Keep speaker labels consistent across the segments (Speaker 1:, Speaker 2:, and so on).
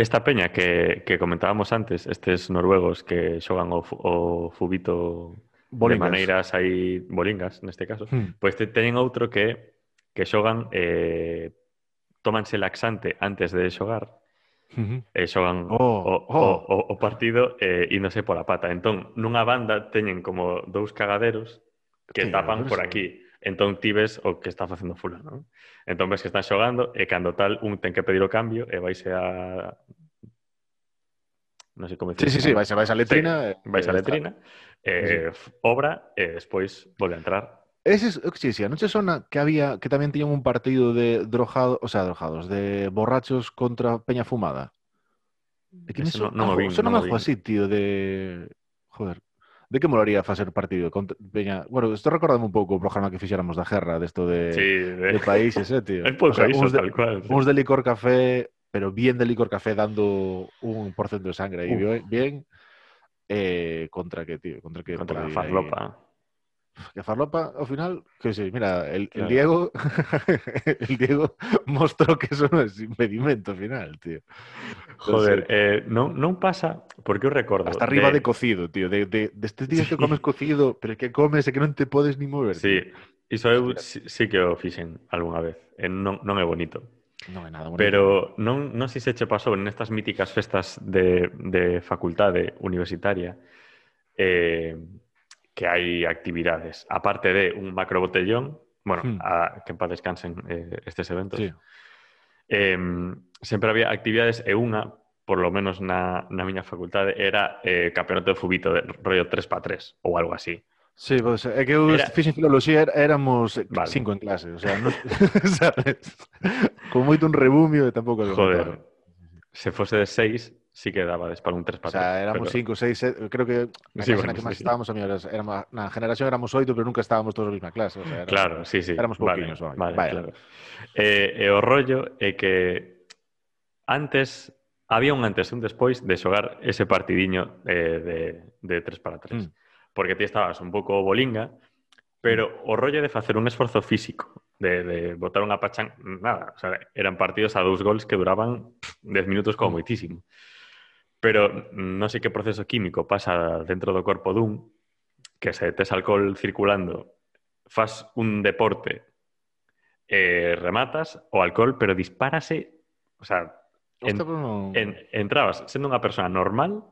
Speaker 1: Esta peña que, que comentábamos antes, estes noruegos que xogan o, o fubito
Speaker 2: bolingas.
Speaker 1: de maneiras aí bolingas neste caso,
Speaker 2: hmm.
Speaker 1: pois pues te, teñen outro que que xogan eh, tómanse laxante antes de xogar e xogan
Speaker 2: oh,
Speaker 1: o,
Speaker 2: oh.
Speaker 1: O, o, o partido e eh, índose pola pata. Entón, nunha banda teñen como dous cagaderos que
Speaker 2: Tío,
Speaker 1: tapan por aquí entón ti ves o que está facendo fulano. Entón ves que están xogando e cando tal un ten que pedir o cambio e vaise a non sei como dicir.
Speaker 2: Sí, sí, sí, vais, vais a letrina.
Speaker 1: Sí, vais a letrina, eh, sí. obra e despois volve a entrar
Speaker 2: Ese es, sí, sí, anoche sona que había que tamén tiñan un partido de drogados, o sea, drogados, de borrachos contra Peña Fumada. Mm, e
Speaker 1: que
Speaker 2: me
Speaker 1: no, no, no, vi,
Speaker 2: sona
Speaker 1: no
Speaker 2: algo así, tío, de... Joder, De que molaría facer partido contra Peña... Bueno, esto recordame un pouco o programa que fixéramos da guerra, desto de,
Speaker 1: Sí,
Speaker 2: de
Speaker 1: de,
Speaker 2: países, eh, tío.
Speaker 1: un pouco
Speaker 2: O sea,
Speaker 1: iso,
Speaker 2: uns de,
Speaker 1: tal cual.
Speaker 2: uns de licor café, pero bien de licor café dando un porcento de sangre ahí,
Speaker 1: Uf.
Speaker 2: bien, bien, eh, contra que, tío, contra que...
Speaker 1: Contra a
Speaker 2: ahí. Que Farlopa, ao final, que sí, mira, el, el
Speaker 1: Claro.
Speaker 2: Diego el Diego mostrou que eso non é impedimento final, tío.
Speaker 1: Joder,
Speaker 2: Entonces,
Speaker 1: eh, non, non pasa, porque eu recordo...
Speaker 2: hasta arriba de, cocido, tío, de, de, de estes días
Speaker 1: Sí.
Speaker 2: que comes cocido, pero que comes e que non te podes ni mover.
Speaker 1: Sí, iso eu sí, sí que o fixen algunha vez. E non, non é bonito.
Speaker 2: Non é nada bonito.
Speaker 1: Pero non, non sei se che pasou nestas míticas festas de, de facultade universitaria eh, que hai actividades. Aparte de un macro botellón, bueno,
Speaker 2: hmm.
Speaker 1: a, que en paz descansen eh, estes eventos.
Speaker 2: Sí.
Speaker 1: Eh, sempre había actividades e unha, por lo menos na, na miña facultade, era eh, campeonato de fubito, de rollo 3x3 ou algo así.
Speaker 2: Sí, pues, é que eu
Speaker 1: era...
Speaker 2: fixen filoloxía er, éramos
Speaker 1: vale.
Speaker 2: cinco en clase, o sea, no, sabes? Con moito un rebumio e tampouco...
Speaker 1: Joder, se fose de seis, sí que daba para un 3 para 3.
Speaker 2: O sea, éramos 5, 6, eh, creo que na
Speaker 1: sí, bueno,
Speaker 2: que
Speaker 1: sí,
Speaker 2: máis
Speaker 1: sí.
Speaker 2: estábamos, a mí, éramos, na generación éramos 8, pero nunca estábamos todos na mesma clase. O sea, éramos,
Speaker 1: claro, sí, sí.
Speaker 2: Éramos pouquinhos. Vale,
Speaker 1: vale,
Speaker 2: vale,
Speaker 1: claro. Eh, e o rollo é que antes había un antes e un despois de xogar ese partidiño eh, de, de 3 para 3.
Speaker 2: Mm.
Speaker 1: Porque ti estabas un pouco bolinga, pero mm. o rollo de facer un esforzo físico, de, de botar unha pachan, nada, o sea, eran partidos a dous gols que duraban 10 minutos como
Speaker 2: mm.
Speaker 1: moitísimo. Mm pero non sei que proceso químico pasa dentro do corpo dun que se tes alcohol circulando, fas un deporte, eh, rematas o alcohol, pero dispárase, o sea, en,
Speaker 2: no...
Speaker 1: en, entrabas sendo unha persona normal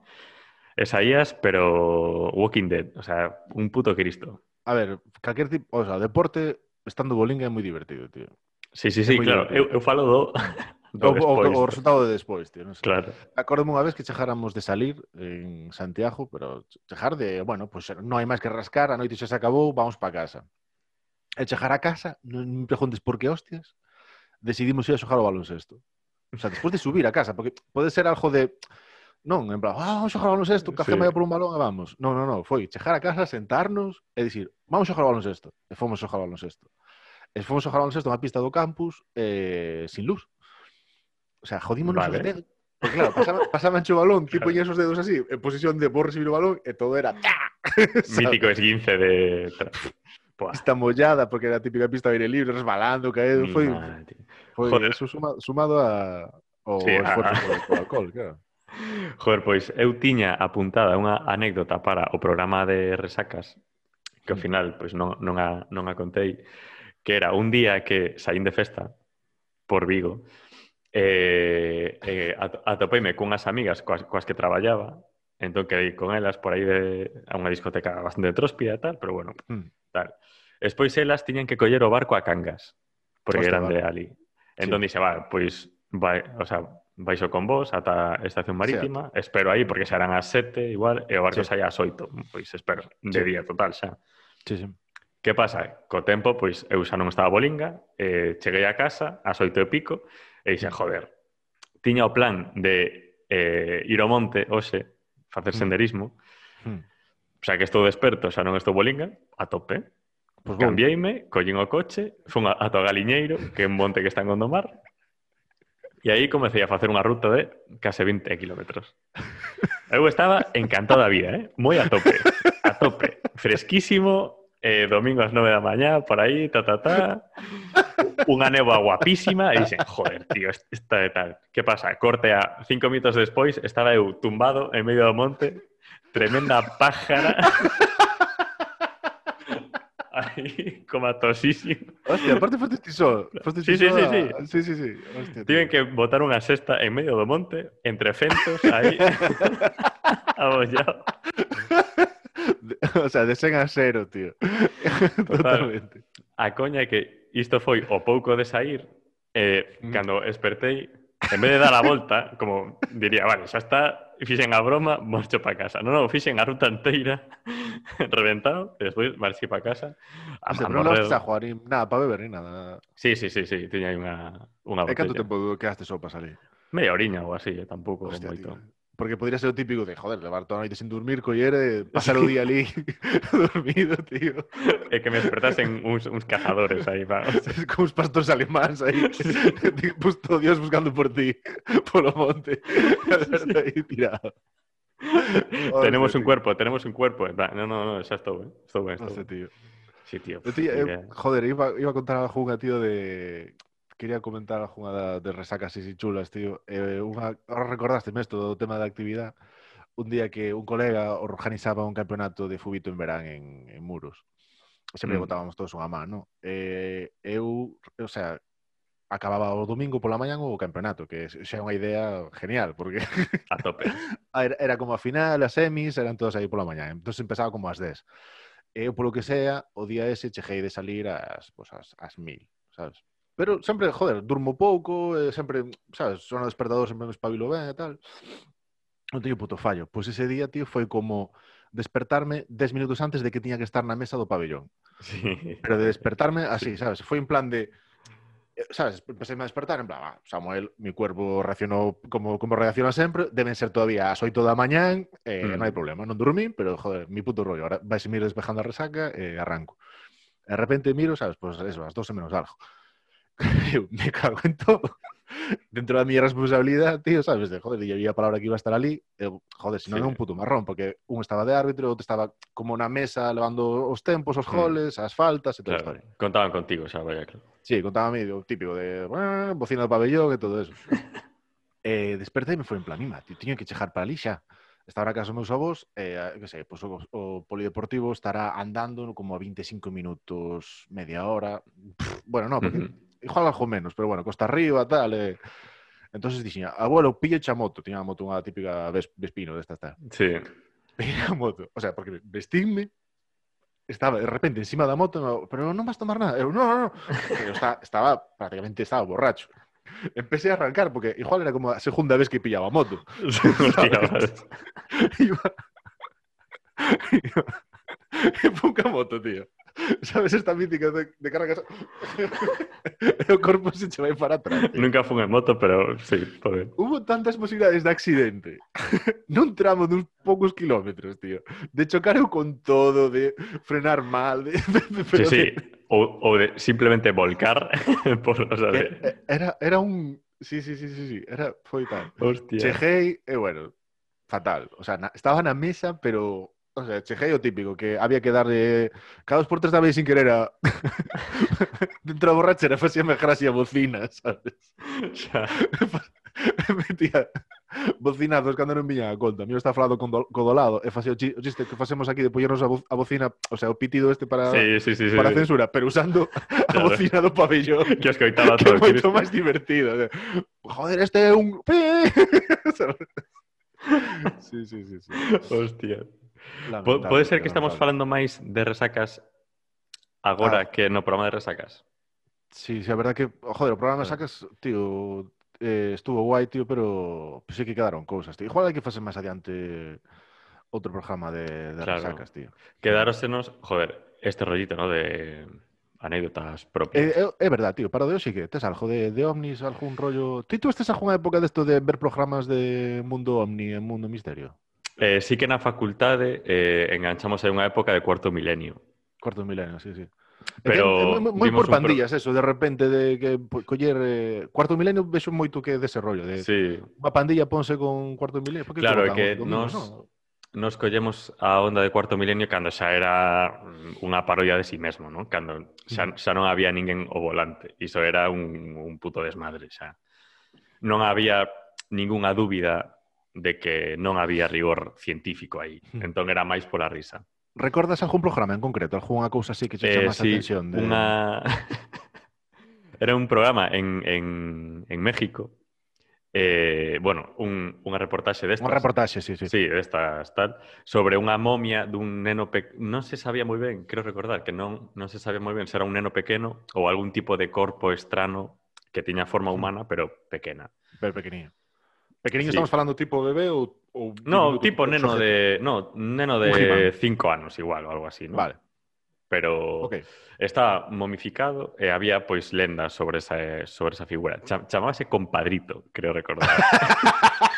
Speaker 1: e saías, pero Walking Dead, o sea, un puto Cristo.
Speaker 2: A ver, calquer tipo, o sea, deporte estando bolinga é moi divertido, tío.
Speaker 1: Sí, sí,
Speaker 2: é
Speaker 1: sí, claro.
Speaker 2: Divertido.
Speaker 1: Eu, eu falo do
Speaker 2: O, o,
Speaker 1: despois.
Speaker 2: o resultado de despois, tío. Non sei.
Speaker 1: Claro.
Speaker 2: Acordome unha vez que chejáramos de salir en Santiago, pero chejar de, bueno, pues non hai máis que rascar, a noite xa se acabou, vamos pa casa. E chejar a casa, non me preguntes por que hostias, decidimos ir a xogar ao baloncesto. O sea, despois de subir a casa, porque pode ser algo de non, en plan, ah, vamos a xogar baloncesto, café
Speaker 1: Sí.
Speaker 2: por un balón e vamos. Non, non, non, foi chejar a casa, sentarnos e dicir, vamos a xogar baloncesto. E fomos a xogar baloncesto. E fomos a xogar baloncesto na pista do campus eh, sin luz. O sea, jodímonos
Speaker 1: vale.
Speaker 2: os dedos. Porque claro, pasaba, pasaban o balón, tipo
Speaker 1: claro.
Speaker 2: poñías os dedos así, en posición de vou recibir o balón, e todo era...
Speaker 1: Mítico esguince de...
Speaker 2: pista mollada, porque era a típica pista de aire libre, resbalando, caído, foi...
Speaker 1: Nah,
Speaker 2: foi
Speaker 1: Joder.
Speaker 2: eso suma, sumado a, o
Speaker 1: sí,
Speaker 2: esforzo a... por, por alcohol, claro.
Speaker 1: Joder, pois eu tiña apuntada unha anécdota para o programa de resacas que ao
Speaker 2: mm.
Speaker 1: final pois non, non, a, non a contei que era un día que saín de festa por Vigo eh, eh, atopeime cunhas amigas coas, coas que traballaba, entón quedei con elas por aí de, a unha discoteca bastante tróspida e tal, pero bueno,
Speaker 2: hmm.
Speaker 1: tal. Despois elas tiñan que coller o barco a Cangas, porque
Speaker 2: Hostia,
Speaker 1: eran
Speaker 2: vale.
Speaker 1: de ali. Entón sí. dixe, va, pois, vai, o sea, baixo con vos ata a estación marítima, espero aí, porque serán as sete igual, e o barco
Speaker 2: sí.
Speaker 1: saia ás oito, pois espero, de
Speaker 2: sí.
Speaker 1: día total xa.
Speaker 2: Sí, sí.
Speaker 1: Que pasa? Co tempo, pois, eu xa non estaba bolinga, eh, cheguei a casa, ás oito e pico, E dixen, joder, tiña o plan de eh, ir ao monte hoxe, facer
Speaker 2: mm.
Speaker 1: senderismo,
Speaker 2: mm.
Speaker 1: o sea que estou desperto, xa non estou bolinga, a tope.
Speaker 2: Pues bueno.
Speaker 1: Cambiéime, collín o coche, fun a, ata o Galiñeiro, que é un monte que está en Gondomar, e aí comecei a facer unha ruta de case 20 kilómetros. Eu estaba encantado da vida, eh? moi a tope, a tope, fresquísimo, eh, domingo ás 9 da mañá, por aí, ta, ta, ta. Unha neva guapísima e dixen, joder, tío, esta de tal. Que pasa? Corte a cinco minutos despois, estaba eu tumbado en medio do monte, tremenda pájara. Aí, comatosísimo.
Speaker 2: Hostia, aparte foste ti só. Foste ti
Speaker 1: Sí, sí, sí,
Speaker 2: a-
Speaker 1: sí.
Speaker 2: sí, sí, sí. Hostia.
Speaker 1: Tiven que botar unha cesta en medio do monte, entre fentos, aí, abollado.
Speaker 2: o sea, de 100 a 0, tío. Totalmente.
Speaker 1: A coña é que isto foi o pouco de sair, eh,
Speaker 2: mm.
Speaker 1: cando espertei, en vez de dar a volta, como diría, vale, xa está, fixen a broma, marcho para casa. Non, non, fixen a ruta inteira, reventado, e despois marchi para casa. A, o
Speaker 2: sea, non lost a jugar nada para beber ni nada.
Speaker 1: Sí, sí, sí, sí, tiña unha, unha botella.
Speaker 2: E canto tempo quedaste só para salir?
Speaker 1: Media oriña ou así, eh, tampouco
Speaker 2: Hostia,
Speaker 1: moito.
Speaker 2: Tío. Porque podría ser lo típico de, joder, levar toda la noche sin dormir, coller, pasar el día allí dormido, tío.
Speaker 1: Es que me despertasen unos, unos cazadores ahí, vamos.
Speaker 2: Es como unos pastores alemanes ahí, pues Dios buscando por ti, por los montes. ahí tirado.
Speaker 1: tenemos un cuerpo, tenemos un cuerpo. No, no, no, ya está bueno.
Speaker 2: Está
Speaker 1: bueno.
Speaker 2: tío.
Speaker 1: Sí, tío. Eh,
Speaker 2: joder, iba, a contar a Juga, tío, de quería comentar a da, de resacas así chulas, tío. Eh, unha, recordaste isto do tema da actividade. Un día que un colega organizaba un campeonato de fúbito en verán en, en Muros. Sempre
Speaker 1: mm.
Speaker 2: botábamos todos unha mano. Eh, eu, o sea, acababa o domingo pola mañan o campeonato, que xa é unha idea genial, porque...
Speaker 1: A tope.
Speaker 2: era, era como a final, as semis, eran todas aí pola mañan. Entón empezaba como as 10. Eu, polo que sea, o día ese chejei de salir ás, pues, ás, ás mil, sabes? Pero sempre, joder, durmo pouco, e sempre, sabes, son o despertador, sempre me espabilo ben e tal. Non teño puto fallo. Pois ese día, tío, foi como despertarme 10 minutos antes de que tiña que estar na mesa do pabellón.
Speaker 1: Sí.
Speaker 2: Pero de despertarme así, ¿sabes? Foi en plan de. eh, ¿Sabes? Empecé a despertar en plan, ah, Samuel, mi cuerpo reaccionou como, como reacciona sempre, deben ser todavía as 8 da mañán, eh,
Speaker 1: Mm.
Speaker 2: non hai problema, non dormí, pero joder, mi puto rollo, ahora vais a ir despejando a resaca e arranco. De repente miro, ¿sabes? Pues eso, as 12 menos algo. Me cago en todo. Dentro da miña responsabilidade, tío, sabes? De, joder, e había palabra que iba a estar ali, eu, joder, se non
Speaker 1: Sí.
Speaker 2: é un puto marrón, porque un estaba de árbitro, outro estaba como na mesa levando os tempos, os
Speaker 1: Mm.
Speaker 2: goles, as faltas e toda a
Speaker 1: Claro. Contaban contigo, xa, vaya, claro.
Speaker 2: Sí, contaba a mí o típico de "Ah", bocina do pabellón e todo eso. eh, despertei e me foi en plan, mima, tío, tiño que chejar para ali na casa dos meus avós, eh, que sei, pois o, o polideportivo estará andando como a 25 minutos, media hora. Pff, bueno, no, porque
Speaker 1: Ujú.
Speaker 2: Igual algo menos, pero bueno, costa arriba, tal. Eh. Entonces dixen, abuelo, pille a moto. Tiña a moto unha típica ves, Vespino desta tal.
Speaker 1: Sí.
Speaker 2: Pille a moto. O sea, porque vestirme estaba de repente encima da moto, pero non vas tomar nada. Eu, no, no, no. Pero está, estaba, prácticamente estaba borracho. Empecé a arrancar, porque igual era como a segunda vez que pillaba moto. Iba... Iba... En pouca moto, tío. Sabes esta mítica de, de cargas? o corpo se che vai para atrás.
Speaker 1: Nunca fun en moto, pero sí, joder.
Speaker 2: Hubo tantas posibilidades de accidente nun tramo duns poucos kilómetros, tío. De chocar eu con todo, de frenar mal, de, de,
Speaker 1: Sí, sí.
Speaker 2: de-
Speaker 1: O, o de simplemente volcar por, o sea,
Speaker 2: que
Speaker 1: de...
Speaker 2: era, era un... Sí, sí, sí, sí, sí. Era, foi tal.
Speaker 1: Hostia.
Speaker 2: Chejei, e bueno, fatal. O sea, na, estaba na mesa, pero... O sea, chejei o típico, que había que darle... Cada dos por tres daba sin querer a... Dentro da borrachera facíame gracia a bocina, sabes?
Speaker 1: Xa.
Speaker 2: Metía bocinazos cando non viña a conta. Mío está falado con, do, co do lado e facía o, chi, o chiste que facemos aquí de poñernos a, bo, a bocina, o sea, o pitido este para,
Speaker 1: Sí, sí, sí. sí,
Speaker 2: para
Speaker 1: sí.
Speaker 2: censura, pero usando a
Speaker 1: Claro.
Speaker 2: bocina do pabellón.
Speaker 1: Que os coitaba
Speaker 2: que é
Speaker 1: todo.
Speaker 2: moito máis divertido. de, Joder, este é un... pi". Sabes? sí, sí, sí. sí.
Speaker 1: Hostia. Pode ser que estamos falando máis de resacas agora
Speaker 2: Ah.
Speaker 1: que no programa de resacas.
Speaker 2: Sí, sí, a verdad que, joder, o programa
Speaker 1: Ah.
Speaker 2: sacas, tío, eh, estuvo guai, tío, pero pues, sí que quedaron cousas, tío. Igual hai que facer máis adiante outro programa de, de
Speaker 1: Claro.
Speaker 2: resacas, tío.
Speaker 1: Quedárosenos, joder, este rollito, ¿no? De anécdotas
Speaker 2: É,
Speaker 1: propias.
Speaker 2: é, é verdad, tío, para de hoxe que tes algo de, de ovnis, algún rollo... Ti tú estes algunha época desto de ver programas de mundo ovni e mundo misterio?
Speaker 1: Eh, sí que na facultade eh, enganchamos en unha época de cuarto milenio.
Speaker 2: Cuarto milenio, sí, sí.
Speaker 1: Pero
Speaker 2: é, moi, moi por
Speaker 1: pandillas pro...
Speaker 2: eso, de repente de que coller eh, cuarto milenio vexo moito que dese rollo de
Speaker 1: sí.
Speaker 2: unha pandilla ponse con cuarto milenio, porque
Speaker 1: Claro, é que nos nos collemos a onda de cuarto milenio cando xa era mm, unha parodia de si sí mesmo, non? Cando xa, xa non había ninguén o volante. Iso era un, un puto desmadre, xa. Non había ningunha dúbida de que non había rigor científico aí. Entón era máis pola risa.
Speaker 2: Recordas algún programa en concreto? Algúnha cousa así que che
Speaker 1: Eh,
Speaker 2: chamas a
Speaker 1: sí,
Speaker 2: atención? De...
Speaker 1: unha... Era un programa en, en, en México, eh, bueno, un, unha reportaxe destas.
Speaker 2: Unha reportaxe, sí, sí.
Speaker 1: Sí, destas tal, sobre unha momia dun neno pe... non se sabía moi ben, creo recordar que non non se sabía moi ben se era un neno pequeno ou algún tipo de corpo estrano que tiña forma humana, pero pequena.
Speaker 2: Pero pequeniño. Pequeniño
Speaker 1: Sí.
Speaker 2: estamos falando tipo bebé ou
Speaker 1: No, tipo neno
Speaker 2: sujeto?
Speaker 1: de, no, neno de. 5 anos igual ou algo así, ¿no?
Speaker 2: Vale,
Speaker 1: Pero
Speaker 2: ok.
Speaker 1: Está momificado e había pois lendas sobre esa sobre esa figura. Cha- chamábase compadrito, creo recordar.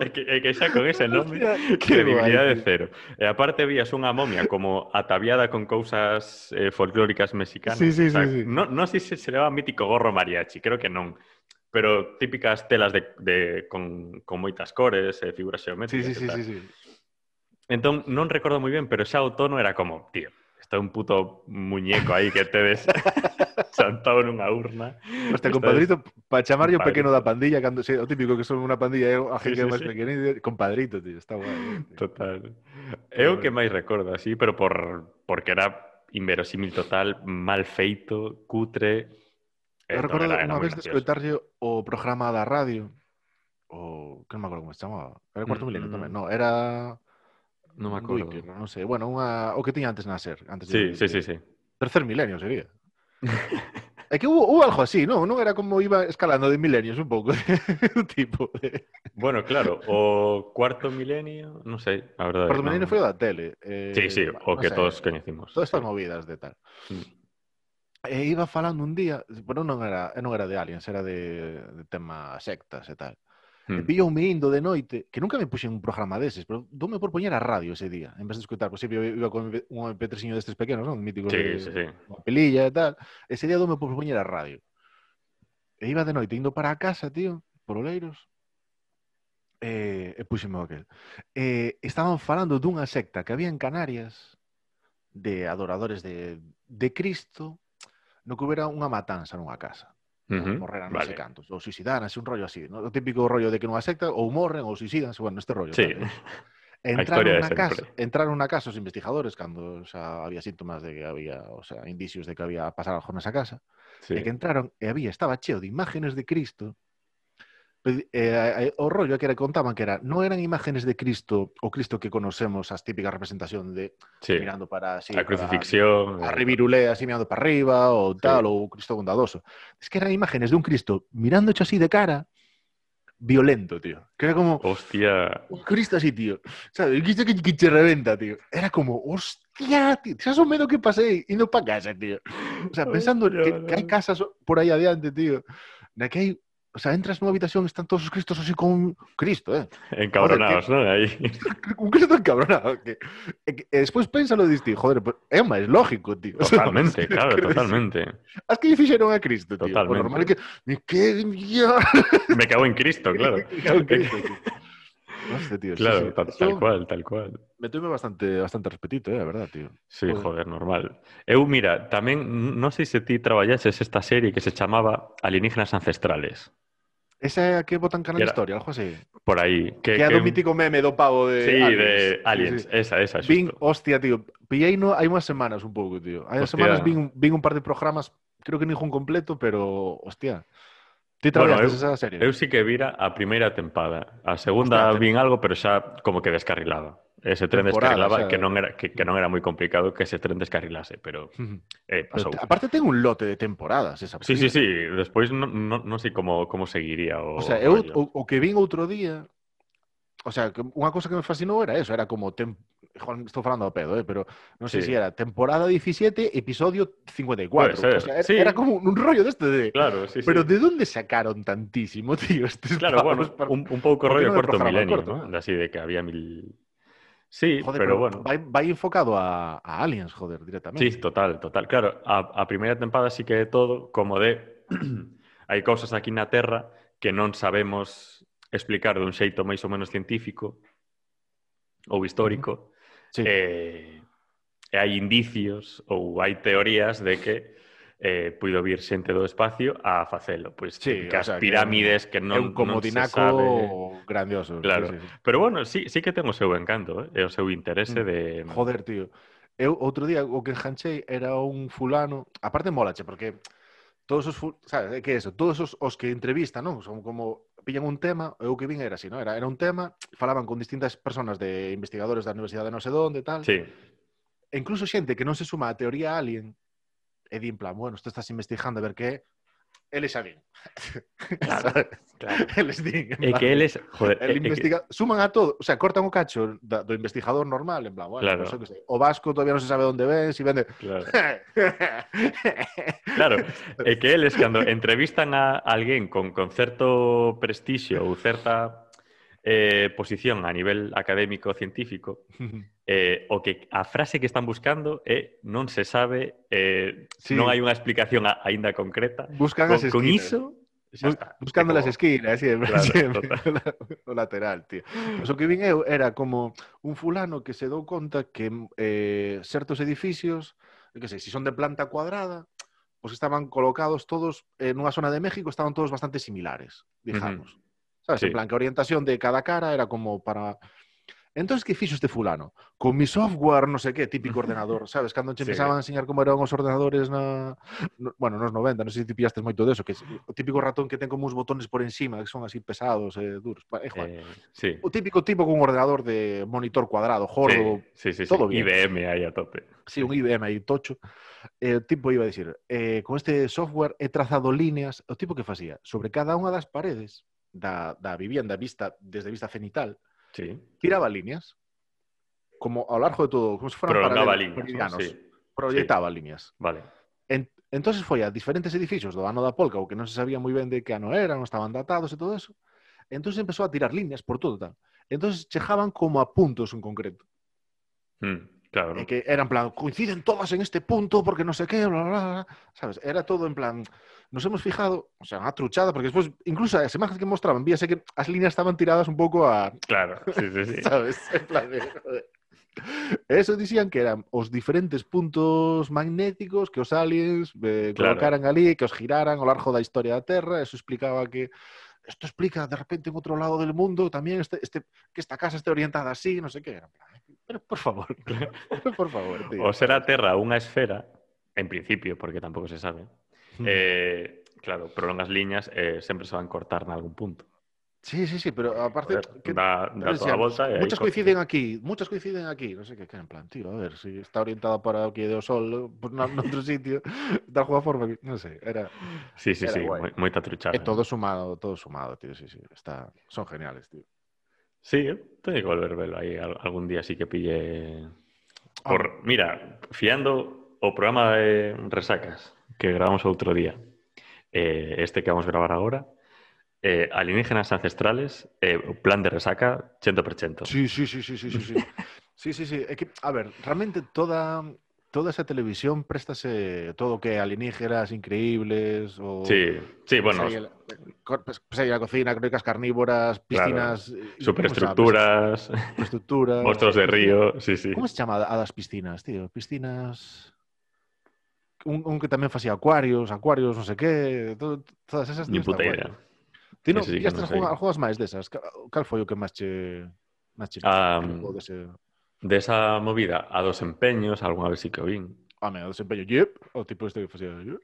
Speaker 1: é, que, é que xa con ese nome credibilidade cero. E aparte vías unha momia como ataviada con cousas eh, folclóricas mexicanas.
Speaker 2: Sí, sí, o sea, sí, sí.
Speaker 1: Non no, sei se se leva mítico gorro mariachi, creo que non. Pero típicas telas de, de, con, con moitas cores, eh, figuras xeométricas.
Speaker 2: Sí, sí,
Speaker 1: sí,
Speaker 2: sí, sí.
Speaker 1: Entón, non recordo moi ben, pero xa o tono era como, tío, está un puto muñeco aí que tedes sentado nunha urna.
Speaker 2: Hostia, compadrito, para chamarlle o pequeno da pandilla, cando, sí, o típico que son unha pandilla, é a gente
Speaker 1: sí, sí,
Speaker 2: máis
Speaker 1: sí.
Speaker 2: pequenina, compadrito, tío, está guai. Eh, tío.
Speaker 1: Total. É o que máis recordo, así, pero por, porque era inverosímil total, mal feito, cutre... Eh,
Speaker 2: recordo unha vez descoitarlle o programa da radio, o que non me acordo como se chamaba. Era o cuarto
Speaker 1: mm,
Speaker 2: milenio tamén. No, era
Speaker 1: Non me acordo.
Speaker 2: Duiker, non sei. Bueno, unha, o que tiña antes na ser. Antes
Speaker 1: sí,
Speaker 2: de,
Speaker 1: sí, sí, sí.
Speaker 2: Tercer milenio sería. É que hubo, hubo algo así, non? Non era como iba escalando de milenios un pouco, un tipo. De...
Speaker 1: Bueno, claro, o cuarto milenio, non sei, a verdade.
Speaker 2: O cuarto milenio foi o da tele. Eh,
Speaker 1: sí, sí, o que
Speaker 2: sei,
Speaker 1: todos coñecimos.
Speaker 2: Todas estas
Speaker 1: sí.
Speaker 2: movidas de tal.
Speaker 1: Mm.
Speaker 2: E iba falando un día, pero non era, non era de aliens, era de, de tema sectas e tal. Hmm.
Speaker 1: E
Speaker 2: pillou-me indo de noite, que nunca me puxen un programa deses, pero doume por poñer a radio ese día, en vez de escutar, pois sempre iba con un mp3 destes pequenos, non? Míticos
Speaker 1: sí,
Speaker 2: de,
Speaker 1: sí, sí.
Speaker 2: Unha pelilla e tal. Ese día doume por poñer a radio. E iba de noite indo para a casa, tío, por Oleiros, e, e puxeme aquel. E, estaban falando dunha secta que había en Canarias de adoradores de, de Cristo no que houbera unha matanza nunha casa.
Speaker 1: Uh
Speaker 2: -huh. Morreran, no
Speaker 1: sé
Speaker 2: cantos, o suicidarán, un rollo así, ¿no? Típico rollo de que no aceptan, o morren, o suicidan, bueno, este rollo.
Speaker 1: Sí. Vale.
Speaker 2: Entraron a,
Speaker 1: una
Speaker 2: casa, los investigadores cuando o sea, había síntomas de que había, o sea, indicios de que había pasado algo en esa
Speaker 1: casa,
Speaker 2: de que entraron e había, estaba cheo de imágenes de Cristo eh, eh, o rollo que era contaban que era, non eran imágenes de Cristo, o Cristo que conocemos, as típicas representación de
Speaker 1: sí.
Speaker 2: mirando para así,
Speaker 1: A
Speaker 2: para-
Speaker 1: crucifixión.
Speaker 2: a revirulé así mirando para arriba ou tal,
Speaker 1: Sí.
Speaker 2: ou Cristo bondadoso. Es que eran imágenes de un Cristo mirando hecho así de cara, violento, tío. Que era como,
Speaker 1: Hostia.
Speaker 2: un Cristo así, tío. ¿Sabes? El Cristo que, que te reventa, tío. Era como, hostia, tío. ¿Sabes o medo que pasé indo para casa, tío? O sea, pensando que, que hai casas por aí adiante, tío. Na que hai, o sea, entras nunha habitación están todos os cristos así con un Cristo, eh?
Speaker 1: Encabronados, ¿no? Ahí.
Speaker 2: un Cristo encabronado. Que, e, que, e despois pénsalo e diste, joder, pues, o máis lógico, tío.
Speaker 1: Totalmente, claro, totalmente.
Speaker 2: As que lle fixeron a Cristo, tío.
Speaker 1: Totalmente.
Speaker 2: normal é que me.
Speaker 1: Me cago en Cristo, claro.
Speaker 2: Claro, Cristo, tío. Hostia, tío.
Speaker 1: Claro,
Speaker 2: sí.
Speaker 1: tal, cual, tal cual.
Speaker 2: Me tuve bastante, bastante respetito, eh, a verdad, tío.
Speaker 1: Sí,
Speaker 2: Joder.
Speaker 1: joder, normal. Eu, mira, tamén, non sei se ti traballases esta serie que se chamaba Alienígenas Ancestrales.
Speaker 2: Ese que botan canal
Speaker 1: Era,
Speaker 2: historia, algo así.
Speaker 1: Por ahí.
Speaker 2: Que, que, que... do mítico meme do pavo de
Speaker 1: Sí,
Speaker 2: aliens.
Speaker 1: de Aliens,
Speaker 2: sí,
Speaker 1: sí. esa,
Speaker 2: esa.
Speaker 1: Xusto.
Speaker 2: Vin, hostia, tío, pillei no, hai unhas semanas un pouco, tío. Hai unhas semanas vin, vin un par de programas, creo que ningún completo, pero, hostia. Ti traballaste bueno,
Speaker 1: eu,
Speaker 2: esa serie?
Speaker 1: Eu sí que vira a primeira tempada. A segunda
Speaker 2: Hostia,
Speaker 1: vin algo, pero xa como que descarrilaba. Ese tren descarrilaba
Speaker 2: o sea,
Speaker 1: que non era que, que non era moi complicado que ese tren descarrilase, pero eh, pasou.
Speaker 2: Pero, aparte ten un lote de temporadas esa
Speaker 1: película. Sí,
Speaker 2: sí,
Speaker 1: sí, despois non no, no sei como como seguiría o
Speaker 2: O sea, eu o, o que vin outro día, o sea, que unha cosa que me fascinou era eso, era como tem, Juan, estou falando ao pedo, eh, pero sei se
Speaker 1: Sí.
Speaker 2: era temporada 17, episodio 54.
Speaker 1: Puede ser,
Speaker 2: O sea, era,
Speaker 1: sí.
Speaker 2: era como un rollo de
Speaker 1: Claro, sí, sí.
Speaker 2: Pero de dónde sacaron tantísimo, tío? Estes
Speaker 1: Claro, bueno,
Speaker 2: para-
Speaker 1: un, un pouco
Speaker 2: ¿por qué
Speaker 1: rollo
Speaker 2: no de
Speaker 1: corto milenio,
Speaker 2: corto,
Speaker 1: ¿no?
Speaker 2: no?
Speaker 1: De Así de que había mil... Sí,
Speaker 2: Joder,
Speaker 1: pero, bueno.
Speaker 2: Vai enfocado a, a aliens, joder, directamente.
Speaker 1: Sí, total, total. Claro, a, a primeira tempada sí que é todo como de hai cousas aquí na Terra que non sabemos explicar dun xeito máis ou menos científico ou histórico,
Speaker 2: Sí.
Speaker 1: Eh, e hai indicios ou hai teorías de que eh, puido vir xente do espacio a facelo. Pois
Speaker 2: sí,
Speaker 1: que as
Speaker 2: sea,
Speaker 1: pirámides que, non, é
Speaker 2: un comodinaco
Speaker 1: non se sabe...
Speaker 2: grandioso.
Speaker 1: Claro.
Speaker 2: Sí, sí.
Speaker 1: Pero bueno, sí, sí que ten o seu encanto, eh? e o seu interese
Speaker 2: mm.
Speaker 1: de...
Speaker 2: Joder, tío. Eu outro día o que enganchei era un fulano, aparte molache porque todos os, ful... sabes, que é eso, todos os, os que entrevistan, non? Son como pillan un tema, eu o que vin era así, non? Era, era un tema, falaban con distintas personas de investigadores da universidade de non sei onde, tal.
Speaker 1: Sí,
Speaker 2: E incluso xente que non se suma á teoría alien, e di en plan, bueno, tú estás investigando a ver que eles a din.
Speaker 1: Claro, claro.
Speaker 2: Eles din.
Speaker 1: E
Speaker 2: plan,
Speaker 1: que eles, joder,
Speaker 2: el investiga... que... suman a todo, o sea, cortan o cacho da, do investigador normal, en plan, bueno,
Speaker 1: claro.
Speaker 2: que sei. o Vasco todavía non se sabe onde ven, si vende.
Speaker 1: Claro. claro, e que eles cando entrevistan a alguén con, con certo prestixio ou certa eh, posición a nivel académico científico eh, o que a frase que están buscando é eh, non se sabe eh,
Speaker 2: sí.
Speaker 1: non hai unha explicación a, aínda concreta
Speaker 2: Buscan
Speaker 1: con,
Speaker 2: as
Speaker 1: con iso
Speaker 2: Bus
Speaker 1: está,
Speaker 2: buscando
Speaker 1: como...
Speaker 2: las esquinas, siempre,
Speaker 1: claro,
Speaker 2: siempre. o lateral, tío. pues o que vin eu era como un fulano que se dou conta que eh, certos edificios, que sei, se si son de planta cuadrada, pues estaban colocados todos en unha zona de México, estaban todos bastante similares, digamos. Uh -huh. Sabes,
Speaker 1: sí.
Speaker 2: en plan, que a orientación de cada cara era como para... Entonces, que fixo este fulano? Con mi software, no sé qué, típico ordenador, sabes? Cando
Speaker 1: che
Speaker 2: empezaban sí. a enseñar como eran os ordenadores na... No, bueno, nos 90, non sei se ti pillastes moito deso, que o típico ratón que ten como uns botones por encima, que son así pesados, eh, duros. Eh,
Speaker 1: eh, sí.
Speaker 2: O típico tipo con un ordenador de monitor cuadrado, jordo,
Speaker 1: sí, sí, sí,
Speaker 2: todo
Speaker 1: sí.
Speaker 2: bien.
Speaker 1: IBM aí a tope.
Speaker 2: Sí, un IBM aí tocho. Eh, o tipo iba a dicir, eh, con este software he trazado líneas, o tipo que facía, sobre cada unha das paredes, da, da vivienda vista desde vista cenital,
Speaker 1: sí.
Speaker 2: tiraba líneas, como ao largo de todo, como se fueran
Speaker 1: Prolongaba líneas, ¿no? sí.
Speaker 2: proyectaba sí. líneas.
Speaker 1: Vale.
Speaker 2: En, entonces foi a diferentes edificios do ano da Polca, o que non se sabía moi ben de que ano eran, non estaban datados e todo eso. Entonces empezou a tirar líneas por todo tal. Entonces chejaban como a puntos en concreto.
Speaker 1: Hmm. Claro.
Speaker 2: E que eran en plan, coinciden todas en este punto porque no sé qué, bla, bla, bla, ¿sabes? Era todo en plan, nos hemos fijado, o sea, una truchada, porque después, incluso as imágenes que mostraban, víase que as líneas estaban tiradas un pouco a,
Speaker 1: Claro, sí, sí, sí.
Speaker 2: ¿sabes? En plan de. Eso dicían que eran os diferentes puntos magnéticos que os aliens eh,
Speaker 1: Claro.
Speaker 2: colocaran ali, que os giraran ao largo da historia da Terra, eso explicaba que esto explica de repente en otro lado del mundo también este, este, que esta casa esté orientada así, no sé qué. Pero por favor, por favor, tío.
Speaker 1: O será Terra unha esfera, en principio, porque tampouco se sabe,
Speaker 2: Mm.
Speaker 1: Eh, claro, prolongas liñas eh, sempre se van cortar en algún punto.
Speaker 2: Sí, sí, sí, pero aparte... Que,
Speaker 1: da, da toda decía, volta e
Speaker 2: muchas coinciden aquí, muchas coinciden aquí. No sé, qué que en plan, tío, a ver, si está orientada para o que o sol por en otro sitio, da alguma forma, no sé, era...
Speaker 1: Sí, sí,
Speaker 2: era
Speaker 1: sí,
Speaker 2: guai.
Speaker 1: moita truchada.
Speaker 2: Eh, todo sumado, todo sumado, tío, sí, sí, está... son geniales, tío.
Speaker 1: Sí, teño que volver velo aí algún día sí que pille...
Speaker 2: Ah.
Speaker 1: Por, ah. Mira, fiando o programa de Resacas, que grabamos outro día, eh, este que vamos a gravar agora, eh, alienígenas ancestrales, eh, plan de resaca 100%.
Speaker 2: Sí, sí, sí, sí, sí, sí, sí. Sí, sí, sí. Que, a ver, realmente toda, toda esa televisión préstase todo que alienígenas increíbles o...
Speaker 1: Sí, sí, bueno,
Speaker 2: Pues cor- pues, ahí la cocina, crónicas carnívoras, piscinas...
Speaker 1: superestructuras.
Speaker 2: Superestructuras...
Speaker 1: monstruos de río, sí, sí.
Speaker 2: ¿Cómo se llama a das piscinas, tío? Piscinas... un, un que tamén facía acuarios, acuarios, non sei que, todo, todas esas...
Speaker 1: Ni puta idea.
Speaker 2: Ti non,
Speaker 1: sí, estas
Speaker 2: no jugas máis desas. Cal foi o que máis che... Máis che... Um, dese...
Speaker 1: esa movida a dos empeños, algunha vez sí que o vin.
Speaker 2: Home, a dos empeños, yep. O tipo este que facía... Yep.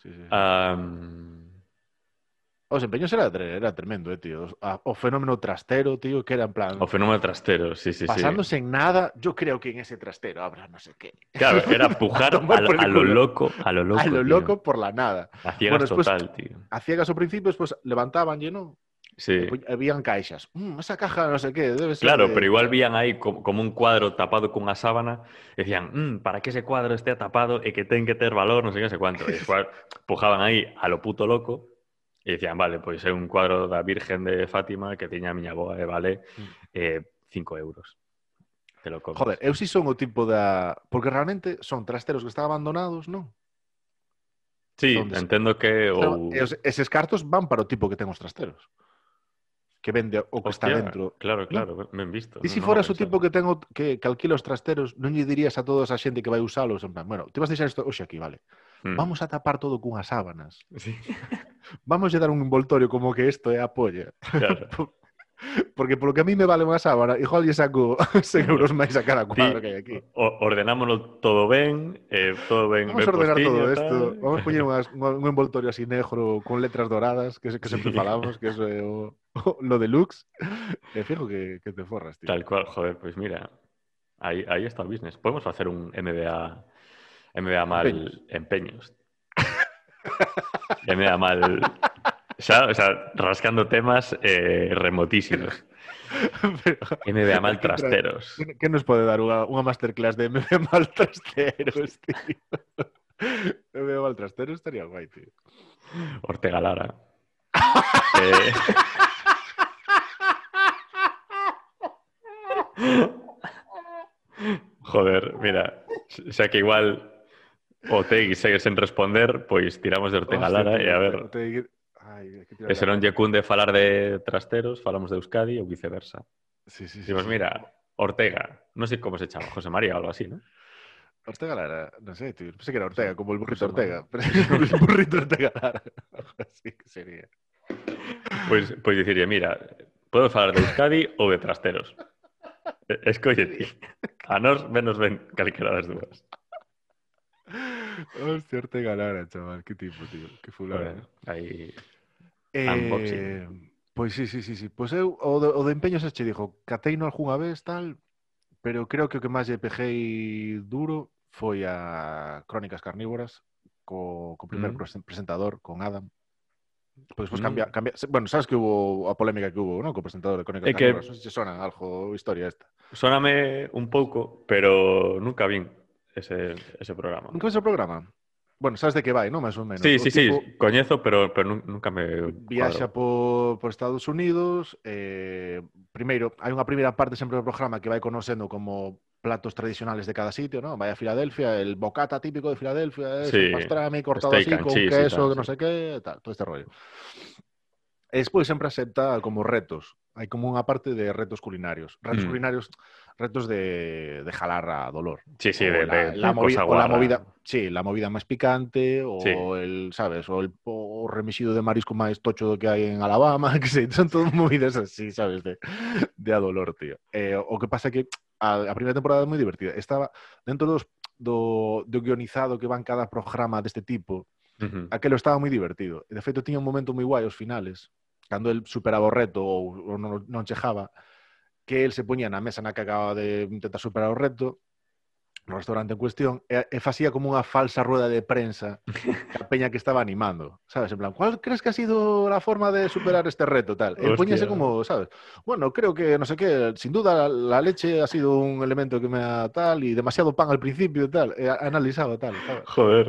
Speaker 2: Sí, sí.
Speaker 1: Um,
Speaker 2: O desempeño era, era tremendo, eh, tío. A- O fenómeno trastero, tío, que era en plan...
Speaker 1: o fenómeno trastero, sí, sí, sí.
Speaker 2: pasándose en nada, yo creo que en ese trastero habrá no sé qué.
Speaker 1: Claro, era pujar a, lo- a loco, a lo loco.
Speaker 2: a lo
Speaker 1: tío.
Speaker 2: loco por la nada.
Speaker 1: A ciegas
Speaker 2: Bueno, después-
Speaker 1: total, tío.
Speaker 2: A ciegas ao principio, después levantaban lleno,
Speaker 1: Sí.
Speaker 2: habían caixas. Mm, esa caja no sé qué, debe ser
Speaker 1: Claro,
Speaker 2: de-
Speaker 1: pero igual vían aí como, un cuadro tapado cunha sábana e decían, mm, para que ese cuadro estea tapado e que ten que ter valor, non sei que sei cuánto. E despois pujaban aí a lo puto loco E dicían, vale, pois é un cuadro da Virgen de Fátima que tiña a miña boa e eh, vale 5 eh, 5 euros. Te lo comes.
Speaker 2: Joder, eu si son o tipo da... Porque realmente son trasteros que están abandonados, non?
Speaker 1: Sí,
Speaker 2: Entonces,
Speaker 1: entendo que...
Speaker 2: O... Es, eses cartos van para o tipo que ten os trasteros. Que vende o que
Speaker 1: Hostia, está
Speaker 2: dentro.
Speaker 1: Claro, mm. claro, ¿no? ben visto.
Speaker 2: E se
Speaker 1: si no,
Speaker 2: foras
Speaker 1: no,
Speaker 2: o tipo que ten o, que, que alquila os trasteros, non lle dirías a toda esa xente que vai usalos, en plan, bueno, te vas a deixar isto hoxe aquí, vale.
Speaker 1: Mm.
Speaker 2: Vamos a tapar todo cunhas sábanas.
Speaker 1: Sí,
Speaker 2: Vamos a dar un envoltorio como que isto é a polla.
Speaker 1: claro.
Speaker 2: Porque polo que a mí me vale unha sábana, igual lle saco 100 euros máis a cada cuadro que hai aquí.
Speaker 1: O, ordenámonos todo ben, eh, todo ben,
Speaker 2: Vamos
Speaker 1: ben
Speaker 2: a ordenar
Speaker 1: postiño,
Speaker 2: todo isto. Vamos a poñer unhas, un envoltorio así negro con letras doradas, que, que sempre
Speaker 1: Sí.
Speaker 2: falamos, que eso é o, o, lo deluxe. E fijo que, que te forras, tío.
Speaker 1: Tal cual, joder, pues mira, ahí, ahí está el business. Podemos hacer un MBA, me da mal empeños. me da mal. O sea, rascando temas eh, remotísimos.
Speaker 2: Pero,
Speaker 1: mal trasteros.
Speaker 2: ¿Qué nos puede dar una, masterclass de me mal trasteros, tío? me mal trasteros estaría guay, tío.
Speaker 1: Ortega Lara. Eh. Joder, mira. O sea que igual o Tegui segue sen responder, pois tiramos de Ortega
Speaker 2: Hostia,
Speaker 1: Lara e a ver,
Speaker 2: te- te- Ai, que
Speaker 1: e se non lle cunde falar de trasteros, falamos de Euskadi ou viceversa.
Speaker 2: Sí, sí, sí,
Speaker 1: Dicimos,
Speaker 2: sí.
Speaker 1: mira, Ortega, non sei como se chama, José María ou algo así, ¿no?
Speaker 2: Ortega Lara, non sei, tío. Pensé que era Ortega, como el burrito
Speaker 1: José
Speaker 2: Ortega. Pero el burrito Ortega Lara. Así que sería.
Speaker 1: Pois, pois dicirlle, mira, podo falar de Euskadi ou de trasteros. E- Escolle ti. A nos menos ben calquera das dúas.
Speaker 2: Hostia, Ortega Lara, chaval, qué tipo, tío, que fulano.
Speaker 1: Aí...
Speaker 2: Eh,
Speaker 1: Unboxing.
Speaker 2: Pois sí, sí, sí, sí. Pois eu, o, de, o de empeños che dixo, cateino algunha vez, tal, pero creo que o que máis lle pejei duro foi a Crónicas Carnívoras, co, co primer
Speaker 1: mm.
Speaker 2: presentador, con Adam. Pois despois
Speaker 1: mm.
Speaker 2: cambia, cambia... Bueno, sabes que hubo a polémica que hubo, non? Co presentador de Crónicas
Speaker 1: é
Speaker 2: Carnívoras. Non sei se sona algo historia esta.
Speaker 1: Sóname un pouco, pero nunca vin. Ese, ese programa.
Speaker 2: Nunca ves o programa? Bueno, sabes de que vai, non? Mais ou menos.
Speaker 1: Sí,
Speaker 2: O
Speaker 1: sí, sí,
Speaker 2: tipo
Speaker 1: coñezo, pero, pero nun- nunca me
Speaker 2: Viaxa por, por Estados Unidos eh, Primeiro, hai unha primeira parte sempre do programa que vai conocendo como platos tradicionales de cada sitio, ¿no? Vai a Filadelfia, el bocata típico de Filadelfia, es
Speaker 1: Sí,
Speaker 2: pastrami cortado
Speaker 1: steak
Speaker 2: así con
Speaker 1: cheese
Speaker 2: queso,
Speaker 1: tal,
Speaker 2: que
Speaker 1: sí.
Speaker 2: sei que, tal, todo este rollo. E despois sempre acepta como retos. Hai como unha parte de retos culinarios. Retos
Speaker 1: Mm.
Speaker 2: culinarios, retos de, de jalar a dolor.
Speaker 1: Sí, sí,
Speaker 2: o
Speaker 1: de,
Speaker 2: la,
Speaker 1: de- de
Speaker 2: o movida, sí, la movida máis picante o
Speaker 1: Sí.
Speaker 2: el, sabes, o el o remixido de marisco máis tocho que hai en Alabama, que sei, son todas movidas así, sabes, de, de a dolor, tío. Eh, o que pasa que a, a primeira temporada é moi divertida. Estaba dentro dos do, do guionizado que van cada programa deste tipo,
Speaker 1: Ujú.
Speaker 2: aquelo estaba moi divertido. E de feito tiña un momento moi guai aos finales, cando el superaba o reto ou, ou non, non chejaba, que el se poñía na mesa na que acaba de intentar superar o reto, no restaurante en cuestión, e, e facía como unha falsa rueda de prensa a peña que estaba animando, sabes? En plan, ¿cuál crees que ha sido la forma de superar este reto? Tal. E
Speaker 1: Hostia.
Speaker 2: poñase como, sabes? Bueno, creo que, no sé qué, sin duda la, la leche ha sido un elemento que me ha tal, y demasiado pan al principio y tal, e a- analizaba tal, sabes?
Speaker 1: Joder.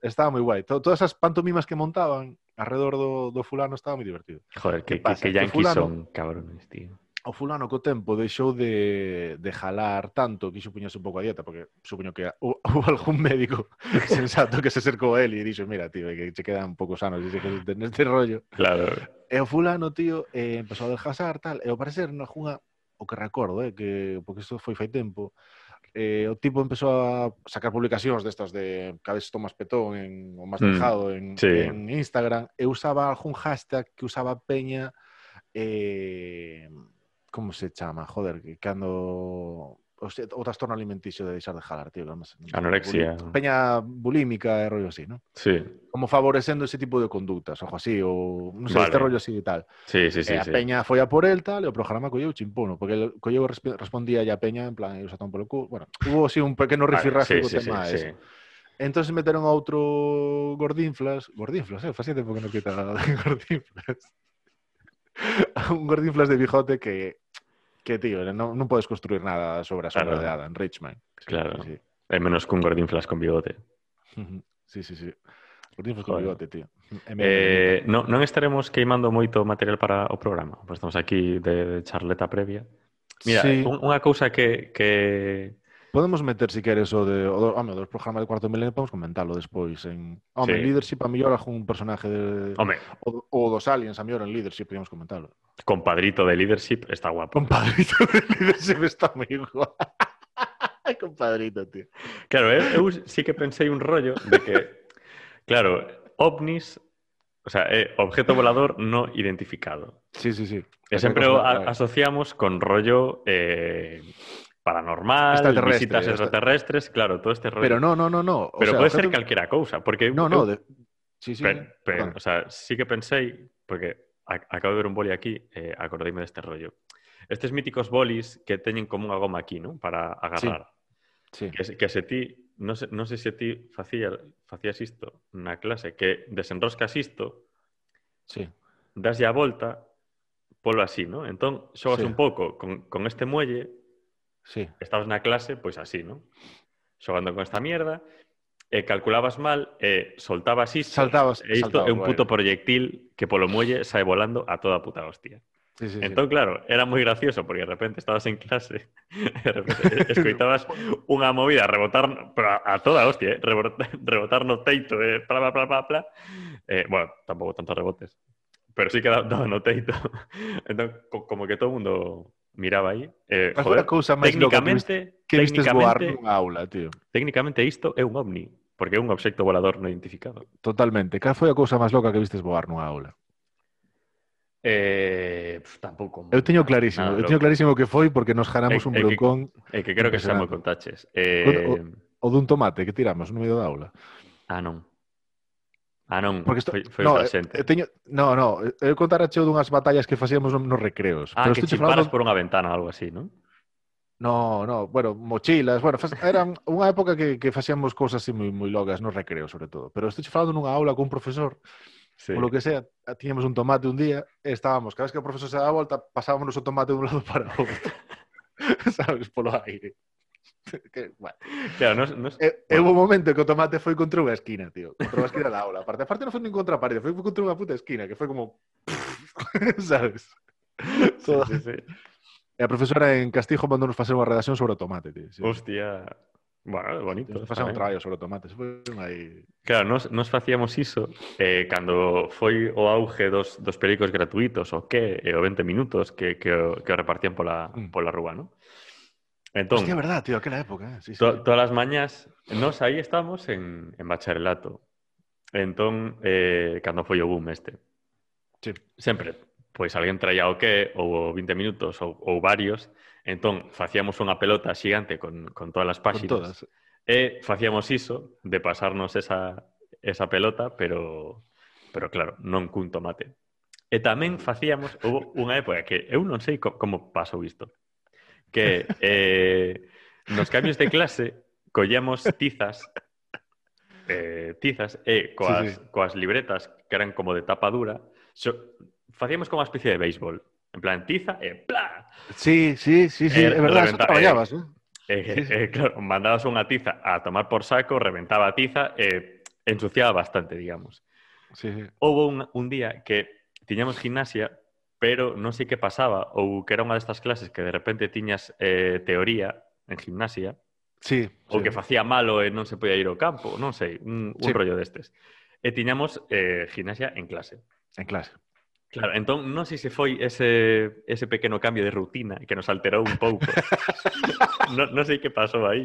Speaker 2: Estaba guai. To- Todas esas pantomimas que montaban alrededor do, do fulano estaba moi divertido.
Speaker 1: Joder, que, que, que
Speaker 2: fulano-
Speaker 1: son cabrones, tío.
Speaker 2: o fulano co tempo deixou de, de jalar tanto que xupuñase un pouco a dieta, porque supoño que houve algún médico sensato que se acercou a él e dixo, mira, tío, que che quedan poucos anos e que neste rollo.
Speaker 1: Claro.
Speaker 2: E o fulano, tío, eh, empezou a desgasar, tal, e ao parecer na junga, o que recordo, eh, que, porque isto foi fai tempo, eh, o tipo empezou a sacar publicacións destas de cada vez tomas petón en, o más
Speaker 1: mm,
Speaker 2: dejado mm, en,
Speaker 1: sí.
Speaker 2: en Instagram, e usaba algún hashtag que usaba Peña eh, como se chama? Joder, que cando o, se- o trastorno alimenticio de deixar de jalar, tío. me-
Speaker 1: Anorexia.
Speaker 2: Peña bulímica e rollo así, ¿no?
Speaker 1: Sí,
Speaker 2: Como favorecendo ese tipo de conductas, ojo así, non sei,
Speaker 1: Vale.
Speaker 2: este rollo así e tal.
Speaker 1: sí, sí, sí.
Speaker 2: e a
Speaker 1: sí.
Speaker 2: Peña foi a por el tal, e o programa colleu chimpuno, porque el colleu resp- respondía a Peña en plan, eu xa polo cu. Bueno, hubo así un pequeno
Speaker 1: Vale,
Speaker 2: rifirrafe
Speaker 1: sí,
Speaker 2: co
Speaker 1: sí,
Speaker 2: tema
Speaker 1: sí, sí.
Speaker 2: Entonces metieron a outro gordinflas, gordinflas, eh, facía tempo que non quita gordinflas. A un gordinflas de bigote que que, tío, non, non podes construir nada sobre a sombra
Speaker 1: claro.
Speaker 2: de Adam Richman. Sí,
Speaker 1: claro.
Speaker 2: Sí, sí.
Speaker 1: É menos que un Gordinflas con bigote.
Speaker 2: sí, sí, sí. Gordinflas con bigote, tío.
Speaker 1: Eh, no, non estaremos queimando moito material para o programa, pois estamos aquí de, de charleta previa. Mira,
Speaker 2: sí.
Speaker 1: un, unha cousa que, que
Speaker 2: Podemos meter, si queres, o de, o do, home, dos programas de cuarto milenio, podemos comentarlo despois. En, home,
Speaker 1: Sí.
Speaker 2: en Leadership a mellor algún personaje de...
Speaker 1: Home,
Speaker 2: O, o dos Aliens, a mellor en Leadership, podemos comentarlo.
Speaker 1: compadrito de leadership está guapo.
Speaker 2: Compadrito de Leadership está moi igual. Compadrito, tío.
Speaker 1: Claro, eu, eu sí que pensei un rollo de que, claro, ovnis, o sea, é objeto volador no identificado.
Speaker 2: Sí, sí, sí.
Speaker 1: E o a- asociamos con rollo eh, paranormal,
Speaker 2: Extraterrestre,
Speaker 1: visitas extraterrestres, claro, todo este rollo.
Speaker 2: Pero no, no, no, no. O
Speaker 1: Pero
Speaker 2: sea,
Speaker 1: puede ser calquera cousa, porque
Speaker 2: No, no, de... Sí, sí.
Speaker 1: Pero, o sea, sí que pensei, porque acabo de ver un boli aquí, eh, acordeime deste rollo. Estes míticos bolis que teñen como unha goma aquí, ¿no? Para agarrar.
Speaker 2: Sí.
Speaker 1: Que, se- que se ti, non sei, non sei se ti facía, facías isto na clase, que desenroscas isto,
Speaker 2: Sí.
Speaker 1: daslle a volta, polo así, ¿no? Entón, xogas
Speaker 2: Sí.
Speaker 1: un pouco con, con este muelle,
Speaker 2: Sí.
Speaker 1: estabas na clase, pois así, ¿no? Xogando con esta mierda, e calculabas mal, e soltabas isto,
Speaker 2: Saltabas.
Speaker 1: e isto
Speaker 2: saltabas,
Speaker 1: é un puto
Speaker 2: bueno.
Speaker 1: proyectil que polo muelle sae volando a toda puta hostia.
Speaker 2: Sí, sí, sí.
Speaker 1: Entón, claro, era moi gracioso porque de repente estabas en clase de repente escoitabas unha movida rebotar pero a, toda hostia, eh? rebotar, rebotar no teito, eh? pla, pla, pla, pla, pla. Eh, bueno, tampouco tantos rebotes, pero sí que daba, daba no teito. Entón, co- como que todo o mundo miraba aí. Eh,
Speaker 2: Mas
Speaker 1: joder,
Speaker 2: cousa máis técnicamente, que, viste, que vistes voar nunha aula, tío.
Speaker 1: Técnicamente isto é un ovni, porque é un obxecto volador non identificado.
Speaker 2: Totalmente. Cal foi a cousa máis loca que vistes voar nunha aula?
Speaker 1: Eh, pues, tampouco.
Speaker 2: Eu teño clarísimo,
Speaker 1: nada,
Speaker 2: eu teño clarísimo que foi porque nos ganamos
Speaker 1: eh,
Speaker 2: un broncón.
Speaker 1: É eh,
Speaker 2: que,
Speaker 1: eh, que creo que xa
Speaker 2: me
Speaker 1: contaches. Eh...
Speaker 2: O, o, o dun tomate que tiramos no medio da aula.
Speaker 1: Ah, non. Ah, non,
Speaker 2: porque esto,
Speaker 1: foi, foi
Speaker 2: no,
Speaker 1: outra xente.
Speaker 2: Eh, teño, no, no, eu contarache dunhas batallas que facíamos nos recreos.
Speaker 1: Ah,
Speaker 2: pero
Speaker 1: que chiparas
Speaker 2: falando...
Speaker 1: por unha ventana ou algo así, non?
Speaker 2: No, no, bueno, mochilas, bueno, faz, eran unha época que, que facíamos cousas así moi, moi logas nos recreos, sobre todo. Pero estou falando nunha aula con un profesor,
Speaker 1: sí.
Speaker 2: polo que sea, tiñamos un tomate un día, estábamos, cada vez que o profesor se daba a volta, pasábamos o tomate de un lado para o outro. Sabes, polo aire. que, bueno.
Speaker 1: Claro, nos, nos...
Speaker 2: E, eh, eh, bueno. Hubo un momento que o tomate foi contra unha esquina, tío. Contra unha esquina da aula. Aparte, aparte non foi nin contra a parede, foi contra unha puta esquina, que foi como... Sabes?
Speaker 1: Sí,
Speaker 2: Sí,
Speaker 1: sí, sí.
Speaker 2: E a profesora en Castijo mandou nos facer unha redacción sobre o tomate, tío. Sí.
Speaker 1: Hostia. Bueno, bonito.
Speaker 2: Nos facer un traballo sobre o tomate. Aí...
Speaker 1: Claro, nos, nos facíamos iso eh, cando foi o auge dos, dos periódicos gratuitos o que, e eh, o 20 minutos que, que, que o repartían pola,
Speaker 2: mm.
Speaker 1: pola rúa, non? Entón,
Speaker 2: Hostia, verdad, tío, aquela época. Eh? Sí,
Speaker 1: to. Todas as mañas, nós aí estamos en, en bacharelato. Entón, eh, cando foi o boom este.
Speaker 2: Sí.
Speaker 1: Sempre, pois alguén traía o que, ou 20 minutos, ou, ou varios. Entón, facíamos unha pelota xigante con, con todas as páxinas.
Speaker 2: Con todas.
Speaker 1: E facíamos iso de pasarnos esa, esa pelota, pero, pero claro, non cun tomate. E tamén facíamos, houve unha época que eu non sei co, como pasou isto, que eh, nos cambios de clase collíamos tizas eh, tizas eh, e coas,
Speaker 2: sí, sí.
Speaker 1: coas libretas que eran como de tapa dura so, facíamos como unha especie de béisbol en plan tiza eh, e ¡plá!
Speaker 2: Sí, sí, sí, sí,
Speaker 1: eh,
Speaker 2: é verdade, eso traballabas, eh,
Speaker 1: eh, eh,
Speaker 2: sí, sí.
Speaker 1: eh, claro, mandabas unha tiza a tomar por saco, reventaba a tiza e eh, ensuciaba bastante, digamos.
Speaker 2: Sí, sí.
Speaker 1: Houve un, un día que tiñamos gimnasia pero non sei que pasaba, ou que era unha destas clases que de repente tiñas eh, teoría en gimnasia,
Speaker 2: Sí,
Speaker 1: ou
Speaker 2: sí.
Speaker 1: que facía malo e non se podía ir ao campo, non sei, un, un
Speaker 2: Sí.
Speaker 1: rollo destes. E tiñamos eh, gimnasia en clase.
Speaker 2: En clase.
Speaker 1: Claro, entón non sei se foi ese, ese pequeno cambio de rutina que nos alterou un pouco. non, non sei que pasou aí.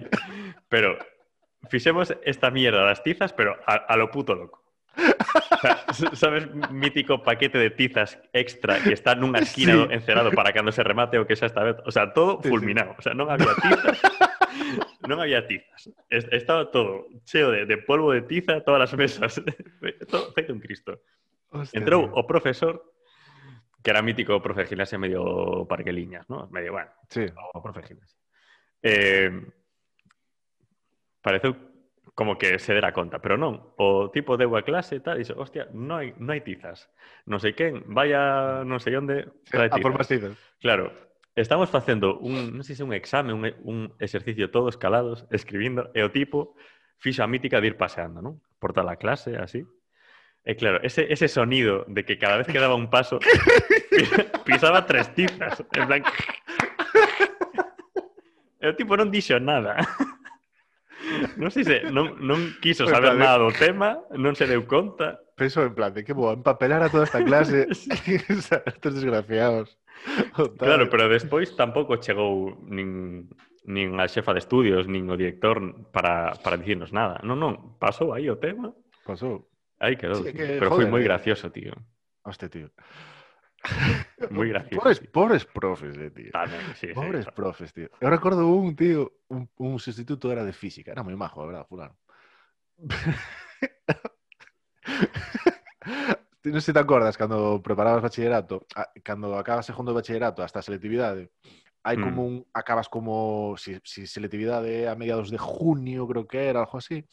Speaker 1: Pero fixemos esta mierda das tizas, pero a, a lo puto loco. Sea, sabes, mítico paquete de tizas extra que está nunha esquina
Speaker 2: Sí.
Speaker 1: do encerado para cando se remate o que xa esta vez. O sea, todo
Speaker 2: Sí, sí.
Speaker 1: fulminado. O sea, non había tizas. non había tizas. Es- Estaba todo cheo de, de polvo de tiza, todas as mesas. todo feito un cristo.
Speaker 2: Hostia, tío.
Speaker 1: o profesor, que era mítico profe gimnasia medio parqueliñas, ¿no? Medio, bueno,
Speaker 2: Sí.
Speaker 1: o profe gimnasia. Eh, pareceu como que se dera conta, pero non, o tipo deu a clase e tal, e dixo, hostia, non hai, non hai tizas, non sei quen, vai a non sei onde, trae tizas.
Speaker 2: A por máis tizas.
Speaker 1: Claro, estamos facendo un, non sei se un exame, un, un exercicio todos calados, escribindo, e o tipo fixo a mítica de ir paseando, non? Por toda a clase, así. E claro, ese, ese sonido de que cada vez que daba un paso pisaba tres tizas, en plan... e o tipo non dixo nada non sei se non, non quiso saber nada do tema, non se deu conta.
Speaker 2: Penso en plan de que vou empapelar a toda esta clase estos desgraciados.
Speaker 1: Claro, pero despois tampouco chegou nin, nin a xefa de estudios, nin o director para, para dicirnos nada. Non, non, pasou aí o tema.
Speaker 2: Pasou.
Speaker 1: Aí quedou,
Speaker 2: sí, que,
Speaker 1: pero
Speaker 2: joder, foi
Speaker 1: moi
Speaker 2: eh.
Speaker 1: gracioso, tío.
Speaker 2: Hostia, tío.
Speaker 1: Moi gracioso.
Speaker 2: Pobres, pobres profes, eh, tío.
Speaker 1: Tamén, sí, sí.
Speaker 2: Pobres profes, tío. Eu recordo un, tío, un, un sustituto era de física. Era moi majo, a verdad, fulano. Non sei se te acordas cando preparabas bachillerato, a- cando acabas segundo de bachillerato hasta a selectividade, hai
Speaker 1: Mm.
Speaker 2: como un acabas como si, si selectividade a mediados de junio, creo que era, algo así.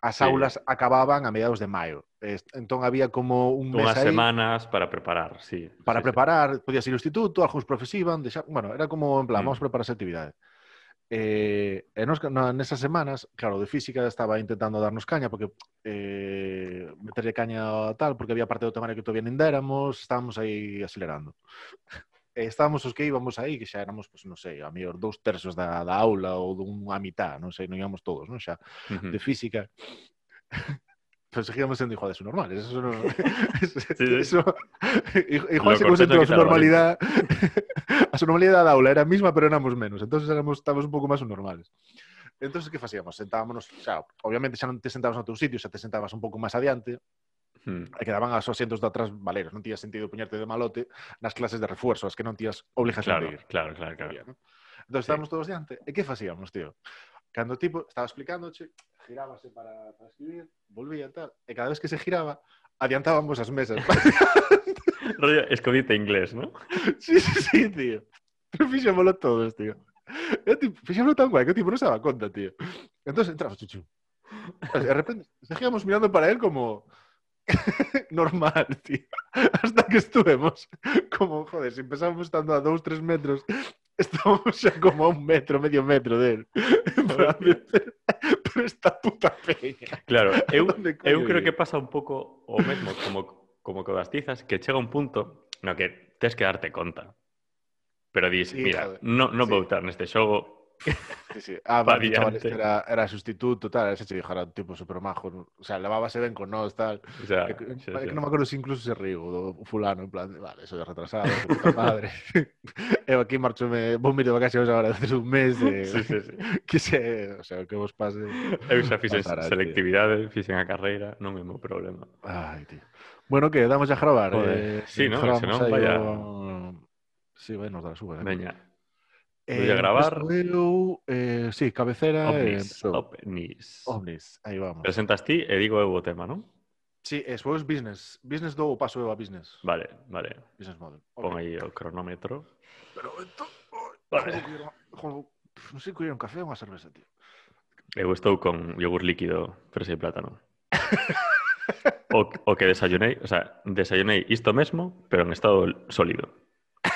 Speaker 2: As
Speaker 1: Sí.
Speaker 2: aulas acababan a mediados de maio. Entón había como un mes
Speaker 1: Unhas
Speaker 2: aí
Speaker 1: semanas para preparar, sí.
Speaker 2: para
Speaker 1: sí, sí.
Speaker 2: preparar, podías ir ao instituto, algúns profes iban, deixar, bueno, era como en plan,
Speaker 1: Mm.
Speaker 2: vamos a preparar esa actividade. Eh, e nos, na, nesas semanas, claro, de física estaba intentando darnos caña porque eh, meterle caña tal, porque había parte do temario que todavía nin déramos, estábamos aí acelerando. e estábamos os que íbamos aí, que xa éramos, pois, non sei, a mellor dous tercios da, da aula ou dunha mitad, non sei, non íamos todos, non xa,
Speaker 1: uh -huh.
Speaker 2: de física. Pero pois seguíamos sendo igual de su normal. Eso no... eso...
Speaker 1: Sí, sí.
Speaker 2: Igual se concentró a su normalidad. a su normalidad da aula era a misma, pero éramos menos. Entonces éramos, estábamos un pouco máis normales. Entonces, que facíamos? Sentábamos, xa, obviamente xa non te sentabas no teu sitio, xa te sentabas un pouco máis adiante,
Speaker 1: Mm.
Speaker 2: quedaban os asientos de atrás valeros. Non tías sentido poñerte de malote nas clases de refuerzo, as que non tías obligación
Speaker 1: Claro,
Speaker 2: de ir.
Speaker 1: claro, claro, claro.
Speaker 2: Entonces
Speaker 1: Sí.
Speaker 2: estábamos todos diante. E que facíamos, tío? Cando o tipo estaba explicándoche, girábase para, para escribir, volvía e tal, e cada vez que se giraba, adiantábamos as mesas.
Speaker 1: Rollo escondite inglés, ¿no?
Speaker 2: sí, sí, sí, tío. Pero fixémolo todos, tío. E, tipo, fixémolo tan guai que o tipo non se daba conta, tío. Entonces entraba, chuchu. De repente seguíamos mirando para él como normal, tío. Hasta que estuvemos como, joder, si empezábamos estando a dous, tres metros, estábamos xa como a un metro, medio metro de él. Pero esta puta peña.
Speaker 1: Claro, eu, creo que pasa un pouco o mesmo como, como co das tizas, que chega un punto no que tes que darte conta. Pero dis,
Speaker 2: Sí,
Speaker 1: mira,
Speaker 2: joder.
Speaker 1: no, no
Speaker 2: Sí.
Speaker 1: vou estar neste xogo,
Speaker 2: Sí, sí. Ah, vale, chaval, este era, era, sustituto, tal, ese chico era un tipo super majo. O sea, levábase ben con nós, tal.
Speaker 1: O sea,
Speaker 2: eh, que,
Speaker 1: sí,
Speaker 2: que
Speaker 1: sí.
Speaker 2: non me acordo se incluso se rigo do fulano, en plan, vale, soy retrasado, puta madre. Eu eh, aquí marchome, vou mire de vacacións agora desde un mes de...
Speaker 1: Sí, sí, sí.
Speaker 2: que se, o sea, que vos pase...
Speaker 1: Eu xa fixen selectividade, fixen a carreira, non é meu problema.
Speaker 2: Ai, tío. Bueno, que damos a gravar.
Speaker 1: Joder.
Speaker 2: Eh,
Speaker 1: sí, no, se
Speaker 2: non,
Speaker 1: vaya...
Speaker 2: O... Sí, vai nos dar
Speaker 1: súa.
Speaker 2: Eh. Veña.
Speaker 1: Voy a gravar.
Speaker 2: Eu, eh, sí, cabecera. eh,
Speaker 1: ovnis. Ovnis,
Speaker 2: aí vamos.
Speaker 1: Presentas ti e digo eu o tema, non?
Speaker 2: Sí, eso es business. Business do paso a business.
Speaker 1: Vale, vale.
Speaker 2: Business model.
Speaker 1: Pon
Speaker 2: Ok.
Speaker 1: aí o cronómetro.
Speaker 2: Pero esto...
Speaker 1: Vale.
Speaker 2: Non sei que un café ou unha cerveza, tío.
Speaker 1: Eu estou con yogur líquido, fresa e plátano. O, o que desayunei, o sea, desayunei isto mesmo, pero en estado sólido.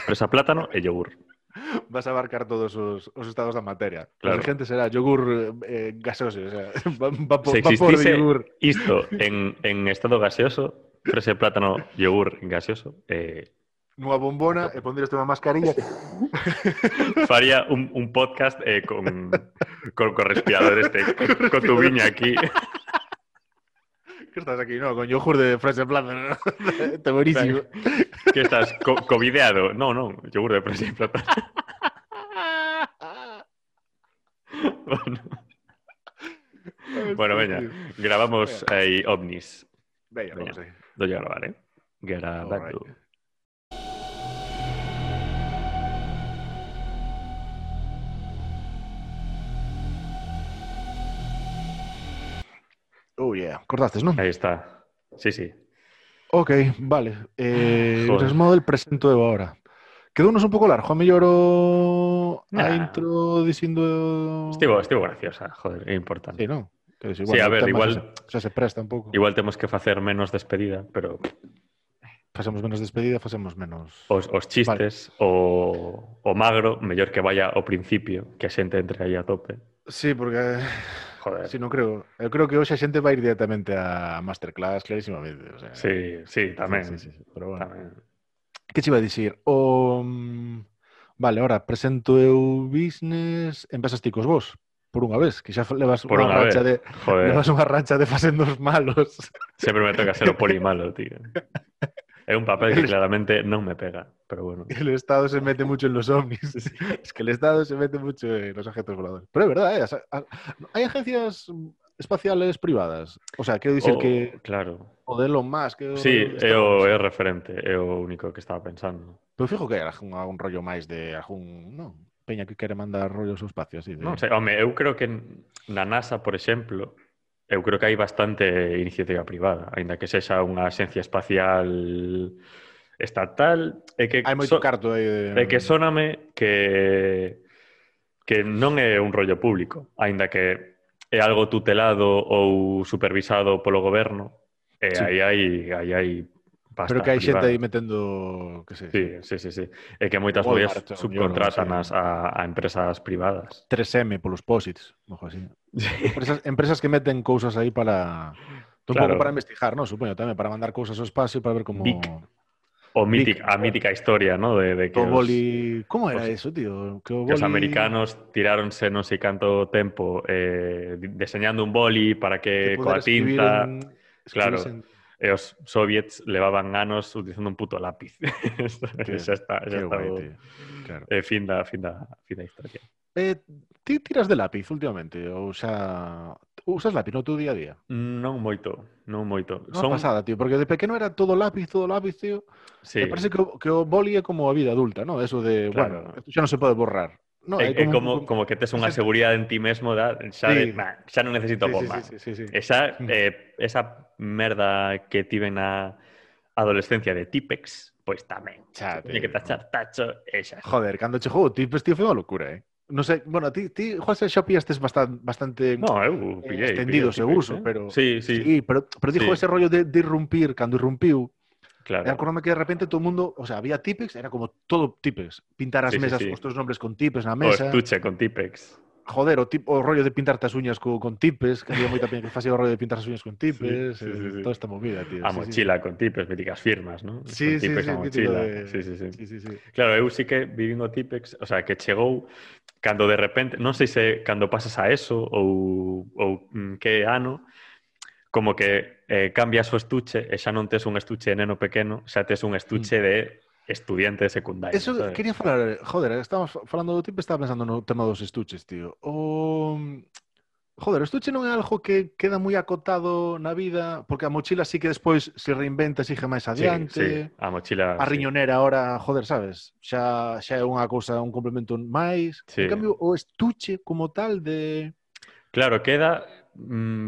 Speaker 1: Fresa, plátano e yogur.
Speaker 2: vas a abarcar todos os, os estados da materia.
Speaker 1: Claro.
Speaker 2: A gente será yogur eh, eh, gaseoso, o sea, va, va,
Speaker 1: po,
Speaker 2: Se va
Speaker 1: por
Speaker 2: yogur.
Speaker 1: Isto en, en estado gaseoso, frese plátano, yogur gaseoso, eh,
Speaker 2: nunha bombona e pondrías unha mascarilla.
Speaker 1: Faría un, un podcast eh, con, con, con respiradores este, con, con tu viña aquí.
Speaker 2: Que estás aquí, no? Con yogur de fresa en plátano. ¿no? Está buenísimo.
Speaker 1: Que estás co covideado. No, no, yogur de fresa e plátano. Bueno, bueno, veña, grabamos aí ovnis.
Speaker 2: Veña,
Speaker 1: Veña.
Speaker 2: vamos aí.
Speaker 1: Doy a grabar, eh? Grabando.
Speaker 2: Oh, yeah. Cortastes, non?
Speaker 1: Ahí está. Sí, sí.
Speaker 2: Ok, vale. Eh. Business Model presento eu ahora. Quedounos un pouco largo, a mellor o a
Speaker 1: Nah.
Speaker 2: intro dicindo...
Speaker 1: Estivo, estivo graciosa, joder, é importante.
Speaker 2: Sí, non? Quero dicir,
Speaker 1: Sí, a ver, igual-
Speaker 2: Xa se, se presta un pouco.
Speaker 1: Igual temos que facer menos despedida, pero
Speaker 2: Facemos menos despedida, facemos menos...
Speaker 1: os, os chistes o, o magro, mellor que vaya ao principio, que a xente entre aí a tope.
Speaker 2: Sí, porque...
Speaker 1: Joder.
Speaker 2: Si non creo. Eu creo que hoxe a xente vai ir directamente a Masterclass clarísimamente. O sea,
Speaker 1: Sí, sí, tamén.
Speaker 2: Sí, sí, sí, pero bueno.
Speaker 1: tamén.
Speaker 2: Que che iba a dicir? O, mm, Vale, ahora presento eu business, empezas ti cos vos, por unha vez, que xa levas
Speaker 1: Por
Speaker 2: unha
Speaker 1: unha
Speaker 2: racha
Speaker 1: vez.
Speaker 2: de
Speaker 1: Joder,
Speaker 2: levas unha racha de facendos malos.
Speaker 1: sempre me toca ser o poli malo, tío. É un papel que claramente non me pega, pero bueno.
Speaker 2: El Estado se mete mucho en los ovnis. Sí. Es que el Estado se mete mucho en los objetos voladores. Pero es verdad, ¿eh? hay agencias espaciales privadas. O sea, quero dicir
Speaker 1: o, oh,
Speaker 2: que...
Speaker 1: Claro.
Speaker 2: O de Elon Musk... Que
Speaker 1: sí, é o, é referente, é o único que estaba pensando.
Speaker 2: Pero fijo que era un, un rollo máis de algún... No, peña que quere mandar rollos ao espacio así. De...
Speaker 1: Non sei, home, eu creo que na NASA, por exemplo, Eu creo que hai bastante iniciativa privada, aínda que sexa unha axencia espacial estatal, é que
Speaker 2: hai moito so, carto aí de...
Speaker 1: É que soname que que non é un rollo público, aínda que é algo tutelado ou supervisado polo goberno, e
Speaker 2: sí.
Speaker 1: aí hai aí hai Pasta,
Speaker 2: pero que hai xente aí metendo, que sei.
Speaker 1: Sí, sí, sí, sí. É que moitas
Speaker 2: moias
Speaker 1: subcontratan
Speaker 2: no,
Speaker 1: as, a, a empresas privadas.
Speaker 2: 3M polos posits, mojo así. Empresas, empresas que meten cousas aí para... Un
Speaker 1: claro.
Speaker 2: pouco para investigar, ¿no? Supoño tamén, para mandar cousas ao espacio para ver como...
Speaker 1: Vic. O mític, a mítica historia, ¿no? De, de que
Speaker 2: o boli... Os, como era
Speaker 1: os,
Speaker 2: eso, tío? Que, o boli...
Speaker 1: que os americanos tiráronse non sei canto tempo eh, deseñando un boli para que,
Speaker 2: que
Speaker 1: coa tinta...
Speaker 2: En...
Speaker 1: Claro.
Speaker 2: En
Speaker 1: e os soviets levaban anos utilizando un puto lápiz.
Speaker 2: que,
Speaker 1: xa está, xa está
Speaker 2: guai,
Speaker 1: o...
Speaker 2: claro.
Speaker 1: eh, fin, da, fin, da, fin da historia.
Speaker 2: Eh, ti tiras de lápiz últimamente? Ou xa... Usas lápiz no teu día a día?
Speaker 1: Non moito, non moito.
Speaker 2: Non Son... pasada, tío, porque de pequeno era todo lápiz, todo lápiz, tío.
Speaker 1: Sí.
Speaker 2: Me parece que, o, que o boli é como a vida adulta, non? Eso de,
Speaker 1: claro.
Speaker 2: bueno, isto xa non se pode borrar. No, eh,
Speaker 1: é, é eh, como, como, como que tes unha seguridade en ti mesmo da, xa,
Speaker 2: sí.
Speaker 1: de, nah, xa non necesito
Speaker 2: sí,
Speaker 1: bomba.
Speaker 2: Sí, sí, sí, sí, sí.
Speaker 1: Esa,
Speaker 2: mm.
Speaker 1: eh, esa merda que tive na adolescencia de Tipex, pois pues tamén.
Speaker 2: Xa,
Speaker 1: Tiñe que tachar tacho esa.
Speaker 2: Joder, cando che jugo Tipex, tío, foi unha locura, eh? Non sei, bueno, ti, ti José, xa pillaste bastante, bastante
Speaker 1: no,
Speaker 2: eh, uh, eu,
Speaker 1: pillei,
Speaker 2: extendido
Speaker 1: pillei,
Speaker 2: ese
Speaker 1: tipex,
Speaker 2: uso,
Speaker 1: eh?
Speaker 2: pero...
Speaker 1: Sí, sí.
Speaker 2: sí pero, pero dijo
Speaker 1: sí.
Speaker 2: ese rollo de, de irrumpir, cando irrumpiu,
Speaker 1: Claro.
Speaker 2: E acordame que de repente todo o mundo, o sea, había Tipex, era como todo Tipex, pintar as
Speaker 1: sí,
Speaker 2: mesas
Speaker 1: sí, sí.
Speaker 2: os teus nombres con Tipex na mesa.
Speaker 1: O estuche con Tipex.
Speaker 2: Joder, o, tip, o rollo de pintarte as uñas co, con Tipex, que había moita peña que facía o rollo de pintar as uñas con Tipex,
Speaker 1: sí, sí, eh, sí,
Speaker 2: eh,
Speaker 1: sí.
Speaker 2: toda esta movida, tío.
Speaker 1: A
Speaker 2: sí,
Speaker 1: mochila sí. con Tipex, míticas firmas, ¿no?
Speaker 2: Sí,
Speaker 1: con
Speaker 2: sí,
Speaker 1: tipex,
Speaker 2: sí,
Speaker 1: a mochila.
Speaker 2: De...
Speaker 1: Sí, sí, sí.
Speaker 2: sí, sí, sí.
Speaker 1: Claro, eu sí que vivindo tipex, o sea, que chegou cando de repente, non sei se cando pasas a eso ou, ou mm, que ano, como que eh, cambias o estuche e xa non tes un estuche de neno pequeno, xa tes un estuche mm. de estudiante de secundaria.
Speaker 2: Eso
Speaker 1: ¿sabes?
Speaker 2: quería falar, eh, joder, estamos falando do tipo, estaba pensando no tema dos estuches, tío. O Joder, o estuche non é algo que queda moi acotado na vida, porque a mochila sí que despois se reinventa, sigue máis adiante.
Speaker 1: Sí, sí. A mochila...
Speaker 2: A riñonera sí. ahora, joder, sabes? Xa, xa é unha cousa, un complemento máis.
Speaker 1: Sí.
Speaker 2: En cambio, o estuche como tal de...
Speaker 1: Claro, queda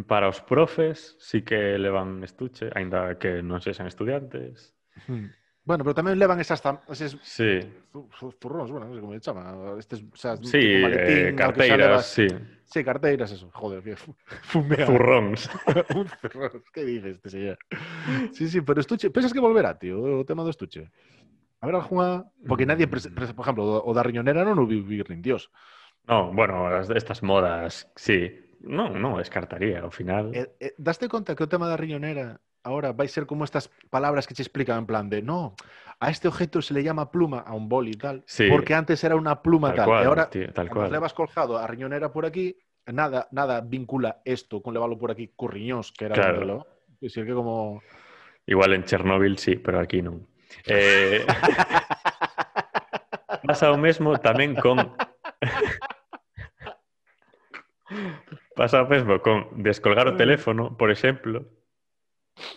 Speaker 1: para os profes, sí que levan estuche, aínda que non sexan estudiantes.
Speaker 2: Hmm. Bueno, pero tamén levan esas tam... eses
Speaker 1: Sí,
Speaker 2: zu- zu- zurróns, bueno, non sei como se chama. Estes, o sea,
Speaker 1: sí,
Speaker 2: tipo maletín,
Speaker 1: eh, carteiras, sí,
Speaker 2: Sí, carteiras, eso. Joder, que fu- fumea.
Speaker 1: zurróns.
Speaker 2: un. Que dices este señor? Sí, sí, pero estuche... Pensas que volverá, tío, o tema do estuche? A ver, algunha... Porque nadie,
Speaker 1: Mm.
Speaker 2: por exemplo, o da riñonera non o vivir nin Dios.
Speaker 1: No, bueno, as- estas modas, sí. Non, non, descartaría, ao final.
Speaker 2: Eh, eh, daste conta que o tema da riñonera ahora vai ser como estas palabras que che explican en plan de no, a este objeto se le llama pluma a un boli y tal,
Speaker 1: Sí.
Speaker 2: porque antes era una pluma
Speaker 1: Tal
Speaker 2: tal,
Speaker 1: cual,
Speaker 2: e ahora
Speaker 1: tío, tal cual.
Speaker 2: levas colgado a riñonera por aquí, nada nada vincula esto con levarlo por aquí con riñóns, que era
Speaker 1: Claro.
Speaker 2: Es decir, que como
Speaker 1: Igual en Chernóbil sí, pero aquí non. Eh, pasa o mesmo tamén con Pasa o mesmo con descolgar o teléfono, por exemplo,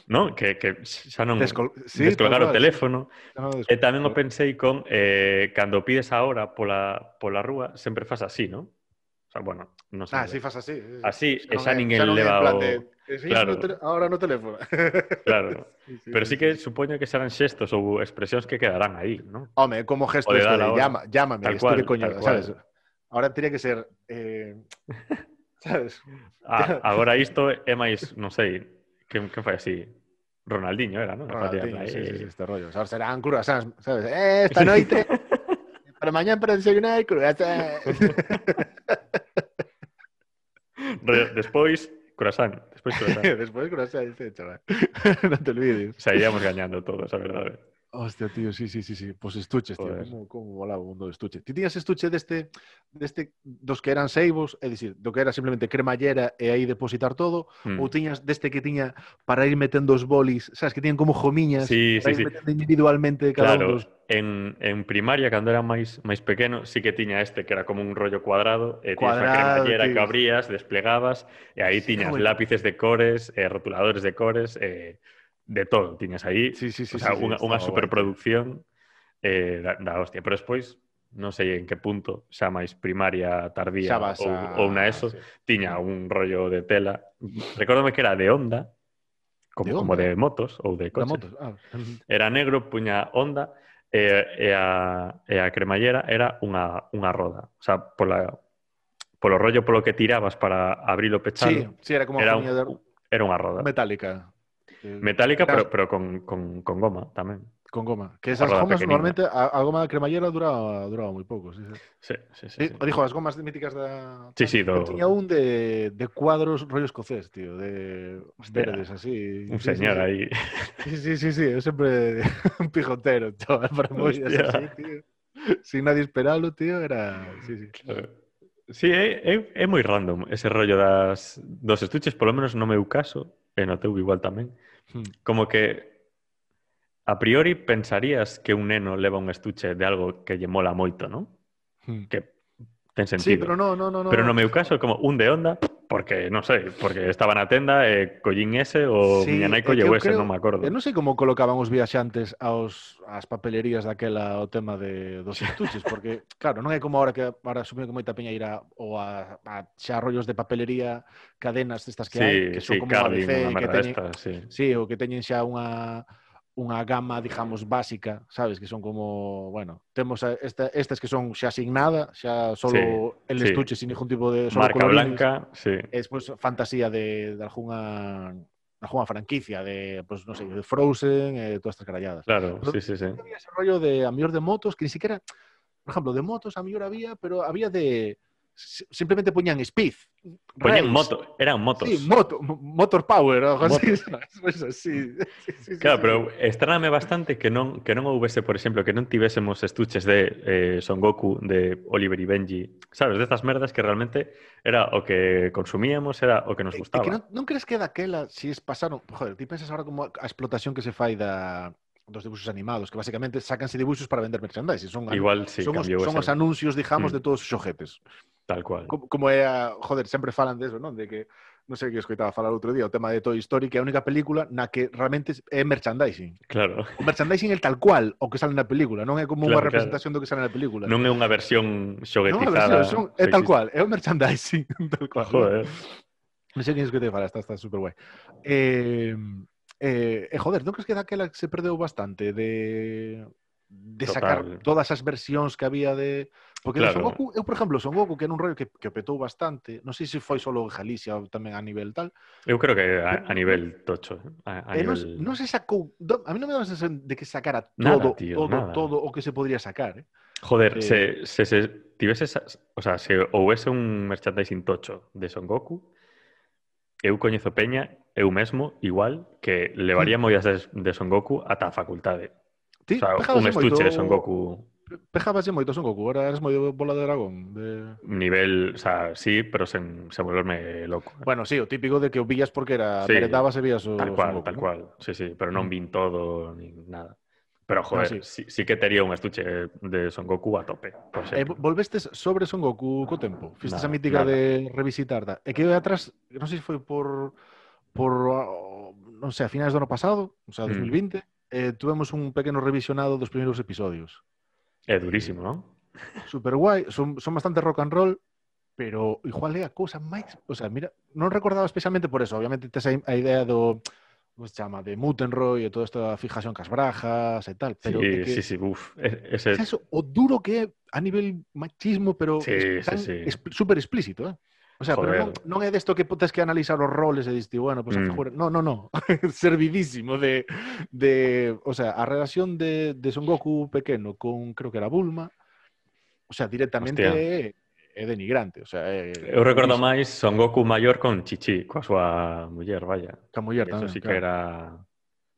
Speaker 1: non? Que, que xa non
Speaker 2: Descol sí,
Speaker 1: descolgar o teléfono.
Speaker 2: No.
Speaker 1: E eh, tamén o pensei con eh, cando pides a hora pola, pola rúa, sempre fas así, non? O sea, bueno, non sei.
Speaker 2: Ah, si fas así.
Speaker 1: Así, xa,
Speaker 2: e
Speaker 1: xa ninguén
Speaker 2: xa
Speaker 1: leva o...
Speaker 2: De...
Speaker 1: Claro.
Speaker 2: No te... Ahora no teléfono.
Speaker 1: claro.
Speaker 2: sí, sí,
Speaker 1: Pero sí, sí que
Speaker 2: sí.
Speaker 1: supoño que serán xestos ou expresións que quedarán aí, ¿no?
Speaker 2: Home, como gesto
Speaker 1: de,
Speaker 2: este de llama, llámame,
Speaker 1: tal cual, estuve
Speaker 2: coño,
Speaker 1: tal cual.
Speaker 2: ¿sabes? Ahora tenía que ser eh, ¿sabes?
Speaker 1: A, agora isto é máis, non sei, quen, quen fai así? Ronaldinho era, non?
Speaker 2: Ronaldinho,
Speaker 1: Facía,
Speaker 2: sí, sí, sí, este rollo. Ahora serán croissants, ¿sabes? Eh, esta noche, para mañana para desayunar, croissants.
Speaker 1: Despois, croissant. Despois croissant.
Speaker 2: Después croissants, sí, chaval. no te olvides.
Speaker 1: Sairíamos gañando todos, a verdade.
Speaker 2: Hostia, tío, sí, sí, sí, sí. Pues estuches, tío. Como, como volaba o mundo de estuche. Ti tiñas estuche deste, deste dos que eran seibos, é dicir, do que era simplemente cremallera e aí depositar todo,
Speaker 1: mm.
Speaker 2: ou tiñas deste que tiña para ir metendo os bolis, sabes, que tiñan como jomiñas
Speaker 1: sí,
Speaker 2: para
Speaker 1: sí,
Speaker 2: ir
Speaker 1: sí.
Speaker 2: metendo individualmente cada
Speaker 1: claro.
Speaker 2: un dos.
Speaker 1: En, en primaria, cando era máis máis pequeno, sí que tiña este que era como un rollo cuadrado, eh, e tiñas
Speaker 2: cuadrado,
Speaker 1: a cremallera
Speaker 2: tío.
Speaker 1: que abrías, desplegabas, e aí
Speaker 2: sí,
Speaker 1: tiñas
Speaker 2: como...
Speaker 1: lápices de cores, e rotuladores de cores, e de todo tiñas aí.
Speaker 2: Sí, sí, sí,
Speaker 1: o sea,
Speaker 2: sí,
Speaker 1: unha,
Speaker 2: sí,
Speaker 1: unha superproducción eh, da, da hostia. Pero despois, non sei en que punto, xa máis primaria, tardía
Speaker 2: xa
Speaker 1: ou,
Speaker 2: a...
Speaker 1: ou na ESO,
Speaker 2: sí.
Speaker 1: tiña un rollo de tela. Recórdame que era de onda, como
Speaker 2: de, onda?
Speaker 1: como de motos ou de coches.
Speaker 2: Motos. Ah.
Speaker 1: Era negro, puña onda, e, e, a, e a cremallera era unha, unha roda. O sea, pola, polo rollo polo que tirabas para abrir o pechado.
Speaker 2: Sí, sí, era como
Speaker 1: era,
Speaker 2: un, de...
Speaker 1: era unha roda.
Speaker 2: Metálica.
Speaker 1: Metálica, pero, pero con, con, con, goma tamén.
Speaker 2: Con goma. Que esas
Speaker 1: Roda
Speaker 2: gomas
Speaker 1: pequenina.
Speaker 2: normalmente a, a goma de cremallera duraba, duraba moi pouco. Sí, sí,
Speaker 1: sí, sí, sí.
Speaker 2: Dijo, as gomas míticas da...
Speaker 1: Sí, sí, do...
Speaker 2: Tenía un de, de cuadros rollo escocés, tío, de
Speaker 1: Hostia,
Speaker 2: verdes, así.
Speaker 1: Un
Speaker 2: sí,
Speaker 1: señor
Speaker 2: sí,
Speaker 1: aí.
Speaker 2: Sí, sí, sí, sí, eu sempre un pijotero, chaval, para movidas así, tío. Sin nadie esperalo, tío, era... Sí, sí.
Speaker 1: Claro. Sí, é, é, é moi random ese rollo das, dos estuches, polo menos no meu caso, e no teu igual tamén,
Speaker 2: Hmm.
Speaker 1: Como que a priori pensarías que un neno leva un estuche de algo que lle mola moito, non?
Speaker 2: Hmm.
Speaker 1: Que ten sentido.
Speaker 2: Sí, pero no, no, no. no.
Speaker 1: Pero no, meu caso é como un de onda, porque, non sei, porque estaba na tenda e eh, collín ese ou
Speaker 2: sí,
Speaker 1: miña nai colleu ese,
Speaker 2: creo,
Speaker 1: non me acordo.
Speaker 2: Eu non sei como colocaban os viaxantes aos, as papelerías daquela o tema de, dos estuches, porque, claro, non é como ahora que ahora asumio que moita peña irá ou a, a xa rollos de papelería, cadenas destas que
Speaker 1: sí, hai,
Speaker 2: que son
Speaker 1: sí,
Speaker 2: como
Speaker 1: Carlin,
Speaker 2: ABC, que teñen,
Speaker 1: esta, sí.
Speaker 2: sí, ou que teñen xa unha unha gama, digamos, básica, sabes, que son como, bueno, temos esta, estas que son xa sin nada, xa solo el
Speaker 1: sí.
Speaker 2: estuche sin ningún tipo de solo
Speaker 1: Marca
Speaker 2: colorines.
Speaker 1: blanca, sí.
Speaker 2: E despois fantasía de, de algunha algunha franquicia de, pues, non sei, de Frozen e todas estas caralladas.
Speaker 1: Claro,
Speaker 2: Pero-
Speaker 1: sí, sí, sí.
Speaker 2: Había ese rollo de a mellor de motos que ni siquiera, por ejemplo, de motos a mellor había, pero había de simplemente poñían speed. Race.
Speaker 1: moto, eran motos.
Speaker 2: Sí, moto, mo- motor power, algo así,
Speaker 1: Claro, pero extráname bastante que non que non houvese, por exemplo, que non tivésemos estuches de eh, Son Goku, de Oliver y Benji, sabes, de estas merdas que realmente era o que consumíamos, era o que nos
Speaker 2: é
Speaker 1: gustaba.
Speaker 2: que non, non crees que daquela, si es pasaron, joder, ti pensas ahora como a explotación que se fai da dos dibuxos animados, que basicamente sacanse dibuxos para vender merchandising. Son,
Speaker 1: Igual, sí,
Speaker 2: son, os, son os anuncios, digamos,
Speaker 1: mm.
Speaker 2: de todos os xoguetes.
Speaker 1: Tal cual.
Speaker 2: Como, como é a... Joder, sempre falan de eso, non? De que, non sei que escoitaba falar outro día, o tema de Toy Story, que é a única película na que realmente é merchandising.
Speaker 1: Claro.
Speaker 2: O merchandising é tal cual o que sale na película, non é como
Speaker 1: claro, unha
Speaker 2: representación claro. do que sale na película.
Speaker 1: Non é unha versión
Speaker 2: xoguetizada. Non
Speaker 1: é,
Speaker 2: versión, son, é tal cual, é o merchandising, tal cual.
Speaker 1: Joder.
Speaker 2: Non sei que escoitei falar, está, está super guai. Eh, eh, eh, joder, non crees que daquela se perdeu bastante de de sacar todas as versións que había de porque de
Speaker 1: Claro.
Speaker 2: Son Goku, eu por exemplo, Son Goku que era un rollo que, que petou bastante, non sei se foi solo en Galicia ou tamén a nivel tal,
Speaker 1: Eu creo que a, a nivel tocho. A, a
Speaker 2: e non,
Speaker 1: nivel...
Speaker 2: non se sacou, a mí non me dá a sensación de que sacara
Speaker 1: Nada,
Speaker 2: todo,
Speaker 1: tío,
Speaker 2: todo,
Speaker 1: nada.
Speaker 2: todo o que se podría sacar, eh?
Speaker 1: Joder,
Speaker 2: Eh,
Speaker 1: se, se, se tivese o sea, se houvese un merchandising tocho de Son Goku, eu coñezo Peña, eu mesmo, igual, que levaría hmm. moidas de, de Son Goku ata a facultade.
Speaker 2: Ti,
Speaker 1: o sea, un estuche
Speaker 2: moito...
Speaker 1: de Son Goku...
Speaker 2: Pejabase moito Son Goku, ahora eres moi bola de dragón. De...
Speaker 1: Nivel, o sea, sí, pero sen, sen volverme loco.
Speaker 2: Bueno, sí, o típico de que o villas porque era
Speaker 1: sí,
Speaker 2: meredabas e vías o
Speaker 1: Tal cual, Son
Speaker 2: Goku,
Speaker 1: tal
Speaker 2: ¿no?
Speaker 1: cual, sí, sí, pero non
Speaker 2: hmm.
Speaker 1: vin todo, ni nada. Pero,
Speaker 2: sí.
Speaker 1: joder, sí. Sí, que tería un estuche de Son Goku a tope,
Speaker 2: E
Speaker 1: exemplo.
Speaker 2: volvestes sobre Son Goku co tempo. Fistes a
Speaker 1: Nada,
Speaker 2: mítica
Speaker 1: nada.
Speaker 2: de revisitarda. E que atrás, non sei se foi por por ah, non sei, a finais do ano pasado, o sea,
Speaker 1: Mm.
Speaker 2: 2020, eh, tuvemos un pequeno revisionado dos primeiros episodios.
Speaker 1: É durísimo, non?
Speaker 2: Super guai, son, son bastante rock and roll, pero igual é a cousa máis, o sea, mira, non recordaba especialmente por eso, obviamente tes a, a idea do se chama, de Mutenroy e toda esta fijación cas brajas e tal, pero
Speaker 1: sí,
Speaker 2: que
Speaker 1: sí, sí, uf. Ese,
Speaker 2: Es eso, o duro que a nivel machismo, pero
Speaker 1: Sí,
Speaker 2: es
Speaker 1: sí,
Speaker 2: súper explícito, eh? O sea, pero non,
Speaker 1: Joder.
Speaker 2: non é desto que podes que analizar os roles e diste, bueno, pues
Speaker 1: Mm.
Speaker 2: figura... No, no, no. Servidísimo de, de... O sea, a relación de, de Son Goku pequeno con, creo que era Bulma, o sea, directamente
Speaker 1: Hostia.
Speaker 2: é denigrante, o sea, é,
Speaker 1: Eu recordo
Speaker 2: é
Speaker 1: máis Son Goku maior con Chichi, coa súa muller, vaya.
Speaker 2: Ca muller tamén,
Speaker 1: Eso sí
Speaker 2: claro.
Speaker 1: que era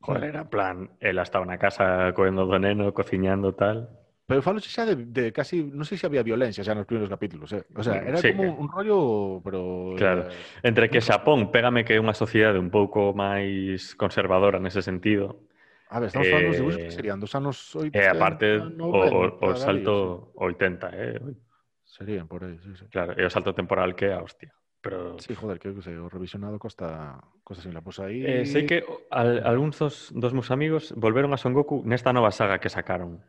Speaker 1: Joder, era plan, ela estaba na casa coendo do neno, cociñando tal.
Speaker 2: Pero falo xa de, de casi, non sei se había violencia xa nos primeiros capítulos, eh? O sea, mm, era
Speaker 1: sí,
Speaker 2: como un rollo, pero...
Speaker 1: Claro,
Speaker 2: eh...
Speaker 1: entre que Xapón, pégame que é unha sociedade un pouco máis conservadora nese sentido.
Speaker 2: A ver, estamos
Speaker 1: eh...
Speaker 2: falando de que serían dos anos 80,
Speaker 1: E aparte,
Speaker 2: 90,
Speaker 1: o, o,
Speaker 2: o
Speaker 1: salto 80, eh?
Speaker 2: Serían por aí, sí, sí.
Speaker 1: Claro, e o salto temporal que é a hostia. Pero...
Speaker 2: Sí, joder, creo que sei, o revisionado costa, costa sin la pues aí.
Speaker 1: Eh, sei que al, algúns dos, dos meus amigos volveron a Son Goku nesta nova saga que sacaron.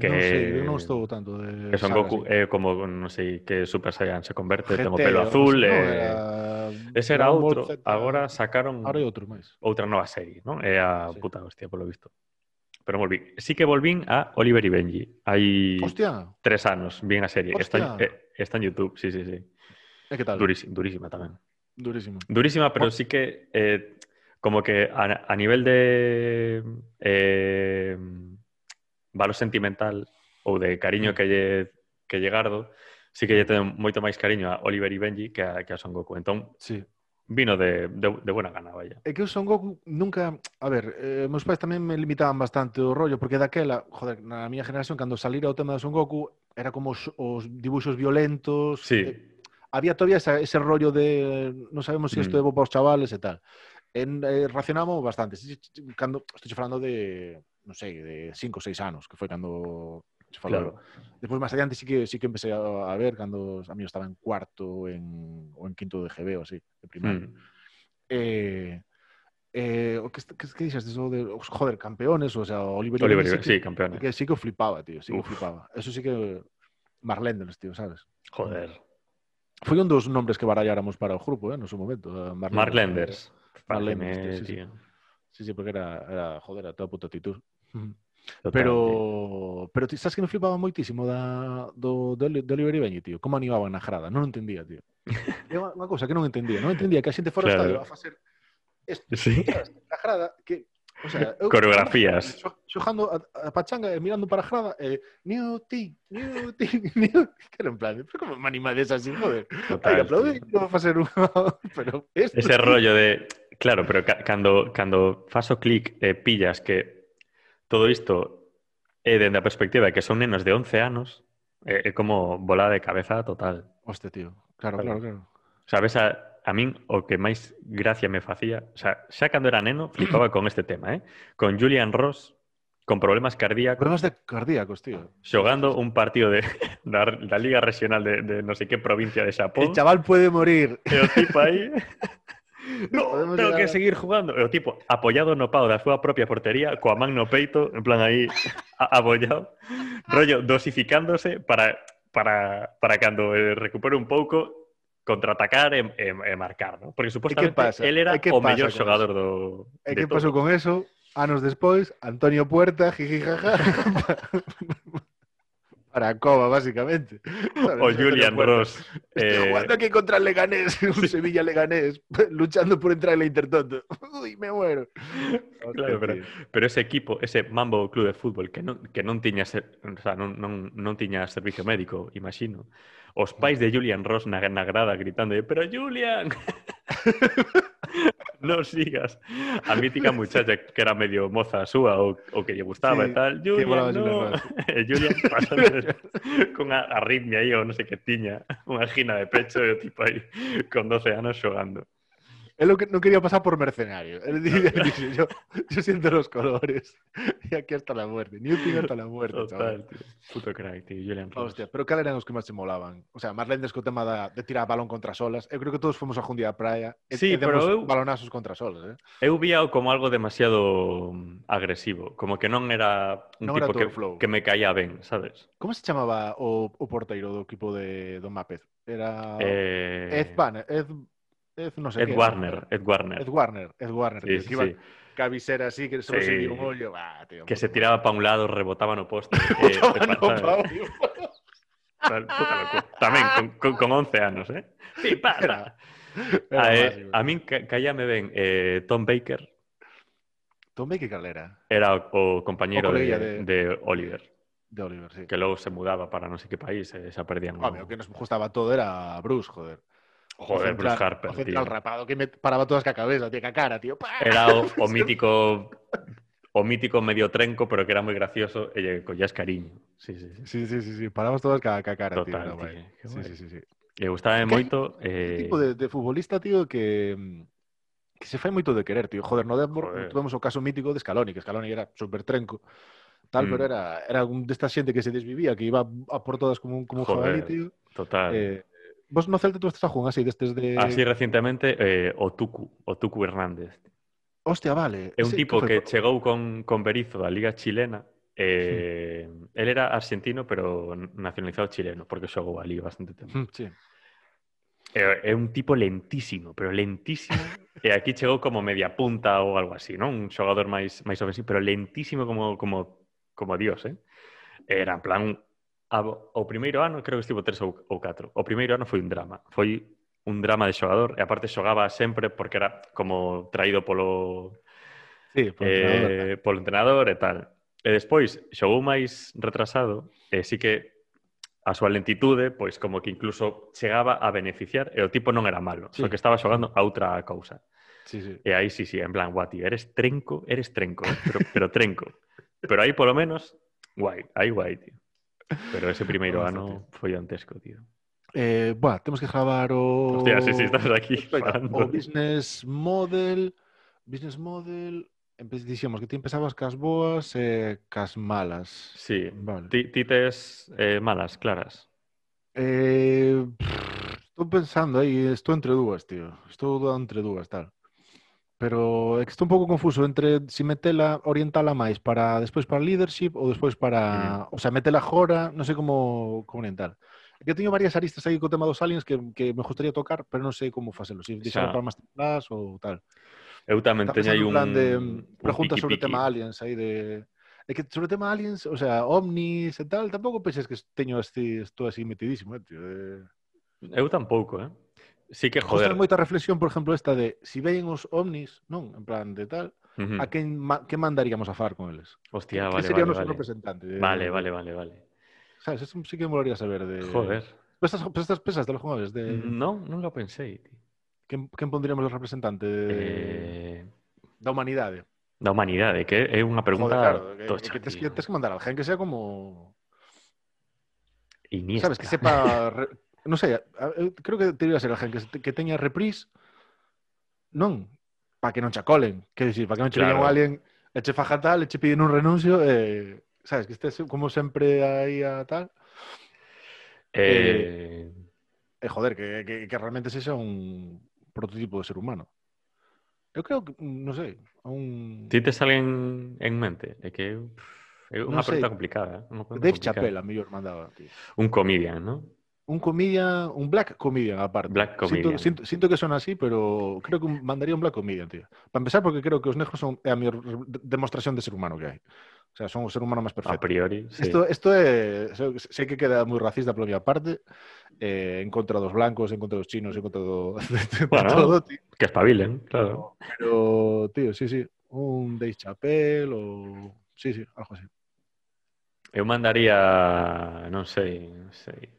Speaker 1: Que,
Speaker 2: non sei, eu non estou tanto de...
Speaker 1: Que Son Goku é eh, como, non sei, que Super Saiyan se converte, GT, ten o pelo azul.
Speaker 2: No,
Speaker 1: eh...
Speaker 2: era...
Speaker 1: Ese era outro, agora sacaron...
Speaker 2: Ahora outro máis.
Speaker 1: Outra nova serie, non? É a
Speaker 2: sí.
Speaker 1: puta hostia, polo visto pero volví. Sí que volvín a Oliver y Benji. Hai
Speaker 2: Hostia.
Speaker 1: tres anos, vi a serie.
Speaker 2: Hostia.
Speaker 1: Está, eh, está en YouTube, sí, sí, sí.
Speaker 2: Eh, ¿Qué que tal?
Speaker 1: Durísima, durísima tamén.
Speaker 2: Durísima.
Speaker 1: Durísima, pero
Speaker 2: oh.
Speaker 1: sí que eh, como que a, a nivel de eh, valor sentimental ou de cariño que lle, que lle gardo, sí que lle ten moito máis cariño a Oliver y Benji que a, que a Son Goku. Entón,
Speaker 2: sí
Speaker 1: vino de, de, de buena gana, vaya.
Speaker 2: É que o Son Goku nunca... A ver, eh, meus pais tamén me limitaban bastante o rollo, porque daquela, joder, na miña generación, cando salira o tema de Son Goku, era como os, os dibuxos violentos...
Speaker 1: Sí.
Speaker 2: Eh, había todavía esa, ese rollo de non sabemos se si isto
Speaker 1: mm.
Speaker 2: é bo para os chavales e tal. En, eh, racionamos bastante. Cando, estou falando de, non sei, de 5 ou 6 anos, que foi cando
Speaker 1: Claro.
Speaker 2: Despois máis adiante sí que sí que empecé a, a ver cando a mí estaba en cuarto en, ou en quinto de GB ou así, de primaria.
Speaker 1: Mm.
Speaker 2: Eh, eh, o que, que, que dixes eso de os, joder, campeones, o sea, Oliver,
Speaker 1: Oliver,
Speaker 2: sí,
Speaker 1: campeones.
Speaker 2: que sí que flipaba, tío, sí que
Speaker 1: Uf.
Speaker 2: flipaba. Eso sí que Marlenders, tío, sabes?
Speaker 1: Joder.
Speaker 2: Foi un dos nombres que baralláramos para o grupo, eh, no seu momento. eh. Marlenders,
Speaker 1: Págame,
Speaker 2: tío, sí, sí. Sí, sí, porque era, era joder, a toda puta actitud.
Speaker 1: Totalmente.
Speaker 2: Pero pero ti sabes que me flipaba moitísimo da, do, do, do Oliver Ibeñi, tío, como animaban na jarada, non entendía, tío. É unha, unha cousa que non entendía, non entendía que a xente fora
Speaker 1: claro.
Speaker 2: estadio a facer isto.
Speaker 1: sí.
Speaker 2: a jarada, que O sea, eu,
Speaker 1: coreografías.
Speaker 2: Xojando a, a pachanga e mirando para a grada, e eh, New Team, New Team, New Que era en plan, pero como me animades así, joder?
Speaker 1: Total, Hai
Speaker 2: aplaudir, vou facer un... pero esto...
Speaker 1: Ese rollo de... Claro, pero ca cando, cando faso clic e eh, pillas que Todo isto é dende a perspectiva de que son nenos de 11 anos, é, é como bola de cabeza total.
Speaker 2: Hostia, tío. Claro,
Speaker 1: claro,
Speaker 2: claro. claro.
Speaker 1: Sabes, a, a min o que máis gracia me facía, o sea, xa cando era neno flipaba con este tema, eh? Con Julian Ross con problemas cardíacos.
Speaker 2: Problemas de cardíacos, tío.
Speaker 1: Xogando un partido de, da, da Liga Regional de, de non sei que provincia de Xapón.
Speaker 2: El chaval puede morir.
Speaker 1: E o tipo aí no, tengo que seguir jugando. E o tipo, apoyado no pau da súa propia portería, coa man no peito, en plan aí, apoyado. rollo, dosificándose para, para, para cando eh, recupere un pouco, contraatacar e, e, e marcar, ¿no? Porque supostamente
Speaker 2: pasa?
Speaker 1: él era o mellor xogador do...
Speaker 2: E que pasou con eso? Anos despois, Antonio Puerta, jijijaja, Para a cova, básicamente. ¿Sabes?
Speaker 1: O Julian Ross.
Speaker 2: Estoy
Speaker 1: eh...
Speaker 2: jugando aquí contra el Leganés, un. Sevilla Leganés, luchando por entrar en la Intertoto. Uy, me muero.
Speaker 1: Claro, pero, pero, ese equipo, ese Mambo Club de Fútbol, que non, que non tiña, ser, o sea, non, non, non tiña servicio médico, imagino. Os pais de Julian Ross na, na grada gritando, pero Julian... no sigas a mítica muchacha que era medio moza suya o, que le gustaba
Speaker 2: y
Speaker 1: e tal.
Speaker 2: Julia,
Speaker 1: no. Julia con arritmia ahí o no sé qué tiña, una gina de pecho e tipo ahí con 12 años jugando.
Speaker 2: Él lo que no quería pasar por mercenario. Él dice, dice, yo, yo siento los colores. Y aquí hasta la muerte. Newton hasta la muerte, chaval.
Speaker 1: Total, tío. Puto crack, tío, Julian.
Speaker 2: Hostia, pero cal eran os que máis se molaban? O sea, Marlendes co tema de tirar balón contra solas. Eu creo que todos fomos a Jundía a praia e,
Speaker 1: Sí,
Speaker 2: e
Speaker 1: pero eu-
Speaker 2: balonazos contra solas, eh?
Speaker 1: Eu como algo demasiado mm, agresivo, como que non era un
Speaker 2: Non era
Speaker 1: tipo que,
Speaker 2: todo flow.
Speaker 1: que me caía ben, sabes?
Speaker 2: Como se chamaba o, o porteiro do equipo de do Mapez? Era
Speaker 1: Eh,
Speaker 2: Ed Banner, Ed, Ed no sé
Speaker 1: Ed
Speaker 2: qué.
Speaker 1: Warner, Ed Warner.
Speaker 2: Ed Warner, Ed Warner,
Speaker 1: Sí,
Speaker 2: que iba
Speaker 1: sí.
Speaker 2: ca visera así que solo
Speaker 1: Sí.
Speaker 2: se un tío.
Speaker 1: Que se tiraba para un lado, rebotaba no
Speaker 2: madre.
Speaker 1: eh,
Speaker 2: no
Speaker 1: locura. Tamén con, con, con 11 anos, eh? Sí, para. A, eh, a min ca- caíame ben eh, Tom Baker,
Speaker 2: Tom Baker calera
Speaker 1: era o, o compañeiro
Speaker 2: O
Speaker 1: de,
Speaker 2: colega de-
Speaker 1: de Oliver,
Speaker 2: de Oliver, sí.
Speaker 1: que logo se mudaba para non sei que país e xa perdían o-
Speaker 2: Home, o que nos gustaba todo era Bruce, joder.
Speaker 1: Joder, central, Bruce Harper.
Speaker 2: Central
Speaker 1: tío.
Speaker 2: rapado, que me paraba todas ca cabeza, tío, que cara, tío. ¡Pah!
Speaker 1: Era o, o mítico o mítico medio trenco, pero que era muy gracioso, e eh, collías cariño. Sí, sí, sí.
Speaker 2: Sí, sí, sí, sí. Paramos todas ca, ca cara,
Speaker 1: Total, tío. tío.
Speaker 2: Sí, sí, sí, sí.
Speaker 1: E gustaba moito...
Speaker 2: Que,
Speaker 1: eh...
Speaker 2: tipo de, de futbolista, tío, que que se fai moito de querer, tío. Joder, no
Speaker 1: Joder.
Speaker 2: tuvemos o caso mítico de Scaloni, que Scaloni era super trenco, tal,
Speaker 1: mm.
Speaker 2: pero era, era un desta xente que se desvivía, que iba a por todas como un, como un
Speaker 1: Joder, jabalí,
Speaker 2: tío.
Speaker 1: Total.
Speaker 2: Eh, Vos no Celta tú estás a así, destes de...
Speaker 1: Así recentemente, eh, Otuku, Otuku Hernández.
Speaker 2: Hostia, vale.
Speaker 1: É un
Speaker 2: sí,
Speaker 1: tipo que,
Speaker 2: que
Speaker 1: chegou con, con Berizo da Liga Chilena Eh, sí. Él era argentino, pero nacionalizado chileno, porque xogou ali bastante tempo.
Speaker 2: Mm, sí.
Speaker 1: É, é un tipo lentísimo, pero lentísimo. e aquí chegou como media punta ou algo así, non? Un xogador máis máis ofensivo, pero lentísimo como como como Dios, eh? Era en plan Ah, a, o primeiro ano creo que estivo tres ou, ou catro. O primeiro ano foi un drama. Foi un drama de xogador e aparte xogaba sempre porque era como traído polo
Speaker 2: sí, polo,
Speaker 1: eh, entrenador. polo entrenador e tal. E despois xogou máis retrasado e sí que a súa lentitude, pois como que incluso chegaba a beneficiar e o tipo non era malo,
Speaker 2: sí.
Speaker 1: só que estaba xogando a outra cousa.
Speaker 2: Sí, sí.
Speaker 1: E aí sí, sí, en plan, guati, eres trenco, eres trenco, eh? pero, pero trenco. Pero aí polo menos, guai, aí guai, tío. Pero ese primeiro ano foi antesco, tío.
Speaker 2: Eh, buah, temos que gravar o...
Speaker 1: Hostia, sí, sí, estás aquí
Speaker 2: o business model, business model, dixemos que ti empezabas cas boas e cas malas.
Speaker 1: Sí,
Speaker 2: Vale.
Speaker 1: ti, ti tes eh, malas, claras.
Speaker 2: Eh, estou pensando aí, estou entre dúas, tío. Estou entre dúas, tal. Pero estou un pouco confuso entre si metela, orientala máis para despois para leadership ou despois para, o sea, metela agora, non sei como como orientar. Que teño varias aristas aí co tema dos aliens que, que me gustaría tocar, pero non sei como facelo, si deixalo
Speaker 1: Xa.
Speaker 2: para máis templadas ou tal.
Speaker 1: Eu tamén
Speaker 2: Está
Speaker 1: teño aí un,
Speaker 2: plan de
Speaker 1: un
Speaker 2: preguntas sobre o tema aliens aí de É que sobre o tema aliens, o sea, ovnis e tal, tampouco penses que teño así, estou así metidísimo, eh, tío. Eh,
Speaker 1: Eu tampouco, eh? Sí que,
Speaker 2: Joder. moita reflexión, por exemplo, esta de si veñen os ovnis, non, en plan de tal,
Speaker 1: Ujú.
Speaker 2: a quen ma que mandaríamos a falar con eles?
Speaker 1: Hostia,
Speaker 2: que
Speaker 1: vale,
Speaker 2: sería o
Speaker 1: vale,
Speaker 2: noso
Speaker 1: vale.
Speaker 2: representante? De,
Speaker 1: Vale, vale, vale, vale.
Speaker 2: Sabes, eso sí que me molaría saber de
Speaker 1: Joder.
Speaker 2: Pesas, pesas, pesas de los jugadores de
Speaker 1: Non, non lo pensei, tío.
Speaker 2: quen, quen pondríamos o representante de,
Speaker 1: Eh,
Speaker 2: da humanidade?
Speaker 1: da humanidade, que é unha pregunta
Speaker 2: Joder, claro, que,
Speaker 1: tocha,
Speaker 2: que, tes,
Speaker 1: tío.
Speaker 2: que tes que mandar a alguén que sea como
Speaker 1: Iniesta.
Speaker 2: Sabes, que sepa... non sei, eu creo que teria ser alguén que, que teña reprise, non, para que non che acolen, que dicir, para que non che
Speaker 1: claro.
Speaker 2: alguén e che faja tal, e che piden un renuncio, e, sabes, que estés como sempre aí a tal.
Speaker 1: Eh...
Speaker 2: E, e joder, que, que, que realmente sexa un prototipo de ser humano. Eu creo que, non sei, un...
Speaker 1: Ti tes alguén en mente? É que eu... É unha
Speaker 2: no
Speaker 1: pregunta complicada. Eh? Unha pregunta
Speaker 2: Dave Chappelle, a mellor mandaba. Tío.
Speaker 1: Un comedian, non?
Speaker 2: Un comedian, un black comedian aparte.
Speaker 1: Black comedian.
Speaker 2: Siento, siento, siento que son así, pero creo que un- mandaría un black comedian, tío. Para empezar, porque creo que os negros son é a mellor re- demostración de ser humano que hai. O sea, son o ser humano máis
Speaker 1: A
Speaker 2: perfecto.
Speaker 1: priori, sí.
Speaker 2: Esto, esto é, sei, sei que queda moi racista pola miña parte, eh, en contra dos blancos, en contra dos chinos, en contra de, de
Speaker 1: Bueno,
Speaker 2: todo, tío.
Speaker 1: Que espabilen, claro.
Speaker 2: Pero, tío, sí, sí, un Dave Chappelle ou... Sí, sí, algo así.
Speaker 1: Eu mandaría, non sei, non sei.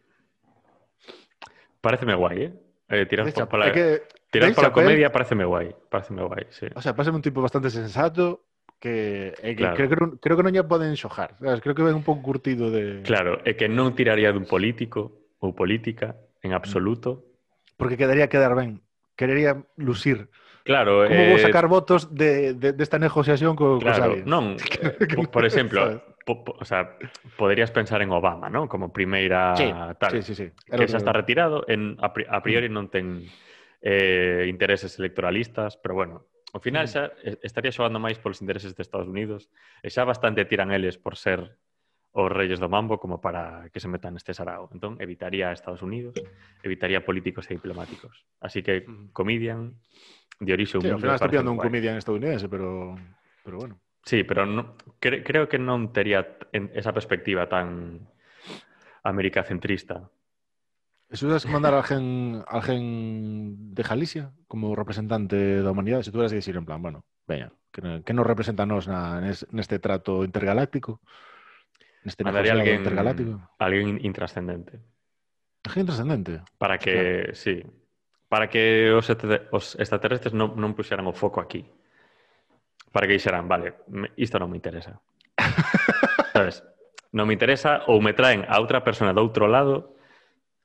Speaker 1: Pareceme guay, ¿eh? eh tirar
Speaker 2: Dave
Speaker 1: por,
Speaker 2: la, que,
Speaker 1: tirar por
Speaker 2: la
Speaker 1: comedia pareceme guay. Pareceme guay, sí.
Speaker 2: O sea, parece un tipo bastante sensato, que, eh,
Speaker 1: claro.
Speaker 2: que creo, creo, que non lle poden xojar. ¿sabes? Creo que ven un pouco curtido de...
Speaker 1: Claro, é que non tiraría dun político ou política en mm. absoluto.
Speaker 2: Porque quedaría quedar ben. Querería lucir.
Speaker 1: Claro.
Speaker 2: Como
Speaker 1: eh...
Speaker 2: vou sacar eh, votos de, de, desta negociación co,
Speaker 1: claro,
Speaker 2: co
Speaker 1: Non, por exemplo, po, po, o sea, poderías pensar en Obama, ¿no? Como primeira
Speaker 2: sí,
Speaker 1: tal.
Speaker 2: Sí, sí, sí.
Speaker 1: Era que xa está retirado, en, a, pri, a priori mm. non ten eh, intereses electoralistas, pero bueno, ao final
Speaker 2: mm.
Speaker 1: xa estaría xogando máis polos intereses de Estados Unidos eh, e xa bastante tiran eles por ser os reyes do mambo como para que se metan neste sarao. Entón, evitaría a Estados Unidos, evitaría políticos e diplomáticos. Así que,
Speaker 2: mm.
Speaker 1: comedian, de orixe.
Speaker 2: Sí, ao final
Speaker 1: está
Speaker 2: pillando un comedian estadounidense, pero, pero bueno.
Speaker 1: Sí, pero no, cre- creo que non tería en esa perspectiva tan americacentrista.
Speaker 2: E tuvieras que mandar a alguén, a alguén de Galicia como representante da humanidade, se tuvieras que dicir en plan, bueno, veña, que, no- que nos representa nos na, nes, neste trato intergaláctico, neste
Speaker 1: Mandaría alguén,
Speaker 2: intergaláctico.
Speaker 1: alguén intrascendente.
Speaker 2: Alguén trascendente.
Speaker 1: Para que, sí, para que os, extra- os extraterrestres non, non puxeran o foco aquí. para que dixeran, vale, isto non me interesa. Sabes? Non me interesa ou me traen a outra persona do outro lado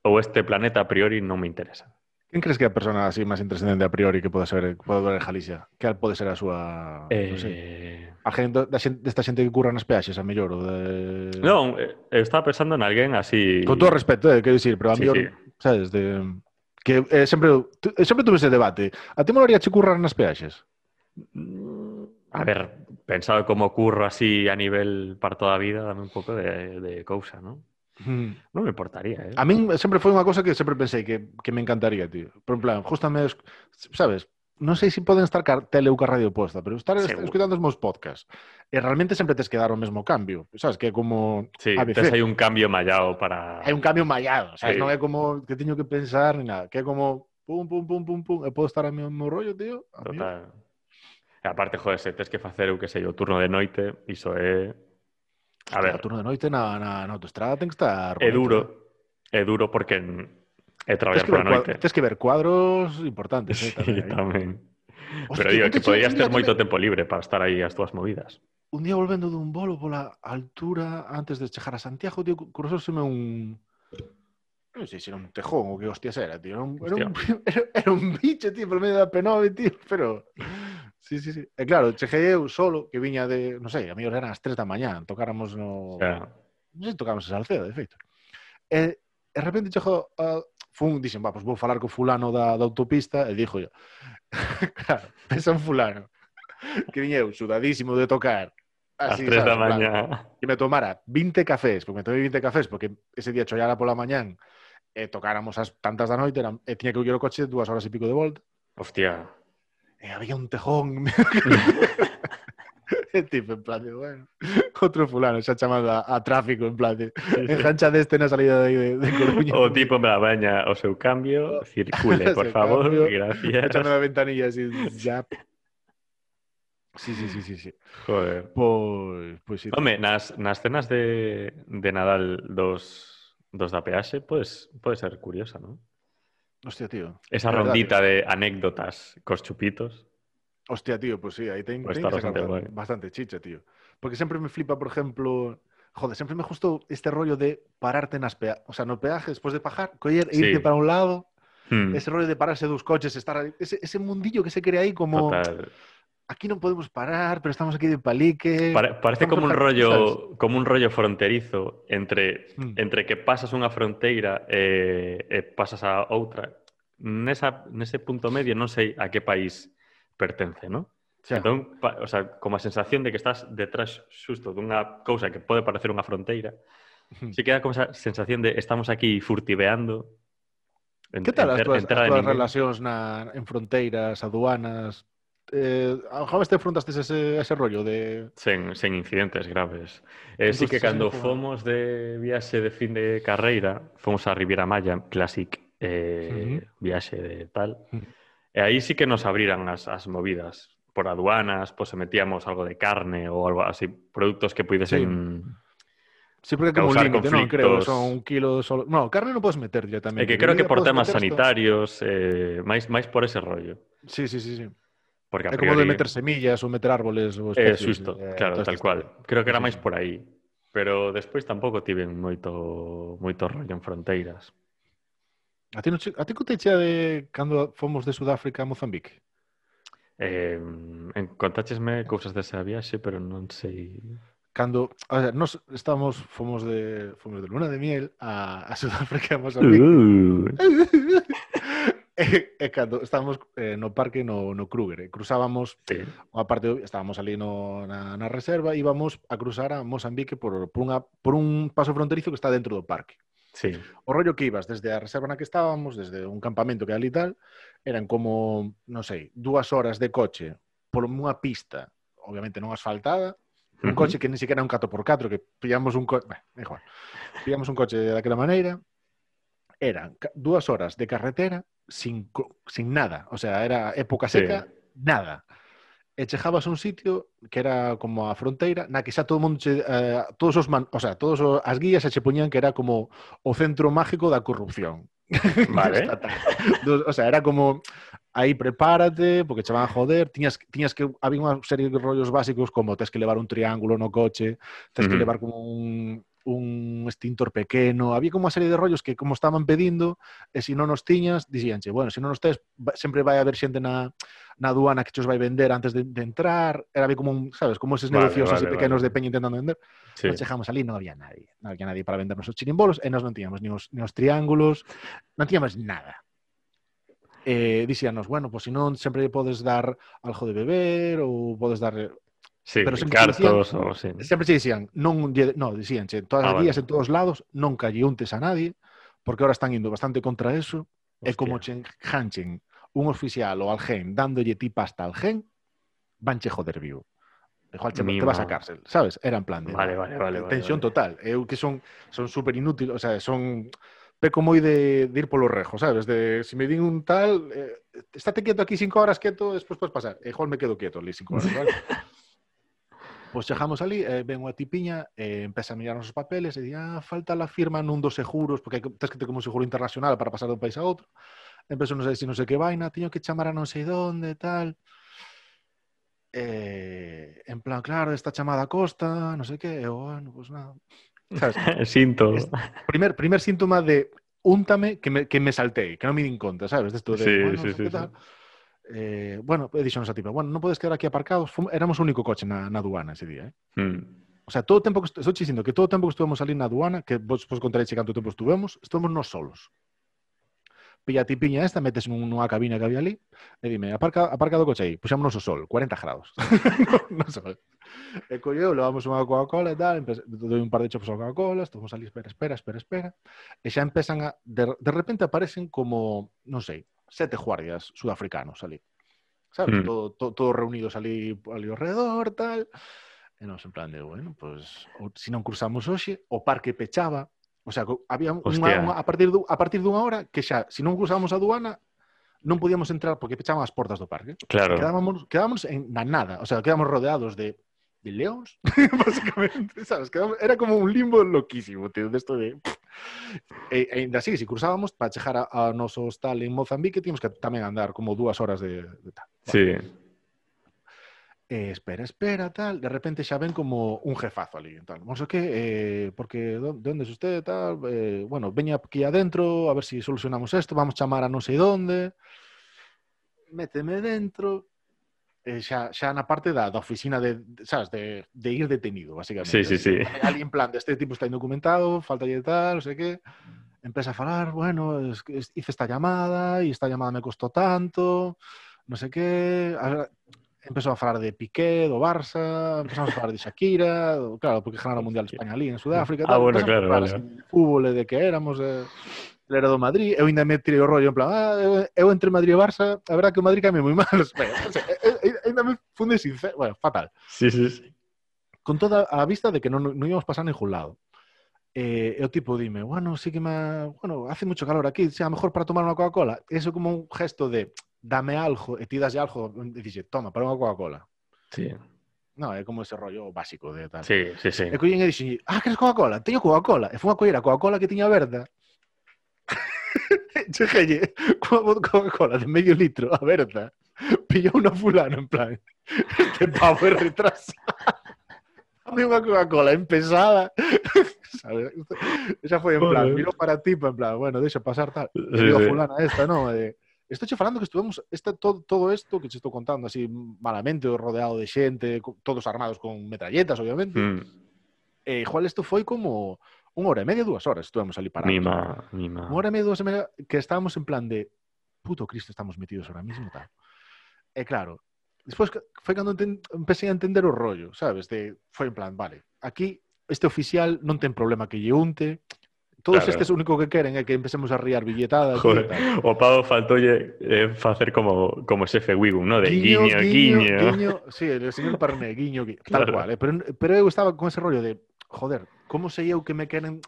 Speaker 1: ou este planeta a priori non me interesa.
Speaker 2: Quen crees que é a persona así máis intrascendente a priori que pode ser que pode ver en Galicia? Que pode ser a súa,
Speaker 1: eh...
Speaker 2: non sei, eh, a gente, da xente, desta xente que curra nas peaxes, a mellor, ou de...
Speaker 1: Non, eh, eu estaba pensando en alguén así...
Speaker 2: Con todo respeto, eh, quero dicir, pero a
Speaker 1: sí,
Speaker 2: mellor,
Speaker 1: sí.
Speaker 2: sabes, de... Que eh, sempre, sempre tuve ese debate. A ti molaría che currar nas peaxes?
Speaker 1: Mm, A ver, pensado como curro así a nivel para toda vida, dame un pouco de, de cousa, ¿no?
Speaker 2: Mm.
Speaker 1: Non me importaría, eh?
Speaker 2: A min sempre foi unha cosa que sempre pensei que, que me encantaría, tío. Por en plan, justame, es- sabes, non sei se poden estar tele ou radio posta, pero estar es-
Speaker 1: Seguro.
Speaker 2: escutando os meus podcasts. E realmente sempre tes que dar o mesmo cambio, sabes? Que é como
Speaker 1: Sí,
Speaker 2: ABC.
Speaker 1: tes aí un cambio mallado para...
Speaker 2: hai un cambio mallado, sabes?
Speaker 1: Sí.
Speaker 2: Non é como que teño que pensar ni nada, que é como pum, pum, pum, pum, pum, e podo estar a meu rollo, tío. A mí,
Speaker 1: Total. E aparte, joder, se tes que facer, eu que sei, o turno de noite, iso é... A ver...
Speaker 2: O turno de noite na, na, na autoestrada ten que estar...
Speaker 1: É duro,
Speaker 2: eh.
Speaker 1: é duro porque é traballar pola noite.
Speaker 2: Tens que ver cuadros importantes, eh, tamén. Sí,
Speaker 1: tamén.
Speaker 2: Hostia,
Speaker 1: Pero digo, que
Speaker 2: poderías
Speaker 1: ter moito
Speaker 2: tamén...
Speaker 1: tempo libre para estar aí as túas movidas.
Speaker 2: Un día volvendo dun bolo pola altura antes de chegar a Santiago, tío, cruzóseme un non sei se era un tejón ou que hostias era, tío. Era un, era un, era, era un bicho, tío, por medio da P9, tío, pero... Sí, sí, sí. E claro, cheguei eu solo, que viña de, non sei, a mellor eran as 3 da mañá, tocáramos no...
Speaker 1: Xa.
Speaker 2: Non sei, tocáramos a Salcedo, de feito. Eh, e, e repente chego a... Ah, fun, dixen, va, pois pues vou falar co fulano da, da autopista, e dixo yo, claro, pensa un fulano, que viña eu, sudadísimo de tocar, Así, as
Speaker 1: 3 da mañá.
Speaker 2: Que me tomara 20 cafés, porque me tomei 20 cafés, porque ese día chollara pola mañán, e tocáramos as tantas da noite, eran, e eh, tiña que ir o coche dúas horas e pico de volta.
Speaker 1: Hostia.
Speaker 2: E había un tejón. e tipo, en plan, de, bueno, outro fulano xa chamado a, a tráfico, en plan, de, engancha deste na salida de, de, de Coruña.
Speaker 1: O tipo, en baña o seu cambio, circule, por favor,
Speaker 2: cambio,
Speaker 1: gracias.
Speaker 2: Echando na ventanilla, así, ya. Sí, sí, sí, sí, sí.
Speaker 1: Joder.
Speaker 2: Pois, pois sí.
Speaker 1: Home, nas, nas cenas de, de Nadal dos dos da peaxe, pois, pode ser curiosa, non?
Speaker 2: Hostia, tío.
Speaker 1: Esa
Speaker 2: De
Speaker 1: rondita de anécdotas cos chupitos.
Speaker 2: Hostia, tío, pues sí, ahí ten,
Speaker 1: Pues bastante
Speaker 2: bastante,
Speaker 1: guay.
Speaker 2: bastante chicha, tío. Porque siempre me flipa, por ejemplo, joder, siempre me gustó este rollo de pararte nas pea o sea, no peaje después de pagar, coller e
Speaker 1: Sí.
Speaker 2: irte para un lado,
Speaker 1: Hmm,
Speaker 2: ese rollo de pararse dos coches, estar ahí, ese, ese mundillo que se crea ahí como
Speaker 1: Total.
Speaker 2: aquí no podemos parar, pero estamos aquí de palique.
Speaker 1: Pare parece como un,
Speaker 2: rollo, ¿sabes?
Speaker 1: como un rollo fronterizo entre,
Speaker 2: mm.
Speaker 1: entre que pasas unha fronteira e, e pasas a outra. Nesa, nese punto medio non sei a que país pertence, non?
Speaker 2: Xa.
Speaker 1: Entón, pa, o sea, como a sensación de que estás detrás xusto dunha cousa que pode parecer unha fronteira,
Speaker 2: hmm.
Speaker 1: Si queda como esa sensación de estamos aquí furtiveando. En,
Speaker 2: que tal
Speaker 1: en,
Speaker 2: as
Speaker 1: tuas,
Speaker 2: as
Speaker 1: tuas
Speaker 2: relacións na, en fronteiras, aduanas, Eh, Jabas te enfrontastes ese, ese rollo de...
Speaker 1: Sen, sen incidentes graves. Eh,
Speaker 2: Entonces,
Speaker 1: sí
Speaker 2: que
Speaker 1: cando fomos de viaxe de fin de carreira, fomos a Riviera Maya, Classic, eh,
Speaker 2: uh -huh.
Speaker 1: viaxe de tal, e eh, aí sí que nos abriran as, as movidas por aduanas, pois pues, metíamos algo de carne ou algo así, produtos que puidesen...
Speaker 2: Sí. Sí, porque como un límite, non creo, son un kilo solo... No, carne non podes meter directamente.
Speaker 1: Eh, que creo que por temas sanitarios, eh, máis máis por ese rollo.
Speaker 2: Sí, sí, sí, sí.
Speaker 1: Porque a
Speaker 2: é como de meter semillas ou meter árboles. Ou especies,
Speaker 1: eh, susto,
Speaker 2: eh,
Speaker 1: claro, tal cual. Creo que era máis por aí. Pero despois tampouco tiven moito moito rollo en fronteiras.
Speaker 2: A ti, no, a ti te chea de cando fomos de Sudáfrica a Mozambique?
Speaker 1: Eh, en, contáchesme cousas desa viaxe, pero non sei...
Speaker 2: Cando, a ver, nos estamos, fomos de, fomos de luna de miel a, a Sudáfrica, a Mozambique.
Speaker 1: Uh.
Speaker 2: e, e eh, eh, cando estábamos eh, no parque no, no Kruger, e cruzábamos
Speaker 1: sí.
Speaker 2: unha parte, estábamos ali no, na, na reserva, íbamos a cruzar a Mozambique por, por, unha, por un paso fronterizo que está dentro do parque.
Speaker 1: Sí.
Speaker 2: O rollo que ibas desde a reserva na que estábamos, desde un campamento que ali tal, eran como, non sei, dúas horas de coche por unha pista, obviamente non asfaltada, un
Speaker 1: uh -huh.
Speaker 2: coche que ni siquiera era un 4x4, que pillamos un coche, bueno, igual, pillamos un coche daquela maneira, eran dúas horas de carretera sin, sin nada. O sea, era época seca, sí. nada. E chegabas a un sitio que era como a fronteira, na que xa todo mundo che, eh, todos os man, o sea, todos os, as guías xa che poñían que era como o centro mágico da corrupción.
Speaker 1: Vale.
Speaker 2: o sea, era como aí prepárate, porque che van a joder, tiñas, tiñas que, había unha serie de rollos básicos como tens que levar un triángulo no coche, tens uh
Speaker 1: -huh.
Speaker 2: que levar como un, un extintor pequeno, había como unha serie de rollos que como estaban pedindo, e se non os tiñas, dixíanche, bueno, se non os tes, va- sempre vai haber xente na, na aduana que che os vai vender antes de, de entrar, era como un, sabes, como eses
Speaker 1: Vale,
Speaker 2: negocios así
Speaker 1: vale,
Speaker 2: pequenos
Speaker 1: vale.
Speaker 2: de peña intentando vender.
Speaker 1: Sí.
Speaker 2: Nos chegamos ali, non había nadie. Non había nadie para vendernos os chirimbolos e nós non tiñamos ni os, ni os triángulos, non tiñamos nada. Eh, dixíanos, bueno, pois pues, se non sempre podes dar algo de beber ou podes dar...
Speaker 1: Sí,
Speaker 2: pero sempre
Speaker 1: cartos dicían, ou sí.
Speaker 2: Sempre che dicían, non, no, dicían, che, todas as
Speaker 1: ah,
Speaker 2: días
Speaker 1: vale.
Speaker 2: en todos lados, non calleuntes a nadie, porque ahora están indo bastante contra eso,
Speaker 1: Hostia.
Speaker 2: como chen, hanchen un oficial ou alguén dándolle ti pasta al gen, vanche joder vivo. Igual che, te vas a cárcel, sabes? Era en plan de...
Speaker 1: Vale, vale, vale.
Speaker 2: Tensión
Speaker 1: vale, vale.
Speaker 2: total. Eu que son son super inútil, o sea, son peco moi de, de ir polo rejo, sabes? De, se si me din un tal, eh, estate quieto aquí cinco horas, quieto, despois podes pasar. E igual me quedo quieto ali cinco horas, vale? Pois chegamos ali, eh, ven unha tipiña, eh, empeza a mirar os papeles e di, ah, falta la firma nun dos seguros, porque tens que ter como un seguro internacional para pasar dun país a outro. Empezo non sei se non sei que vaina, tiño que chamar a non sei donde, tal. Eh, en plan, claro, esta chamada a costa, non sei que, e eu, bueno, pois nada. Sabes?
Speaker 1: Sinto.
Speaker 2: Primer, primer síntoma de úntame que me, que me saltei, que non me din conta, sabes? Desto de,
Speaker 1: Sí,
Speaker 2: bueno,
Speaker 1: sí, sí,
Speaker 2: que
Speaker 1: sí.
Speaker 2: eh, bueno, eh, dixonos a tipa, bueno, non podes quedar aquí aparcados, Fum, éramos o único coche na, na aduana ese día, eh?
Speaker 1: Mm.
Speaker 2: O sea, todo o tempo que estou dicindo que todo o tempo que estuvemos ali na aduana, que vos, vos contaréis canto tempo estuvemos, estuvemos nos solos. Pilla a tipiña esta, metes nunha cabina que había ali, e dime, aparca, aparca do coche aí, puxámonos o sol, 40 grados. no, no sol. E colleu, levamos unha Coca-Cola e tal, doi un par de chopos a Coca-Cola, estamos ali, espera, espera, espera, espera. E xa empezan a... De, de repente aparecen como, non sei, sete guardias sudafricanos ali. Sabes?
Speaker 1: Mm.
Speaker 2: Todo, todo, todos reunidos ali, ali ao redor, tal. E nos en plan de, bueno, pues, o, se si non cruzamos hoxe, o parque pechaba. O sea, había unha, unha, a, partir du, a partir dunha hora que xa, se si non cruzamos a aduana, non podíamos entrar porque pechaban as portas do parque.
Speaker 1: Claro.
Speaker 2: Quedábamos, quedábamos en, na nada, o sea, quedábamos rodeados de de básicamente, sabes? Era como un limbo loquísimo, tío, de esto de... E, e ainda así, se cruzábamos, para chegar a, a noso hostal en Mozambique, tínhamos que tamén andar como dúas horas de, de tal.
Speaker 1: Sí.
Speaker 2: Eh, espera, espera, tal. De repente xa ven como un jefazo ali. Tal. Non sei que, eh, porque ¿dó- de onde é usted, tal? Eh, bueno, veña aquí adentro, a ver si solucionamos esto, vamos chamar a non sei donde. Méteme dentro. Eh, xa, xa na parte da, da oficina de, sabes, de, de ir detenido, básicamente.
Speaker 1: Sí, sí, sí.
Speaker 2: Ali en plan, de este tipo está indocumentado, falta de tal, non sei que. Empeza a falar, bueno, es, es- hice esta llamada e esta llamada me costó tanto, non sei que. A empezou a falar de Piqué, do Barça, empezamos a falar de Shakira, do, claro, porque ganaron o Mundial de España ali en Sudáfrica.
Speaker 1: Ah,
Speaker 2: tal,
Speaker 1: bueno, claro, vale.
Speaker 2: de fútbol de que éramos, eh, el era do Madrid, eu ainda me tirei o rollo en plan, ah, eu, entre Madrid e Barça, a verdad que o Madrid came moi mal. O sea, funde sincero, bueno, fatal.
Speaker 1: Sí, sí, sí.
Speaker 2: Con toda a vista de que non, non íbamos pasar ningún lado. Eh, e o tipo dime, bueno, sí que me... Bueno, hace mucho calor aquí, sea mejor para tomar unha Coca-Cola. Eso como un gesto de, dame algo, e ti das algo, e dixe, toma, para unha Coca-Cola.
Speaker 1: Sí.
Speaker 2: No, é como ese rollo básico de tal.
Speaker 1: Sí, sí, sí.
Speaker 2: E collín e dixen, ah, queres Coca-Cola? Teño Coca-Cola. E fun a coller a Coca-Cola que tiña verda. Chegelle coa Coca-Cola de medio litro a verda. Pillou unha fulano en plan, este pavo é retrasado. Dame unha Coca-Cola empezada. Sabes? Esa foi en plan,
Speaker 1: Joder.
Speaker 2: mirou para ti, en plan, bueno, deixa pasar tal.
Speaker 1: Sí,
Speaker 2: digo,
Speaker 1: sí.
Speaker 2: fulana esta, non? E, Estou che falando que estuvemos este, todo, todo isto que che estou contando así malamente, rodeado de xente, todos armados con metralletas, obviamente.
Speaker 1: Mm,
Speaker 2: E igual isto foi como unha hora e media, dúas horas estuvemos ali parados.
Speaker 1: Mima, mima.
Speaker 2: Unha hora e media, dúas e media, que estábamos en plan de puto Cristo, estamos metidos ahora mismo, tal. E claro, despois foi cando enten, empecé a entender o rollo, sabes? De, foi en plan, vale, aquí este oficial non ten problema que lle unte, todos
Speaker 1: claro.
Speaker 2: estes o único que queren é que empecemos a riar billetadas
Speaker 1: Joder, o pavo faltoulle eh, facer como como xefe Wigum, no? De guiño, guiño,
Speaker 2: guiño. guiño sí, el señor Parné, guiño, guiño tal
Speaker 1: claro.
Speaker 2: cual, eh? pero, pero eu estaba con ese rollo de joder, como sei eu que me queren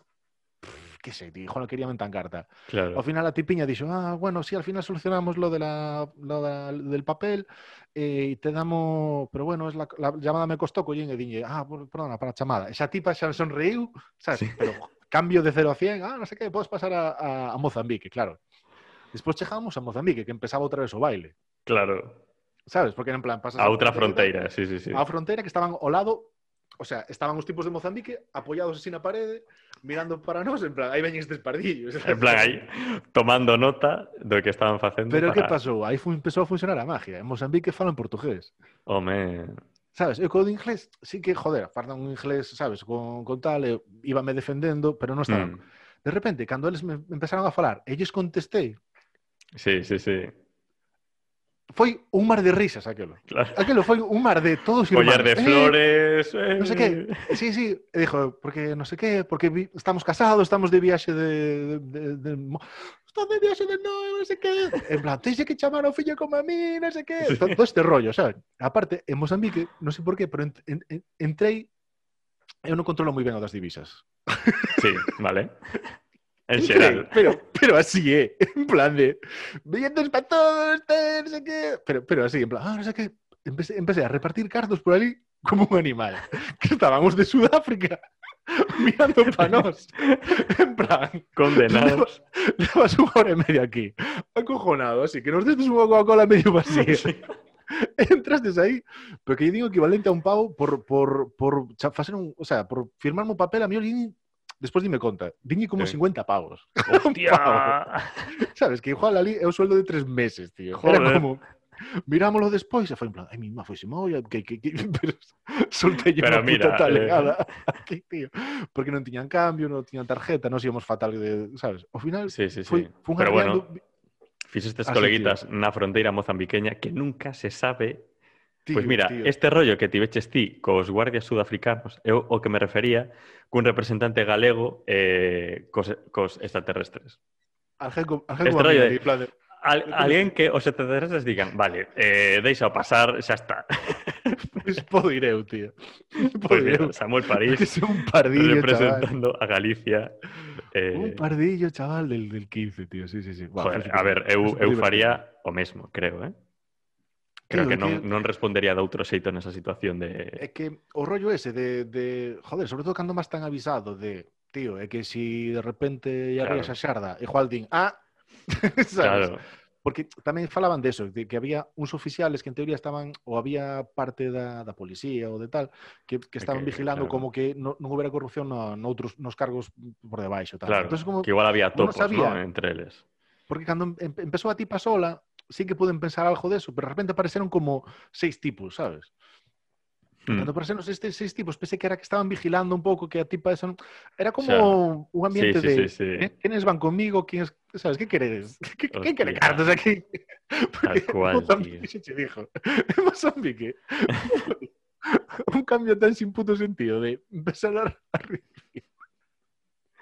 Speaker 2: Pff, que sei, tío, joder, querían tan carta.
Speaker 1: Claro.
Speaker 2: Ao final a tipiña dixo, ah, bueno, sí, al final solucionamos lo, de la, lo da- del papel eh, e te damos, pero bueno, es la, la llamada me costó, collín e diñe, ah, perdona, para a chamada. Esa tipa xa sonreiu, sabes?
Speaker 1: Sí.
Speaker 2: Pero, cambio de 0 a 100, ah, non sei que, podes pasar a, a, a Mozambique, claro. Despois chegamos a Mozambique, que empezaba outra vez o baile.
Speaker 1: Claro.
Speaker 2: Sabes? Porque en plan pasas
Speaker 1: A outra fronteira, sí, sí, sí.
Speaker 2: a fronteira que estaban ao lado, o sea, estaban os tipos de Mozambique apoiados así na parede, mirando para nós, en plan, aí veñen estes pardillos.
Speaker 1: En plan, aí, tomando nota do que estaban facendo.
Speaker 2: Pero
Speaker 1: para...
Speaker 2: que pasou? Aí fu, empezou a funcionar a magia. En Mozambique falan portugués.
Speaker 1: Home,
Speaker 2: Sabes? Eu co de inglés, sí que, joder, falan un inglés, sabes, con, con tal, eu íbame defendendo, pero non estaban.
Speaker 1: mm,
Speaker 2: De repente, cando eles me empezaron a falar, e lles contestei,
Speaker 1: sí, sí, sí.
Speaker 2: Foi un mar de risas aquelo.
Speaker 1: Claro.
Speaker 2: Aquelo foi un mar de todos irmáns.
Speaker 1: Collar de eh, flores... Eh,
Speaker 2: eh. Non sei que. Sí, sí. E dijo, porque non sei que, porque vi, estamos casados, estamos de viaxe de... de, de, de estamos de viaxe de no, non sei que. En plan, tens que chamar ao fillo como a mí, non sei que. Sí. Todo, todo este rollo, sabes? Aparte, en Mozambique, non sei por qué, pero en, en, en, entrei... Eu non controlo moi ben o das divisas.
Speaker 1: Sí, vale. En xeral.
Speaker 2: Pero, pero así, eh. En plan de... Billetes para todos, no sé qué. Pero, pero así, en plan, ah, no sé qué. Empecé, empecé a repartir cartos por ali como un animal. Que estábamos de Sudáfrica mirando para nós. En plan,
Speaker 1: Condenados.
Speaker 2: llevas unha hora e media aquí. Acojonado, así que nos destes unha Coca-Cola medio vacía. Entrastes aí, pero que lle digo equivalente a un pavo por, por, por un, o sea, por firmarme un papel a mí despois dime conta, diñe como
Speaker 1: Sí.
Speaker 2: 50 pavos.
Speaker 1: Hostia.
Speaker 2: Sabes, que igual ali é o sueldo de tres meses, tío.
Speaker 1: Joder.
Speaker 2: Era como, mirámoslo despois e foi en plan, ai, mi má, foi molla, que, que, que, pero soltei
Speaker 1: Pero
Speaker 2: unha
Speaker 1: mira,
Speaker 2: puta
Speaker 1: eh.
Speaker 2: talegada aquí, tío. Porque non tiñan cambio, non tiñan tarjeta, nos íamos fatal de, sabes? Ao final,
Speaker 1: Sí, sí, sí.
Speaker 2: foi, foi un
Speaker 1: Pero bueno, fixestes coleguitas na fronteira mozambiqueña que nunca se sabe
Speaker 2: Tío,
Speaker 1: pues mira,
Speaker 2: tío.
Speaker 1: este rollo que tiveches ti cos guardias sudafricanos é o que me refería cun representante galego eh, cos, cos extraterrestres. Este rollo de,
Speaker 2: de...
Speaker 1: Al, alguén que os extraterrestres digan, vale, eh, deixa pasar, xa está.
Speaker 2: Pois pues podo ir eu, tío. Podo pues
Speaker 1: mira, Samuel París
Speaker 2: es un pardillo,
Speaker 1: representando chaval. a Galicia. Eh...
Speaker 2: Un pardillo, chaval, del, del 15, tío. Sí, sí, sí. Bah,
Speaker 1: Joder, a ver, eu, eu faría o mesmo, creo, eh? Creo que,
Speaker 2: que
Speaker 1: non, non respondería de outro xeito nesa situación de...
Speaker 2: É que o rollo ese de, de... Joder, sobre todo cando máis tan avisado de... Tío, é que si de repente ya
Speaker 1: claro.
Speaker 2: a xarda, igual din... Ah! ¿sabes?
Speaker 1: Claro.
Speaker 2: Porque tamén falaban de eso, de que había uns oficiales que en teoría estaban, ou había parte da, da policía ou de tal, que, que estaban
Speaker 1: okay,
Speaker 2: vigilando
Speaker 1: claro.
Speaker 2: como que no, non houbera corrupción no, noutros, nos cargos por debaixo. Tal.
Speaker 1: Claro,
Speaker 2: Entonces, como,
Speaker 1: que igual había topos
Speaker 2: sabía,
Speaker 1: ¿no? entre eles.
Speaker 2: Porque cando empezou a tipa sola, sí que puden pensar algo de eso, pero de repente apareceron como seis tipos, sabes?
Speaker 1: Mm.
Speaker 2: Cando apareceron estes seis tipos, pensei que era que estaban vigilando un pouco que a tipa esa non- era como
Speaker 1: Xa.
Speaker 2: un ambiente
Speaker 1: Sí, sí,
Speaker 2: de
Speaker 1: sí, sí.
Speaker 2: "Eh, ¿quiénes van conmigo? ¿Quiénes, sabes, qué queredes? ¿Qué, qué, qué
Speaker 1: Hostia.
Speaker 2: cartas aquí? Porque
Speaker 1: cual,
Speaker 2: Mozambique se che dijo. En Mozambique un cambio tan sin puto sentido de empezar a,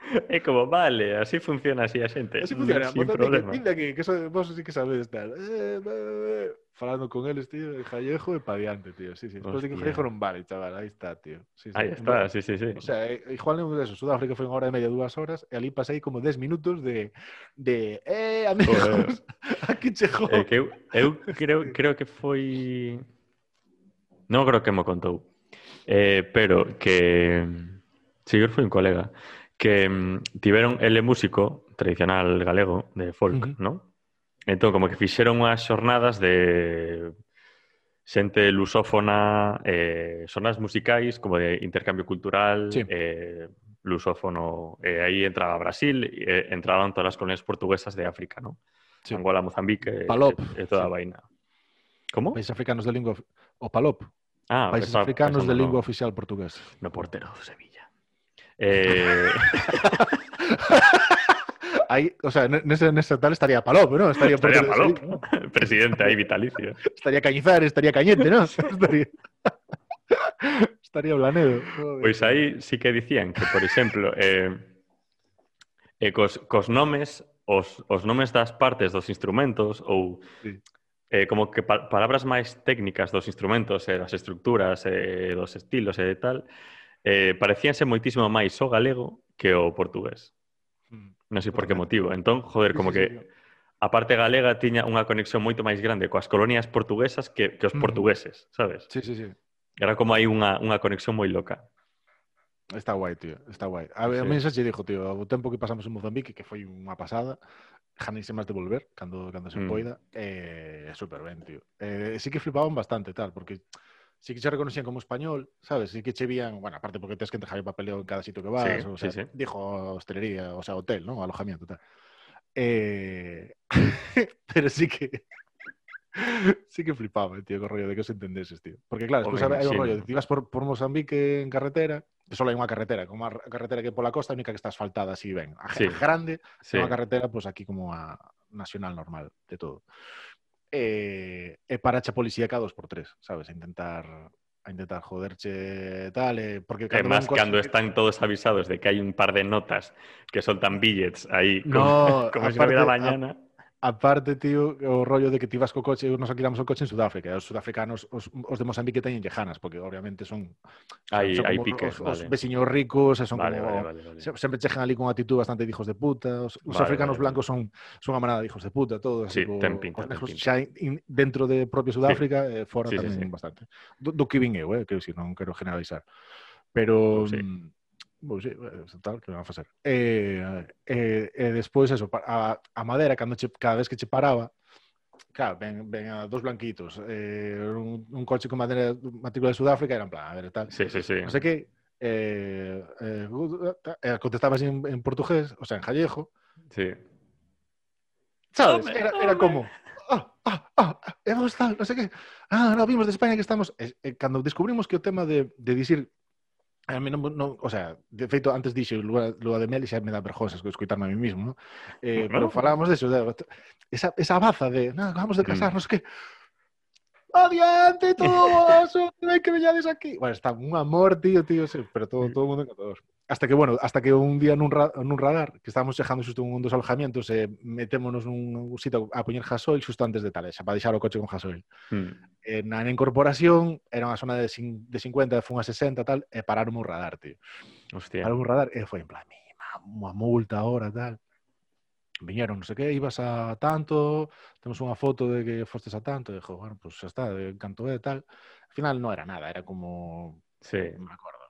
Speaker 1: É como, vale, así funciona así a xente.
Speaker 2: Así funciona.
Speaker 1: Sin problema.
Speaker 2: aquí, que so, vos sí que sabedes tal. Eh, eh, eh, falando con eles, tío, de Jallejo e pa diante, tío. Sí, sí. Despois de que. Jallejo non vale, chaval. Aí está, tío. Sí, sí.
Speaker 1: Aí está, sí, sí, sí.
Speaker 2: O sea, eh, igual non eso. Sudáfrica foi unha hora e media, dúas horas, e ali pasei como 10 minutos de, de eh, amigos, aquí chegou.
Speaker 1: É que eu, eu creo, creo que foi... Non creo que mo contou. Eh, pero que... Sí, eu foi un colega que mm, tiveron ele músico tradicional galego de folk,
Speaker 2: Ujú.
Speaker 1: ¿no? Entón, como que fixeron unhas xornadas de xente lusófona, eh, xornadas musicais como de intercambio cultural,
Speaker 2: Sí.
Speaker 1: eh, lusófono, e aí entraba Brasil, e eh, entraban todas as colonias portuguesas de África, ¿no?
Speaker 2: Sí.
Speaker 1: Angola, Mozambique,
Speaker 2: Palop,
Speaker 1: e, e toda
Speaker 2: sí.
Speaker 1: a vaina. Como?
Speaker 2: Países africanos de lingua... O PALOP.
Speaker 1: Ah,
Speaker 2: Países africanos de
Speaker 1: pensando
Speaker 2: lingua
Speaker 1: no,
Speaker 2: oficial portugués.
Speaker 1: no portero Sevilla. Eh...
Speaker 2: ahí, o sea, en ese, en ese tal estaría Palop, ¿no? Estaría,
Speaker 1: estaría Palop, ¿no? presidente ahí vitalicio.
Speaker 2: Estaría Cañizar, estaría Cañete, ¿no? Estaría, estaría Blanedo. Joder.
Speaker 1: Pois aí sí que dicían que, por exemplo, eh, eh, cos, cos nomes, os, os nomes das partes dos instrumentos ou
Speaker 2: sí.
Speaker 1: eh, como que pa palabras máis técnicas dos instrumentos, eh, das estructuras, eh, dos estilos e eh, tal, eh, eh, parecíanse moitísimo máis o galego que o portugués.
Speaker 2: Hmm.
Speaker 1: Non sei por que motivo. Entón, joder, como que a parte galega tiña unha conexión moito máis grande coas colonias portuguesas que, que os portugueses, sabes?
Speaker 2: Sí, sí, sí.
Speaker 1: Era como hai unha, unha conexión moi loca.
Speaker 2: Está guai, tío, está guai. A, sí. a mí xa che dixo, tío, o tempo que pasamos en Mozambique, que foi unha pasada, janísimas de volver, cando, cando se mm. poida, é eh, super ben, tío. Eh, sí que flipaban bastante, tal, porque sí que se reconocían como español, sabes? Sí que che vían, bueno, aparte porque tens que entregar o papeleo en cada sitio que vas, sí, o sea, sí, sí. dijo hostelería, o sea, hotel, ¿no? Alojamiento, tal. Eh... pero sí que sí que flipaba, tío, con rollo de que os entendeses, tío. Porque claro, despois hai un rollo, te ibas por, por Mozambique en carretera, só hai unha carretera, como a carretera que pola costa, única que está asfaltada así ben. A grande, sí. unha carretera, pues, aquí como a nacional normal de todo. E, e parache a policía cada dos por tres, sabes? A intentar a intentar joderche tal, eh, porque
Speaker 1: Además, cando están todos avisados de que hai un par de notas que son tan billets aí
Speaker 2: como,
Speaker 1: no, como se si mañana.
Speaker 2: Aparte, tío, o rollo de que ti vas co coche, nos alquilamos o coche en Sudáfrica, os sudafricanos, os, os de Mozambique teñen llejanas, porque obviamente son,
Speaker 1: hai,
Speaker 2: son
Speaker 1: hai piques,
Speaker 2: os,
Speaker 1: vale.
Speaker 2: os veciños ricos, e son
Speaker 1: vale,
Speaker 2: como,
Speaker 1: vale, vale, vale.
Speaker 2: sempre chejan ali con actitud bastante de hijos de puta, os, os vale, africanos vale, blancos son, son a manada de hijos de puta, todos,
Speaker 1: sí, tipo, ten pinta, ten negros, pinta.
Speaker 2: xa in, dentro de propio Sudáfrica, sí. eh, fora
Speaker 1: sí,
Speaker 2: tamén
Speaker 1: sí, sí.
Speaker 2: bastante. Do, do que vin eu, eh, quero dicir, non quero generalizar. Pero...
Speaker 1: Sí.
Speaker 2: Mm, mm, Bom, sí, eh, tal, que me van a facer. E, e, e despois, eso, a, a madera, cando che, cada vez que che paraba, claro, ven, ven a dos blanquitos, eh, un, un coche con madera, matrícula de Sudáfrica, era en plan, a ver, tal.
Speaker 1: Sí, sí, sí.
Speaker 2: Non sei que, eh, eh, eh, contestabas en, en portugués, o sea, en gallego,
Speaker 1: Sí.
Speaker 2: sabes? Era, era como, ah, ah, ah, hemos tal, non sei que, ah, no, vimos de España que estamos, eh, eh, cando descubrimos que o tema de, de dicir A mí non, non, o sea, de feito, antes dixo lua, lua de mel e xa me dá vergonza escutarme a mí mismo, ¿no? Eh, pero falábamos de eso, de, esa, esa baza de, no, acabamos de
Speaker 1: Mm.
Speaker 2: casar, non sei que, adiante todos, ven que veñades aquí. Bueno, está un amor, tío, tío, sí, pero todo, todo mundo encantador. hasta que, bueno, hasta que un día nun, ra nun radar, que estábamos chejando xusto un dos alojamientos, eh, metémonos nun sitio a poñer gasoil xusto antes de Tales, eh, para deixar o coche con gasoil.
Speaker 1: Mm.
Speaker 2: Eh, na, na incorporación, era unha zona de, de 50, fun a 60, tal, e pararon un radar, tío.
Speaker 1: Hostia.
Speaker 2: Pararon un radar e foi en plan, unha multa ahora, tal. Viñeron, non sei que, ibas a tanto, temos unha foto de que fostes a tanto, e dixo, bueno, pues xa está, de canto é, tal. Al final non era nada, era como...
Speaker 1: Sí.
Speaker 2: Non me acordo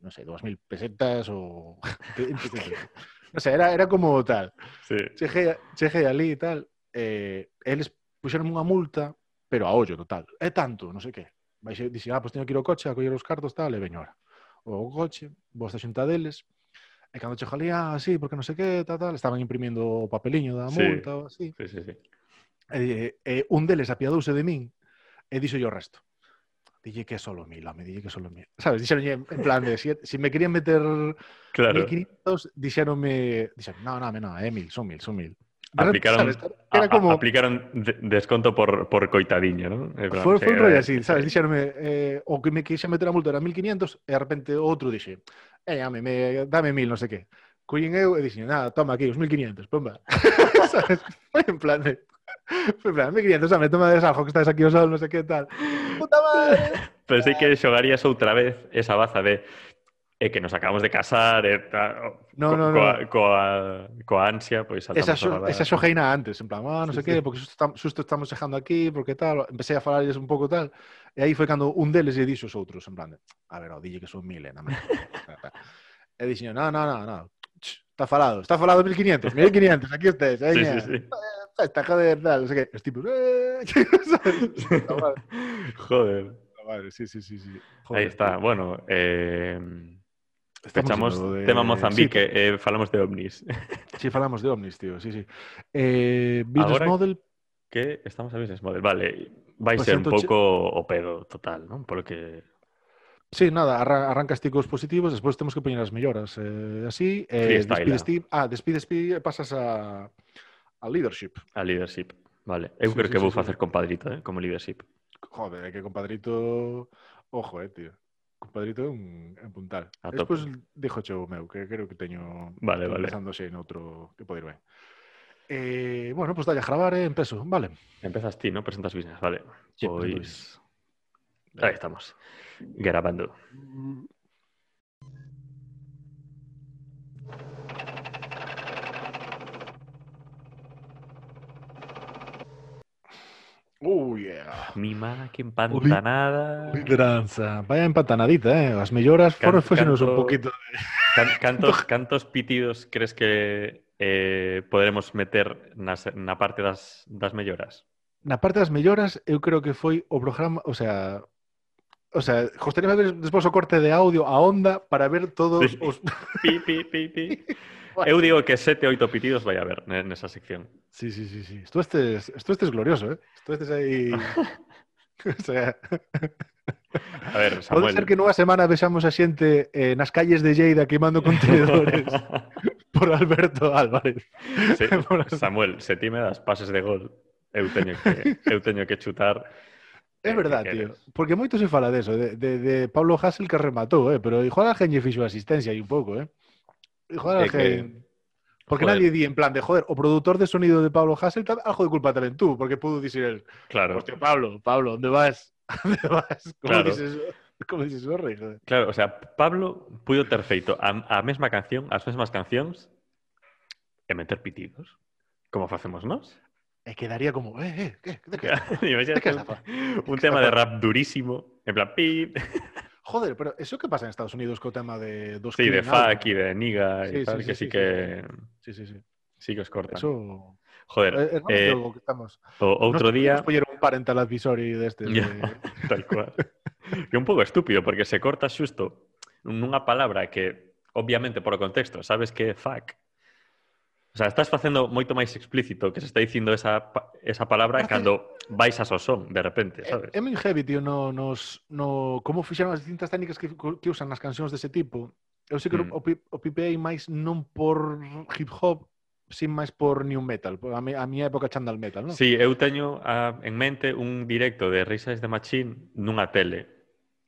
Speaker 2: no sé, 2.000 pesetas o... non sei, era, era como tal.
Speaker 1: Sí.
Speaker 2: Cheguei, cheguei ali e tal, eh, eles puxeron unha multa, pero a ollo total. É tanto, non sei que. Baixei, dixen, ah, pois teño que ir ao coche a coller os cartos, tal, e veño ora. O coche, vou hasta xunta deles, e cando chego ali, ah, sí, porque non sei que, tal, tal, estaban imprimindo o papeliño da multa sí. ou así.
Speaker 1: Sí, sí, sí.
Speaker 2: E, e un deles apiadouse de min e dixo yo o resto dije que solo mil, home, dille que solo mil. Sabes, dixeronlle en plan de, si, si me querían meter
Speaker 1: claro.
Speaker 2: 1500, dixeronme, dixeron, no, no, no, é eh, mil, son mil, son mil.
Speaker 1: Aplicaron,
Speaker 2: ¿sabes? Era
Speaker 1: como... A,
Speaker 2: a,
Speaker 1: aplicaron de desconto por, por coitadiño, ¿no? Plan,
Speaker 2: foi, foi un rollo
Speaker 1: eh,
Speaker 2: así, sabes, dixeronme, eh, o que me quise meter a multa era 1500, e de repente outro dixe, eh, ame, me, dame mil, non sei sé que. Collín eu e dixen, nada, toma aquí, os 1500, pomba. sabes, foi en plan de... foi en plan, 1500, ame, toma des algo que estás aquí o sol, non sei que tal. Puta madre.
Speaker 1: Pensei que xogarías outra vez esa baza de e que nos acabamos de casar e tal,
Speaker 2: No,
Speaker 1: co-
Speaker 2: no, no.
Speaker 1: coa, coa, coa ansia, saltamos
Speaker 2: Esa,
Speaker 1: radar.
Speaker 2: esa xojeina antes, en plan, ah, non
Speaker 1: Sí,
Speaker 2: que,
Speaker 1: sí.
Speaker 2: porque xusto, tam, xusto estamos chejando aquí, porque tal, empecé a falarles un pouco tal, e aí foi cando un deles lle dixo os outros, en plan, de, a ver, ó, dille que son mil, eh, na E dixen, no, no, no, no, está falado, está falado 1500, 1500, aquí estés,
Speaker 1: Sí,
Speaker 2: veña.
Speaker 1: sí, sí
Speaker 2: estaca de verdad. O sea que estoy...
Speaker 1: Joder.
Speaker 2: Sí, sí, sí. sí. Joder.
Speaker 1: Ahí
Speaker 2: está.
Speaker 1: Bueno, eh... Tema Mozambique, eh, falamos de ovnis.
Speaker 2: Sí, falamos de ovnis, tío, sí, sí. Eh, business model...
Speaker 1: Que estamos a business model, vale. Va a
Speaker 2: pues
Speaker 1: ser un poco o pedo total, ¿no? Porque...
Speaker 2: Sí, nada, arrancas ticos positivos, después tenemos que poner las mejoras. Eh, así, eh, despide Steve, ah, despide, pasas a... A leadership.
Speaker 1: A leadership, vale. Eu
Speaker 2: sí,
Speaker 1: creo
Speaker 2: sí,
Speaker 1: que
Speaker 2: sí,
Speaker 1: vou
Speaker 2: sí,
Speaker 1: facer compadrito, eh, como leadership.
Speaker 2: Joder, é que compadrito... Ojo, eh, tío. Compadrito é un, é un puntal.
Speaker 1: A
Speaker 2: Despois dixo o meu, que creo que teño...
Speaker 1: Vale, vale.
Speaker 2: Pensando en outro que poder ben. Eh, bueno, pois pues dalle a gravar eh, empezo, vale.
Speaker 1: Empezas ti, ¿no? Presentas business, vale.
Speaker 2: Sí,
Speaker 1: pois... Pues... Ahí estamos, grabando.
Speaker 2: Mm, Oh, yeah.
Speaker 1: Mi má, que empantanada.
Speaker 2: Lideranza. Vaya empantanadita, eh? As melloras foron canto, un poquito de...
Speaker 1: Can, cantos, cantos pitidos crees que eh, poderemos meter nas, na parte das, das melloras?
Speaker 2: Na parte das melloras, eu creo que foi o programa, o sea, O sea, gostaríame ver despois o corte de audio a onda para ver todos
Speaker 1: sí.
Speaker 2: os...
Speaker 1: pi, pi, pi, pi. Eu digo que sete, oito pitidos vai haber nesa sección.
Speaker 2: Sí, sí, sí, sí. Esto estes, esto estes glorioso, eh? Esto estes aí... o sea...
Speaker 1: A ver, Samuel.
Speaker 2: Pode ser que nunha semana vexamos a xente eh, nas calles de Lleida queimando contenedores por Alberto Álvarez.
Speaker 1: Sí, por... Samuel, se ti me das pases de gol, eu teño que, eu teño que chutar
Speaker 2: É
Speaker 1: eh, verdade,
Speaker 2: tío. Porque moito se fala deso, de, de, de Pablo Hassel que rematou, eh? pero igual a gente fixo asistencia aí un pouco, eh?
Speaker 1: É que-.
Speaker 2: Porque
Speaker 1: joder.
Speaker 2: nadie di en plan de, joder, o productor de sonido de Pablo Hassel, tal- algo de culpa tamén tú, porque pudo dicir el,
Speaker 1: Claro,
Speaker 2: hostia, Pablo, Pablo, ¿dónde vas? ¿Dónde vas? Como
Speaker 1: Claro.
Speaker 2: dices, como dices, sorry, joder.
Speaker 1: claro, o sea, Pablo puido ter feito a, a mesma canción, as mesmas cancións e meter pitidos, como facemos nós.
Speaker 2: E quedaría como, eh, eh, ¿qué? ¿De?
Speaker 1: Imagínate
Speaker 2: ¿De está fa-
Speaker 1: un tema de rap durísimo, en plan pip,
Speaker 2: Joder, pero eso que pasa en Estados Unidos co tema de dos
Speaker 1: Sí, de fuck y de NIGA
Speaker 2: sí,
Speaker 1: y sí, tal,
Speaker 2: sí,
Speaker 1: que
Speaker 2: sí,
Speaker 1: que...
Speaker 2: Sí, sí, sí.
Speaker 1: Sí que os cortan.
Speaker 2: Eso...
Speaker 1: Joder.
Speaker 2: Eh, eh,
Speaker 1: eh,
Speaker 2: que estamos...
Speaker 1: Otro
Speaker 2: nos,
Speaker 1: día...
Speaker 2: Nos un parental advisory de este. De...
Speaker 1: tal cual. que un pouco estúpido, porque se corta xusto nunha palabra que, obviamente, por o contexto, sabes que fuck O sea, estás facendo moito máis explícito que se está dicindo esa, esa palabra
Speaker 2: Parece...
Speaker 1: cando vais a sosón, de repente, eh, sabes?
Speaker 2: É, é moi heavy, tío, no, nos, no, como fixeron as distintas técnicas que, que usan nas cancións dese tipo. Eu sei que
Speaker 1: mm.
Speaker 2: o, o PPA máis non por hip hop, sin máis por new metal, a, mi, a miña época chandal metal, non?
Speaker 1: Sí, eu teño a, en mente un directo de Risas de Machín nunha tele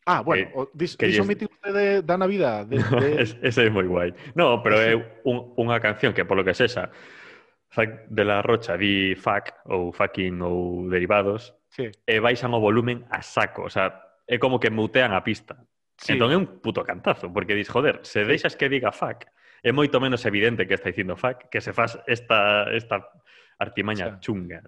Speaker 2: Ah, bueno,
Speaker 1: que,
Speaker 2: o dis,
Speaker 1: que iso
Speaker 2: mítico de, da Navidad. De, de...
Speaker 1: es, ese é moi guai. No, pero é un, unha canción que polo que sexa de la Rocha di fuck ou fucking ou derivados
Speaker 2: sí.
Speaker 1: e baixan o volumen a saco. O sea, é como que mutean a pista.
Speaker 2: Sí.
Speaker 1: Entón é un puto cantazo, porque dis, joder, se deixas que diga fuck, é moito menos evidente que está dicindo fuck, que se faz esta, esta artimaña
Speaker 2: o sea,
Speaker 1: chunga.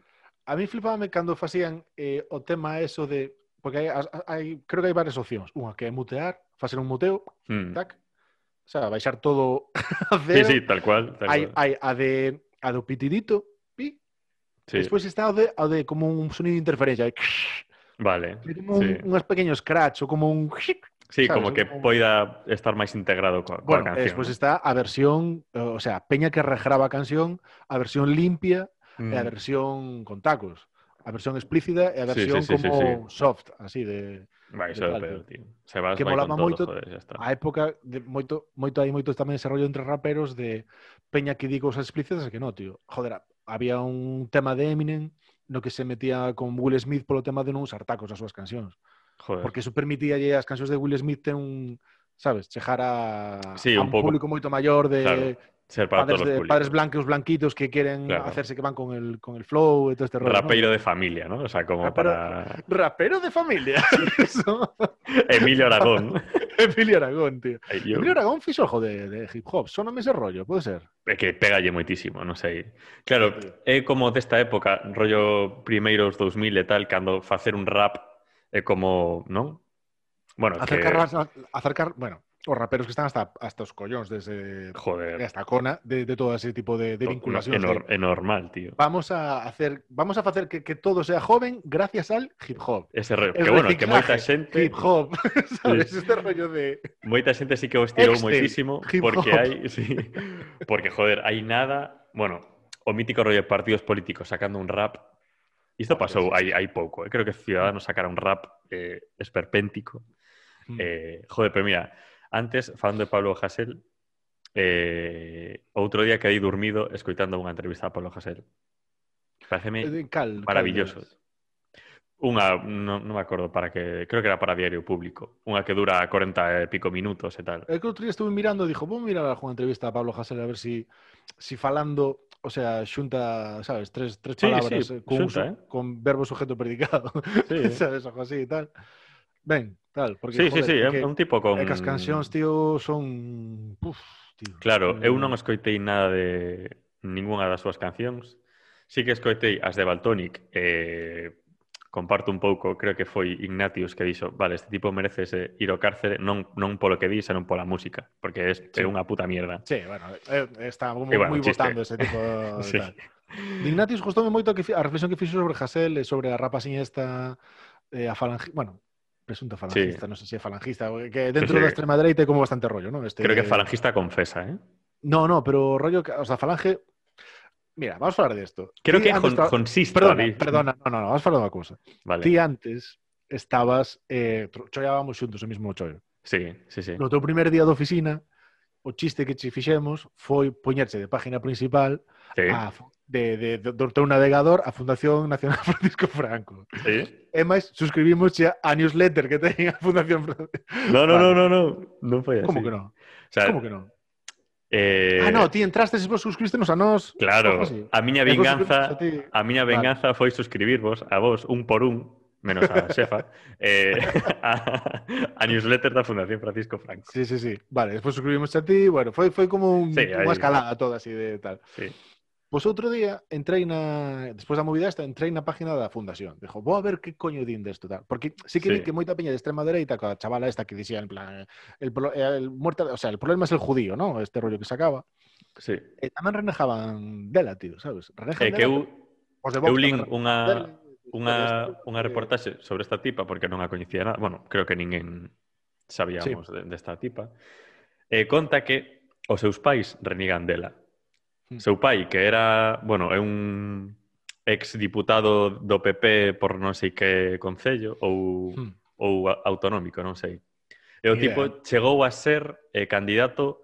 Speaker 2: A mí flipábame cando facían eh, o tema eso de Porque hai, as- hai, creo que hai varias opcións. Unha que é mutear, facer un muteo,
Speaker 1: Mm.
Speaker 2: tac, o sea, baixar todo a
Speaker 1: Sí,
Speaker 2: cero.
Speaker 1: sí, tal cual. Tal
Speaker 2: hai,
Speaker 1: cual.
Speaker 2: hai a de a do pitidito, pi,
Speaker 1: Sí.
Speaker 2: despois está o de, o de como un sonido de interferencia,
Speaker 1: Vale.
Speaker 2: como un,
Speaker 1: Sí.
Speaker 2: unhas pequeños scratch ou como un
Speaker 1: Sí,
Speaker 2: sabes,
Speaker 1: como que
Speaker 2: como-
Speaker 1: poida estar máis integrado coa, coa
Speaker 2: Bueno,
Speaker 1: canción.
Speaker 2: despois está a versión, eh, o sea, peña que regraba a canción, a versión limpia e a
Speaker 1: Mm.
Speaker 2: versión con tacos. A versión explícita e a
Speaker 1: sí,
Speaker 2: versión
Speaker 1: sí, sí,
Speaker 2: como soft, así de
Speaker 1: Vai,
Speaker 2: de tal, tío.
Speaker 1: Se vas
Speaker 2: Que
Speaker 1: vai
Speaker 2: molaba
Speaker 1: todo,
Speaker 2: moito
Speaker 1: joder,
Speaker 2: a época de moito moito hai moito tamén ese rollo entre raperos de peña que di cousas explícitas e que no, tío. Joder, había un tema de Eminem no que se metía con Will Smith polo tema de non usar tacos nas súas cancións,
Speaker 1: Joder.
Speaker 2: porque eso permitía as cancións de Will Smith ter un, sabes, chegar a,
Speaker 1: Sí,
Speaker 2: a
Speaker 1: un
Speaker 2: un,
Speaker 1: pouco-
Speaker 2: público moito maior de
Speaker 1: Claro, ser para
Speaker 2: padres,
Speaker 1: todos
Speaker 2: de,
Speaker 1: los
Speaker 2: padres
Speaker 1: públicos.
Speaker 2: blancos blanquitos que quieren
Speaker 1: Claro.
Speaker 2: hacerse que van con el, con el flow y todo este rollo. ¿no?
Speaker 1: Rapeiro de familia, ¿no? O sea, como
Speaker 2: Rapero-
Speaker 1: para
Speaker 2: Rapero de familia.
Speaker 1: Emilio Aragón.
Speaker 2: Emilio Aragón, tío.
Speaker 1: Aí yo-
Speaker 2: Emilio Aragón fixo ojo de, de hip hop. Sóname ese rollo, puede ser.
Speaker 1: É que pegalle moitísimo, non sei. Claro, é como desta época, rollo primeiros 2000 e tal, cando facer un rap é como, non? Bueno,
Speaker 2: Acercar,
Speaker 1: que...
Speaker 2: acercar, bueno, os raperos que están hasta, hasta os collóns desde
Speaker 1: Joder,
Speaker 2: esta cona de, de todo ese tipo de, de
Speaker 1: no- normal, tío.
Speaker 2: Vamos a hacer, vamos a hacer que, que todo sea joven gracias al hip hop.
Speaker 1: Ese rollo. Que bueno, que moita xente,
Speaker 2: Hip hop, ¿sabes? Este rollo de.
Speaker 1: moita xente sí que o
Speaker 2: Extel,
Speaker 1: moitísimo
Speaker 2: hip
Speaker 1: porque hai, sí, porque joder, hai nada, bueno, o mítico rollo de partidos políticos sacando un rap. Isto
Speaker 2: Joder,
Speaker 1: pasou
Speaker 2: sí,
Speaker 1: hai, hai pouco, eh? creo que Ciudadanos sacara un rap eh, esperpéntico.
Speaker 2: Mm.
Speaker 1: Eh, joder, pero mira, Antes, falando de Pablo Hasél, eh, outro día que aí dormido escoitando unha entrevista a Pablo Hasél. Pareceme
Speaker 2: eh, cal,
Speaker 1: maravilloso.
Speaker 2: Cal
Speaker 1: unha, non, non me acordo para que, creo que era para Diario Público, unha que dura 40 e pico minutos e tal.
Speaker 2: El que outro día estuve mirando, dixo, vou mirar a entrevista a Pablo Hasél a ver si, si falando o sea, xunta, sabes, tres, tres
Speaker 1: sí,
Speaker 2: palabras eh, sí, con,
Speaker 1: xunta, eh?
Speaker 2: con verbo sujeto predicado,
Speaker 1: sí, eh.
Speaker 2: sabes, algo así e tal ben, tal, porque
Speaker 1: Sí,
Speaker 2: joder,
Speaker 1: sí,
Speaker 2: sí,
Speaker 1: é un tipo con
Speaker 2: É que as cancións, tío, son Puf, tío.
Speaker 1: Claro, eu non escoitei nada de ningunha das súas cancións. Sí que escoitei as de Baltonic eh, comparto un pouco, creo que foi Ignatius que dixo, vale, este tipo merece ese ir ao cárcere, non, non polo que di, senón pola música, porque é,
Speaker 2: sí.
Speaker 1: é unha puta mierda.
Speaker 2: Sí, bueno, está moi,
Speaker 1: bueno,
Speaker 2: moi votando ese tipo de
Speaker 1: sí.
Speaker 2: tal. De Ignatius gustoume moito que, a reflexión que fixo sobre Hasél, e sobre a rapaxinha esta eh, a falange, bueno, presunta falangista, non sei se é falangista, que dentro
Speaker 1: Sí, sí.
Speaker 2: da extrema dereita é como bastante rollo, non? Este,
Speaker 1: Creo que falangista confesa, ¿eh?
Speaker 2: No, no, pero rollo, o sea, falange... Mira, vamos a falar de esto.
Speaker 1: Creo que con,
Speaker 2: tra-
Speaker 1: consista.
Speaker 2: Perdona, no, no, no, vamos a falar unha cousa.
Speaker 1: Vale.
Speaker 2: Ti antes estabas, eh, chollábamos xuntos o mismo chollo.
Speaker 1: Sí, sí, sí.
Speaker 2: No teu primer día de oficina, o chiste que che fixemos foi poñerse de página principal
Speaker 1: sí.
Speaker 2: a, de, de, de, de un navegador a Fundación Nacional Francisco Franco.
Speaker 1: Sí.
Speaker 2: E máis, suscribimos xa a newsletter que ten a Fundación Francisco.
Speaker 1: No, no,
Speaker 2: vale.
Speaker 1: no, no, no, non foi así.
Speaker 2: Como que non?
Speaker 1: O sea,
Speaker 2: Como que non?
Speaker 1: Eh...
Speaker 2: Ah, no, ti entraste e vos suscribístenos a nós.
Speaker 1: Claro, a miña vinganza
Speaker 2: a, ti.
Speaker 1: a miña
Speaker 2: vinganza
Speaker 1: vale. foi suscribirvos a vos un por un menos a Xefa, eh, a, a, newsletter da Fundación Francisco Franco.
Speaker 2: Sí, sí, sí. Vale, despois suscribimos a ti, bueno, foi, foi como un,
Speaker 1: sí,
Speaker 2: unha escalada toda así de tal.
Speaker 1: Sí.
Speaker 2: Pois outro día entrei na... Despois da movida esta, entrei na página da fundación. Dixo, vou a ver que coño din desto tal. Porque sí que
Speaker 1: sí.
Speaker 2: vi que moita peña de extrema dereita, coa chavala esta que dixía en plan... El, pro... el, muerta... o sea, el problema es el judío, ¿no? Este rollo que sacaba.
Speaker 1: Sí.
Speaker 2: E tamén renejaban dela, tío, sabes? Renejan
Speaker 1: eh,
Speaker 2: dela, que
Speaker 1: eu,
Speaker 2: os de Vox
Speaker 1: eu
Speaker 2: lin
Speaker 1: unha unha, unha reportaxe sobre esta tipa, porque non a coñecía nada. Bueno, creo que ninguén sabíamos sí. desta de, de tipa. E conta que os seus pais renigan dela.
Speaker 2: Mm.
Speaker 1: Seu pai, que era, bueno, é un ex diputado do PP por non sei que concello ou,
Speaker 2: hmm.
Speaker 1: ou autonómico, non sei. E o tipo chegou a ser eh, candidato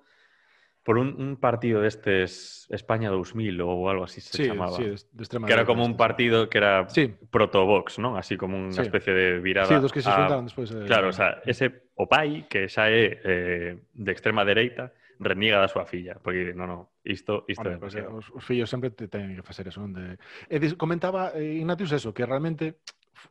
Speaker 1: por un, un partido destes España 2000 ou algo así se
Speaker 2: sí,
Speaker 1: chamaba.
Speaker 2: Sí, de Extrema
Speaker 1: que era como un partido que era
Speaker 2: sí.
Speaker 1: protobox, non? Así como unha
Speaker 2: sí.
Speaker 1: especie de virada.
Speaker 2: Sí, dos que se
Speaker 1: a...
Speaker 2: xuntaron despois. Eh...
Speaker 1: Claro, o sea, ese Opai, que xa é eh, de extrema dereita, reniega da súa filla, porque no, no, isto, isto
Speaker 2: Hombre,
Speaker 1: é
Speaker 2: pues,
Speaker 1: eh,
Speaker 2: os, os fillos sempre te teñen que facer eso. Onde... E dis, comentaba eh, Ignatius eso, que realmente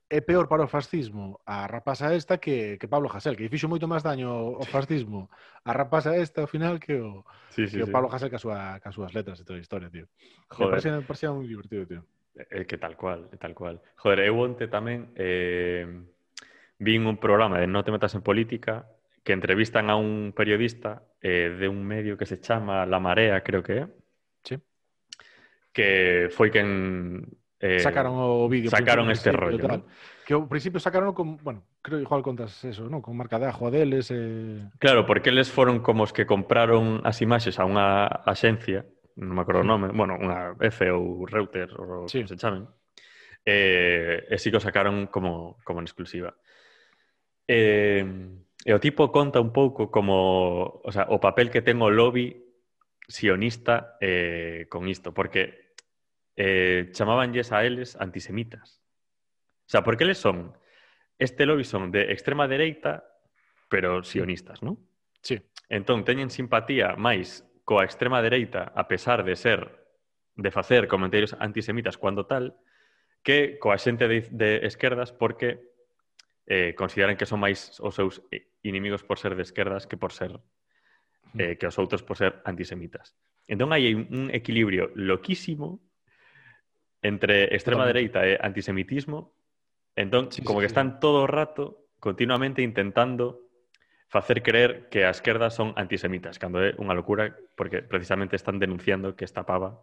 Speaker 2: é peor para o fascismo a rapaza esta que, que Pablo Hasél, que fixo moito máis daño ao fascismo a rapaza esta ao final que o,
Speaker 1: sí, sí,
Speaker 2: que
Speaker 1: sí.
Speaker 2: o Pablo Hasél ca, súa, ca súas letras e toda a historia, tío.
Speaker 1: Joder.
Speaker 2: Me parecía, me parecía moi divertido, tío.
Speaker 1: É eh, que tal cual, tal cual. Joder, eu onte tamén eh, vin un programa de No te metas en política que entrevistan a un periodista eh, de un medio que se chama La Marea, creo que é.
Speaker 2: Sí.
Speaker 1: Que foi quen eh,
Speaker 2: sacaron o vídeo.
Speaker 1: Sacaron este rollo.
Speaker 2: Tal,
Speaker 1: ¿no?
Speaker 2: Que ao principio sacaron con, bueno, creo igual contas eso, ¿no? Con marca de ajo deles. Eh...
Speaker 1: Claro, porque eles foron como os que compraron as imaxes a unha axencia, non me acordo o nome, bueno, unha F ou Reuter, ou
Speaker 2: sí.
Speaker 1: se chamen. Eh, e si que o sacaron como, como en exclusiva. Eh, e o tipo conta un pouco como, o, sea, o papel que ten o lobby sionista eh, con isto, porque eh, chamabanlles a eles antisemitas. O sea, porque eles son este lobby son de extrema dereita, pero sionistas, non?
Speaker 2: Sí.
Speaker 1: Entón, teñen simpatía máis coa extrema dereita, a pesar de ser de facer comentarios antisemitas cuando tal, que coa xente de, de esquerdas porque eh, consideran que son máis os seus inimigos por ser de esquerdas que por ser eh, que os outros por ser antisemitas. Entón, hai un equilibrio loquísimo entre extrema dereita e antisemitismo, entón,
Speaker 2: sí,
Speaker 1: como
Speaker 2: sí,
Speaker 1: que
Speaker 2: sí.
Speaker 1: están todo o rato continuamente intentando facer creer que a esquerda son antisemitas, cando é unha locura porque precisamente están denunciando que esta pava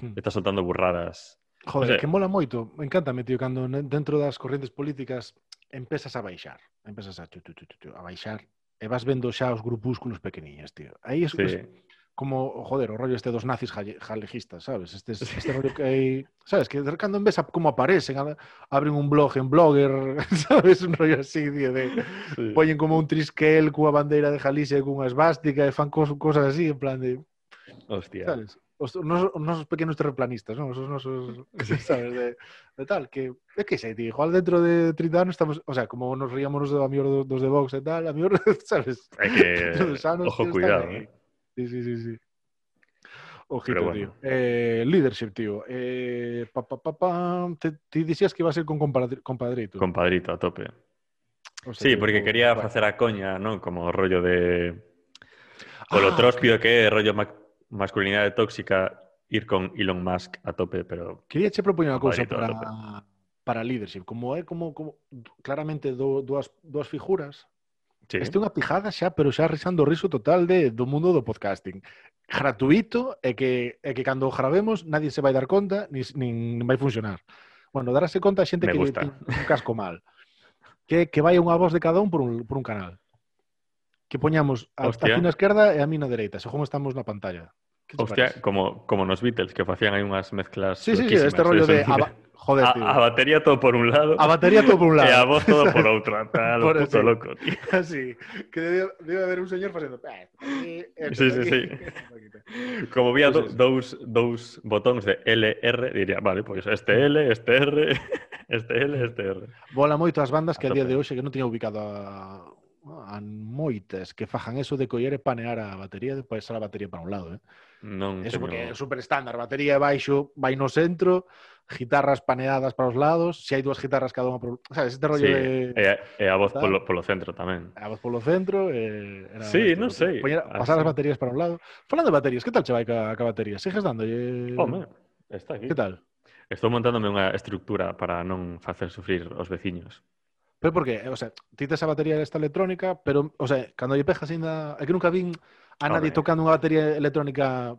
Speaker 2: hmm.
Speaker 1: está soltando burradas.
Speaker 2: Joder,
Speaker 1: o sea,
Speaker 2: que mola moito, Me encanta, tío, cando dentro das correntes políticas empezas a baixar, empezas a, tu, tu, tu, tu, a baixar e vas vendo xa os grupúsculos pequeniños, tío. Aí es,
Speaker 1: sí.
Speaker 2: es como, joder, o rollo este dos nazis jale- jalejistas, sabes? Este, este rollo que hai, sabes? Que de en vez a como aparecen, a- abren un blog en Blogger, sabes? Un rollo así, tío, de
Speaker 1: sí.
Speaker 2: poñen como un trisquel cunha bandeira de Galicia e cunha esvástica e fan cos, cosas así, en plan de,
Speaker 1: Hostia.
Speaker 2: sabes? Os, os, nosos, os nosos pequenos terraplanistas, non? Os nosos, sabes, de, de tal, que, é que sei, tío, igual dentro de 30 anos estamos, o sea, como nos ríamos a mellor dos, dos de Vox e tal, a mellor, sabes?
Speaker 1: Que...
Speaker 2: Dos anos,
Speaker 1: Ojo,
Speaker 2: tío,
Speaker 1: cuidado.
Speaker 2: aí.
Speaker 1: eh.
Speaker 2: Sí, sí, sí, sí. Ojito,
Speaker 1: bueno.
Speaker 2: tío. Eh, leadership, tío. Eh, pa, pa, pa, te, te dicías que iba a ser con compadri- compadrito.
Speaker 1: Compadrito, a tope.
Speaker 2: O sea,
Speaker 1: Sí,
Speaker 2: que-
Speaker 1: porque quería
Speaker 2: bueno.
Speaker 1: facer a coña, non? Como rollo de... O lo
Speaker 2: Ah,
Speaker 1: tróspido que é rollo ma masculinidade tóxica ir con Elon Musk a tope, pero
Speaker 2: Quería che propoñer unha cousa
Speaker 1: Compadrito, a
Speaker 2: para para leadership, como é como, como claramente do, dúas, dúas figuras,
Speaker 1: Sí.
Speaker 2: Este é unha pijada xa, pero xa risando o riso total de, do mundo do podcasting. Gratuito e que, e que cando o gravemos nadie se vai dar conta nin, nin vai funcionar. Bueno, darase conta a xente
Speaker 1: Me
Speaker 2: que
Speaker 1: gusta.
Speaker 2: un casco mal. Que, que vai unha voz de cada un por un, por un canal. Que poñamos a,
Speaker 1: Hostia.
Speaker 2: a ti na esquerda e a mí na dereita, según estamos na pantalla.
Speaker 1: Hostia,
Speaker 2: parece?
Speaker 1: como, como nos Beatles, que facían aí unhas mezclas
Speaker 2: Sí, sí, sí, este rollo de, de... Joder,
Speaker 1: a,
Speaker 2: tío.
Speaker 1: a, batería todo por un lado.
Speaker 2: A batería todo por un lado.
Speaker 1: E a voz todo por outra. Tal,
Speaker 2: por
Speaker 1: puto
Speaker 2: así.
Speaker 1: loco, tío.
Speaker 2: Así. Que debe, debe haber un señor facendo... Eh,
Speaker 1: sí, sí, sí. Como vía
Speaker 2: pues
Speaker 1: do, dous, dous botóns de LR, diría, vale, pois pues este L, este R, este L, este R.
Speaker 2: Bola moito as bandas que a,
Speaker 1: a
Speaker 2: día de hoxe que non tiña ubicado a a moitas que fajan eso de coller e panear a batería e pois a batería para un lado, eh?
Speaker 1: Non
Speaker 2: Eso porque é super estándar, batería e baixo vai no centro, guitarras paneadas para os lados, se hai dúas guitarras cada unha por... sabes, este rollo
Speaker 1: sí,
Speaker 2: de...
Speaker 1: E, e a voz polo, polo centro tamén.
Speaker 2: A voz polo centro... Eh, era
Speaker 1: sí, non sei.
Speaker 2: Poñer, pasar as baterías para un lado. Falando de baterías, que tal che vai ca, ca batería? Sigues dándolle... Eh?
Speaker 1: Home, está aquí.
Speaker 2: Que tal?
Speaker 1: Estou montándome unha estructura para non facer sufrir os veciños.
Speaker 2: Pero por qué? O sea, ti tes a batería esta electrónica, pero, o sea, cando lle pejas ainda... É que nunca vin... Vi a nadie
Speaker 1: Home.
Speaker 2: tocando unha batería electrónica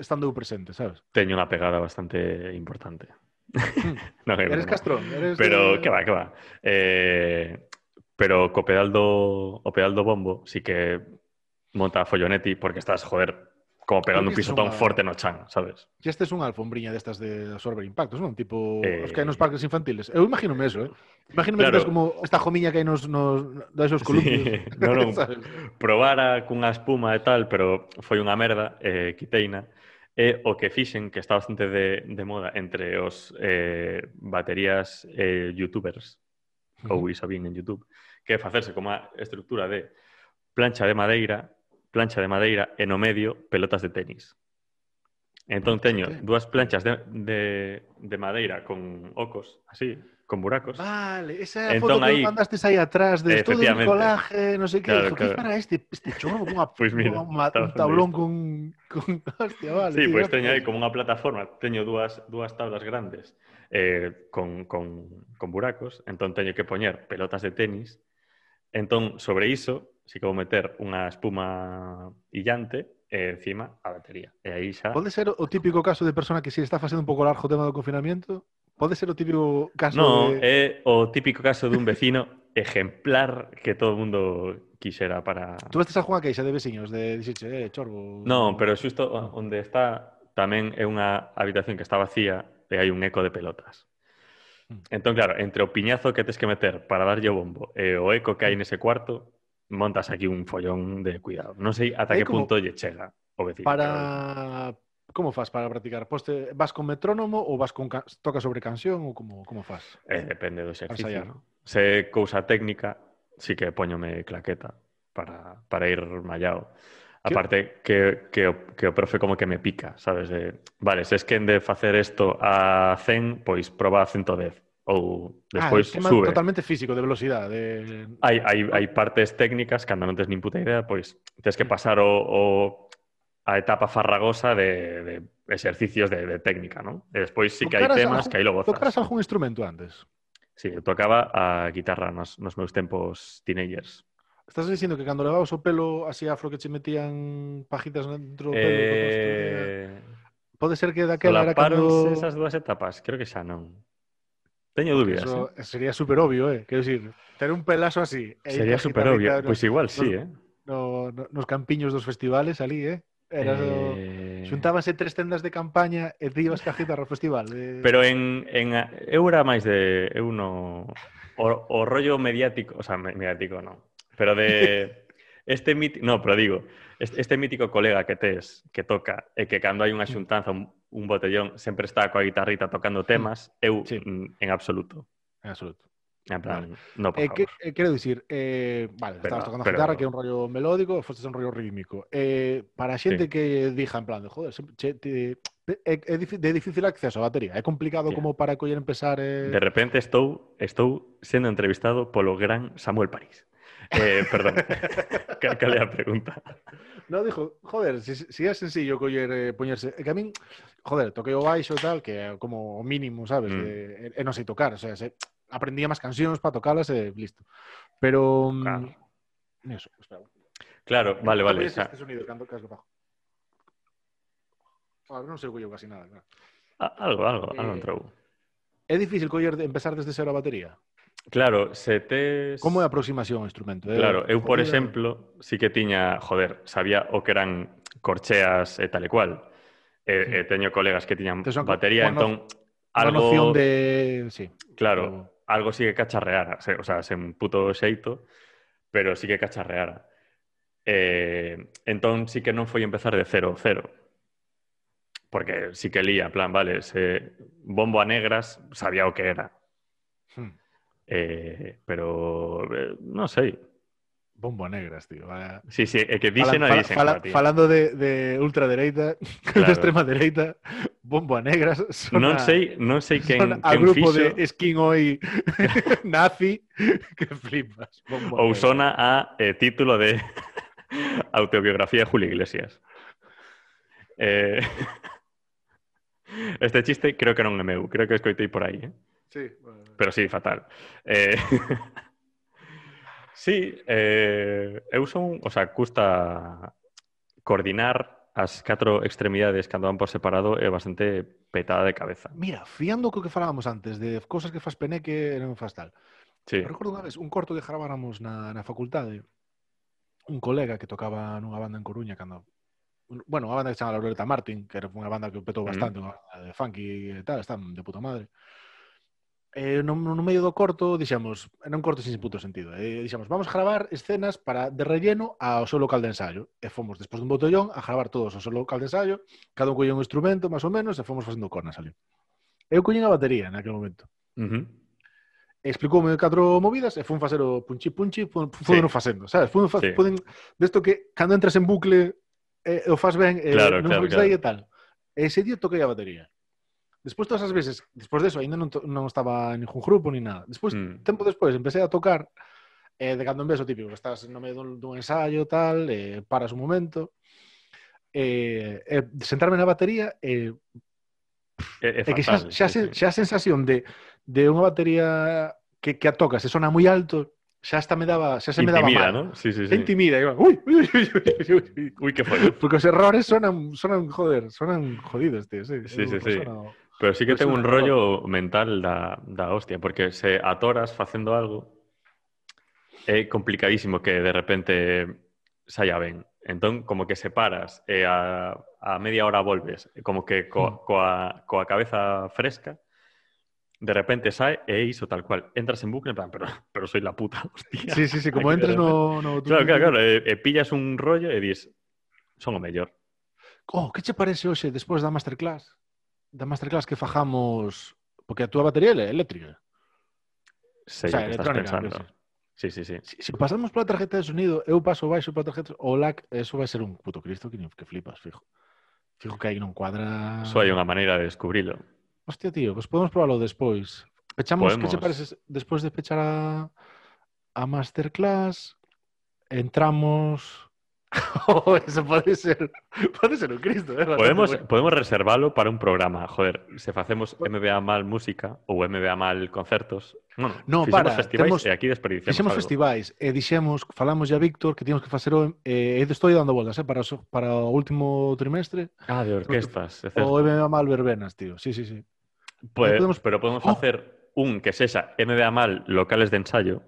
Speaker 2: estando eu presente, sabes?
Speaker 1: Teño unha pegada bastante importante. Hmm. no,
Speaker 2: eres
Speaker 1: no.
Speaker 2: castrón, eres
Speaker 1: Pero
Speaker 2: de...
Speaker 1: que va, que va. Eh, pero co pedal do o pedal do bombo sí que monta Follonetti porque estás, joder, como pegando un pisotón
Speaker 2: unha...
Speaker 1: forte no chan, sabes?
Speaker 2: Que este é unha alfombriña destas de absorber impactos, non? Tipo,
Speaker 1: eh...
Speaker 2: os que hai nos parques infantiles. Eu imagino eso, eh? Imagino
Speaker 1: claro.
Speaker 2: que como esta jomiña que hai nos, nos da esos columpios.
Speaker 1: Sí. non, non. Probara cunha espuma e tal, pero foi unha merda, eh, quiteina. E o que fixen, que está bastante de, de moda entre os eh, baterías eh, youtubers, ou iso bien en YouTube, que é facerse como a estructura de plancha de madeira plancha de madeira e no medio pelotas de tenis. Entón teño dúas planchas de, de, de madeira con ocos, así, con buracos.
Speaker 2: Vale, esa é a
Speaker 1: entón,
Speaker 2: foto que
Speaker 1: aí,
Speaker 2: mandaste aí atrás de todo
Speaker 1: el
Speaker 2: colaje, non sei que.
Speaker 1: Claro,
Speaker 2: claro. Que para este, este chorro con
Speaker 1: pues mira,
Speaker 2: unha, un tablón con, con... Hostia, vale,
Speaker 1: sí,
Speaker 2: tío, pues
Speaker 1: teño aí como unha plataforma. Teño dúas, dúas tablas grandes eh, con, con, con buracos. Entón teño que poñer pelotas de tenis. Entón, sobre iso, si que vou meter unha espuma illante e encima a batería. E aí xa...
Speaker 2: Pode ser o típico caso de persona que se está facendo un pouco largo o tema do confinamiento? Pode ser o típico caso
Speaker 1: No,
Speaker 2: de...
Speaker 1: é o típico caso dun vecino ejemplar que todo o mundo quixera para...
Speaker 2: Tú estás a Juan Queixa de veciños de dixirche, eh, chorbo...
Speaker 1: No, pero xusto onde está tamén é unha habitación que está vacía e hai un eco de pelotas.
Speaker 2: Hmm.
Speaker 1: Entón, claro, entre o piñazo que tes que meter para darlle o bombo e o eco que hai nese cuarto, montas aquí un follón de cuidado. Non sei ata que
Speaker 2: como...
Speaker 1: punto lle chega o vecino.
Speaker 2: Para pero... Como faz para practicar? Poste, vas con metrónomo ou vas con can... toca sobre canción ou como como faz?
Speaker 1: Eh, depende do exercicio.
Speaker 2: Ensayar,
Speaker 1: ¿no? Se cousa técnica, sí que poñome claqueta para, para ir mallado. Aparte que, que, o, que o profe como que me pica, sabes? De, vale, se es que en de facer isto a 100, pois proba a 110 ou ah, despois
Speaker 2: ah,
Speaker 1: sube.
Speaker 2: totalmente físico de velocidade. De...
Speaker 1: Hai, hai, hai partes técnicas cando non tes nin puta idea, pois tens que pasar o, o a etapa farragosa de, de exercicios de, de técnica, non? E despois sí que hai temas
Speaker 2: algún,
Speaker 1: que aí lo gozas.
Speaker 2: Tocaras algún instrumento antes?
Speaker 1: Sí, eu tocaba a guitarra nos, nos meus tempos teenagers.
Speaker 2: Estás dicindo que cando levabas o pelo así afro que che metían pajitas dentro do pelo? Eh,
Speaker 1: eh...
Speaker 2: Pode ser que daquela era cando...
Speaker 1: esas dúas etapas? Creo que xa non. Teño dúbidas.
Speaker 2: Eso
Speaker 1: eh.
Speaker 2: sería super obvio, eh? Quero dicir, ter un pelazo así. E
Speaker 1: sería super obvio.
Speaker 2: Pois no,
Speaker 1: pues igual, sí, eh?
Speaker 2: No, no, nos campiños dos festivales ali, eh? Era
Speaker 1: eh...
Speaker 2: Xuntábanse tres tendas de campaña e ti ibas cajita ao festival. Eh...
Speaker 1: Pero en, en... Eu era máis de... Eu no... O, o rollo mediático... O sea, mediático non. Pero de... Este mit... No, pero digo este, este mítico colega que tes que toca e que cando hai unha mm. xuntanza un, un botellón sempre está coa guitarrita tocando mm. temas, eu
Speaker 2: sí.
Speaker 1: Mm, en absoluto.
Speaker 2: En absoluto.
Speaker 1: En plan, vale. no, por
Speaker 2: eh,
Speaker 1: favor.
Speaker 2: Que, eh, quero dicir, eh, vale,
Speaker 1: pero,
Speaker 2: estabas tocando
Speaker 1: pero,
Speaker 2: guitarra, pero... que é un rollo melódico, fostes un rollo rítmico. Eh, para a xente
Speaker 1: sí.
Speaker 2: que dixa en plan de, joder, che, te, é, é, de difícil acceso a batería, é complicado
Speaker 1: yeah.
Speaker 2: como para coller empezar... Eh...
Speaker 1: De repente estou, estou sendo entrevistado polo gran Samuel París. Eh, perdón, ¿Cal cal é a pregunta?
Speaker 2: No, dijo, joder, si, si é sencillo coller, eh, poñerse... Que a min, joder, toquei o baixo tal, que é como o mínimo, sabes?
Speaker 1: Mm.
Speaker 2: Mm. E, e non sei tocar, o sea, se, aprendía máis cancións para tocalas e listo. Pero... mm,
Speaker 1: Claro.
Speaker 2: Eso, espera.
Speaker 1: Claro, vale, vale.
Speaker 2: Este sonido, cando casco bajo. Ahora non sei colleu casi nada, claro.
Speaker 1: a- algo, algo, algo
Speaker 2: Eh,
Speaker 1: entrou.
Speaker 2: É difícil coller, empezar desde cero a batería?
Speaker 1: Claro, se te...
Speaker 2: Como é a aproximación ao instrumento? É
Speaker 1: claro, eu, por
Speaker 2: eh.
Speaker 1: exemplo, sí que tiña, joder, sabía o que eran corcheas e tal e cual. E, sí. e teño colegas que tiñan
Speaker 2: Entonces,
Speaker 1: batería, entón... Algo...
Speaker 2: noción de... Sí.
Speaker 1: Claro, algo sí que cacharreara. O sea, sen puto xeito, pero sí que cacharreara. Eh, entón sí que non foi empezar de cero, cero. Porque sí que lía, plan, vale, se bombo a negras, sabía o que era Eh, pero eh, non sei.
Speaker 2: Bombo negras, tío. Vaya...
Speaker 1: Sí, sí, é que dixen
Speaker 2: fala, a
Speaker 1: dixen.
Speaker 2: Fala,
Speaker 1: fala,
Speaker 2: falando de, de ultradereita,
Speaker 1: claro.
Speaker 2: de extrema dereita, bombo negras. Sona,
Speaker 1: non sei, non sei quen,
Speaker 2: sona
Speaker 1: quen a
Speaker 2: grupo
Speaker 1: fixo...
Speaker 2: de skin hoy nazi que flipas. Bombo
Speaker 1: Ou
Speaker 2: negras.
Speaker 1: sona a eh, título de autobiografía de Julio Iglesias. Eh... Este chiste creo que non é meu, creo que escoitei por aí, eh?
Speaker 2: Sí. Bueno.
Speaker 1: Pero sí, fatal. Eh... sí, eh... eu son, o sea, custa coordinar as catro extremidades cando van por separado é bastante petada de cabeza.
Speaker 2: Mira, fiando co que falábamos antes de cosas que fas peneque e non fas tal.
Speaker 1: Sí.
Speaker 2: Eu recordo unha vez un corto que graváramos na, na facultade un colega que tocaba nunha banda en Coruña cando bueno, unha banda que se chama Laureta Martin, que era unha banda que petou bastante, mm. unha banda de funky e tal, están de puta madre eh, no, no medio do corto, dixemos, non corto sin puto sentido, eh, dixemos, vamos a gravar escenas para de relleno ao seu local de ensayo. E fomos, despois dun botellón, a gravar todos ao seu local de ensayo, cada un collía un instrumento, máis ou menos, e fomos facendo cornas ali. Eu collín a batería naquele momento.
Speaker 1: Uh -huh.
Speaker 2: Explicoume catro movidas e fun facer o punchi punchi, fun, fun
Speaker 1: sí.
Speaker 2: facendo, sabes? Fun, fa,
Speaker 1: sí.
Speaker 2: Poden, desto que cando entras en bucle eh, o fas ben, eh,
Speaker 1: claro,
Speaker 2: non
Speaker 1: claro, claro.
Speaker 2: e tal. Ese día toquei a batería. Despois todas as veces, despois deso, ainda non, non estaba en ningún grupo ni nada. Despois,
Speaker 1: Mm.
Speaker 2: tempo despois, empecé a tocar eh, de cando en vez o típico, que estás no medio dun, dun ensayo tal, eh, paras un momento, eh, eh, sentarme na batería e
Speaker 1: É, é
Speaker 2: É que xa, xa,
Speaker 1: sí,
Speaker 2: se,
Speaker 1: sí.
Speaker 2: xa a sensación de, de unha batería que, que a tocas e sona moi alto, xa hasta me daba, xa se me daba
Speaker 1: Intimida,
Speaker 2: mal.
Speaker 1: ¿no? Sí, sí, sí.
Speaker 2: intimida, eu, ui, ui, ui, ui, ui, ui.
Speaker 1: Uy, qué foi.
Speaker 2: Porque os errores sonan, sonan, joder, sonan jodidos, tío. Sí,
Speaker 1: Sí, sí, sí. Pero sí que tengo un rollo mental da, da hostia, porque se atoras facendo algo é complicadísimo que de repente saia ben. Entón, como que separas e a, a media hora volves, como que co, hmm. coa, coa cabeza fresca, de repente sae e iso tal cual. Entras en bucle, en plan, pero, pero soy la puta, hostia.
Speaker 2: Sí, sí, sí, como entres no... no tú,
Speaker 1: claro, claro, claro, e, e pillas un rollo e dis, son o mellor.
Speaker 2: Oh, que che parece hoxe despois da masterclass? Da masterclass que fajamos... Porque a túa batería é eléctrica.
Speaker 1: Sei
Speaker 2: O sea,
Speaker 1: que
Speaker 2: electrónica.
Speaker 1: Sí, sí, sí.
Speaker 2: Si, si pasamos pola tarjeta de sonido, eu paso baixo pola tarjeta o LAC, eso vai ser un puto cristo que, ni- que flipas, fijo. Fijo que aí non cuadra...
Speaker 1: Só hai unha maneira de descubrilo.
Speaker 2: Hostia, tío, pues podemos probarlo despois. Pechamos, que che
Speaker 1: Podemos.
Speaker 2: parece despois de pechar a, a masterclass, entramos... Oh, eso pode ser, pode ser un cristo, eh?
Speaker 1: Podemos,
Speaker 2: bueno.
Speaker 1: podemos reservalo para un programa. Joder, se facemos MBA mal música ou MBA mal concertos. Bueno,
Speaker 2: No, para,
Speaker 1: festivais
Speaker 2: temos-
Speaker 1: e aquí desperdiciamos
Speaker 2: Fixemos
Speaker 1: algo.
Speaker 2: festivais e dixemos, falamos a Víctor que tíamos que facer o, eh, estou dando voltas, eh, para, o, para o último trimestre,
Speaker 1: Ah, de orquestas.
Speaker 2: o. MMA mal verbenas, tío. Sí, sí, sí.
Speaker 1: Pues-
Speaker 2: podemos-
Speaker 1: Pero podemos
Speaker 2: Oh.
Speaker 1: facer un que sexa MBA mal locales de ensayo.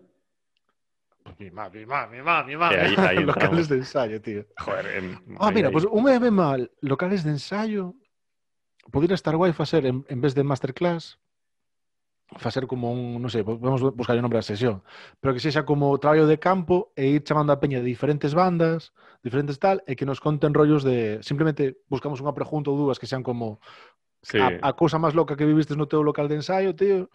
Speaker 2: Pues mi má, mi má, mi má, mi
Speaker 1: aí- aí
Speaker 2: Locales de ensayo, tío.
Speaker 1: Joder, en,
Speaker 2: Ah, mira, pues un MM mal locales de ensayo podría estar guai facer en, en vez de masterclass facer como un, non sei, podemos buscar o nombre da sesión, pero que sexa como traballo de campo e ir chamando a peña de diferentes bandas, diferentes tal, e que nos conten rollos de simplemente buscamos unha pregunta ou dúas que sean como
Speaker 1: Sí.
Speaker 2: A, a cousa máis loca que vivistes no teu local de ensaio, tío,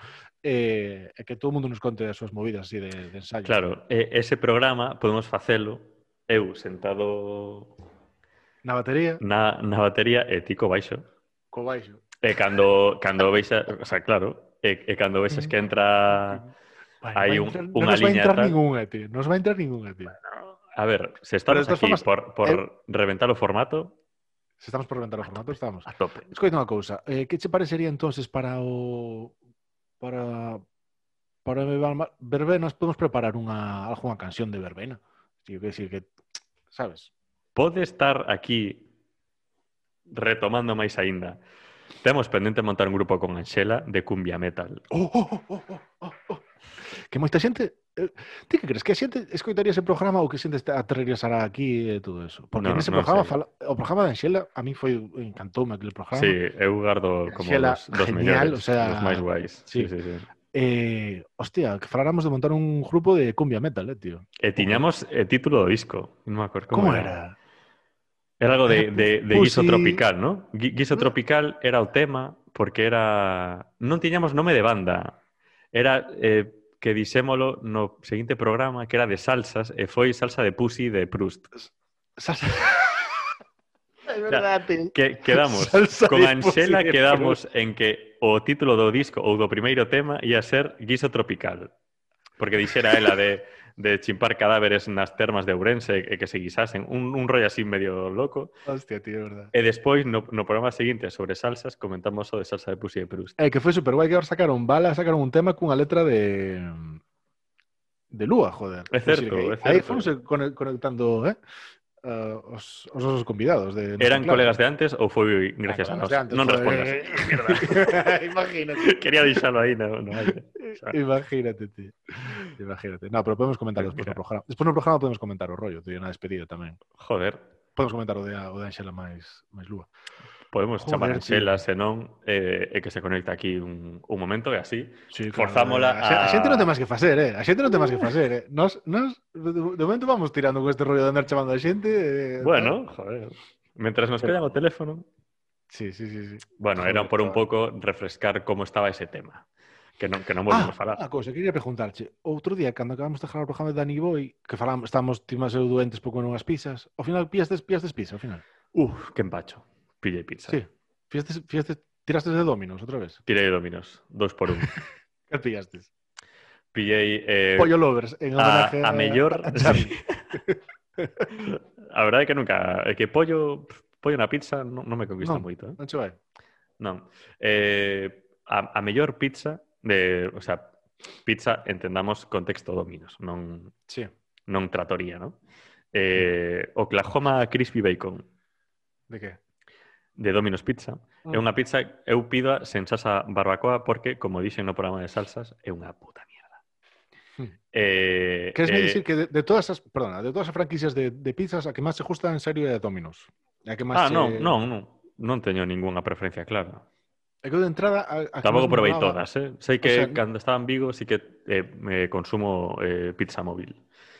Speaker 2: eh, é que todo mundo nos conte as súas movidas así de, de ensaio.
Speaker 1: Claro, eh, ese programa podemos facelo eu sentado
Speaker 2: na batería
Speaker 1: na, na batería e ti co baixo.
Speaker 2: Co baixo.
Speaker 1: E cando, cando veixa, o sea, claro, e, e cando veixas que mm. entra
Speaker 2: bueno,
Speaker 1: hai un,
Speaker 2: entrar,
Speaker 1: unha liña...
Speaker 2: Non nos vai entrar ningunha, eh, tío. Non nos vai entrar ningunha, eh, tío.
Speaker 1: Bueno, a ver, se estamos aquí
Speaker 2: formas,
Speaker 1: por, por
Speaker 2: eh...
Speaker 1: reventar o formato,
Speaker 2: Se estamos por reventar o formato, estamos.
Speaker 1: a tope.
Speaker 2: Escoita unha cousa, eh, que che parecería entonces para o para para a verbenas podemos preparar unha algunha canción de verbena? Tío, que decir que sabes?
Speaker 1: Pode estar aquí retomando máis aínda. Temos pendente montar un grupo con Anxela de cumbia metal.
Speaker 2: Oh, oh, oh, oh, oh, oh. que moita xente eh, Ti que crees que a xente escoitaría ese programa ou que xente está aterrorizará aquí e todo eso? Porque
Speaker 1: no,
Speaker 2: nese
Speaker 1: no
Speaker 2: programa,
Speaker 1: sei.
Speaker 2: fala, o programa de Anxela, a mí foi, encantoume aquele programa.
Speaker 1: Sí, eu gardo como
Speaker 2: Anxela,
Speaker 1: dos, dos
Speaker 2: genial,
Speaker 1: mellores,
Speaker 2: o sea,
Speaker 1: dos máis guais. Sí,
Speaker 2: sí,
Speaker 1: sí. sí.
Speaker 2: Eh, hostia, que faláramos de montar un grupo de cumbia metal, eh, tío.
Speaker 1: E tiñamos o título do disco, non me acordo
Speaker 2: como,
Speaker 1: como
Speaker 2: era.
Speaker 1: era? Algo de, de, de guiso tropical, ¿no? Guiso tropical era o tema porque era... Non tiñamos nome de banda. Era eh, que dixémolo no seguinte programa que era de salsas e foi salsa de pussy de Proust.
Speaker 2: Salsa... É verdade.
Speaker 1: Que, quedamos
Speaker 2: salsa
Speaker 1: con Anxela quedamos en que o título do disco ou do primeiro tema ia ser Guiso Tropical. Porque dixera ela de de chimpar cadáveres nas termas de Ourense e que se guisasen. Un, un rollo así medio loco.
Speaker 2: Hostia, tío, é verdade.
Speaker 1: E despois, no, no programa seguinte sobre salsas, comentamos o de salsa de Pussy de Proust.
Speaker 2: É que foi super guai que agora sacaron bala, sacaron un tema cunha letra de de Lúa, joder.
Speaker 1: É certo, é
Speaker 2: Aí fomos cone- conectando, eh? uh, os, os os convidados. De
Speaker 1: ¿Eran colegas de antes ou foi gracias ah, a nós? Antes, non foi... respondas.
Speaker 2: Imagínate.
Speaker 1: Quería deixalo aí, no, no aire.
Speaker 2: Imagínate, tío. Imagínate. No, pero podemos comentar despois no programa. Despois no programa podemos comentar o rollo, tío, na despedida tamén.
Speaker 1: Joder.
Speaker 2: Podemos comentar o de, o de Anxela máis, máis lúa.
Speaker 1: Podemos
Speaker 2: Joder,
Speaker 1: chamar a Xela, senón, eh, e que se conecta aquí un, un momento e así
Speaker 2: sí,
Speaker 1: claro,
Speaker 2: forzámola eh, a...
Speaker 1: A
Speaker 2: xente non ten máis que facer, eh? A xente non ten máis que facer, eh? Nos, nos, de momento vamos tirando con este rollo de andar chamando a xente... Eh,
Speaker 1: bueno, ¿no? joder. Mientras nos callan o teléfono...
Speaker 2: Sí, sí, sí, sí.
Speaker 1: Bueno, era por un pouco refrescar como estaba ese tema que non, que non volvemos ah, falar.
Speaker 2: Ah, cosa, quería preguntarche. Outro día, cando acabamos de gravar o programa de Dani Boy, que falamos, estamos, timas eu doentes pouco nunhas pizzas, ao final, pias des, pias des pizza, ao final.
Speaker 1: Uf, que empacho. Pillei pizza.
Speaker 2: Sí. Tiraste de Dominos outra vez.
Speaker 1: Tirei dominos, dos por un.
Speaker 2: Que pillastes?
Speaker 1: Pillei... Eh,
Speaker 2: Pollo Lovers, en
Speaker 1: a, a mellor...
Speaker 2: a Xavi.
Speaker 1: a verdade é que nunca... É que pollo... Pollo na pizza non me conquista
Speaker 2: Non.
Speaker 1: moito, eh?
Speaker 2: Non che vai?
Speaker 1: Non. Eh, a, a mellor pizza de... O sea, pizza entendamos contexto dominos, non,
Speaker 2: Sí.
Speaker 1: non tratoría, non? Eh, Oklahoma Crispy Bacon
Speaker 2: De que?
Speaker 1: de Domino's Pizza.
Speaker 2: Mm.
Speaker 1: É unha pizza eu pido sen salsa barbacoa porque, como dixen no programa de salsas, é unha puta mierda.
Speaker 2: Hmm.
Speaker 1: Eh,
Speaker 2: Queres
Speaker 1: eh...
Speaker 2: dicir que de, de todas as, perdona, de todas as franquicias de, de pizzas a que máis se gusta en serio é a Domino's. A que máis
Speaker 1: ah,
Speaker 2: se...
Speaker 1: non, non, non, non teño ningunha preferencia clara.
Speaker 2: É que de entrada... A, a
Speaker 1: Tampouco provei
Speaker 2: molaba.
Speaker 1: todas, eh? Sei que o
Speaker 2: sea,
Speaker 1: cando estaba en Vigo sí que eh, me consumo eh, pizza móvil.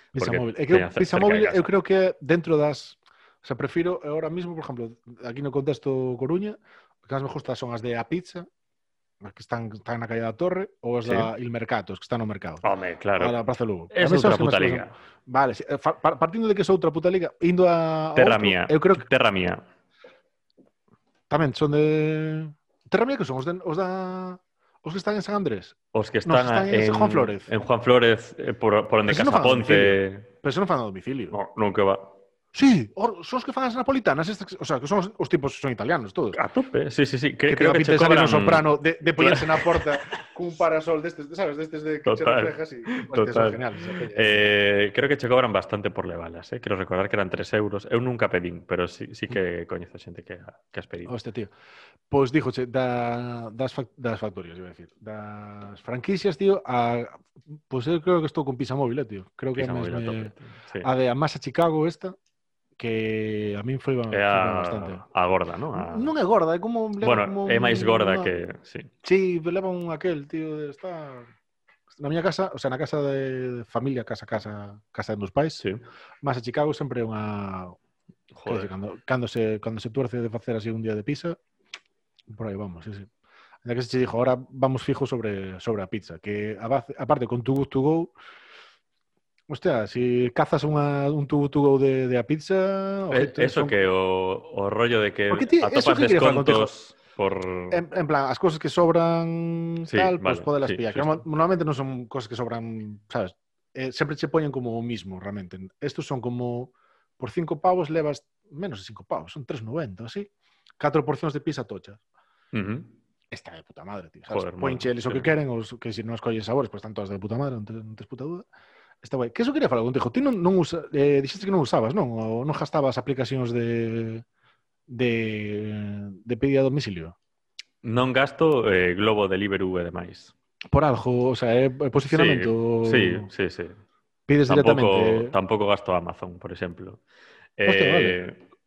Speaker 2: Pizza móvil. É que pizza móvil eu creo que dentro das O sea, prefiro ahora mismo, por exemplo, aquí no contexto Coruña, o que máis me gusta son as de A Pizza, as que están, están na calle da Torre, ou as
Speaker 1: sí.
Speaker 2: da Il Mercato, as que están no mercado.
Speaker 1: Home, claro.
Speaker 2: A la Praza Lugo.
Speaker 1: É outra puta liga.
Speaker 2: Son... Vale, si, eh, fa, partindo de que é outra puta liga, indo a...
Speaker 1: Terra
Speaker 2: outro,
Speaker 1: mía.
Speaker 2: Eu creo que...
Speaker 1: Terra mía.
Speaker 2: Tamén son de... Terra mía que son os, de, os da... Os que están en San Andrés.
Speaker 1: Os que están,
Speaker 2: no,
Speaker 1: están
Speaker 2: en,
Speaker 1: en
Speaker 2: Juan Flores.
Speaker 1: En Juan Flores, eh, por, por onde Casa
Speaker 2: no
Speaker 1: Ponte.
Speaker 2: Pero eso non fan a domicilio.
Speaker 1: No, nunca va.
Speaker 2: Sí, or, son os que fan as napolitanas, estas, o sea, que son os, os tipos son italianos todos.
Speaker 1: A tope, sí, sí, sí.
Speaker 2: Que, que
Speaker 1: creo que
Speaker 2: te
Speaker 1: cobran...
Speaker 2: soprano de, de poñerse na porta cun parasol destes, sabes, destes de que
Speaker 1: total,
Speaker 2: se reflejas e
Speaker 1: total.
Speaker 2: genial.
Speaker 1: Eh, creo que che cobran bastante por levalas, eh? Quero recordar que eran 3 euros. Eu nunca pedín, pero sí, sí que mm. coñezo xente que, que has pedido.
Speaker 2: Hostia, tío. Pois pues, díjoche, da, das, fac, das factorías, iba a decir, das franquicias, tío, a, pois pues eu creo que estou con Pisa Móvil, eh, tío. Creo que Pisa
Speaker 1: é. A, tope, sí.
Speaker 2: a de a Masa Chicago esta, que a min foi, foi bastante.
Speaker 1: A gorda, non? A...
Speaker 2: Non é gorda, é como...
Speaker 1: Bueno,
Speaker 2: como
Speaker 1: é máis gorda
Speaker 2: una...
Speaker 1: que... Sí.
Speaker 2: sí, leva un aquel, tío, de estar... Na miña casa, o sea, na casa de familia, casa, casa, casa dos pais,
Speaker 1: sí.
Speaker 2: máis a Chicago sempre é unha...
Speaker 1: Joder.
Speaker 2: Dice, cando, cando, se, cando se tuerce de facer así un día de pizza, por aí vamos, sí, sí. Ainda que se che dixo, ahora vamos fijo sobre, sobre a pizza, que a, base, aparte con tu gusto go, Hostia, si cazas unha, un tubo tubo de, de a pizza...
Speaker 1: O
Speaker 2: eh,
Speaker 1: eso
Speaker 2: son...
Speaker 1: que o, o rollo de que
Speaker 2: ti,
Speaker 1: atopas descontos... Por...
Speaker 2: En, en plan, as cousas que sobran
Speaker 1: sí,
Speaker 2: tal,
Speaker 1: vale,
Speaker 2: pues podelas
Speaker 1: sí,
Speaker 2: pillar. Sí,
Speaker 1: que
Speaker 2: sí. Normalmente non son cousas que sobran, sabes? Eh, sempre che poñen como o mismo, realmente. Estos son como... Por cinco pavos levas menos de cinco pavos, son 3,90, así. Catro porcións de pizza tochas.
Speaker 1: Uh -huh.
Speaker 2: Está de puta madre, tío. Sabes?
Speaker 1: Joder,
Speaker 2: eles o que queren, ou que se si non escolles sabores, pues están todas de puta madre, non tens, non puta duda. Está guai. Que eso quería falar contigo. Ti non, non usa, eh, dixeste que non usabas, non? Ou non gastabas aplicacións de, de, de pedida a domicilio?
Speaker 1: Non gasto eh, Globo Deliveroo e demais.
Speaker 2: Por algo, o sea, é eh, posicionamento...
Speaker 1: Sí, sí, sí. sí.
Speaker 2: Pides
Speaker 1: tampouco,
Speaker 2: directamente...
Speaker 1: Tampouco gasto Amazon, por exemplo.
Speaker 2: Hostia,
Speaker 1: eh, vale.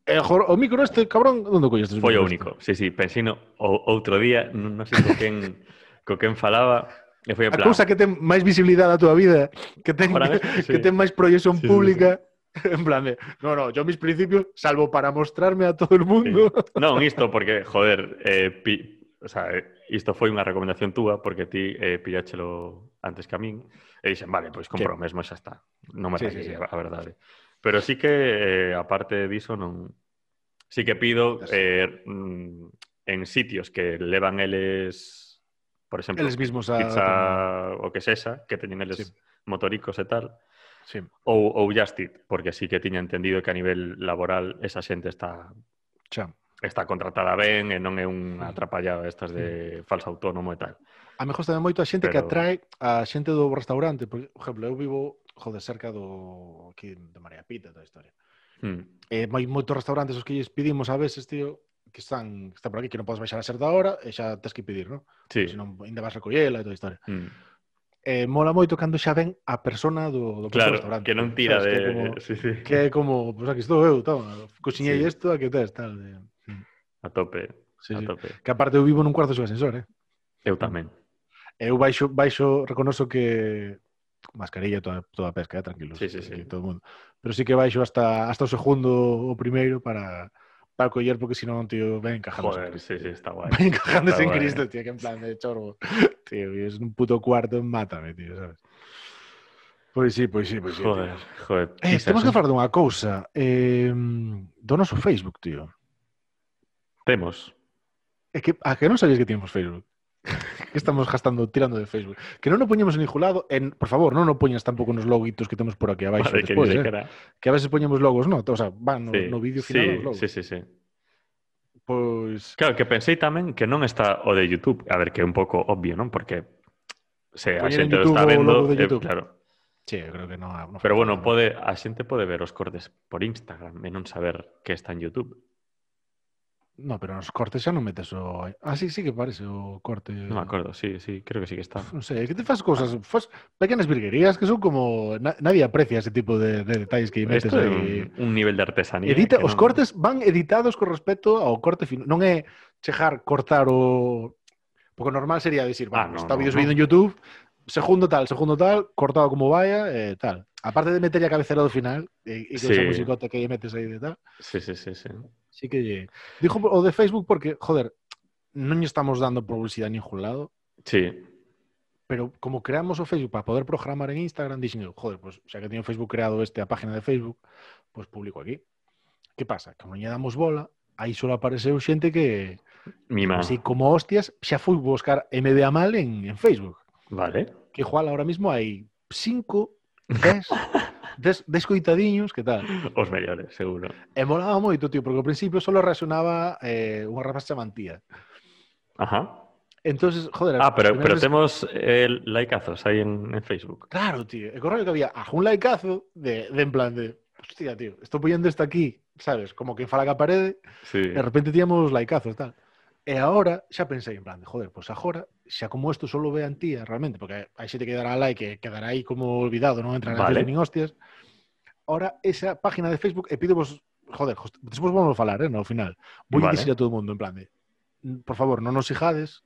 Speaker 2: Eh, eh o micro este, cabrón, onde colles?
Speaker 1: Foi o único, este? sí, sí, pensino o, outro día, non sei co quen, co quen falaba, e foi en
Speaker 2: A
Speaker 1: plan...
Speaker 2: cousa que ten máis visibilidade a túa vida, que ten,
Speaker 1: mí,
Speaker 2: que
Speaker 1: sí.
Speaker 2: ten máis proyección
Speaker 1: Sí, sí,
Speaker 2: pública, en plan de, no, no, yo mis principios, salvo para mostrarme a todo el mundo.
Speaker 1: Sí. Non, isto porque, joder, eh, pi, o sea, isto foi unha recomendación túa porque ti eh, pilláchelo antes que a min e dixen, vale, pois compro mesmo e xa está. Non me
Speaker 2: Sí,
Speaker 1: sí,
Speaker 2: sí, sí.
Speaker 1: a, a verdade. Pero sí que, eh, aparte diso, non... Sí que pido eh, mm, en sitios que levan eles, por exemplo,
Speaker 2: eles mismos a...
Speaker 1: pizza o que sexa, que teñen eles
Speaker 2: sí.
Speaker 1: motoricos e tal,
Speaker 2: sí.
Speaker 1: ou, ou Just Eat, porque sí que tiña entendido que a nivel laboral esa xente está...
Speaker 2: Xa
Speaker 1: está contratada ben e non é unha atrapallada estas de falso autónomo e tal.
Speaker 2: A me tamén moito a xente
Speaker 1: Pero...
Speaker 2: que atrae a xente do restaurante, porque, por exemplo, eu vivo joder, cerca do aquí de María Pita, toda a historia.
Speaker 1: Hmm.
Speaker 2: E eh, moi moitos restaurantes os que lles pedimos a veces, tío, que están que está por aquí, que non podes baixar a certa hora e xa tens que pedir, non?
Speaker 1: Sí.
Speaker 2: Se non, ainda vas recollela e toda a historia.
Speaker 1: Mm.
Speaker 2: Eh, mola moito cando xa ven a persona do, do
Speaker 1: claro,
Speaker 2: restaurante.
Speaker 1: que non eh, tira
Speaker 2: sabes?
Speaker 1: de...
Speaker 2: Que é como,
Speaker 1: sí, sí.
Speaker 2: Que é como pues aquí estou eu, toma, cociñei
Speaker 1: sí.
Speaker 2: isto, aquí tes, tal. De... Mm.
Speaker 1: A tope,
Speaker 2: sí,
Speaker 1: a
Speaker 2: sí.
Speaker 1: tope.
Speaker 2: Que aparte eu vivo nun cuarto sen ascensor, eh?
Speaker 1: Eu tamén.
Speaker 2: Eu baixo, baixo reconozo que mascarilla toda, toda a pesca, eh, tranquilos.
Speaker 1: Sí, sí, sí.
Speaker 2: Todo mundo. Pero sí que baixo hasta, hasta o segundo o primeiro para para coller, porque senón, tío, ven encajando
Speaker 1: Joder, sí, sí, está guai.
Speaker 2: Ven encajándose en
Speaker 1: Está guai.
Speaker 2: Cristo, tío, que en plan de chorbo. Tío, es un puto cuarto, mátame, tío, sabes? Pois sí, pois sí, pois sí. tío.
Speaker 1: Joder, joder.
Speaker 2: Eh, temos que falar dunha cousa. Eh, do noso Facebook, tío.
Speaker 1: Temos.
Speaker 2: É que, a que non sabías que tínhamos Facebook? que estamos gastando tirando de Facebook. Que non o poñemos en ningún lado, en, por favor, non o poñas tampouco nos loguitos que temos por aquí abaixo
Speaker 1: vale,
Speaker 2: despois,
Speaker 1: que,
Speaker 2: eh? Que a veces poñemos logos, no, o sea, van no,
Speaker 1: sí,
Speaker 2: no vídeo final sí, os logos.
Speaker 1: Sí, sí, sí.
Speaker 2: Pois...
Speaker 1: Claro, que pensei tamén que non está o de YouTube, a ver, que é un pouco obvio, non? Porque se a xente
Speaker 2: o
Speaker 1: está vendo, eh, claro.
Speaker 2: Sí, eu creo que non. No
Speaker 1: Pero bueno, pode, a xente pode ver os cortes por Instagram e non saber que está en YouTube.
Speaker 2: No, pero nos cortes xa non metes o... Ah, sí, sí que parece o corte...
Speaker 1: Non me acordo, sí, sí, creo que sí que está.
Speaker 2: Non sei, sé, que te fas cousas, ah. fas pequenas virguerías que son como... Na, nadie aprecia ese tipo de, de detalles que metes
Speaker 1: Esto
Speaker 2: aí.
Speaker 1: Un, un nivel de artesanía.
Speaker 2: Edita, os
Speaker 1: non...
Speaker 2: cortes van editados con respecto ao corte final. Non é chejar, cortar o... Porque normal sería decir,
Speaker 1: ah,
Speaker 2: bueno,
Speaker 1: no,
Speaker 2: está
Speaker 1: no,
Speaker 2: vídeo
Speaker 1: no.
Speaker 2: subido en YouTube, segundo tal, segundo tal, cortado como vaya, eh, tal. Aparte de meter a cabecera do final, e, e que
Speaker 1: sí.
Speaker 2: esa musicota que metes aí de tal.
Speaker 1: Sí, sí, sí, sí.
Speaker 2: Sí que. Dijo o de Facebook porque, joder, lle estamos dando publicidade a ningún lado,
Speaker 1: Sí,
Speaker 2: pero como creamos o Facebook para poder programar en Instagram, dixen eu, joder, pues, xa que teño Facebook creado este a página de Facebook, pues publico aquí. Que pasa? Como lle damos bola, aí só apareceu xente que,
Speaker 1: mima.
Speaker 2: así como hostias, xa foi buscar MBA mal en, en Facebook.
Speaker 1: Vale.
Speaker 2: Que igual ahora mismo hai 5, 10, 10, 10 coitadiños, que tal?
Speaker 1: Os mellores, seguro.
Speaker 2: E molaba moito, tío, porque ao principio só reaccionaba eh, unha rapaz chamantía.
Speaker 1: Ajá.
Speaker 2: Entonces, joder,
Speaker 1: Ah, pero, pero
Speaker 2: primeiras-
Speaker 1: temos eh, aí en, en Facebook.
Speaker 2: Claro, tío. El correo que había a un likeazo de, de en plan de, hostia, tío, estou poñendo esto aquí, sabes? Como que fala que a parede,
Speaker 1: Sí.
Speaker 2: de repente tíamos likeazos, tal. E agora xa pensei en plan de, joder, pois agora, xa como isto solo ve a tía realmente, porque hai xente que dará like e quedará aí como olvidado, non entra na
Speaker 1: Vale.
Speaker 2: vale. nin hostias. Ahora, esa página de Facebook, e pido vos, joder, despois vamos a falar, eh, no final. Vou
Speaker 1: Vale.
Speaker 2: dicir a todo o mundo, en plan de, "Mm, por favor, non nos sijades,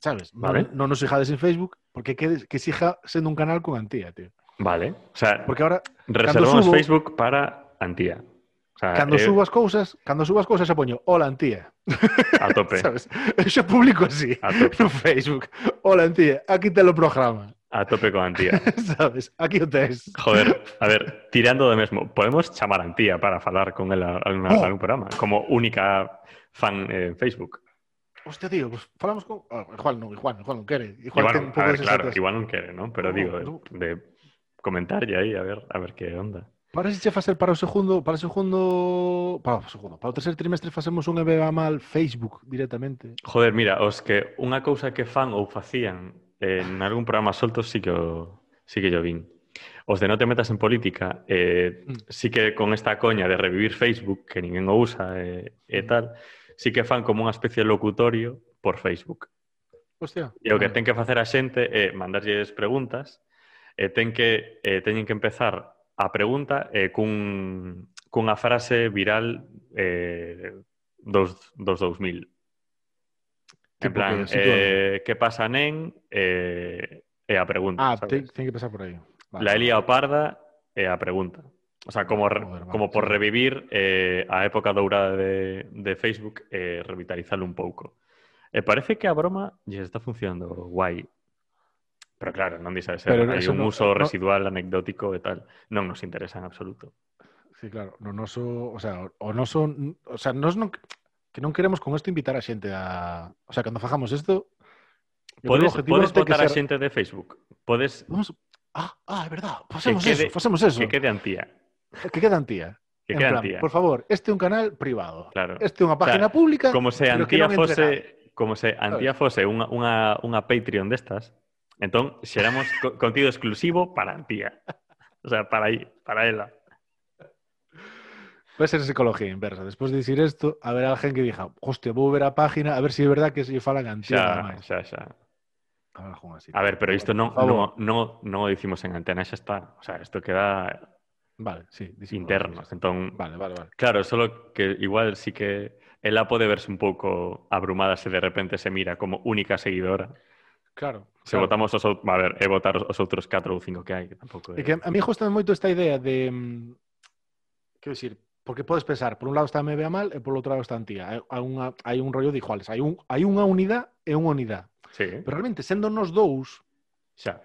Speaker 2: sabes?
Speaker 1: Vale.
Speaker 2: Non, non nos sijades en Facebook, porque que, que sija sendo un canal con Antía, tío.
Speaker 1: Vale. O sea,
Speaker 2: Porque ahora,
Speaker 1: reservamos
Speaker 2: subo-
Speaker 1: Facebook para Antía. Sea,
Speaker 2: cando
Speaker 1: eh,
Speaker 2: subas cousas, cando cousas xa poño, hola Antía,
Speaker 1: a tope.
Speaker 2: sabes? Eu xa publico así.
Speaker 1: A tope.
Speaker 2: no Facebook. Hola, Antía, aquí te lo programa.
Speaker 1: A tope con Antía.
Speaker 2: Sabes? Aquí o tes.
Speaker 1: Joder, a ver, tirando de mesmo, podemos chamar a Antía para falar con ela algún,
Speaker 2: Oh.
Speaker 1: algún programa, como única fan eh, en Facebook.
Speaker 2: Hostia, tío, pues falamos con... Ah, igual non, igual, igual non quere. Igual,
Speaker 1: Igual,
Speaker 2: ten un
Speaker 1: a
Speaker 2: pouco
Speaker 1: ver,
Speaker 2: de
Speaker 1: claro,
Speaker 2: sensatez.
Speaker 1: igual non quere, ¿no? Pero
Speaker 2: No,
Speaker 1: digo,
Speaker 2: no.
Speaker 1: de, de comentarlle aí, a ver, a ver que onda.
Speaker 2: Para se che facer para o segundo, para o segundo, para o segundo, para o terceiro trimestre facemos un EBA mal Facebook directamente.
Speaker 1: Joder, mira, os que unha cousa que fan ou facían eh, en algún programa solto sí que o, sí que yo vin. Os de no te metas en política, eh,
Speaker 2: mm.
Speaker 1: sí que con esta coña de revivir Facebook, que ninguén o usa eh, e mm. tal, sí que fan como unha especie de locutorio por Facebook.
Speaker 2: Hostia.
Speaker 1: E o que ten que facer a xente é eh, mandarlles preguntas, e eh, ten que, eh, teñen que empezar a pregunta eh, cun, cunha frase viral eh, dos, dos 2000. En plan,
Speaker 2: que,
Speaker 1: eh, que pasa nen eh, e a pregunta.
Speaker 2: Ah, ten, ten que pasar por aí. Vale.
Speaker 1: La Elia Parda e a pregunta. O sea, como,
Speaker 2: Joder,
Speaker 1: como por
Speaker 2: sí.
Speaker 1: revivir eh, a época dourada de, de Facebook e eh, revitalizarlo un pouco. E eh, parece que a broma lle está funcionando guai. Pero claro, non dice ser,
Speaker 2: Pero
Speaker 1: hai un
Speaker 2: no-
Speaker 1: uso
Speaker 2: no-
Speaker 1: residual, anecdótico e tal. Non nos interesa en absoluto.
Speaker 2: Sí, claro, no noso, o sea, o noso, o sea, nos non que non queremos con isto invitar a xente a, o sea, cando fajamos isto, que
Speaker 1: Podes, podes
Speaker 2: que
Speaker 1: votar a xente de Facebook. Podes
Speaker 2: Vamos, ah, ah, é verdad, facemos
Speaker 1: quede-
Speaker 2: eso, facemos eso.
Speaker 1: que quede antía.
Speaker 2: Que quedan tía.
Speaker 1: Que quede
Speaker 2: plan,
Speaker 1: antía.
Speaker 2: Por favor, este é un canal privado.
Speaker 1: Claro.
Speaker 2: Este é unha página
Speaker 1: sea,
Speaker 2: pública.
Speaker 1: Como se
Speaker 2: que
Speaker 1: Antía fose como se Antía fose unha, unha, unha Patreon destas, entón xeramos co contido exclusivo para Antía. O sea, para aí, para ela.
Speaker 2: Puede ser psicología inversa. Después de decir esto, habrá alguien que diga, hostia, voy a ver a página a ver si es verdad que se falan antía
Speaker 1: Xa,
Speaker 2: máis.
Speaker 1: xa, xa.
Speaker 2: Así.
Speaker 1: A ver, pero isto non, non, non, non o dicimos en antena, xa está. O sea, isto queda
Speaker 2: Vale, sí. díselo.
Speaker 1: interno. Entón,
Speaker 2: Vale, vale, vale.
Speaker 1: claro, solo que igual sí que ela pode verse un pouco abrumada se de repente se mira como única seguidora.
Speaker 2: Claro.
Speaker 1: Se
Speaker 2: claro.
Speaker 1: votamos os outros, a ver, é votar os outros 4 ou 5 que hai, que tampouco é...
Speaker 2: é que a mí gusta moito esta idea de mm, quero dicir, porque podes pensar, por un lado está MBA mal e por outro lado está Antía. Hai, unha, hai un rollo de iguales, hai, un, hai unha unidade e unha unidade.
Speaker 1: Sí.
Speaker 2: Pero realmente, sendo nos dous,
Speaker 1: xa,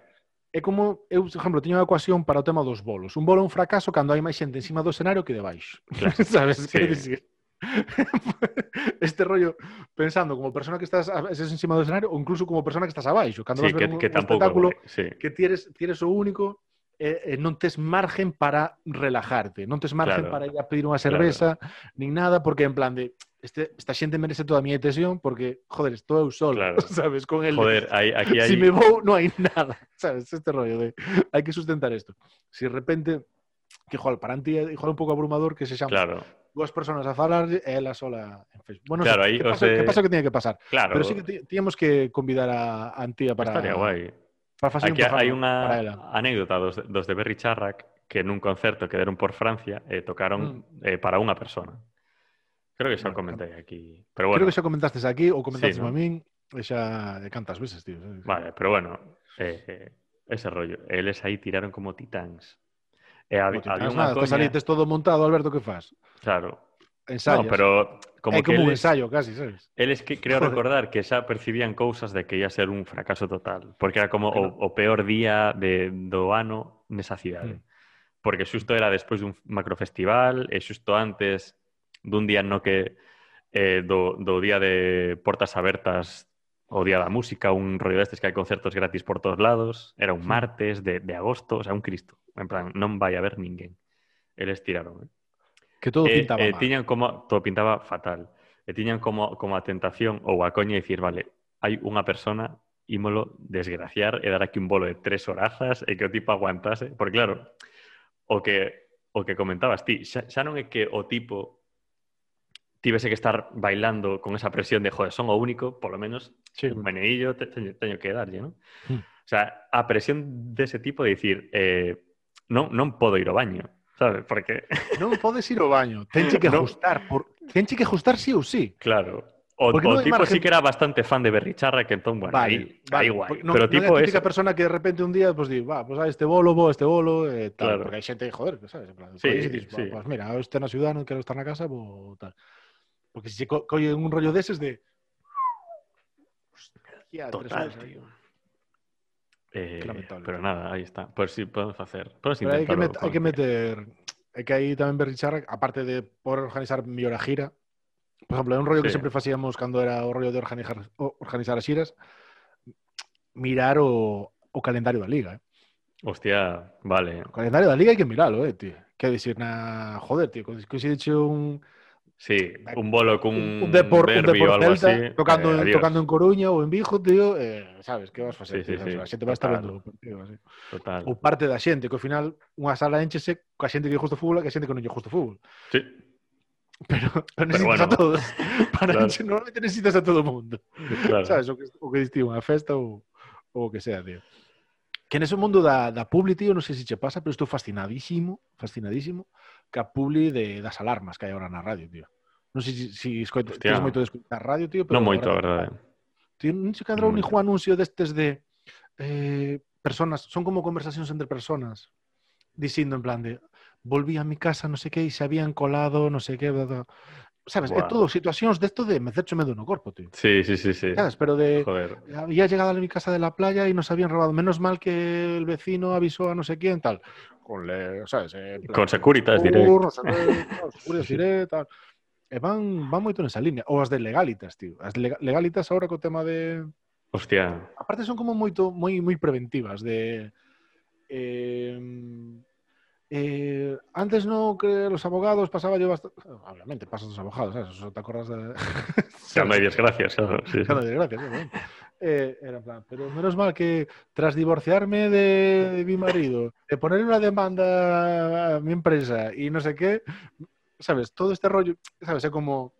Speaker 2: é como, eu, por exemplo, teño unha ecuación para o tema dos bolos. Un bolo é un fracaso cando hai máis xente encima do escenario que debaixo.
Speaker 1: Claro.
Speaker 2: Sabes?
Speaker 1: Sí.
Speaker 2: Quero dicir, este rollo pensando como persona que estás a- estás encima do escenario ou incluso como persona que estás abaixo. Cando
Speaker 1: Sí,
Speaker 2: vas ver
Speaker 1: que,
Speaker 2: un,
Speaker 1: que
Speaker 2: un
Speaker 1: tampouco
Speaker 2: espectáculo
Speaker 1: guai, sí.
Speaker 2: que tienes, tienes o único e, e non tes margen para relajarte, non tes margen
Speaker 1: Claro.
Speaker 2: para ir a pedir unha cerveza, nin nada, porque en plan de este, esta xente merece toda a miña atención porque, joder, estou eu solo,
Speaker 1: Claro.
Speaker 2: sabes, con el de-
Speaker 1: Joder, hai, aquí
Speaker 2: si me vou, non hai nada, sabes? Este rollo de hai que sustentar isto. Si de repente que igual para ti é un pouco abrumador que se xamos
Speaker 1: Claro,
Speaker 2: dúas personas a falar e ela sola en Facebook. Bueno,
Speaker 1: claro, aí,
Speaker 2: que, pasa,
Speaker 1: se...
Speaker 2: que pasa que tiña que pasar.
Speaker 1: Claro.
Speaker 2: Pero sí que tíamos que convidar a, a Antía para...
Speaker 1: Estaría guai.
Speaker 2: Para facer
Speaker 1: Aquí
Speaker 2: un
Speaker 1: hai unha anécdota dos, dos de Berry Charrac que nun concerto que deron por Francia eh, tocaron mm. eh, para unha persona. Creo que xa o comentei aquí. Pero bueno.
Speaker 2: Creo que xa comentastes aquí ou comentaste
Speaker 1: sí, ¿no?
Speaker 2: a min e xa cantas veces, tío.
Speaker 1: Vale, pero bueno, eh, eh, ese rollo. Eles aí tiraron como titáns. E
Speaker 2: eh,
Speaker 1: había,
Speaker 2: había
Speaker 1: unha
Speaker 2: coña... Estás ali, tes todo montado, Alberto, que faz?
Speaker 1: Claro.
Speaker 2: Ensayas.
Speaker 1: No, pero como
Speaker 2: é como que
Speaker 1: un
Speaker 2: ensayo casi, sabes?
Speaker 1: Eles que creo
Speaker 2: Joder.
Speaker 1: recordar que xa percibían cousas de que ia ser un fracaso total, porque era como
Speaker 2: claro.
Speaker 1: o, o peor día de, do ano nesa cidade.
Speaker 2: Mm.
Speaker 1: Porque xusto era despois dun macrofestival e xusto antes dun día no que eh, do, do día de portas abertas o Día da Música, un rollo destes que hai concertos gratis por todos lados, era un martes de, de agosto, o sea, un cristo. En plan, non vai haber ninguén. Eles tiraron, eh?
Speaker 2: Que todo
Speaker 1: eh,
Speaker 2: pintaba
Speaker 1: eh,
Speaker 2: mal.
Speaker 1: Tiñan como, todo pintaba fatal. E tiñan como, como a tentación ou a coña de dicir, vale, hai unha persona, ímolo desgraciar e dar aquí un bolo de tres horazas e que o tipo aguantase. Porque claro, o que, o que comentabas ti, xa, xa non é que o tipo tivese que estar bailando con esa presión de, joder, son o único, por lo menos,
Speaker 2: sí.
Speaker 1: un meneillo te, teño, teño que darlle, ¿no?
Speaker 2: Mm.
Speaker 1: O sea, a presión dese tipo de dicir, eh, non, non podo ir ao baño. Sabes? Porque
Speaker 2: Non podes ir ao baño, tenche que
Speaker 1: No.
Speaker 2: ajustar, por... tenche que ajustar sí ou sí.
Speaker 1: Claro. O, tipo
Speaker 2: margen-
Speaker 1: sí que era bastante fan de Berricharra, que entón, bueno, aí guai.
Speaker 2: porque non,
Speaker 1: Pero
Speaker 2: é
Speaker 1: tipo
Speaker 2: a típica
Speaker 1: eso,
Speaker 2: persona que de repente un día pues, di, va, pues a este bolo, vou este bolo, e tal,
Speaker 1: Claro.
Speaker 2: porque hai xente, joder, sabes, en plan,
Speaker 1: Sí,
Speaker 2: sí, dices,
Speaker 1: sí.
Speaker 2: pues mira, estou na ciudad, non quero estar na casa, vou tal. Porque se co colle un rollo deses de Hostia, tres horas aí.
Speaker 1: tío. Eh,
Speaker 2: Lamentable.
Speaker 1: Pero nada, ahí está. Pues sí, podemos hacer. Podemos
Speaker 2: pero hay, que hay que, meter. Hay que ahí también ver, aparte de poder organizar mi hora gira. Por ejemplo, un rollo
Speaker 1: sí.
Speaker 2: que siempre hacíamos cuando era un rollo de organizar, organizar las giras, mirar o, o calendario de la liga. ¿eh?
Speaker 1: Hostia, vale.
Speaker 2: Calendario de la liga hay que mirarlo, eh, tío. Que decir, nada joder, tío, que si he hecho un
Speaker 1: Sí, eh, un bolo cun
Speaker 2: un, un depor,
Speaker 1: derbi
Speaker 2: un
Speaker 1: depor algo así.
Speaker 2: Tocando,
Speaker 1: eh, adiós.
Speaker 2: tocando en Coruña ou en Vigo, tío, eh, sabes, que vas facer?
Speaker 1: Sí, sí,
Speaker 2: tío,
Speaker 1: sí.
Speaker 2: A xente vai estar vendo o partido. Así.
Speaker 1: Total.
Speaker 2: Ou parte da xente, que ao final unha sala enchese coa xente que gusta o fútbol e que a xente que non lle gusta o fútbol.
Speaker 1: Sí.
Speaker 2: Pero, pero necesitas
Speaker 1: bueno.
Speaker 2: a todos. Para
Speaker 1: claro.
Speaker 2: enche, normalmente necesitas a todo o mundo.
Speaker 1: Claro.
Speaker 2: Sabes, o que, o que distingue unha festa ou, ou o que sea, tío que nese mundo da, da publi, tío, non sei se che pasa, pero estou fascinadísimo, fascinadísimo, ca publi de, das alarmas que hai agora na radio, tío. Non sei se, si, si escoito,
Speaker 1: Hostia.
Speaker 2: tens moito de escoitar radio, tío, pero...
Speaker 1: Non moito, a verdade.
Speaker 2: Tío, non se cadrou
Speaker 1: no
Speaker 2: ni un anuncio destes de... Eh, personas, son como conversacións entre personas, dicindo en plan de volví a mi casa, non sei que, e se habían colado, non sei que, bla, bla sabes, wow.
Speaker 1: é
Speaker 2: todo situacións desto de, de medo no corpo, tío.
Speaker 1: Sí, sí, sí, sí.
Speaker 2: Sabes, pero de
Speaker 1: Joder.
Speaker 2: había llegado a mi casa de la playa y nos habían robado, menos mal que el vecino avisó a no sé quién tal. Con le, sabes, eh, plan,
Speaker 1: con Securitas diré.
Speaker 2: Con Securitas direct, tal. E van, van moito nesa línea. Ou as de legalitas, tío. As legalitas agora co tema de...
Speaker 1: Hostia.
Speaker 2: Aparte son como moito moi moi preventivas de... Eh, eh, antes no que los abogados pasaba yo bastante obviamente pasan los abogados ¿sabes? Eso te acuerdas de
Speaker 1: Xa me dias gracias. claro, Sí,
Speaker 2: desgracias, obviamente. Eh, era plan, pero menos mal que tras divorciarme de, mi marido, de poner una demanda a mi empresa y no sé qué, ¿sabes? Todo este rollo, ¿sabes? Es como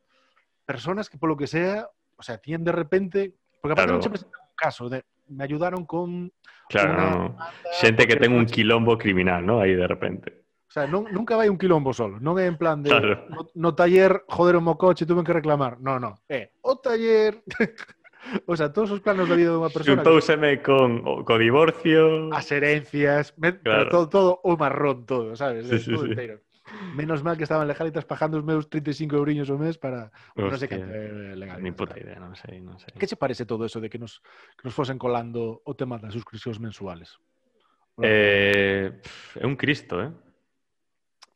Speaker 2: personas que por lo que sea, o sea, tienen de repente, porque aparte
Speaker 1: Claro.
Speaker 2: no se un caso de, me ayudaron con
Speaker 1: Claro,
Speaker 2: una
Speaker 1: no, no. Xente que ten un quilombo criminal, ¿no? Aí de repente.
Speaker 2: O sea, non, nunca vai un quilombo solo. Non é en plan de
Speaker 1: Claro.
Speaker 2: no, no taller, joder, o coche, tuve que reclamar. No, no. É o taller. o sea, todos os planos da vida dunha persona. que-
Speaker 1: Xuntouseme con o co divorcio.
Speaker 2: as herencias, me- pero
Speaker 1: Claro.
Speaker 2: todo, todo o marrón todo, sabes?
Speaker 1: Sí, sí,
Speaker 2: todo
Speaker 1: sí.
Speaker 2: inteiro. Menos mal que estaban legalitas pagando os meus 35 euriños o mes para... Hostia, non sei que legal.
Speaker 1: Ni puta idea, non sei, non sei.
Speaker 2: Que che parece todo eso de que nos, que nos fosen colando o tema das suscripcións mensuales?
Speaker 1: Eh, é un cristo, eh?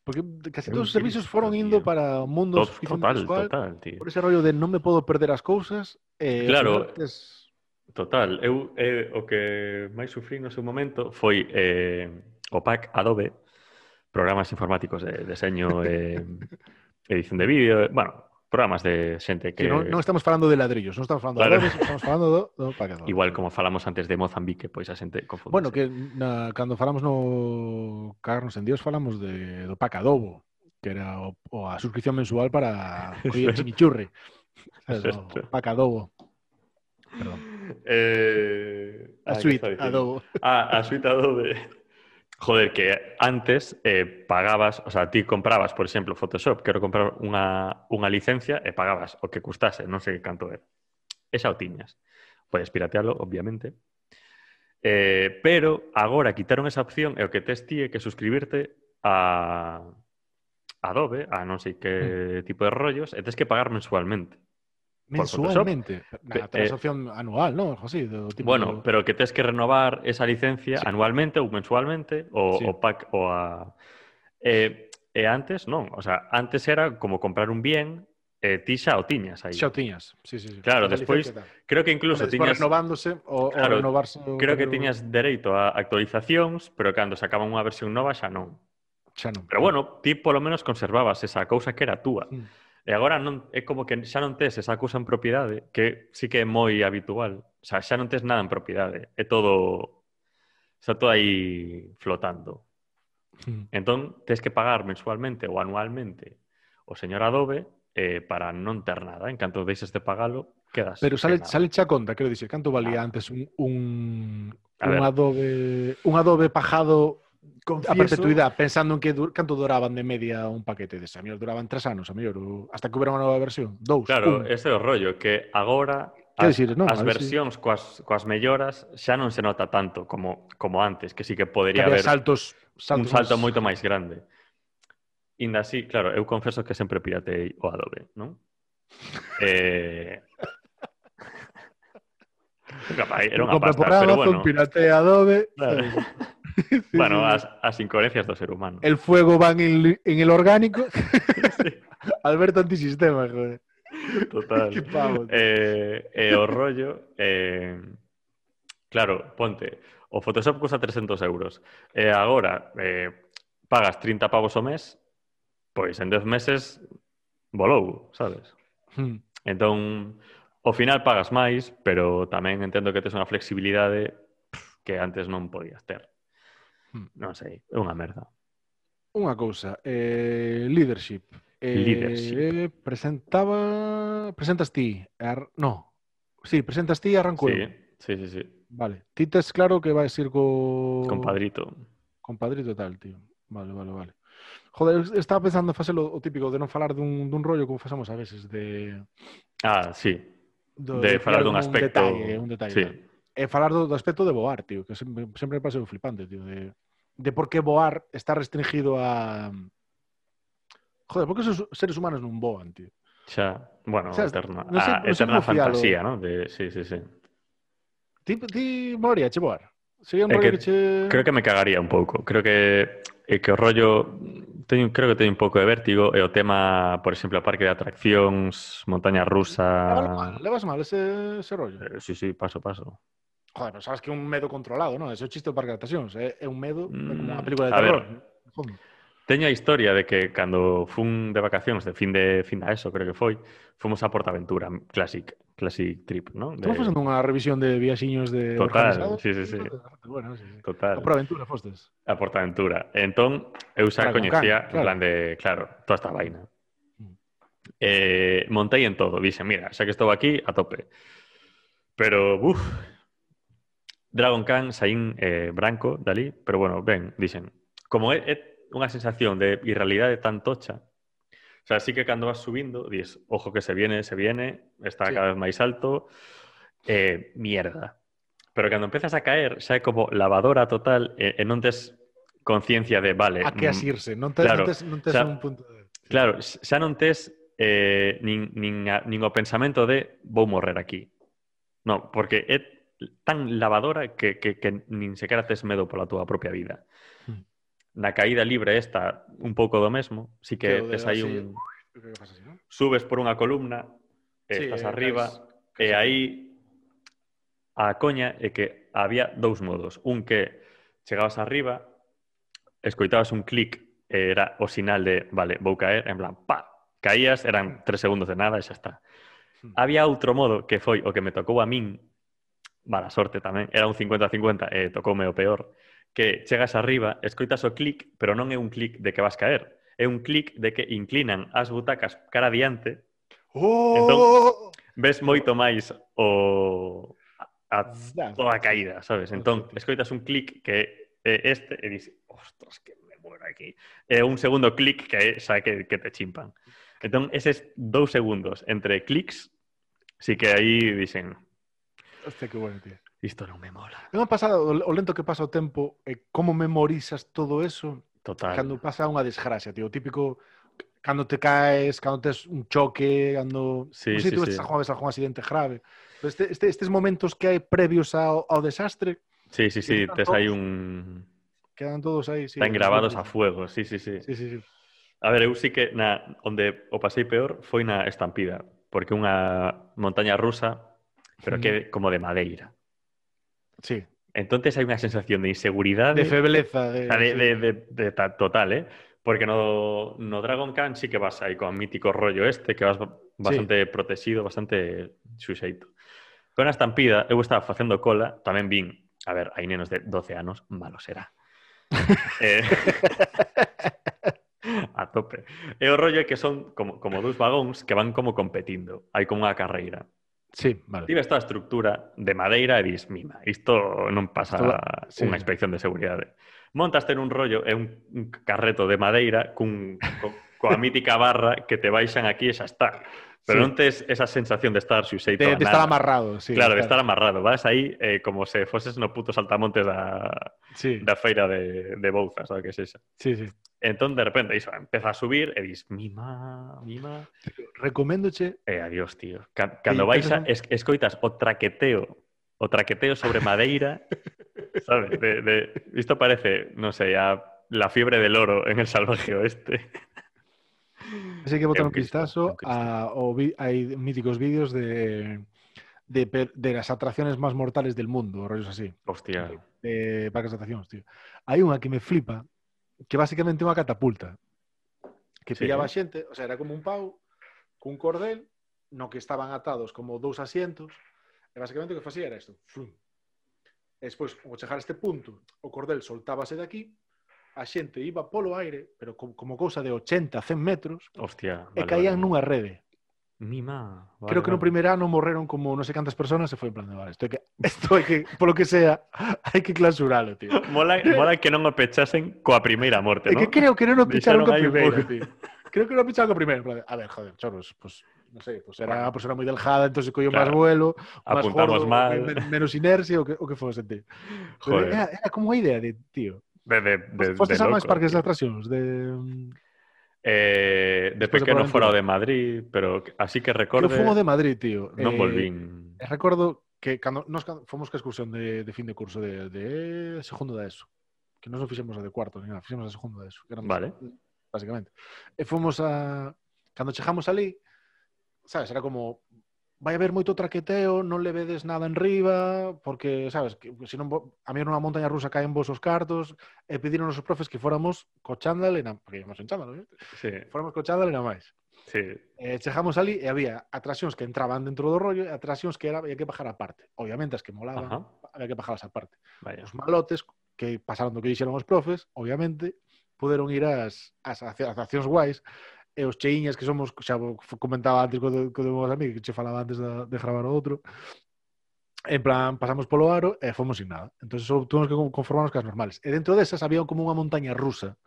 Speaker 2: Porque casi todos os servicios
Speaker 1: Cristo,
Speaker 2: foron indo
Speaker 1: tío.
Speaker 2: para o mundo Top,
Speaker 1: total,
Speaker 2: mensual,
Speaker 1: total, tío.
Speaker 2: por ese rollo de non me podo perder as cousas. Eh,
Speaker 1: claro,
Speaker 2: antes...
Speaker 1: total. Eu, eh, o que máis sufrí no seu momento foi eh, o pack Adobe, programas informáticos de deseño e edición de vídeo, bueno, programas de xente
Speaker 2: que...
Speaker 1: que
Speaker 2: non, non estamos falando de ladrillos, non estamos falando
Speaker 1: claro.
Speaker 2: de ladrillos, estamos falando do, do paquete.
Speaker 1: Igual como falamos antes de Mozambique, pois a xente confunde.
Speaker 2: Bueno, que na, cando falamos no Cagarnos en Dios falamos de, do pacadobo, que era o, o a suscripción mensual para coller chimichurri. Es o pacadobo. Perdón.
Speaker 1: Eh,
Speaker 2: a
Speaker 1: ah,
Speaker 2: suite adobo.
Speaker 1: Ah, a suite adobe. Joder, que antes eh, pagabas, o sea, ti comprabas, por exemplo, Photoshop, quero comprar unha, unha licencia e pagabas o que custase, non sei canto era. Esa o tiñas. Podes piratealo, obviamente. Eh, pero agora quitaron esa opción e o que tes ti é que suscribirte a Adobe, a non sei que mm. tipo de rollos, e tes que pagar mensualmente.
Speaker 2: Mensualmente. Na
Speaker 1: ah,
Speaker 2: transacción
Speaker 1: eh,
Speaker 2: anual, non? Así, do tipo
Speaker 1: bueno, pero que tes que renovar esa licencia
Speaker 2: sí.
Speaker 1: anualmente ou mensualmente o,
Speaker 2: sí.
Speaker 1: o pack o a... Eh, e antes non, o sea, antes era como comprar un bien eh, ti xa o tiñas aí.
Speaker 2: Xa o tiñas, sí, sí. sí.
Speaker 1: Claro, despois, creo que incluso
Speaker 2: Después
Speaker 1: tiñas...
Speaker 2: renovándose o,
Speaker 1: claro,
Speaker 2: o renovarse...
Speaker 1: Creo que tiñas dereito a actualizacións, pero cando sacaban unha versión nova xa non.
Speaker 2: Xa non.
Speaker 1: Pero bueno, ti polo menos conservabas esa cousa que era túa.
Speaker 2: Mm.
Speaker 1: E agora non, é como que xa non tes esa cousa en propiedade, que sí que é moi habitual. O sea, xa non tes nada en propiedade. É todo... Está todo aí flotando.
Speaker 2: Mm.
Speaker 1: Entón, tes que pagar mensualmente ou anualmente o señor Adobe eh, para non ter nada. En canto deixes de pagalo, quedas...
Speaker 2: Pero sale, sale xa conta, quero dicir, canto valía
Speaker 1: ah.
Speaker 2: antes un, un,
Speaker 1: a
Speaker 2: un
Speaker 1: ver.
Speaker 2: Adobe un Adobe pajado
Speaker 1: confieso...
Speaker 2: A perpetuidade, pensando en que dur... canto duraban de media un paquete de A mellor duraban tres anos, a mellor, hasta que hubiera unha nova versión. Dous,
Speaker 1: Claro,
Speaker 2: un.
Speaker 1: ese é o rollo, que agora as,
Speaker 2: decir, no,
Speaker 1: as
Speaker 2: versións si...
Speaker 1: coas, coas melloras xa non se nota tanto como, como antes, que sí que podería haber
Speaker 2: saltos, saltos, un
Speaker 1: salto
Speaker 2: máis...
Speaker 1: moito máis grande. Inda así, claro, eu confeso que sempre piratei o Adobe, non? eh... era unha pasta, pero bueno.
Speaker 2: Piratea Adobe.
Speaker 1: Claro.
Speaker 2: sí,
Speaker 1: bueno,
Speaker 2: sí,
Speaker 1: as, as incoherencias do ser humano.
Speaker 2: El fuego van en, en el orgánico. Alberto antisistema, joder.
Speaker 1: Total.
Speaker 2: que pavo,
Speaker 1: eh, eh, o rollo... Eh, claro, ponte, o Photoshop custa 300 euros. E eh, agora, eh, pagas 30 pavos o mes, pois en 10 meses volou, sabes?
Speaker 2: Hmm.
Speaker 1: Entón, ao final pagas máis, pero tamén entendo que tes unha flexibilidade que antes non podías ter.
Speaker 2: Hmm.
Speaker 1: Non sei, é unha merda.
Speaker 2: Unha cousa, eh, leadership. Eh,
Speaker 1: leadership.
Speaker 2: Eh, presentaba... Presentas ti. Ar... No. Sí, presentas ti e arranco
Speaker 1: sí,
Speaker 2: eu.
Speaker 1: Sí, sí, sí.
Speaker 2: Vale. Ti tes claro que vais ir co...
Speaker 1: Compadrito.
Speaker 2: Compadrito tal, tío. Vale, vale, vale. Joder, estaba pensando en facer o, típico de non falar dun, dun rollo como facemos a veces de...
Speaker 1: Ah, sí.
Speaker 2: Do,
Speaker 1: de, de falar dun aspecto...
Speaker 2: Un detalle, un detalle.
Speaker 1: Sí.
Speaker 2: Tal. E falar do, do aspecto de voar, tío, que sempre, sempre me parece flipante, tío, de, de por que voar está restringido a... Joder, por que os seres humanos non voan, tío?
Speaker 1: Xa, bueno, eterna,
Speaker 2: non sei
Speaker 1: eterna
Speaker 2: como fialo.
Speaker 1: fantasía, ¿no? De, sí, sí, sí.
Speaker 2: Ti, ti moría che voar? Sería un rollo
Speaker 1: que
Speaker 2: que, che...
Speaker 1: Creo que me cagaría un pouco. Creo que é que o rollo teño, creo que teño un pouco de vértigo e o tema, por exemplo, a parque de atraccións, montaña
Speaker 2: Levas mal,
Speaker 1: rusa...
Speaker 2: levas mal ese, ese rollo.
Speaker 1: Eh, Sí, sí, paso, paso.
Speaker 2: Joder, pero sabes que é un medo controlado, non? Ese é o chiste do Parque de Estacións. É, é un medo mm, como unha película de terror. Ver,
Speaker 1: teño a historia de que cando fun de vacacións, de fin de fin da ESO, creo que foi, fomos a Portaventura, Classic, Classic Trip, non? De...
Speaker 2: Estamos facendo unha revisión de viaxiños de
Speaker 1: Total, sí, sí, sí.
Speaker 2: Bueno, sí, sí.
Speaker 1: Total.
Speaker 2: A Portaventura fostes.
Speaker 1: A Portaventura. Entón, eu xa coñecía,
Speaker 2: claro.
Speaker 1: en plan de, claro, toda esta vaina.
Speaker 2: Mm.
Speaker 1: Eh, montei en todo, dixen, mira, xa que estou aquí, a tope. Pero, uff, Dragon Khan, saín eh, branco dali, pero bueno, ben, dixen, como é, é unha sensación de irrealidade tan tocha, o sea, sí que cando vas subindo, dis, ojo que se viene, se viene, está
Speaker 2: Sí.
Speaker 1: cada vez máis alto, eh, mierda. Pero cando empezas a caer, xa é como lavadora total e, e non tes conciencia de, vale...
Speaker 2: A que
Speaker 1: mm,
Speaker 2: asirse. Non tes,
Speaker 1: claro,
Speaker 2: non tes, non tes un punto de...
Speaker 1: Claro, xa non tes eh, nin, nin, a, nin o pensamento de vou morrer aquí. No, porque é tan lavadora que, que, que nin sequera tes medo pola túa propia vida.
Speaker 2: Hmm.
Speaker 1: Na caída libre esta un pouco do mesmo, si que,
Speaker 2: que
Speaker 1: tes aí un...
Speaker 2: Que pasa así, ¿no?
Speaker 1: Subes por unha columna,
Speaker 2: sí,
Speaker 1: estás
Speaker 2: eh,
Speaker 1: arriba,
Speaker 2: caes, caes e
Speaker 1: aí a coña é que había dous modos. Un que chegabas arriba, escoitabas un clic e era o sinal de, vale, vou caer, en plan, pa, caías, eran tres segundos de nada e xa está.
Speaker 2: Hmm.
Speaker 1: Había outro modo que foi o que me tocou a min mala sorte tamén, era un 50-50 e eh, tocoume o peor, que chegas arriba, escoitas o clic, pero non é un clic de que vas caer, é un clic de que inclinan as butacas cara adiante, entón,
Speaker 2: oh!
Speaker 1: entón ves moito máis o a toda a caída, sabes? Entón, escoitas un clic que é este e dis, ostras, que me muero aquí. E un segundo clic que é xa que, que te chimpan. Entón, eses dous segundos entre clics, sí que aí dicen,
Speaker 2: Hostia, que bueno, tío.
Speaker 1: Isto non me mola.
Speaker 2: Non pasado o lento que pasa o tempo e eh, como memorizas todo eso
Speaker 1: Total.
Speaker 2: cando pasa unha desgracia, tío. O típico cando te caes, cando tes un choque, cando...
Speaker 1: Sí,
Speaker 2: non sei,
Speaker 1: sí,
Speaker 2: tú
Speaker 1: sí.
Speaker 2: algunha vez algún accidente grave. Pero este, este, estes momentos que hai previos ao, ao desastre...
Speaker 1: Sí, sí, sí, tes aí un...
Speaker 2: Quedan todos aí, sí.
Speaker 1: Están grabados a fuego, sí, sí, sí.
Speaker 2: sí, sí, sí.
Speaker 1: A ver, eu sí que na, onde o pasei peor foi na estampida, porque unha montaña rusa pero
Speaker 2: mm.
Speaker 1: que como de madeira.
Speaker 2: Sí.
Speaker 1: Entonces hay una sensación de inseguridad.
Speaker 2: De febleza. De,
Speaker 1: de, de, de total, ¿eh? Porque no, no Dragon Khan sí que vas ahí con mítico rollo este, que vas bastante sí. protegido, bastante suxeito. Con a estampida, eu estaba facendo cola, tamén vin, a ver, hai nenos de 12 anos, malo será. eh, a tope. E o rollo é que son como, como dous vagóns que van como competindo. Hai como unha carreira.
Speaker 2: Sí, vale.
Speaker 1: Tive esta estructura de madeira e dis, mima, isto non pasa
Speaker 2: Toda... sí.
Speaker 1: unha inspección de seguridade. Montaste ter un rollo, é un, un carreto de madeira cun, co, coa mítica barra que te baixan aquí e xa está. Pero sí. non tes esa sensación de estar suxeito
Speaker 2: de,
Speaker 1: a nada.
Speaker 2: De estar amarrado, sí.
Speaker 1: Claro, claro, de estar amarrado. Vas aí eh, como se foses no puto saltamontes da,
Speaker 2: sí.
Speaker 1: da feira de, de Bouzas, sabe que é esa.
Speaker 2: Sí, sí.
Speaker 1: Entón, de repente, iso, empeza a subir e dis, mima, mima...
Speaker 2: Recoméndoche
Speaker 1: E adiós, tío.
Speaker 2: Sí,
Speaker 1: vais a, es, escoitas o traqueteo, o traqueteo sobre madeira, sabes? De, de, isto parece, non sei, a, la fiebre del oro en el salvaje oeste.
Speaker 2: Así que botar
Speaker 1: un
Speaker 2: vistazo a míticos vídeos de, de, las atracciones más mortales del mundo, rollos así,
Speaker 1: Hostia.
Speaker 2: de parques de atraccións, tío. Hai unha que me flipa, que basicamente unha catapulta que
Speaker 1: sí.
Speaker 2: pillaba xente, o sea, era como un pau cun cordel no que estaban atados como dous asientos e basicamente o que facía era isto flum. e despois, ao chegar a este punto o cordel soltábase de aquí a xente iba polo aire, pero como, como cousa de 80, 100 metros
Speaker 1: Hostia, vale, e
Speaker 2: caían
Speaker 1: vale.
Speaker 2: nunha rede
Speaker 1: Mima. Vale,
Speaker 2: Creo que no
Speaker 1: vale.
Speaker 2: primer ano morreron como non sei cantas personas e foi en plan de, vale, isto hai que, isto hai que, polo que sea, hai que clausuralo, tío.
Speaker 1: Mola, mola que non o pechasen coa primeira morte,
Speaker 2: É
Speaker 1: non?
Speaker 2: que creo que non o picharon
Speaker 1: Deixaron
Speaker 2: co
Speaker 1: aí un
Speaker 2: primeiro,
Speaker 1: pouco.
Speaker 2: tío. Creo que non o picharon co primeiro. en plan de, A ver, joder, chorros, pues, non sei, pues era unha persona moi delgada, entonces máis
Speaker 1: Claro.
Speaker 2: vuelo, máis
Speaker 1: Apuntamos
Speaker 2: gordo,
Speaker 1: mal.
Speaker 2: men- menos inercia, o que, o que fose, tío.
Speaker 1: Joder.
Speaker 2: Era, era como a idea de, tío,
Speaker 1: De, de, de, de
Speaker 2: Fostes a máis
Speaker 1: loco,
Speaker 2: parques de atraccións, de...
Speaker 1: Eh, de
Speaker 2: Despois de
Speaker 1: pequeno
Speaker 2: Port
Speaker 1: fora o
Speaker 2: Aventura.
Speaker 1: de Madrid, pero que- así que
Speaker 2: Que
Speaker 1: recorde...
Speaker 2: eu fumo de Madrid, tío.
Speaker 1: Non
Speaker 2: Eh,
Speaker 1: volvín.
Speaker 2: E recordo que cando nos fomos ca excursión de, de fin de curso de, de segundo da ESO, que non nos fixemos a de cuarto, ni nada, fixemos a segundo da ESO, que
Speaker 1: Vale.
Speaker 2: Básicamente. E fomos a... Cando chegamos ali, sabes, era como vai haber moito traqueteo, non le vedes nada en riba, porque, sabes, que, se non, a mí nunha montaña rusa caen vos os cartos, e eh, pediron os profes que fóramos co chándal e na... Porque íamos en chándal, ¿no?
Speaker 1: sí.
Speaker 2: Fóramos co chándal e na máis.
Speaker 1: Sí.
Speaker 2: Eh, e chegamos ali e había atraccións que entraban dentro do rollo e atraccións que era, había que bajar aparte. Obviamente, as que molaban,
Speaker 1: Ajá.
Speaker 2: había que bajarlas aparte.
Speaker 1: Vaya.
Speaker 2: Os malotes, que pasaron do que dixeron os profes, obviamente, poderon ir ás, ás, ás accións guais, e os cheiñas que somos, xa comentaba antes co, co de vos amigos, que che falaba antes de, de gravar o outro, en plan, pasamos polo aro e fomos sin nada. Entón, só tuvimos que conformarnos cas normales. E dentro desas había como unha montaña rusa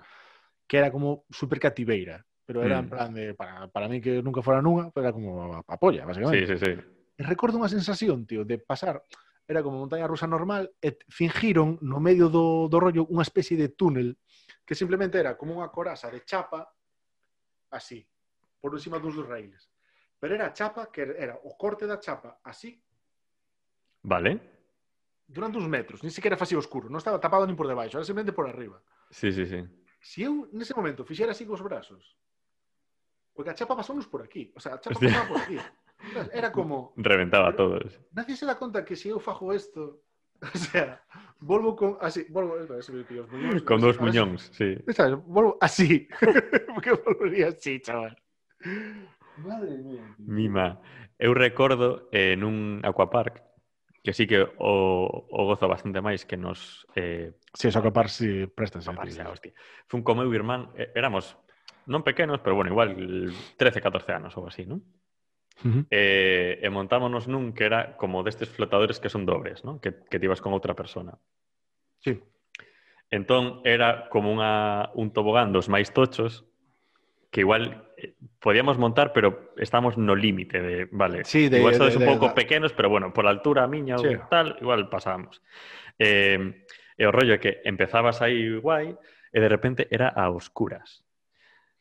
Speaker 2: que era como super cativeira, pero era
Speaker 1: mm.
Speaker 2: en plan de, para, para mí que nunca fora nunha, pero era como a, a polla, basicamente.
Speaker 1: Sí, sí, sí.
Speaker 2: E recordo unha sensación, tío, de pasar era como montaña rusa normal e fingiron no medio do, do rollo unha especie de túnel que simplemente era como unha coraza de chapa así, por encima dos dos raíles. Pero era a chapa, que era o corte da chapa así.
Speaker 1: Vale.
Speaker 2: Durante uns metros, ni sequera facía oscuro, non estaba tapado nin por debaixo, era simplemente por arriba.
Speaker 1: Sí, sí, sí.
Speaker 2: Si eu, nese momento, fixera así cos brazos, porque a chapa pasounos por aquí, o sea, a chapa
Speaker 1: Hostia.
Speaker 2: pasaba por aquí. Era como...
Speaker 1: Reventaba a todos.
Speaker 2: Nadie se dá conta que se si eu fajo isto, O sea, volvo con así, volvo, espera, tío, os muñóns,
Speaker 1: con
Speaker 2: dous
Speaker 1: muñóns, sí.
Speaker 2: Sabes, volvo así. Porque volvería así, chaval. Madre mía. Tío.
Speaker 1: Mima, eu recordo eh, nun aquapark que sí que o, o gozo bastante máis que nos... Eh,
Speaker 2: sí, os aquapark sí, préstanse.
Speaker 1: Eh, aquapark, sí, ah, hostia. Fun co meu irmán, eh, éramos non pequenos, pero bueno, igual 13, 14 anos ou así, non? Uh eh, -huh. e, e montámonos nun que era como destes flotadores que son dobres, ¿no? que, que te ibas con outra persona.
Speaker 2: Sí.
Speaker 1: Entón, era como unha, un tobogán dos máis tochos que igual eh, podíamos montar, pero estamos no límite de, vale,
Speaker 2: sí, de,
Speaker 1: igual sodes un pouco pequenos, pero bueno, por altura miña
Speaker 2: sí.
Speaker 1: ou tal, igual pasamos. Eh, e o rollo é que empezabas aí guai e de repente era a oscuras.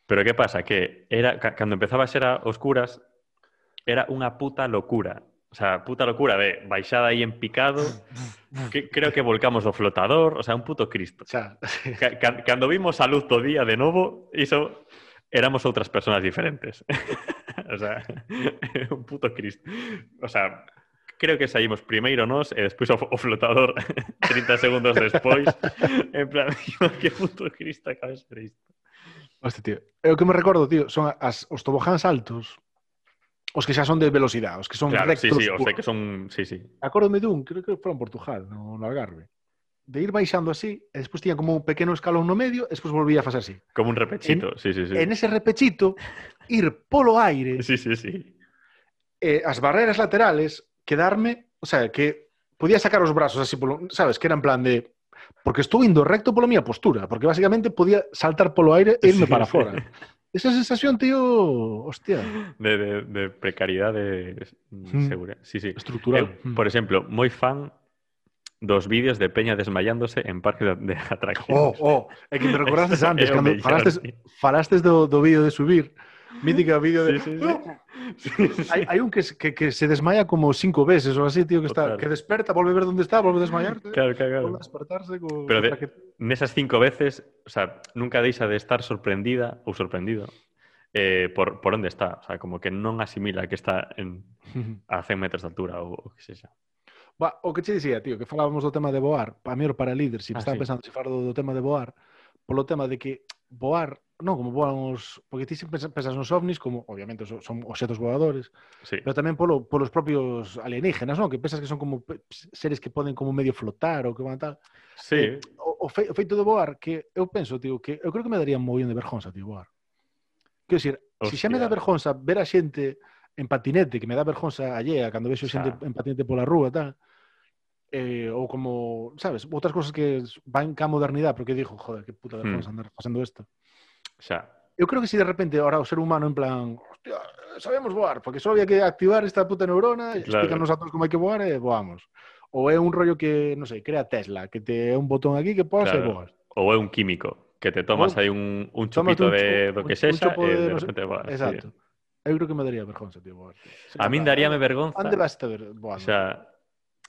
Speaker 1: Pero que pasa? Que era cando empezabas era a oscuras era unha puta locura. O sea, puta locura, ve, baixada aí en picado, que, creo que volcamos o flotador, o sea, un puto Cristo.
Speaker 2: Xa.
Speaker 1: Ca, cando vimos a luz do día de novo, iso éramos outras personas diferentes. o sea, un puto Cristo. O sea, creo que saímos primeiro nos e despois o, o flotador 30 segundos despois. en plan, que puto Cristo acaba de isto.
Speaker 2: Hostia, tío. o que me recordo, tío, son as, os tobogáns altos os que xa son de velocidade, os que son
Speaker 1: Claro, sí,
Speaker 2: rectos.
Speaker 1: sí, o sea
Speaker 2: puro.
Speaker 1: que son... Sí, sí.
Speaker 2: Acórdome dun, creo que foi en Portugal, no, no Algarve, de ir baixando así, e despois tiña como un pequeno escalón no medio, e despois volvía a facer así.
Speaker 1: Como un repechito, sí, sí, sí.
Speaker 2: En ese repechito, ir polo aire,
Speaker 1: Sí, sí, sí.
Speaker 2: eh, as barreras laterales, quedarme, o sea, que podía sacar os brazos así, polo, sabes, que era en plan de porque estou indo recto pola miña postura, porque basicamente podía saltar polo aire e irme
Speaker 1: Sí,
Speaker 2: para
Speaker 1: sí.
Speaker 2: Esa sensación, tío, hostia.
Speaker 1: De, de, de precariedade
Speaker 2: mm. Hmm.
Speaker 1: segura. Sí, sí.
Speaker 2: Estructural.
Speaker 1: Eu, por exemplo, moi fan dos vídeos de Peña desmayándose en parques de
Speaker 2: oh,
Speaker 1: atracciones.
Speaker 2: Oh, oh, é que me recordaste antes, cando falastes, falastes do, do vídeo de subir, mítica vídeo de...
Speaker 1: Sí, sí, sí.
Speaker 2: Hai, hai un que, que, que se desmaya como cinco veces ou así, tío, que está
Speaker 1: Total.
Speaker 2: que desperta, volve a ver onde está, volve a desmayarse,
Speaker 1: claro, claro, claro.
Speaker 2: volve a despertarse co...
Speaker 1: Pero de,
Speaker 2: que...
Speaker 1: nesas cinco veces, o sea, nunca deixa de estar sorprendida ou sorprendido eh, por, por onde está. O sea, como que non asimila que está en, a 100 metros de altura ou o que sexa.
Speaker 2: Ba, o que che dicía, tío, que falábamos do tema de voar, para mí para líder, se si
Speaker 1: ah,
Speaker 2: estaba
Speaker 1: sí.
Speaker 2: pensando se si falo do, do tema de voar, polo tema de que voar, non como voan os... Porque ti sempre pensas nos ovnis como, obviamente, son, son objetos voadores,
Speaker 1: sí.
Speaker 2: pero tamén polo, polos propios alienígenas, non? Que pensas que son como seres que poden como medio flotar ou que van tal.
Speaker 1: Sí.
Speaker 2: E, o, o, fe, o feito de voar, que eu penso, tío, que eu creo que me daría un mollón de vergonza, tío, voar. Quero dicir, se xa me dá vergonza ver a xente en patinete, que me dá vergonza allea cando vexo xente en patinete pola rúa, tal, eh, ou como, sabes, outras cosas que van ca modernidade, porque digo, joder, que puta vergonza
Speaker 1: Hmm.
Speaker 2: andar facendo isto.
Speaker 1: xa.
Speaker 2: Eu creo que si de repente ahora o ser humano en plan, hostia, sabemos voar, porque só había que activar esta puta neurona, e
Speaker 1: Claro.
Speaker 2: explícanos a todos como hai que voar e voamos. Ou é un rollo que, non sei, crea Tesla, que te é un botón aquí que podes e
Speaker 1: Claro.
Speaker 2: voas.
Speaker 1: Ou é un químico, que te tomas aí un, un chupito
Speaker 2: un
Speaker 1: de do que
Speaker 2: un- un
Speaker 1: sexa e
Speaker 2: de
Speaker 1: de repente vas.
Speaker 2: Exacto. Eu creo que me daría vergonza, tío, voar.
Speaker 1: A min daríame vergonza.
Speaker 2: Ande vas a ver voando?
Speaker 1: O sea,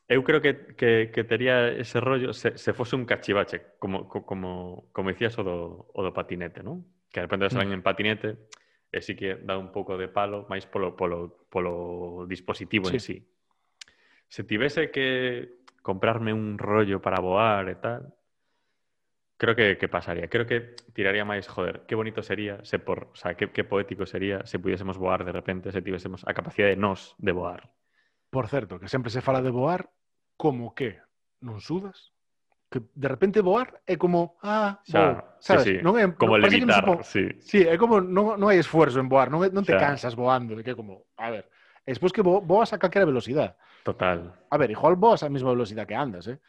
Speaker 1: Eu creo que, que, que tería ese rollo se, se fose un cachivache, como, como, como dicías o do, o do patinete, non? Que de repente salen
Speaker 2: mm.
Speaker 1: en patinete e sí que dá un pouco de palo máis polo, polo, polo dispositivo sí. en sí. Se tivese que comprarme un rollo para voar e tal, creo que, que pasaría. Creo que tiraría máis, joder, qué bonito sería, se por, o sea, qué, qué poético sería se pudiésemos voar de repente, se tivésemos a capacidade de nos de voar.
Speaker 2: Por certo, que sempre se fala de voar como que non sudas, que de repente voar é como, ah,
Speaker 1: Xa,
Speaker 2: vou,
Speaker 1: sí,
Speaker 2: sabes?
Speaker 1: sí.
Speaker 2: Non é,
Speaker 1: Como
Speaker 2: non,
Speaker 1: levitar, sí.
Speaker 2: Sí, é como non, non hai esfuerzo en voar, non, é- non te
Speaker 1: Xa.
Speaker 2: cansas voando, que é como, a ver, e despois que vo, voas a calquera velocidade.
Speaker 1: Total,
Speaker 2: A ver, igual voas a mesma velocidade que andas, eh?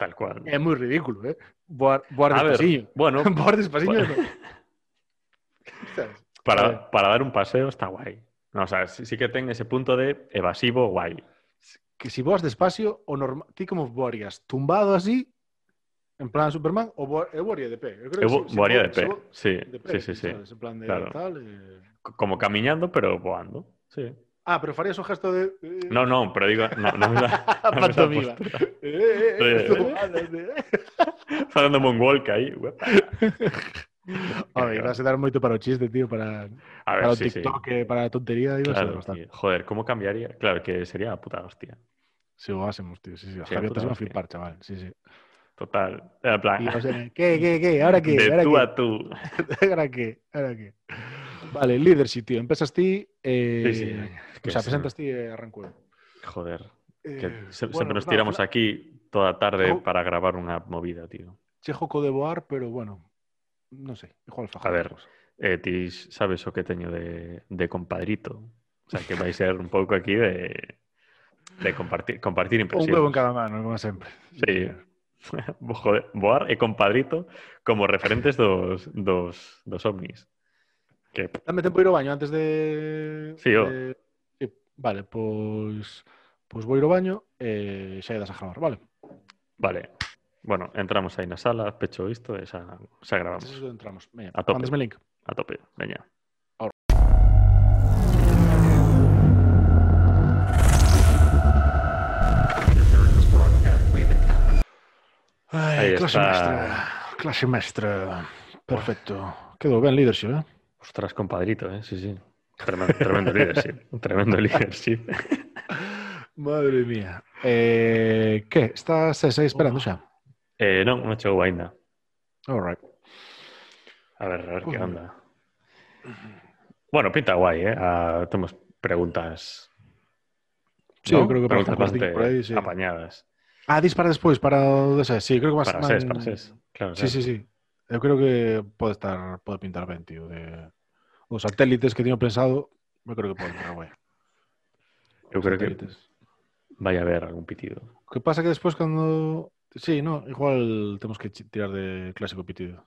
Speaker 1: tal cual.
Speaker 2: É moi ridículo, eh? Voar, voar
Speaker 1: ver, bueno,
Speaker 2: voar despacillo.
Speaker 1: Bueno.
Speaker 2: no. Sabes? Ver.
Speaker 1: para, para dar un paseo está guai. No, o sea, sí, sí que ten ese punto de evasivo guai.
Speaker 2: que si voas despacio, o normal, ti como voarías? Tumbado así, en plan Superman, o eu voaría de pé? Eu creo
Speaker 1: Eu
Speaker 2: que si-
Speaker 1: voaría
Speaker 2: vo-
Speaker 1: de pé,
Speaker 2: vo-
Speaker 1: sí,
Speaker 2: de pé,
Speaker 1: sí, sí, sí.
Speaker 2: sabes? En plan de
Speaker 1: Claro.
Speaker 2: tal, eh...
Speaker 1: Como camiñando, pero voando. Sí.
Speaker 2: Ah, pero farías o gesto de... eh,
Speaker 1: No, no, pero digo, no, no me da, no
Speaker 2: Pantomima. Eh, eh, eh,
Speaker 1: Eh, eh. moonwalk aí.
Speaker 2: Home, ibas a dar moito para o chiste, tío, para,
Speaker 1: A
Speaker 2: para
Speaker 1: ver,
Speaker 2: o
Speaker 1: sí, sí.
Speaker 2: TikTok, e para a tontería, ibas a dar
Speaker 1: Claro,
Speaker 2: bastante.
Speaker 1: tío. Joder, ¿cómo cambiaría? Claro que sería la puta hostia.
Speaker 2: Si voásemos, tío, sí, sí.
Speaker 1: Sí,
Speaker 2: gaviotas iban a flipar, chaval, sí, sí.
Speaker 1: Total. En plan,
Speaker 2: Y, o sea, ¿Qué, qué, qué? ¿Ahora qué?
Speaker 1: de
Speaker 2: ¿Ahora
Speaker 1: tú
Speaker 2: qué?
Speaker 1: a tú.
Speaker 2: ¿Ahora qué? ¿Ahora qué? Vale, leadership, tío. Empezas ti, eh,
Speaker 1: Sí, sí.
Speaker 2: o sea, presentas ti e eu.
Speaker 1: Joder. Que
Speaker 2: Eh,
Speaker 1: se-
Speaker 2: bueno,
Speaker 1: siempre nos tiramos aquí toda tarde para grabar una movida, tío.
Speaker 2: Chejoco de voar, pero bueno, non sei, igual fajo
Speaker 1: A ver. Eh, ti sabes o que teño de, de compadrito. O sea, que vai ser un pouco aquí de, de compartir, compartir
Speaker 2: Un
Speaker 1: impresiones.
Speaker 2: huevo en cada mano, como sempre.
Speaker 1: Sí. Joder, Boar e compadrito como referentes dos, dos, dos ovnis. Que,
Speaker 2: Dame tempo ir ao baño antes de...
Speaker 1: Sí,
Speaker 2: de... Sí, vale, pois... Pois vou ir ao baño e xa idas a gravar, vale?
Speaker 1: vale. Bueno, entramos ahí en la sala, pecho visto, esa, esa grabamos.
Speaker 2: Eso entramos.
Speaker 1: A tope.
Speaker 2: link.
Speaker 1: A tope,
Speaker 2: venga.
Speaker 1: Ay,
Speaker 2: clase maestra, clase maestra. Perfecto. Quedó bien leadership, ¿eh?
Speaker 1: Ostras, compadrito, ¿eh? Sí, sí. Tremendo, tremendo leadership. Tremendo leadership.
Speaker 2: Madre mía. Eh, ¿Qué? ¿Estás, estás esperando ya?
Speaker 1: Eh, no, no he hecho
Speaker 2: Guainda. Alright.
Speaker 1: A ver, a ver
Speaker 2: qué
Speaker 1: onda. Bueno, pinta guay, ¿eh? Uh, tenemos preguntas.
Speaker 2: Sí,
Speaker 1: ¿no?
Speaker 2: creo que
Speaker 1: preguntas bastante
Speaker 2: por ahí, sí.
Speaker 1: apañadas.
Speaker 2: Ah, dispara después, para sé? Sí, creo que más.
Speaker 1: Para ses, para ses. Claro,
Speaker 2: sí, sí, sí. Yo creo que puede estar, puede pintar 20. De... Los satélites que tengo pensado, yo creo que puede pintar guay.
Speaker 1: Yo creo que
Speaker 2: vaya
Speaker 1: a haber algún pitido.
Speaker 2: ¿Qué pasa que después cuando Sí, no, igual temos que tirar de clásico pitido.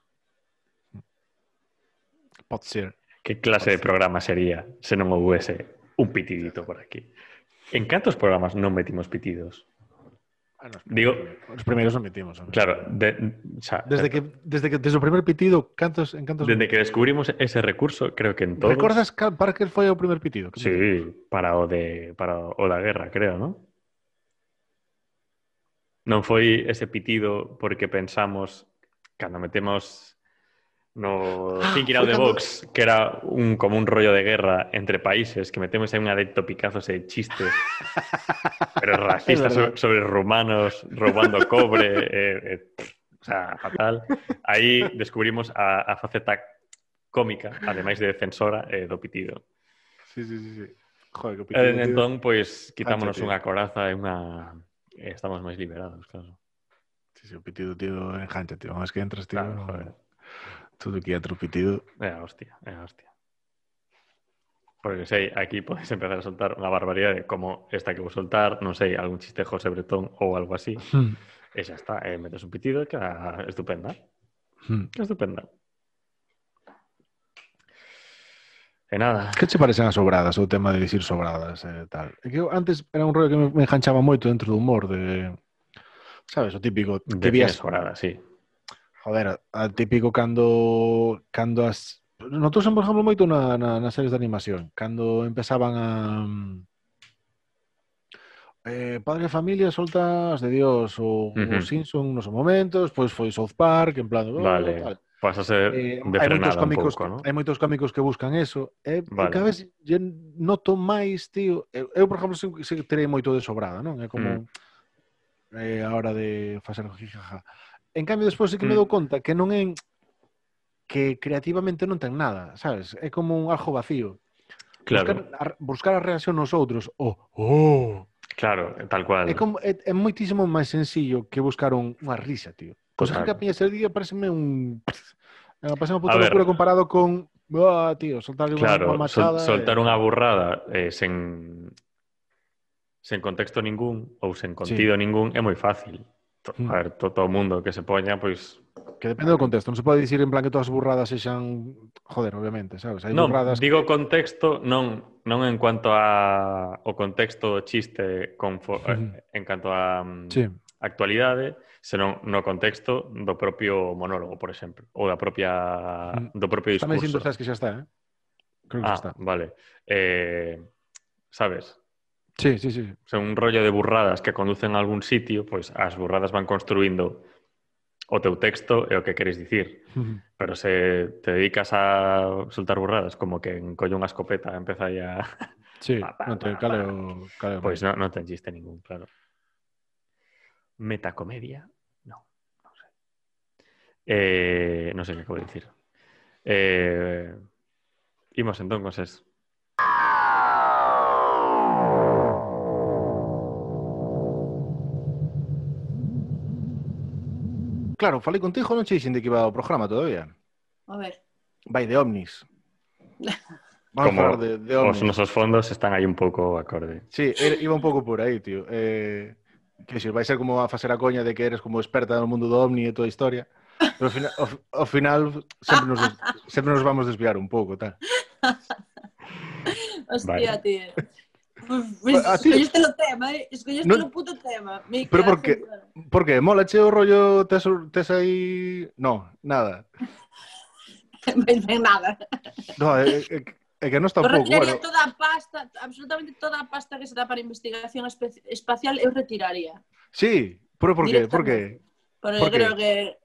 Speaker 2: Pode ser.
Speaker 1: Que clase de programa sería se non houvese un pitidito por aquí? En cantos programas non metimos pitidos?
Speaker 2: Ah, no,
Speaker 1: Digo-
Speaker 2: os primeiros non metimos.
Speaker 1: Claro, de, o sea,
Speaker 2: Desde que desde que desde o primer pitido, cantos en cantos
Speaker 1: desde que descubrimos ese recurso, creo que en todos...
Speaker 2: Para que foi o primer pitido?
Speaker 1: Sí, para o de para o da guerra, creo, ¿no? Non foi ese pitido porque pensamos cando metemos no
Speaker 2: ah,
Speaker 1: Think It
Speaker 2: Out
Speaker 1: the Box, que era un como un rollo de guerra entre países, que metemos aí unha de topicazos e chistes pero racistas sobre, sobre rumanos robando cobre, eh, eh, o sea, fatal. Aí descubrimos a, a faceta cómica, ademais de defensora eh, do pitido.
Speaker 2: Sí, sí, sí, sí. Joder, que pitido. Eh,
Speaker 1: entón, pois, quitámonos unha coraza e unha e estamos máis liberados, claro.
Speaker 2: Sí, sí, o pitido, tío, engancha, tío. Más que entras, tío.
Speaker 1: Claro,
Speaker 2: no-
Speaker 1: joder.
Speaker 2: Todo que entra o pitido.
Speaker 1: É a hostia, é a hostia. Porque sei, aquí podes empezar a soltar unha barbaridade como esta que vou soltar, non sei, algún chiste José Bretón ou algo así, e xa está, e metes un pitido que é estupenda, é estupenda. E nada.
Speaker 2: Que che parecen as sobradas, o tema de dicir sobradas e eh, tal? É que eu antes era un rollo que me, me enganchaba moito dentro do humor de... Sabes, o típico... Que
Speaker 1: de
Speaker 2: vías...
Speaker 1: sobradas, sí.
Speaker 2: Joder, a típico cando, cando as... Notouse, por exemplo, moito na, na, nas series de animación. Cando empezaban a... Eh, padre de familia soltas de Dios ou
Speaker 1: uh
Speaker 2: -huh. Simpson nos momentos, pois foi South Park, en plan...
Speaker 1: Vale.
Speaker 2: Oh, tal.
Speaker 1: Vas a ser
Speaker 2: eh,
Speaker 1: de
Speaker 2: hai moitos cómicos,
Speaker 1: pouco, ¿no?
Speaker 2: hai moitos cómicos que buscan eso, e
Speaker 1: eh,
Speaker 2: vale. cada vez noto máis, tío, eu, eu por exemplo, se, se terei moito de sobrada, non? É como
Speaker 1: mm.
Speaker 2: eh, a hora de facer jijaja. En cambio, despois sí que
Speaker 1: mm.
Speaker 2: me dou conta que non é que creativamente non ten nada, sabes? É como un algo vacío.
Speaker 1: Claro.
Speaker 2: Buscar a, buscar a reacción nos outros, o oh, oh.
Speaker 1: Claro, tal cual.
Speaker 2: É, como, é, é moitísimo máis sencillo que buscar un, unha risa, tío. Pois
Speaker 1: claro.
Speaker 2: que a ah. miña Serdia pareceme un... Eh, parece unha puta
Speaker 1: ver,
Speaker 2: locura comparado con... Oh, tío, soltar
Speaker 1: claro,
Speaker 2: unha machada...
Speaker 1: Sol,
Speaker 2: soltar
Speaker 1: unha burrada eh, sen, sen contexto ningún ou sen contido sí. ningún é moi fácil.
Speaker 2: Hmm.
Speaker 1: A ver, to, todo o mundo que se poña, pois...
Speaker 2: Que depende do contexto. Non se pode dicir en plan que todas as burradas sexan... Joder, obviamente, sabes? Hai
Speaker 1: non,
Speaker 2: burradas
Speaker 1: digo que... contexto non, non en cuanto a o contexto do chiste con... mm. en canto a mm,
Speaker 2: sí.
Speaker 1: actualidade, senón no contexto do propio monólogo, por exemplo, ou da propia
Speaker 2: mm.
Speaker 1: do propio
Speaker 2: discurso. Tamén dicindo que xa está, eh? Creo que
Speaker 1: ah,
Speaker 2: xa está.
Speaker 1: vale. Eh, sabes?
Speaker 2: Sí, sí, sí.
Speaker 1: Son un rollo de burradas que conducen a algún sitio, pois pues, as burradas van construindo o teu texto e o que queres dicir. Uh -huh. Pero se te dedicas a soltar burradas, como que encolle unha escopeta e empeza a...
Speaker 2: Sí,
Speaker 1: pa, pa,
Speaker 2: non te,
Speaker 1: pa, pa.
Speaker 2: cale.
Speaker 1: Pois pues non, non ten chiste ningún, claro. Metacomedia? No, non sei. Eh, non sei que acabo de dicir. Eh, imos ses.
Speaker 2: Claro, falei contigo, non che dixen de que iba o programa todavía.
Speaker 3: A ver.
Speaker 2: Vai de ovnis. Vamos
Speaker 1: Como
Speaker 2: a falar de, de
Speaker 1: Os
Speaker 2: ovnis.
Speaker 1: nosos fondos están aí un pouco acorde.
Speaker 2: Sí, iba un pouco por aí, tío. Eh, Que si vai ser como a facer a coña de que eres como experta no mundo do ovni e toda a historia, pero ao final, ao, ao final sempre, nos, sempre nos vamos desviar un pouco, tal.
Speaker 3: Hostia,
Speaker 1: vale.
Speaker 3: tío. Pues,
Speaker 2: a escolleste
Speaker 3: ti... o tema, eh? Escolleste
Speaker 2: no...
Speaker 3: o puto tema. Me
Speaker 2: Pero por que mola che o rollo tes, tes aí... No, nada.
Speaker 3: ben, ben, nada.
Speaker 2: No, é, é, É que non está
Speaker 3: eu retiraría
Speaker 2: bueno.
Speaker 3: toda a pasta, absolutamente toda a pasta que se dá para investigación espacial, eu retiraría.
Speaker 2: Sí, pero por qué? Por qué?
Speaker 3: Porque
Speaker 2: por
Speaker 3: creo que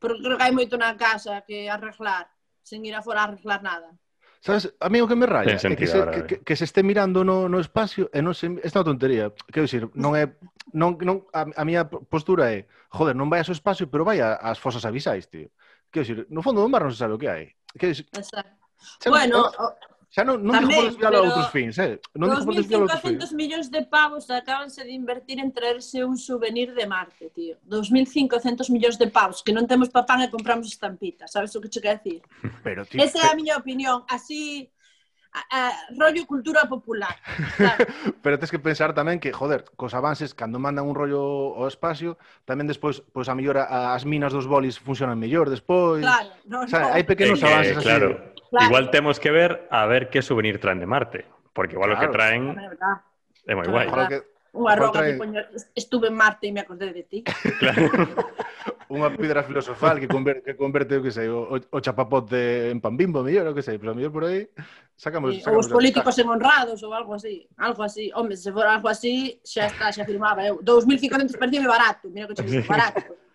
Speaker 3: porque creo que hai moito na casa que arreglar, sen ir afora a arreglar nada.
Speaker 2: Sabes, a mí o que me raya
Speaker 1: sentido,
Speaker 2: é que se, que, que, que, se este mirando no, no espacio e non se... Esta é unha tontería. Quero dicir, non é... Non, non, a, a miña postura é, joder, non vai ao espacio, pero vai ás fosas abisais, tío. Quero dicir, no fondo do mar non se sabe o que hai. Quero dicir,
Speaker 3: Exacto. Bueno, o,
Speaker 2: xa non, non
Speaker 3: tamén,
Speaker 2: por desvialo a outros fins, eh? Non digo por desvialo a outros fins.
Speaker 3: 2.500 millóns de pavos acabanse de invertir en traerse un souvenir de Marte, tío. 2.500 millóns de pavos, que non temos pa pan e compramos estampitas, sabes o que che quero decir?
Speaker 2: Pero, tío,
Speaker 3: Esa é a miña opinión, así, a, a, rollo cultura popular. Claro.
Speaker 2: Pero tens que pensar tamén que, joder, cos avances, cando mandan un rollo ao espacio, tamén despois, pois a mellor as minas dos bolis funcionan mellor despois.
Speaker 3: Claro, no,
Speaker 2: o sea,
Speaker 3: no.
Speaker 2: hai pequenos
Speaker 1: eh,
Speaker 2: avances eh,
Speaker 1: claro. así.
Speaker 3: Claro.
Speaker 1: Igual temos que ver a ver que souvenir traen de Marte, porque igual claro. o que traen
Speaker 3: é
Speaker 1: moi
Speaker 3: claro,
Speaker 1: guai.
Speaker 2: Claro que...
Speaker 3: Unha roca,
Speaker 2: traen...
Speaker 3: que estuve en Marte e me acordé de ti.
Speaker 1: Claro.
Speaker 2: unha pedra filosofal que converte, que converte o que sei, o, o chapapote en pan bimbo, mellor, o que sei, pero a mellor por aí sacamos,
Speaker 3: sí,
Speaker 2: sacamos
Speaker 3: os políticos en honrados ou algo así, algo así. Home, se for algo así, xa está, xa firmaba eu. 2500 parecía barato, mira que che barato.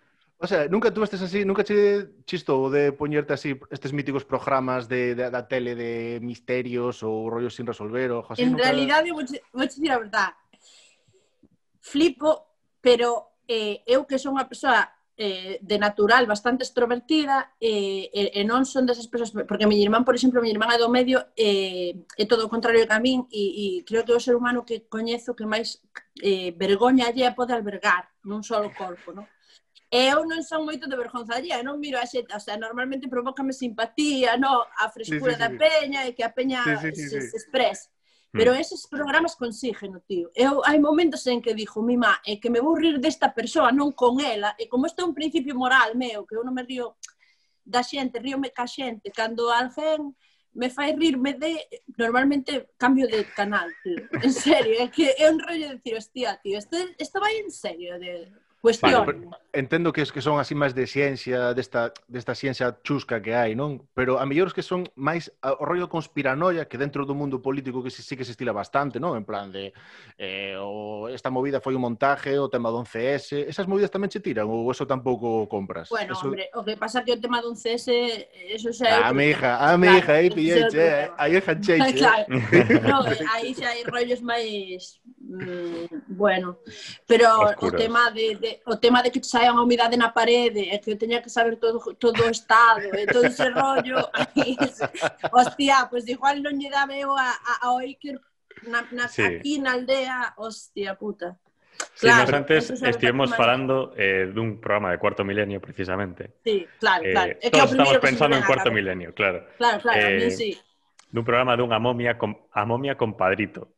Speaker 2: O sea, nunca tuvestes así, nunca che chistou de poñerte así estes míticos programas de, de da tele de misterios ou rollos sin resolver ou así.
Speaker 3: En
Speaker 2: nunca...
Speaker 3: realidade, vou, vou dicir a verdade. Flipo, pero eh, eu que son unha persoa eh, de natural bastante extrovertida e, eh, e, eh, e non son desas persoas porque mi irmán, por exemplo, mi irmán é do medio eh, é todo o contrario que a min e, e creo que é o ser humano que coñezo que máis eh, vergoña lle pode albergar nun solo corpo, non? E eu non son moito de vergonza allí, non miro a xente, o sea, normalmente provócame simpatía, no, a frescura
Speaker 2: sí, sí, sí.
Speaker 3: da peña e que a peña
Speaker 2: sí, sí, sí,
Speaker 3: se,
Speaker 2: sí.
Speaker 3: se exprese. Pero hmm. eses programas consígueno, tío. Eu hai momentos en que dixo, mi má, é eh, que me vou rir desta persoa, non con ela, e como isto é un principio moral meu, que eu non me río da xente, ríome ca xente, cando alguén me fai rirme de, normalmente cambio de canal, tío. En serio, é que é un rollo de decir, hostia, tío, isto, isto vai en serio de Cuestión.
Speaker 2: Vale, entendo que, es que son así máis de ciencia, desta, desta ciencia chusca que hai, non? Pero a mellor es que son máis o rollo conspiranoia que dentro do mundo político que sí, sí que se estila bastante, non? En plan de eh, o esta movida foi un montaje, o tema do 11S, esas movidas tamén che tiran ou eso tampouco compras?
Speaker 3: Bueno,
Speaker 2: eso...
Speaker 3: hombre, o que pasa que o tema do 11S, eso xa...
Speaker 2: Ah, mija, ah, mija, aí pillei, che,
Speaker 3: eh,
Speaker 2: aí é chancheiche. Eh.
Speaker 3: Claro, no, aí xa hai rollos máis... Mm, bueno, pero
Speaker 1: Oscuros.
Speaker 3: o tema de, de o tema de que saia unha humidade na parede e que eu teña que saber todo, todo o estado e todo ese rollo hostia, pois pues igual non lle daba eu a, a, a Oiker na, na,
Speaker 1: sí.
Speaker 3: aquí na aldea hostia puta
Speaker 1: Sí,
Speaker 3: claro, nós antes
Speaker 1: estivemos falando eh, dun programa de cuarto milenio, precisamente.
Speaker 3: Sí, claro,
Speaker 1: eh,
Speaker 3: claro. Eh, é que
Speaker 1: todos estamos pensando en cuarto milenio, claro.
Speaker 3: Claro, claro, eh, a mí
Speaker 1: eh,
Speaker 3: sí.
Speaker 1: Dun programa dunha momia, com, a momia compadrito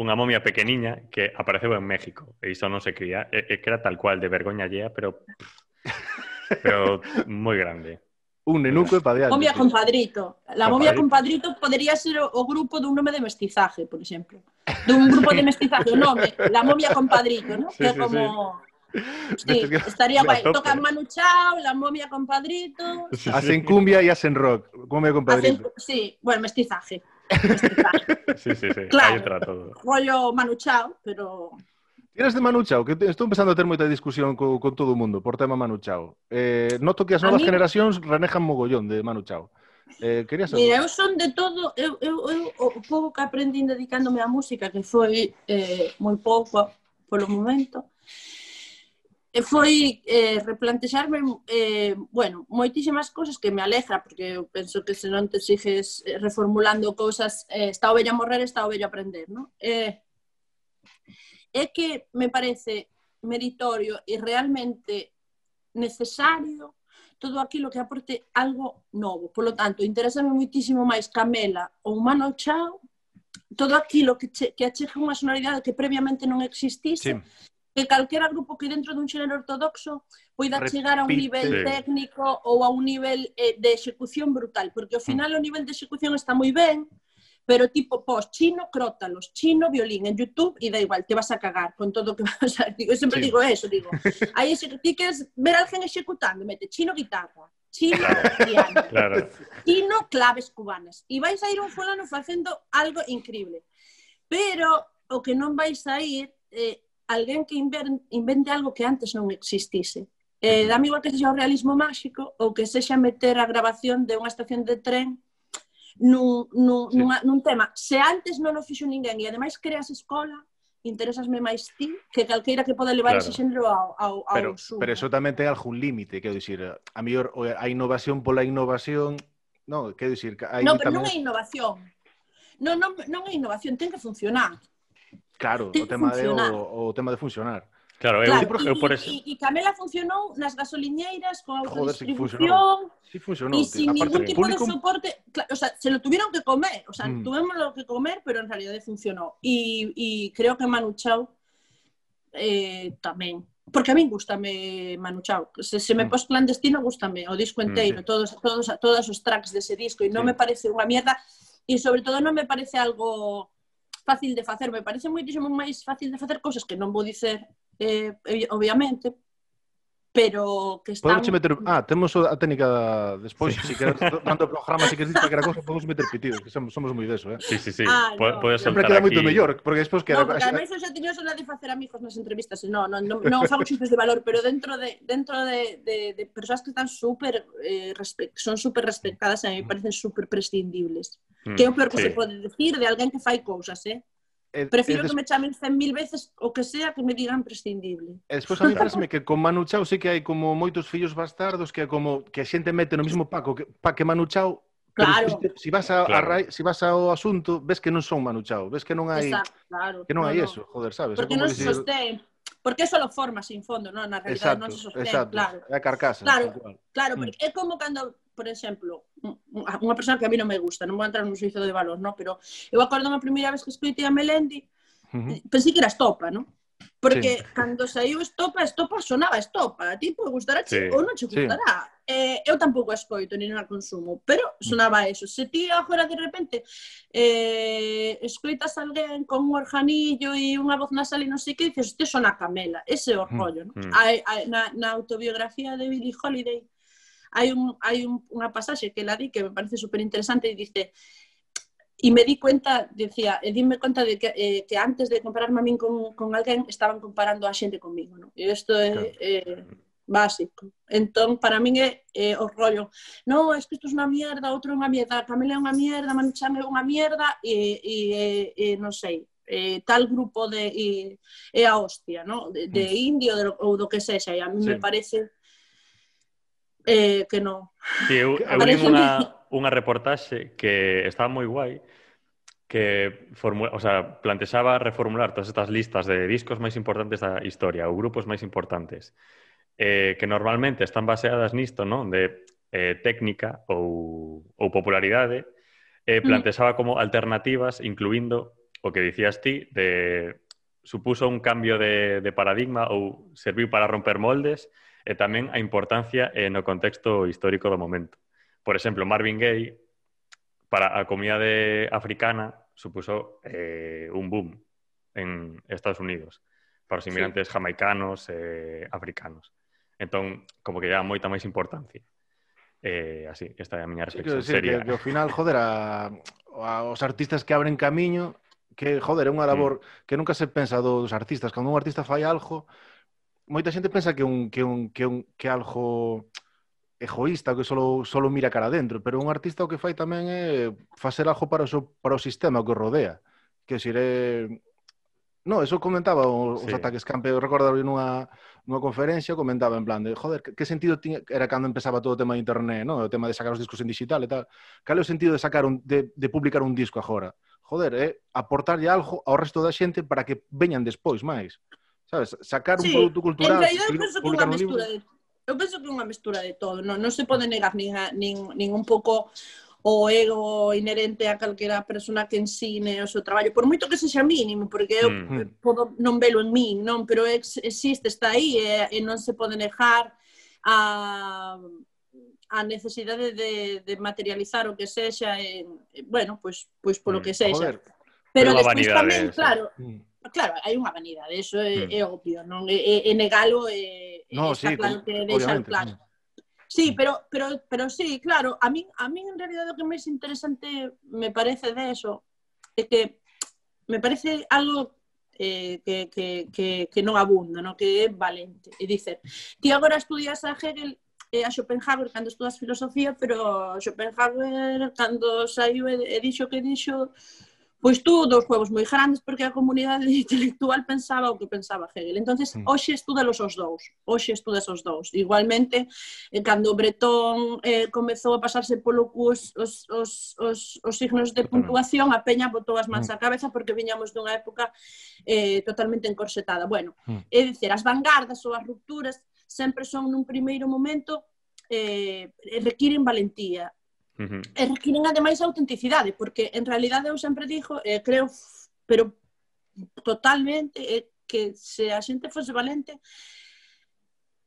Speaker 1: unha momia pequeniña que apareceu en México e iso non se cría, e, e que era tal cual de vergoña llea, pero pero moi grande.
Speaker 2: Un nenuco e padeante.
Speaker 3: Momia con padrito.
Speaker 1: La
Speaker 3: momia compadrito con padrito ser o, o grupo dun nome de mestizaje, por exemplo. Dun grupo de mestizaje, o nome, la momia con padrito, ¿no?
Speaker 1: Sí,
Speaker 3: que
Speaker 1: sí,
Speaker 3: como sí.
Speaker 2: Sí,
Speaker 3: estaría guai. Toca Manu Chao, La Momia Compadrito...
Speaker 2: Hacen cumbia y hacen rock. Cumbia Compadrito.
Speaker 3: Hacen, sí, bueno, mestizaje.
Speaker 1: sí, sí, sí.
Speaker 3: Claro,
Speaker 1: Aí entra todo.
Speaker 3: rollo manuchao, pero...
Speaker 2: Tienes de Manuchao, que estou empezando a ter moita discusión co, con todo o mundo por tema Manuchao. Eh, noto que as novas
Speaker 3: mí...
Speaker 2: generacións renejan mogollón de Manuchao. Eh, quería saber.
Speaker 3: Mira, eu son de todo, eu, eu, eu o pouco que aprendín dedicándome á música, que foi eh, moi pouco polo momento, E foi eh, replantexarme, eh, bueno, moitísimas cousas que me alegra, porque eu penso que se non te sigues eh, reformulando cousas, eh, está o bello a morrer, está o bello a aprender, non? Eh, é que me parece meritorio e realmente necesario todo aquilo que aporte algo novo. Por lo tanto, interésame muitísimo máis Camela ou Mano Chao, todo aquilo que, che, que acheja unha sonoridade que previamente non existise,
Speaker 2: sí
Speaker 3: que calquera grupo que dentro dun xénero ortodoxo poida
Speaker 2: Repite.
Speaker 3: chegar a un nivel técnico ou a un nivel eh, de execución brutal, porque ao mm. final mm. o nivel de execución está moi ben, pero tipo pos chino crótalos, chino violín en YouTube e da igual, te vas a cagar con todo o que vas a... Digo, eu sempre
Speaker 2: sí.
Speaker 3: digo eso, digo, aí se ti queres ver alguén executando, mete chino guitarra, chino piano,
Speaker 1: claro.
Speaker 3: chino claves cubanas, e vais a ir un fulano facendo algo increíble. Pero o que non vais a ir eh, alguén que invente algo que antes non existise. Eh, dame igual que sexa o realismo máxico ou que sexa meter a grabación de unha estación de tren nun, nun,
Speaker 2: sí.
Speaker 3: nunha, nun tema. Se antes non o fixo ninguén e ademais creas escola, interesasme máis ti que calqueira que poda levar
Speaker 1: claro.
Speaker 3: ese xénero ao, ao, ao
Speaker 2: pero,
Speaker 3: sur.
Speaker 2: Pero eso tamén ten algún límite, quero dicir, a mellor a innovación pola innovación, no, quero dicir, hai
Speaker 3: No, pero
Speaker 2: tamén...
Speaker 3: non é innovación. Non, non, non é innovación, ten que funcionar.
Speaker 2: Claro, o tema, de, o, o tema de funcionar.
Speaker 1: Claro, eu,
Speaker 3: claro,
Speaker 1: eu por eso.
Speaker 3: E, e Camela funcionou nas gasoliñeiras con autodistribución.
Speaker 2: Joder, sí funcionou.
Speaker 3: E sí
Speaker 2: sin
Speaker 3: ningún tipo
Speaker 2: público...
Speaker 3: de soporte. Claro, o sea, se lo tuvieron que comer. O sea,
Speaker 2: mm.
Speaker 3: tuvimos lo que comer, pero en realidad funcionou. E, e creo que Manu Chao eh, tamén. Porque a min gustame Manu Chao. Se, se me
Speaker 2: mm.
Speaker 3: pos clandestino, gustame. O disco inteiro, mm,
Speaker 2: sí.
Speaker 3: todos, todos, todos os tracks dese disco. E non
Speaker 2: sí.
Speaker 3: me parece unha mierda. E sobre todo non me parece algo fácil de facer, me parece moitísimo máis fácil de facer cosas que non vou dicer, eh, obviamente, pero que están...
Speaker 2: Podemos meter... Ah, temos a técnica despois, sí. si queres, dando programa, se si queres dicir que cosa, podemos meter pitidos, que somos, somos moi deso, eh?
Speaker 1: Sí, sí, sí.
Speaker 3: Ah, no,
Speaker 1: Podes
Speaker 2: Sempre queda
Speaker 1: aquí...
Speaker 2: moito mellor, porque despois que...
Speaker 3: No, porque ademais eu xa tiño sola de facer amigos nas entrevistas, non, non, non, non fago xifres de valor, pero dentro de dentro de, de, de persoas que están super eh, respe... son super respectadas e me parecen super prescindibles.
Speaker 1: Mm,
Speaker 3: que é o peor que
Speaker 1: sí.
Speaker 3: se pode decir de alguén que fai cousas, eh?
Speaker 2: E,
Speaker 3: Prefiro
Speaker 2: e des...
Speaker 3: que me chamen 100.000 veces o que sea que me digan prescindible.
Speaker 2: E despois a mí parece que con Manu Chao sí que hai como moitos fillos bastardos que como que a xente mete no mismo paco que, pa que Manu Chao
Speaker 3: Claro.
Speaker 2: Si, si vas a,
Speaker 1: claro.
Speaker 2: a si vas ao asunto, ves que non son Manu Chao, ves que non hai
Speaker 3: Exacto, claro.
Speaker 2: que non
Speaker 3: claro.
Speaker 2: hai eso, joder, sabes?
Speaker 3: Porque non se
Speaker 2: dicir...
Speaker 3: sostén, porque eso lo forma sin fondo, non? Na realidade
Speaker 2: exacto,
Speaker 3: non se sostén,
Speaker 2: exacto.
Speaker 3: claro.
Speaker 2: É a carcasa.
Speaker 3: Claro,
Speaker 2: igual.
Speaker 3: claro, porque é como cando por exemplo, unha persona que a mí non me gusta, non vou entrar nun suizo de valor, ¿no? pero eu acordo a primeira vez que escoitei a Melendi,
Speaker 2: uh -huh.
Speaker 3: pensei que era estopa, non? Porque sí. cando saiu estopa, estopa sonaba estopa, A ti pode gustar
Speaker 1: sí.
Speaker 3: ou non che gustará. Sí eh, eu tampouco a escoito, nin a consumo, pero mm. sonaba eso. Se ti agora de repente eh, escoitas alguén con un organillo e unha voz nasal e non sei que, dices, este sona Camela, ese é o
Speaker 2: mm,
Speaker 3: rollo, non?
Speaker 1: Mm.
Speaker 3: Hai, hai, na, na autobiografía de Billie Holiday hai, un, hai un, unha pasaxe que la di que me parece super interesante e dice e me di cuenta, decía, e dime cuenta de que, eh, que antes de compararme a min con, con alguén estaban comparando a xente comigo, non? E isto é...
Speaker 1: Claro.
Speaker 3: Eh, básico. Entón, para min é, é o rollo, non, es que isto é unha mierda, outro é unha mierda, Camila é unha mierda, Manuchan é unha mierda, e, e, e, e non sei, eh, tal grupo de e, é a hostia, ¿no? de, de mm. indio de, ou do que sexa, e a mí
Speaker 1: sí.
Speaker 3: me parece eh, que non.
Speaker 1: Sí, eu, eu
Speaker 3: parece...
Speaker 1: unha, unha reportaxe que estaba moi guai, que formula, o sea, plantexaba reformular todas estas listas de discos máis importantes da historia ou grupos máis importantes eh, que normalmente están baseadas nisto, non? De eh, técnica ou, ou popularidade, eh, plantexaba como alternativas incluindo o que dicías ti de supuso un cambio de, de paradigma ou serviu para romper moldes e tamén a importancia eh, no contexto histórico do momento. Por exemplo, Marvin Gaye para a comunidade africana supuso eh, un boom en Estados Unidos para os inmigrantes sí. jamaicanos e eh, africanos. Entón, como que dá moita máis importancia. Eh, así, esta é a miña reflexión.
Speaker 2: Sí, que,
Speaker 1: sería...
Speaker 2: que, que ao final, joder, a, os artistas que abren camiño, que, joder, é unha mm. labor mm. que nunca se pensa dos artistas. Cando un artista fai algo, moita xente pensa que un que un que un que algo egoísta, que solo, solo mira cara dentro, pero un artista o que fai tamén é facer algo para o, so, para o sistema que o rodea. Que xire... No, eso comentaba os
Speaker 1: sí.
Speaker 2: ataques campe, recordo nunha, nunha conferencia comentaba en plan de, joder, que, que sentido tiña, era cando empezaba todo o tema de internet, no? o tema de sacar os discos en digital e tal. Cal é o sentido de sacar un, de, de publicar un disco agora? Joder, é eh? aportarlle algo ao resto da xente para que veñan despois máis. Sabes, sacar
Speaker 3: sí.
Speaker 2: un produto cultural,
Speaker 3: en realidad, penso
Speaker 2: publicar que
Speaker 3: unha
Speaker 2: un libro...
Speaker 3: De, eu penso que é unha mestura de todo, non, non se pode negar nin, a, nin, nin un pouco o ego inherente a calquera persona que ensine o seu traballo, por moito que sexa mínimo, porque eu
Speaker 1: mm
Speaker 3: podo non velo en min, non, pero ex, existe, está aí e, e non se pode negar a a necesidade de, de materializar o que sexa en bueno, pois, pois polo
Speaker 1: mm,
Speaker 3: que sexa.
Speaker 2: Joder.
Speaker 3: Pero,
Speaker 1: pero
Speaker 3: despois tamén,
Speaker 1: de
Speaker 3: claro,
Speaker 2: mm.
Speaker 3: claro, hai unha vanidade, eso é,
Speaker 1: mm.
Speaker 3: é obvio, non? E, e, e negalo e,
Speaker 2: no,
Speaker 3: está
Speaker 2: sí,
Speaker 3: claro que deixar claro.
Speaker 2: Mm.
Speaker 3: Sí, pero, pero, pero sí, claro, a min, a min en realidad o que máis interesante me parece de eso é que me parece algo eh, que, que, que, que non abunda, no? que é valente. E dicer, ti agora estudias a Hegel e a Schopenhauer cando estudas filosofía, pero Schopenhauer cando saiu e, e dixo que dixo, pois todos os huevos moi grandes porque a comunidade intelectual pensaba o que pensaba Hegel. Entonces,
Speaker 2: mm.
Speaker 3: hoxe estudalos os dous, hoxe estudas os dous. Igualmente, eh, cando Bretón eh, comezou a pasarse polo cu os, os, os, os, os signos de puntuación, a peña botou as mans
Speaker 2: mm.
Speaker 3: á cabeza porque viñamos dunha época eh, totalmente encorsetada. Bueno,
Speaker 2: mm.
Speaker 3: é dicir, as vanguardas ou as rupturas sempre son nun primeiro momento eh, requiren valentía
Speaker 1: Uh -huh.
Speaker 3: E requiren ademais autenticidade, porque en realidade eu sempre dixo, eh, creo, pero totalmente, eh, que se a xente fose valente,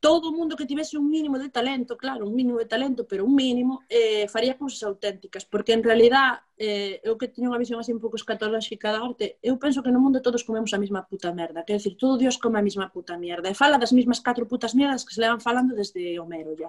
Speaker 3: todo o mundo que tivese un mínimo de talento, claro, un mínimo de talento, pero un mínimo, eh, faría cousas auténticas, porque en realidad eh, eu que teño unha visión así un pouco escatolóxica da arte, eu penso que no mundo todos comemos a mesma puta merda, quer decir, todo Dios come a mesma puta merda, e fala das mesmas catro putas merdas que se levan falando desde Homero ya.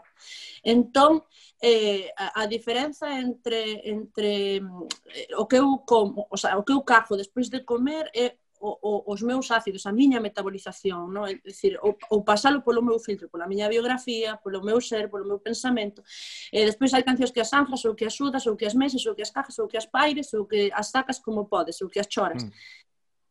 Speaker 3: Entón, eh, a, a diferenza entre, entre eh, o que eu como, o, sea, o que eu cajo despois de comer é eh, o, o, os meus ácidos, a miña metabolización, non? É dicir, o, o pasalo polo meu filtro, pola miña biografía, polo meu ser, polo meu pensamento. E despois hai cancións que as anfras, ou que as sudas, ou que as meses, ou que as cajas, ou que as paires, ou que as sacas como podes, ou que as choras. Mm.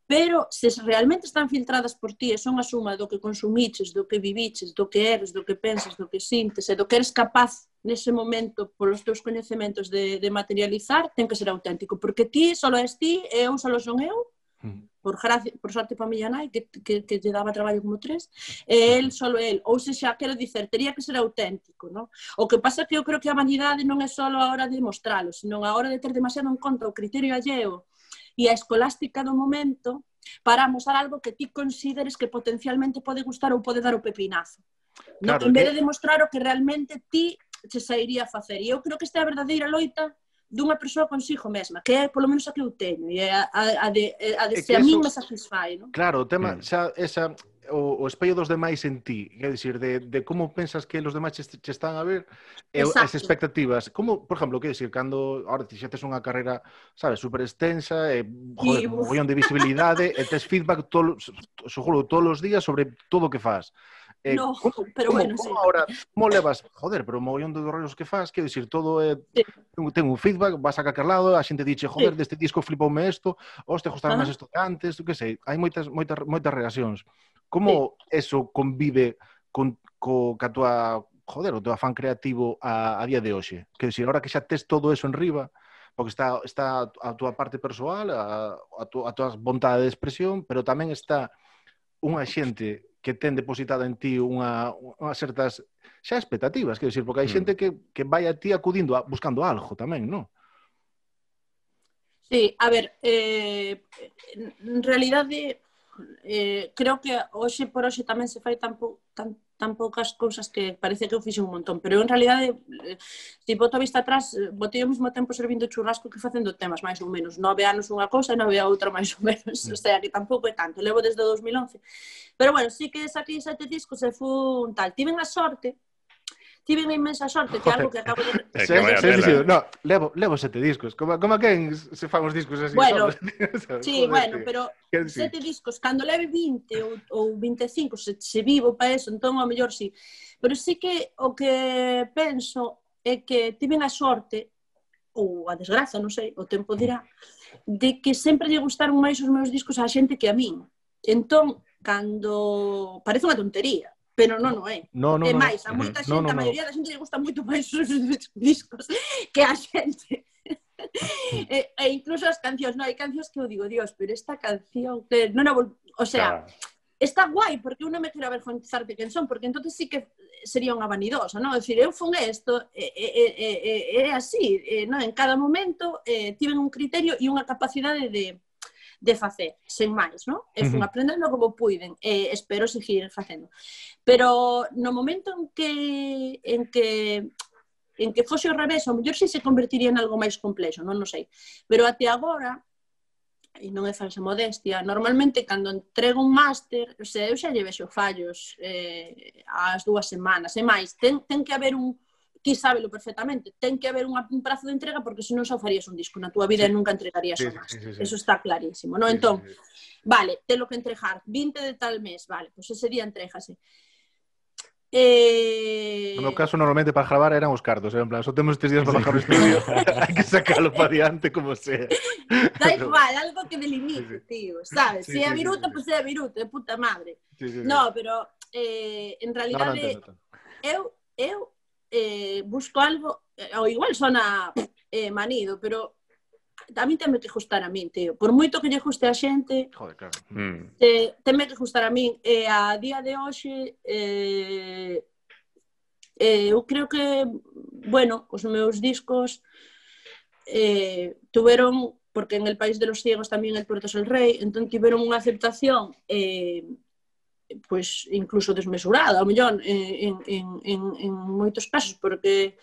Speaker 3: Pero se realmente están filtradas por ti e son a suma do que consumiches, do que viviches, do que eres, do que pensas, do que sintes e do que eres capaz nese momento polos teus coñecementos de, de materializar, ten que ser auténtico, porque ti só és ti e eu só son eu por, gracia, por sorte para miña nai, que, que, que lle daba traballo como tres, e el, solo el. Ou se xa quero dicer, tería que ser auténtico, non? O que pasa que eu creo que a vanidade non é só a hora de mostralo, senón a hora de ter demasiado en conta o criterio alleo e a escolástica do momento para mostrar algo que ti consideres que potencialmente pode gustar ou pode dar o pepinazo. Claro, non? En vez eh, de demostrar o que realmente ti che sairía a facer. E eu creo que esta é a verdadeira loita dunha persoa consigo mesma, que é polo menos a que eu teño, e a, a, a de, a de se a mí me satisfai, non?
Speaker 2: Claro, o tema, xa, esa, o, o espello dos demais en ti, é dicir, de, de como pensas que os demais che, che están a ver e as expectativas. Como, por exemplo, que dicir, cando ahora ti xa tes unha carreira, sabes, super extensa, e, joder, un mogollón de visibilidade, e tes feedback tol, so, todos os días sobre todo o que faz.
Speaker 3: Eh, no, como, pero
Speaker 2: como,
Speaker 3: bueno,
Speaker 2: como
Speaker 3: sí.
Speaker 2: ahora, como levas, joder, pero mogollón de rollos que faz, quero dicir, todo é eh, sí. ten un feedback, vas a calquer lado, a xente dixe, joder, sí. deste disco flipoume isto, hoste, gustar máis isto que antes, que sei, hai moitas moitas moitas reaccións. Como sí. eso convive con co ca tua, joder, o teu afán creativo a, a día de hoxe? Quero dicir, agora que xa tes todo eso en riba, porque está está a túa parte persoal, a a, tu, a túa vontade de expresión, pero tamén está unha xente que ten depositado en ti unha, unha certas xa expectativas, quero dicir, porque hai mm. xente que, que vai a ti acudindo a, buscando algo tamén, non?
Speaker 3: Sí, a ver, eh, en realidade eh, creo que hoxe por hoxe tamén se fai tan, tan poucas cousas que parece que eu fixe un montón, pero en realidade, se boto a vista atrás, botei o mesmo tempo servindo churrasco que facendo temas, máis ou menos, nove anos unha cousa e nove a outra máis ou menos, mm. o sea, que tampouco é tanto, levo desde 2011. Pero bueno, sí que saquei sete discos e fun tal. Tiven a sorte, tive unha inmensa sorte que algo que acabo de...
Speaker 2: É eh, que vaya. No, levo, levo sete discos. Como, como quen se fan os discos así?
Speaker 3: Bueno, solos, sí, Joder, bueno, tío. pero sí. sete discos, cando leve 20 ou, ou 25, se, se vivo para eso, entón ao mellor sí. Pero sí que o que penso é que tiven a sorte ou a desgraza, non sei, o tempo dirá, de que sempre lle gustaron máis os meus discos á xente que a min. Entón, cando... Parece unha tontería, pero non o é. Eh.
Speaker 2: No, no,
Speaker 3: é máis, a moita xente, no, no, a maioría da xente lle gusta moito máis os discos que a xente. e, e incluso as cancións, non, hai cancións que eu digo, Dios, pero esta canción que non a vol... o sea, claro está guai porque eu non me quero avergonzar de quen son, porque entonces sí que sería unha vanidosa, non? É dicir, eu fun isto, é, é, é, é, é así, é, non? en cada momento eh, tiven un criterio e unha capacidade de, de facer, sen máis, non? E fun aprendendo como puiden e espero seguir facendo. Pero no momento en que en que en que fose ao revés, ao mellor si se convertiría en algo máis complexo, non, non sei. Pero até agora, e non é falsa modestia, normalmente cando entrego un máster, o sea, eu xa lle vexo fallos eh, as dúas semanas, e máis, ten, ten que haber un, ti sábelo perfectamente, ten que haber unha, un prazo de entrega porque senón xa farías un disco na túa vida sí. e nunca entregarías sí, o máster. Sí, sí, sí. Eso está clarísimo, non? Sí, entón, sí, sí. vale, te lo que entregar 20 de tal mes, vale, pois pues ese día entregase. Eh, eh...
Speaker 2: No meu caso, normalmente para gravar eran os cartos, era eh, en plan, só temos estes días para bajar o estudio, hai que sacalo para diante como sea.
Speaker 3: Da igual, algo que me limite, sí, sí. tío, sabes? Sí, se sí, é viruta, sí, sí, pues é viruta, é puta madre. Sí, sí, sí. No, pero eh, en realidade... No, no, no, no, no. Eu, eu eh, busco algo, eh, ou igual sona eh, manido, pero tamén teme que gustar a min, tío. Por moito que lle guste a xente,
Speaker 2: Joder, claro.
Speaker 3: Mm. Eh, teme que gustar a min. E eh, a día de hoxe, eh, eh, eu creo que, bueno, os meus discos eh, tuveron, porque en el País de los Ciegos tamén el Puerto es el Rey, entón tiveron unha aceptación eh, pois incluso desmesurada, ao mellor, en, en, en, en moitos casos, porque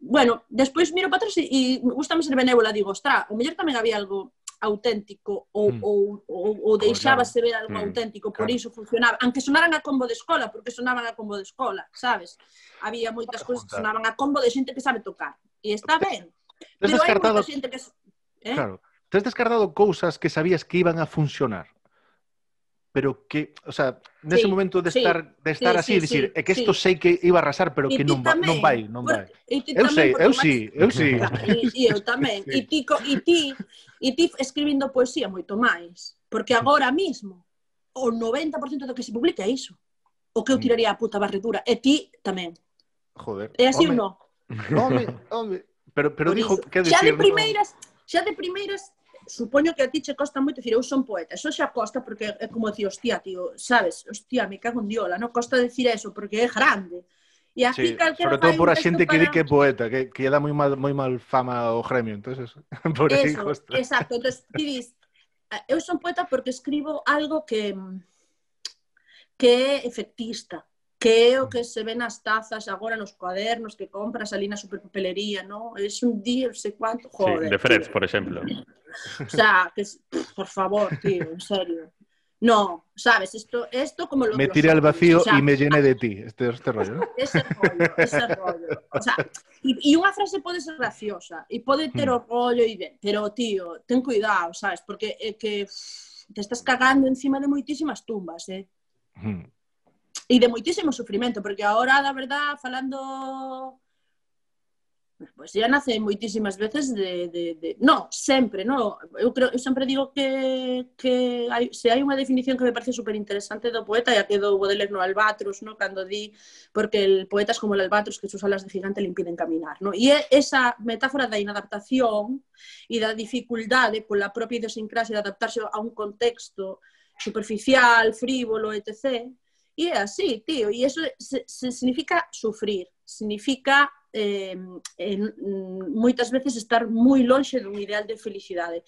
Speaker 3: bueno, despois miro para atrás e, e gustame ser benévola, digo, ostra, o mellor tamén había algo auténtico ou,
Speaker 2: mm.
Speaker 3: ou, ou, ou deixábase ver algo
Speaker 1: mm.
Speaker 3: auténtico, por
Speaker 2: claro.
Speaker 3: iso funcionaba. aunque sonaran a combo de escola, porque sonaban a combo de escola, sabes? Había moitas cousas que sonaban a combo de xente que sabe tocar. E está ben. Pero hai moita xente que... Eh?
Speaker 2: Claro. Tens descartado cousas que sabías que iban a funcionar? Pero que, o sea, nese
Speaker 3: Sí,
Speaker 2: momento de
Speaker 3: sí,
Speaker 2: estar de estar
Speaker 3: sí,
Speaker 2: así,
Speaker 3: sí,
Speaker 2: dicir,
Speaker 3: sí,
Speaker 2: é que isto
Speaker 3: sí.
Speaker 2: sei que iba a arrasar, pero
Speaker 3: E
Speaker 2: que non va, non vai, non vai.
Speaker 3: porque-
Speaker 2: Eu sei, eu sí, eu sí.
Speaker 3: Claro, e, eu tamén. E ti, e ti, e ti escribindo poesía moito máis. Porque agora mismo o 90% do que se publica é iso. O que eu
Speaker 2: Mm.
Speaker 3: tiraría a puta barredura. E ti tamén.
Speaker 2: Joder.
Speaker 3: É así ou non?
Speaker 2: Home, home. Pero, pero
Speaker 3: Por
Speaker 2: dijo, que
Speaker 3: xa
Speaker 2: decir,
Speaker 3: de primeiras, xa de primeiras, supoño que a ti che costa moito dicir eu son poeta, eso xa costa porque é como dicir, hostia, tío, sabes, hostia, me cago en diola, non costa decir eso porque é grande. E aquí
Speaker 2: sí, sobre todo por a xente que
Speaker 3: para...
Speaker 2: di que é poeta, que, que lle dá moi mal, moi mal fama ao gremio, entonces por aí
Speaker 3: Eso,
Speaker 2: costa.
Speaker 3: exacto, entonces ti dis, eu son poeta porque escribo algo que que é efectista, que é o que se ve nas tazas agora nos cuadernos que compras ali na superpapelería, no? É un día, non sei cuánto, joder.
Speaker 1: Sí, de Freds, por exemplo.
Speaker 3: o sea, que, por favor, tío, en serio. No, sabes, esto, esto como lo...
Speaker 2: Me tira al vacío
Speaker 3: o sea,
Speaker 2: y me llene de ti, este, este rollo, ¿no?
Speaker 3: Ese rollo, ese rollo. O sea, y, y unha frase pode ser graciosa, e pode
Speaker 2: hmm.
Speaker 3: ter o rollo, y de, pero, tío, ten cuidado, sabes, porque é eh, que te estás cagando encima de moitísimas tumbas, eh?
Speaker 2: Hmm
Speaker 3: e de moitísimo sufrimento, porque agora, da verdad, falando pois pues, ya nace moitísimas veces de, de, de... No, sempre, no. Eu, creo, eu sempre digo que, que hai, se hai unha definición que me parece super interesante do poeta, ya que do Baudelaire no Albatros, no? cando di, porque el poeta es como el albatros que sus alas de gigante le impiden caminar. No? E é esa metáfora da inadaptación e da dificultade ¿eh? pola propia idiosincrasia de adaptarse a un contexto superficial, frívolo, etc., E es así, tío, y eso se, se significa sufrir, significa eh, en, moitas veces estar moi lonxe dun ideal de felicidade.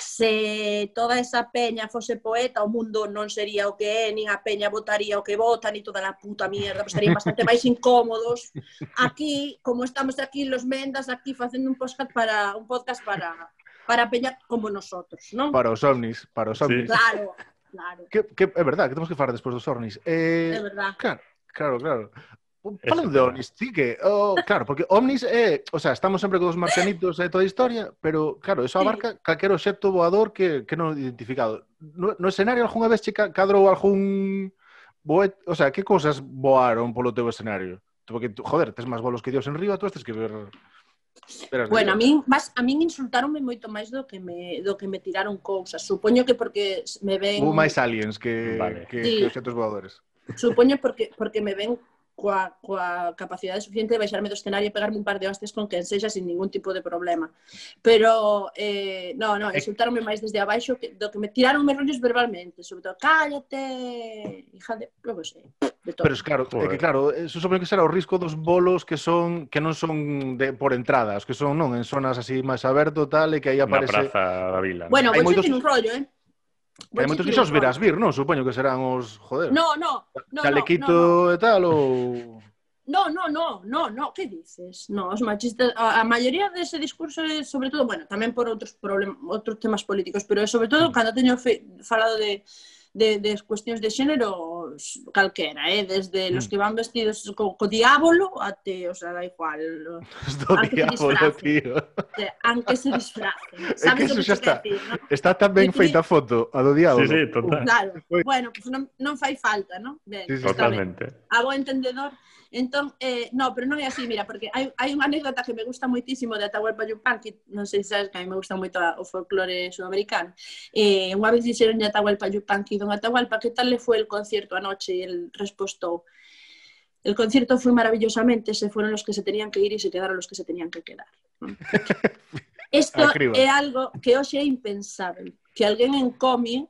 Speaker 3: Se toda esa peña fose poeta, o mundo non sería o que é, nin a peña votaría o que vota, ni toda la puta mierda, pues estarían bastante máis incómodos. Aquí, como estamos aquí los mendas, aquí facendo un podcast para un podcast para para peña como nosotros, non?
Speaker 2: Para os ovnis, para os ovnis. Sí.
Speaker 3: Claro, Claro.
Speaker 2: Que, que é verdad, que temos que falar despois dos Ornis. Eh,
Speaker 3: é verdad.
Speaker 2: Claro, claro, claro. Falando de Omnis, sí que... Oh, claro, porque Omnis é... O sea, estamos sempre cos marcianitos e toda a historia, pero, claro, eso abarca sí. calquer obxecto voador que, que non identificado. No, no escenario algunha vez, chica, cadrou algún... Boet, o sea, que cousas voaron polo teu escenario? Porque, joder, tes máis bolos que dios en Río, tú estes que ver... Pero
Speaker 3: bueno, a min, vas, a min insultaronme moito máis do que me do que me tiraron cousas. Supoño que porque me ven
Speaker 2: Hubo máis aliens que
Speaker 1: vale.
Speaker 2: que,
Speaker 3: sí.
Speaker 2: que os xetos voadores.
Speaker 3: Supoño porque porque me ven coa, coa capacidade suficiente de baixarme do escenario e pegarme un par de hostias con quen sexa sin ningún tipo de problema. Pero, eh, no, no, eh. insultaronme máis desde abaixo que, do que me tiraron me rollos verbalmente, sobre todo, cállate, hija de... Eu que sei de todo.
Speaker 2: Pero es claro,
Speaker 1: Joder.
Speaker 2: é que claro, eso supone que será o risco dos bolos que son que non son de por entradas, que son non en zonas así máis aberto tal e que aí aparece Na
Speaker 1: praza da vila.
Speaker 3: ¿no?
Speaker 2: Bueno,
Speaker 3: vou
Speaker 2: moitos...
Speaker 3: un rollo, eh.
Speaker 2: Hai moitos que xa os verás vir, non? Supoño que serán os, joder.
Speaker 3: No, no, no,
Speaker 2: chalequito
Speaker 3: no, no.
Speaker 2: e tal ou
Speaker 3: No, no, no, no, no, que dices? No, os machistas, a, a maioría dese discurso é sobre todo, bueno, tamén por outros problem, outros temas políticos, pero é sobre todo mm. cando teño fe, falado de, de, de cuestións de xénero, pois calquera, eh? desde
Speaker 2: mm.
Speaker 3: los que van vestidos co, co diábolo até, o sea, da igual.
Speaker 2: Os do
Speaker 3: diábolo,
Speaker 2: tío.
Speaker 3: Eh, Anque se disfracen. Sabes é
Speaker 2: que,
Speaker 3: que
Speaker 2: xa está.
Speaker 3: Decir, no?
Speaker 2: Está tan ben feita a foto, a do diábolo.
Speaker 1: Sí, sí, total.
Speaker 3: Claro. Bueno, pues non, non fai falta, non? Ben,
Speaker 2: sí, sí,
Speaker 1: totalmente.
Speaker 3: A bo entendedor, Entón, eh, no, pero non é así, mira, porque hai, hai unha anécdota que me gusta moitísimo de Atahualpa Yupanqui, non sei se sabes que a mí me gusta moito a- o folclore sudamericano. Eh, unha vez dixeron de Atahualpa Yupanqui, don Atahualpa, que tal le foi el concierto anoche? E el respostou, el concierto foi maravillosamente, se fueron los que se tenían que ir e se quedaron los que se tenían que quedar. Isto
Speaker 2: Acriba.
Speaker 3: é algo que hoxe é impensable, que alguén encomie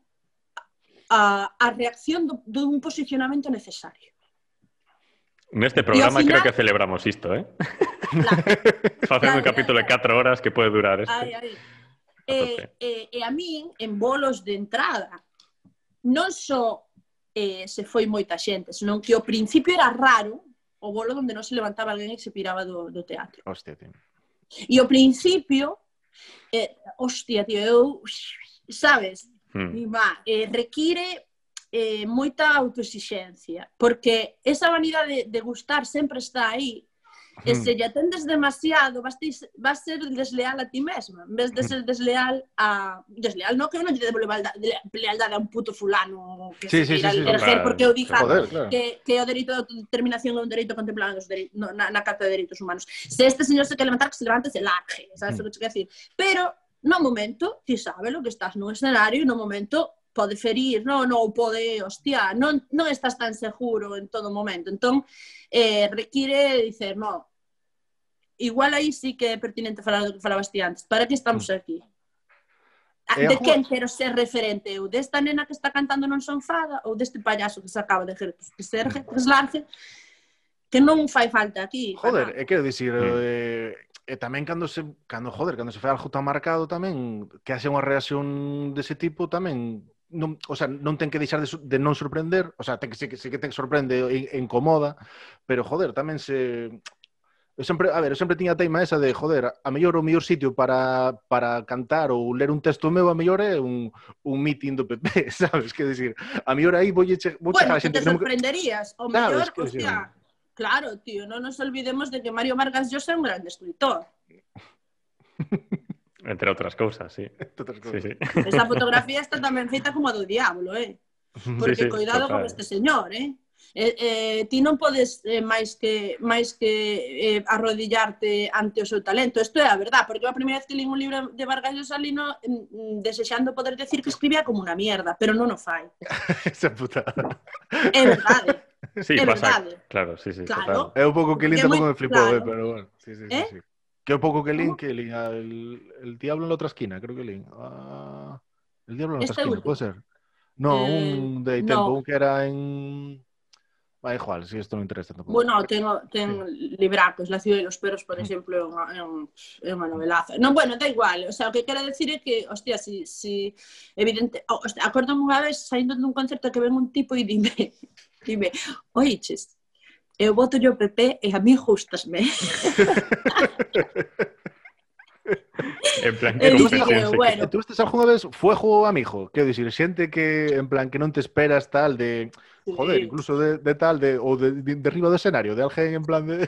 Speaker 3: a, a reacción do, dun posicionamento necesario.
Speaker 1: Neste programa
Speaker 3: final...
Speaker 1: creo que celebramos isto, eh?
Speaker 3: Claro.
Speaker 1: Facendo
Speaker 3: claro, un
Speaker 1: capítulo de 4 horas que pode durar este.
Speaker 3: Ai, ai. Eh,
Speaker 1: eh,
Speaker 3: e a min, en bolos de entrada, non só eh, se foi moita xente, senón que ao principio era raro o bolo onde non se levantaba alguén e se piraba do, do teatro.
Speaker 2: Hostia, tío.
Speaker 3: E ao principio, eh, hostia, tío, eu, sabes,
Speaker 1: hmm.
Speaker 3: mi má, eh, require eh, moita autoexixencia, porque esa vanidade de gustar sempre está aí, e se lle atendes demasiado, vas, tis, vas ser desleal a ti mesma, en vez de ser desleal a... Desleal, no que eu non lle debo lealdade a un puto fulano que
Speaker 2: sí,
Speaker 3: se
Speaker 2: sí, sí, sí,
Speaker 1: claro.
Speaker 3: porque eu diga
Speaker 2: Joder, claro.
Speaker 3: que, que o dereito de autodeterminación é un dereito contemplado nos dere, no, na, na Carta de Dereitos Humanos. Se este señor se que levantar, que se levante, se largue, sabes mm. o que te quero decir? Pero no momento, ti sabes lo que estás nun escenario e no momento pode ferir, non? non, pode, hostia, non, non estás tan seguro en todo momento. Entón, eh, require dicer, non, igual aí sí que é pertinente falar do que falabas ti antes. Para que estamos mm.
Speaker 2: aquí?
Speaker 3: De quen quero ser referente eu? Desta nena que está cantando non son fada? ou deste payaso que se acaba de ger, que se erge, que se large, que non fai falta aquí.
Speaker 2: Joder, e quero dicir, eh, e tamén cando se cando joder, cando se fai algo tan marcado tamén que haxe unha reacción dese tipo tamén non, o sea, non ten que deixar de, de non sorprender, o sea, ten que sí, que sí que ten que sorprende e, e incomoda, pero joder, tamén se Eu sempre, a ver, eu sempre tiña a teima esa de, joder, a mellor o mellor sitio para, para cantar ou ler un texto meu, a mellor é un, un meeting do PP, sabes? Que decir, a mellor aí vou, che, vou
Speaker 3: Bueno,
Speaker 2: a xente
Speaker 3: te
Speaker 2: que non...
Speaker 3: sorprenderías. O
Speaker 2: Claro,
Speaker 3: mellor,
Speaker 2: es que sí.
Speaker 3: hostia, claro, tío, non nos olvidemos de que Mario Vargas Llosa é un grande escritor.
Speaker 1: Entre outras cousas, sí.
Speaker 2: Entre
Speaker 1: outras
Speaker 2: cousas.
Speaker 1: Sí, sí.
Speaker 3: Esa fotografía está tamén feita como a do diablo, eh? Porque
Speaker 1: sí, sí,
Speaker 3: cuidado
Speaker 1: total.
Speaker 3: con este señor, eh? Eh, eh, ti non podes eh, máis que máis que eh, arrodillarte ante o seu talento. Isto é a verdad, porque a primeira vez que li un libro de Vargas Llosa lino mm, mm, desexando poder decir que escribía como unha mierda, pero non o fai.
Speaker 2: Esa putada.
Speaker 3: É verdade.
Speaker 1: Sí,
Speaker 3: é
Speaker 1: pasa,
Speaker 3: verdade.
Speaker 1: Claro, sí, sí.
Speaker 3: Claro.
Speaker 1: Total.
Speaker 2: É un pouco que
Speaker 3: lín
Speaker 2: tampouco me flipou,
Speaker 3: claro.
Speaker 2: eh, pero bueno. Sí, sí,
Speaker 3: eh?
Speaker 2: sí. sí. Un pouco que Lin,
Speaker 3: ¿Cómo?
Speaker 2: que Lin, ah, el, el diablo en la otra esquina, creo que Lin. Ah, el diablo en la otra
Speaker 3: Este
Speaker 2: esquina,
Speaker 3: último.
Speaker 2: puede ser. No,
Speaker 3: Eh,
Speaker 2: un de
Speaker 3: no.
Speaker 2: tempo, un que era en... Va, igual, si esto no interesa tampouco.
Speaker 3: Bueno, tengo, ten libracos, La ciudad de los perros, por exemplo, é unha, é un, é unha novelaza. Non, bueno, da igual, o sea, o que quero decir é que, hostia, si, si evidente, hostia, acordame unha vez saindo dun concerto que ven un tipo e dime, dime, oiches, eu voto yo PP e a mí justasme.
Speaker 1: en plan que non digo,
Speaker 3: bueno.
Speaker 2: Tú estes algunha vez fuego amigo, quero dicir, xente que en plan que non te esperas tal de
Speaker 3: sí.
Speaker 2: joder, incluso de, de tal de ou de, de, de riba do escenario, de alguén en plan de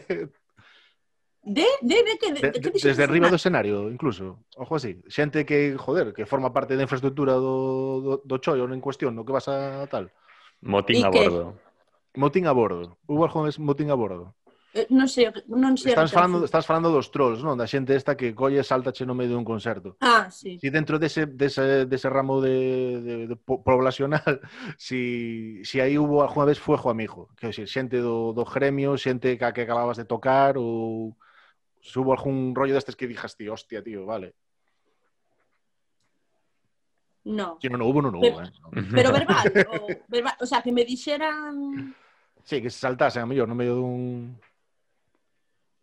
Speaker 3: De, de, de, que, de,
Speaker 2: de,
Speaker 3: de,
Speaker 2: desde arriba do escenario, incluso. Ojo así. Xente que, joder, que forma parte da infraestructura do, do, do chollo en cuestión, no que vas a tal.
Speaker 1: Motín a bordo. Que...
Speaker 2: Motín a bordo. Hubo algún motín a bordo?
Speaker 3: Eh, non sei, non sei.
Speaker 2: Estás falando, estás falando dos trolls, non? Da xente esta que colle e saltache no medio dun concerto.
Speaker 3: Ah, sí.
Speaker 2: Si dentro dese, dese, dese ramo de, de, de poblacional, si, si aí hubo alguna vez fuego amigo, que decir, xente do, do gremio, xente que, que acababas de tocar, ou se hubo algún rollo destes que dijas ti, hostia, tío, vale.
Speaker 3: No.
Speaker 2: Si non, hubo, non hubo. Pero, eh.
Speaker 3: pero verbal, o, verbal, o sea, que me dixeran
Speaker 2: Sí, que se saltasen a mellor no medio dun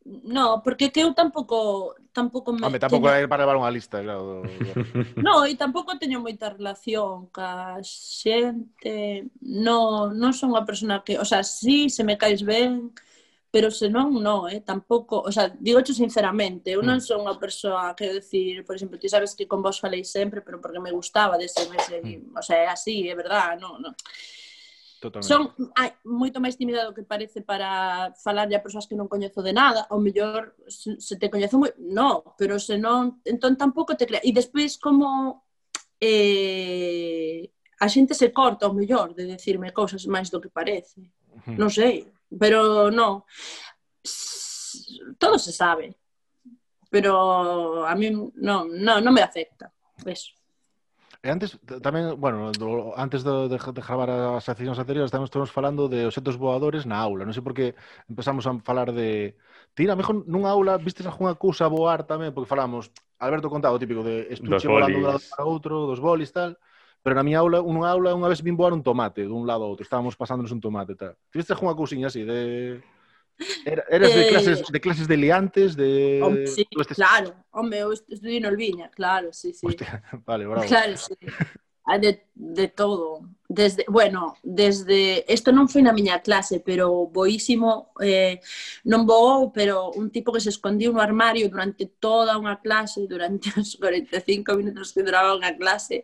Speaker 3: No, porque que eu tampouco tampouco me
Speaker 2: Home, tampouco
Speaker 3: teño...
Speaker 2: para levar unha lista, claro. Do...
Speaker 3: no, e tampouco teño moita relación ca xente. No, non son unha persona que, o sea, si sí, se me caes ben, pero se non, no, eh, tampouco, o sea, digocho sinceramente, eu non
Speaker 2: mm.
Speaker 3: son unha persoa, quero decir, por exemplo, ti sabes que con vos falei sempre, pero porque me gustaba de ser, ese, mm. o sea, é así, é verdad, non, non.
Speaker 2: Totalmente.
Speaker 3: Son ai, moito máis tímida do que parece para falarlle a persoas que non coñezo de nada, ou mellor se, se te coñezo moi, no, pero se non, entón tampouco te crea. E despois como eh, a xente se corta ao mellor de decirme cousas máis do que parece.
Speaker 2: Uh -huh.
Speaker 3: Non sei, pero non. Todo se sabe, pero a mí non, non, non me afecta. Eso.
Speaker 2: E antes tamén, bueno, do, antes de, de, de gravar as sesións anteriores tamén estamos falando de objetos voadores na aula. Non sei por que empezamos a falar de Tira, mejor nunha aula vistes algunha cousa voar tamén, porque falamos, Alberto contaba o típico de estuche volando de lado para outro, dos bolis tal, pero na miña aula, unha aula unha vez vin voar un tomate dun lado a outro, estábamos pasándonos un tomate tal. Tiveste vistes algunha cousiña así de Era, eras de
Speaker 3: eh,
Speaker 2: clases, de clases de liantes, de...
Speaker 3: Home, sí,
Speaker 2: estes...
Speaker 3: claro, home, eu estudei no Olviña, claro, sí, sí.
Speaker 2: Hostia, vale, bravo.
Speaker 3: Claro, sí. De, de todo desde, bueno, desde, isto non foi na miña clase, pero boísimo, eh, non voou, pero un tipo que se escondiu no armario durante toda unha clase, durante os 45 minutos que duraba unha clase,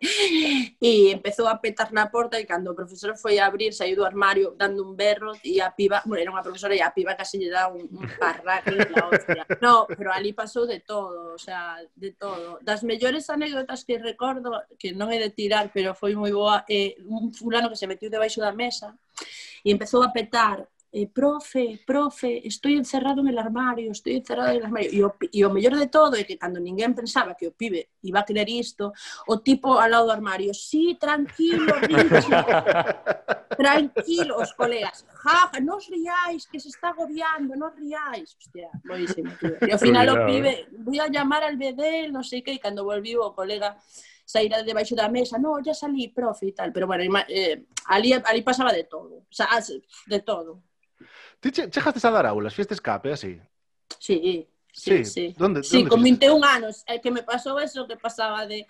Speaker 3: e empezou a petar na porta e cando o profesor foi a abrir, saiu do armario dando un berro e a piba, bueno, era unha profesora e a piba case lle dá un, un parraque na hostia. No, pero ali pasou de todo, o sea, de todo. Das mellores anécdotas que recordo, que non é de tirar, pero foi moi boa, eh, un fulano que se metiu debaixo da mesa e empezou a petar eh, profe, profe, estou encerrado en el armario, estou encerrado en el armario. E o, e o mellor de todo é que cando ninguén pensaba que o pibe iba a querer isto, o tipo ao lado do armario, sí, tranquilo, Richie, tranquilo, os colegas, ja, ja, non riáis, que se está agobiando, non riáis. Hostia, boísimo. Tío. E ao final o pibe, voy a llamar al bedel, non sei que, e cando volviu o colega, saíra debaixo da mesa, no, ya salí, profe, e tal. Pero bueno, eh, ali, ali pasaba de todo, o sea, de todo.
Speaker 2: Ti che, chejaste a dar aulas, fieste escape, así?
Speaker 3: Sí, sí, sí. sí.
Speaker 2: Donde,
Speaker 3: sí,
Speaker 2: donde
Speaker 3: con 21 anos, é que me pasou eso que pasaba de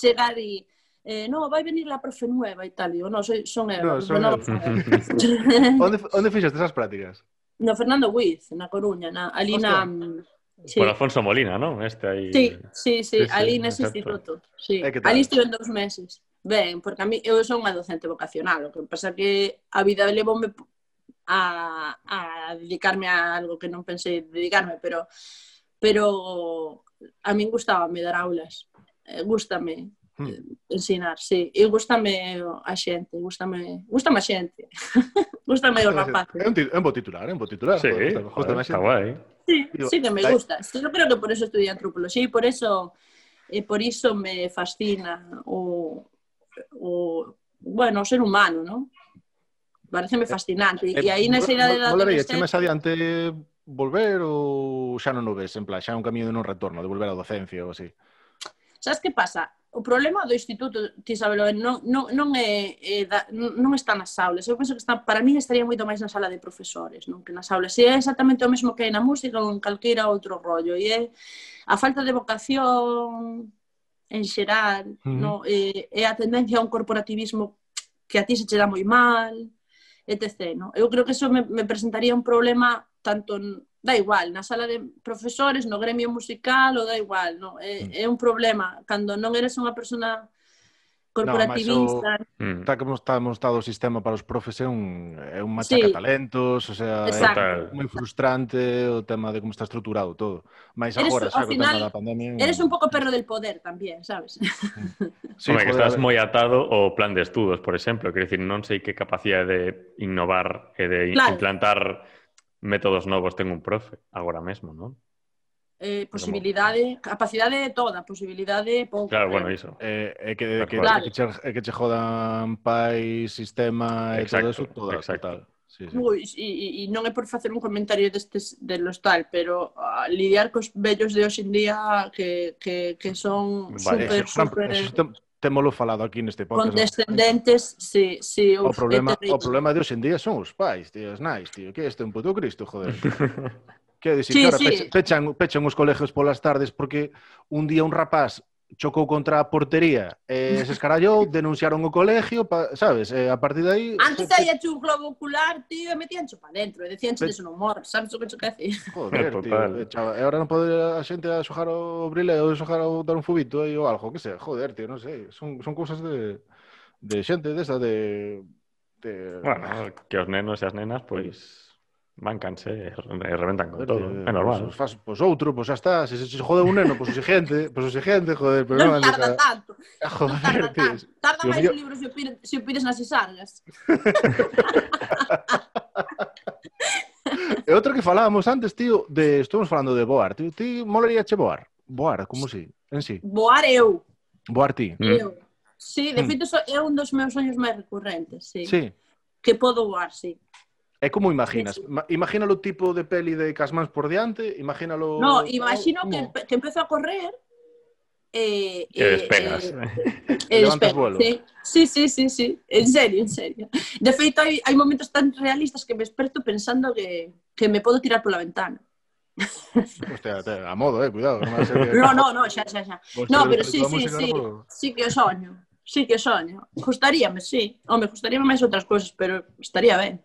Speaker 3: chegar e eh, no, vai venir la profe nueva e tal, digo, no, soy, son eu.
Speaker 2: No, son
Speaker 3: no,
Speaker 2: onde, onde fixaste esas prácticas?
Speaker 3: No Fernando Wiz, na Coruña, na, ali Hostia. na... Sí.
Speaker 1: Por Afonso Molina, non? Este aí...
Speaker 3: Sí, sí, sí,
Speaker 1: sí
Speaker 3: ali sí, nese
Speaker 1: exacto.
Speaker 3: instituto. Sí.
Speaker 2: Eh,
Speaker 3: ali estive dous meses. Ben, porque a mí eu son unha docente vocacional, o que pasa que a vida levoume a, a dedicarme a algo que non pensei dedicarme, pero pero a min gustaba me dar aulas, eh, gustame
Speaker 2: hmm.
Speaker 3: Eh, ensinar, sí, e gustame a xente, gustame, gustame a xente, gustame os rapaces.
Speaker 2: É un, é un bo titular, é un bo titular.
Speaker 1: Sí, gustame,
Speaker 2: gustame a xente.
Speaker 1: Está guai.
Speaker 3: Sí,
Speaker 2: Digo,
Speaker 3: sí que me gusta. Yo creo que por eso estudié antropología y por eso, eh, por eso me fascina o, o, bueno, ser humano, ¿no? Pareceme fascinante. E aí nesa idade da
Speaker 2: Valeria, che
Speaker 3: adolescencia...
Speaker 2: máis adiante volver ou xa non o ves? En plan, xa é un camiño de non retorno, de volver á docencia ou así.
Speaker 3: Sabes que pasa? o problema do instituto, ti sabelo, non, non, non, é, é da, non está nas aulas. Eu penso que está, para mí estaría moito máis na sala de profesores, non que nas aulas. E é exactamente o mesmo que hai na música ou en calquera outro rollo. E é a falta de vocación en xeral,
Speaker 2: mm.
Speaker 3: no? e, é a tendencia a un corporativismo que a ti se che dá moi mal, etc. No? Eu creo que eso me, me presentaría un problema tanto da igual, na sala de profesores, no gremio musical, ou da igual, no, é, mm. é un problema. Cando non eres unha persona corporativista.
Speaker 1: No,
Speaker 2: Está como está montado o sistema para os profes é un é un machacatalentos, o sea,
Speaker 3: Exacto.
Speaker 2: é moi frustrante o tema de como está estruturado todo. Mais agora, xa co tema da pandemia.
Speaker 3: Eres un pouco perro del poder tamén, sabes? Mm.
Speaker 2: Sí,
Speaker 1: Home, que estás moi atado ao plan de estudos, por exemplo, quero decir, non sei que capacidade de innovar e de
Speaker 3: claro.
Speaker 1: implantar métodos novos ten un profe agora mesmo, non?
Speaker 3: Eh, posibilidade, Como... capacidade toda, posibilidade pouco.
Speaker 1: Claro, eh.
Speaker 3: bueno,
Speaker 1: iso.
Speaker 2: Eh, é que, que,
Speaker 3: claro.
Speaker 2: que, che, que che jodan pai, sistema exacto, e todo eso, toda,
Speaker 1: exacto.
Speaker 2: total. Sí, sí.
Speaker 3: Ui, e, e non é por facer un comentario destes de los tal, pero a lidiar cos vellos de hoxe en día que, que, que son
Speaker 1: vale,
Speaker 3: super,
Speaker 2: eso,
Speaker 3: super...
Speaker 2: Eso, témolo falado aquí neste podcast.
Speaker 3: Condescendentes, sí, sí. Uf, o problema,
Speaker 2: o problema de hoxe en día son os pais, tío, es nais, tío. Que este un puto Cristo, joder. que dicir,
Speaker 3: sí,
Speaker 2: cara,
Speaker 3: sí.
Speaker 2: pechan, pechan os colegios polas tardes porque un día un rapaz chocou contra a portería e eh, se escarallou, denunciaron o colegio, pa, sabes, eh, a partir de aí...
Speaker 3: Antes
Speaker 2: se...
Speaker 3: hai un globo ocular, tío, e metíancho pa dentro, e decíancho
Speaker 2: Pe...
Speaker 3: eso non mor, sabes o que cho que hace?
Speaker 2: Joder, tío, e, chava, e agora non pode a xente a xojar o brile ou xojar o dar un fubito aí ou algo, que sei, joder, tío, non sei, son, son cousas de, de xente desta de... de...
Speaker 1: Bueno, que os nenos e as nenas, pois... Pues... Mancanse e eh, reventan con todo. É normal.
Speaker 2: Pois, faz, pois outro, pois xa está. Se, se, se jode un neno, pois exigente, pois exigente, joder. Pero non,
Speaker 3: non tarda tanto.
Speaker 2: A joder,
Speaker 3: tarda tanto. Tarda máis
Speaker 2: mío...
Speaker 3: un libro se o, pires, se o pires nas isargas.
Speaker 2: e outro que falábamos antes, tío, de estamos falando de Boar. Tío, ti molaría che Boar? Boar, como si? En si.
Speaker 3: Boar eu.
Speaker 2: Boar ti.
Speaker 3: Eu. Mm. Sí, de
Speaker 2: mm.
Speaker 3: feito, é un dos meus sonhos máis recurrentes, sí.
Speaker 2: Sí.
Speaker 3: Que podo voar, sí.
Speaker 2: É como imaginas?
Speaker 3: Sí, sí.
Speaker 2: Ma- Imagínalo tipo de peli de Casmans por diante, imagínalo...
Speaker 3: No, imagino que, que empezo a correr eh,
Speaker 1: Que despegas.
Speaker 3: Eh, eh,
Speaker 2: levantas vuelo.
Speaker 3: Sí. sí, sí, sí, sí. En serio, en serio. De feito, hai, hai momentos tan realistas que me desperto pensando que, que me podo tirar pola ventana.
Speaker 2: Hostia, te- a modo, eh, cuidado. Non, que...
Speaker 3: No, no, no, xa, xa, xa.
Speaker 2: Vos
Speaker 3: No, pero sí, sí, sí. Sí que soño. sí que soño. Gustaríame, sí. Home, gustaríame máis outras cousas, pero estaría ben.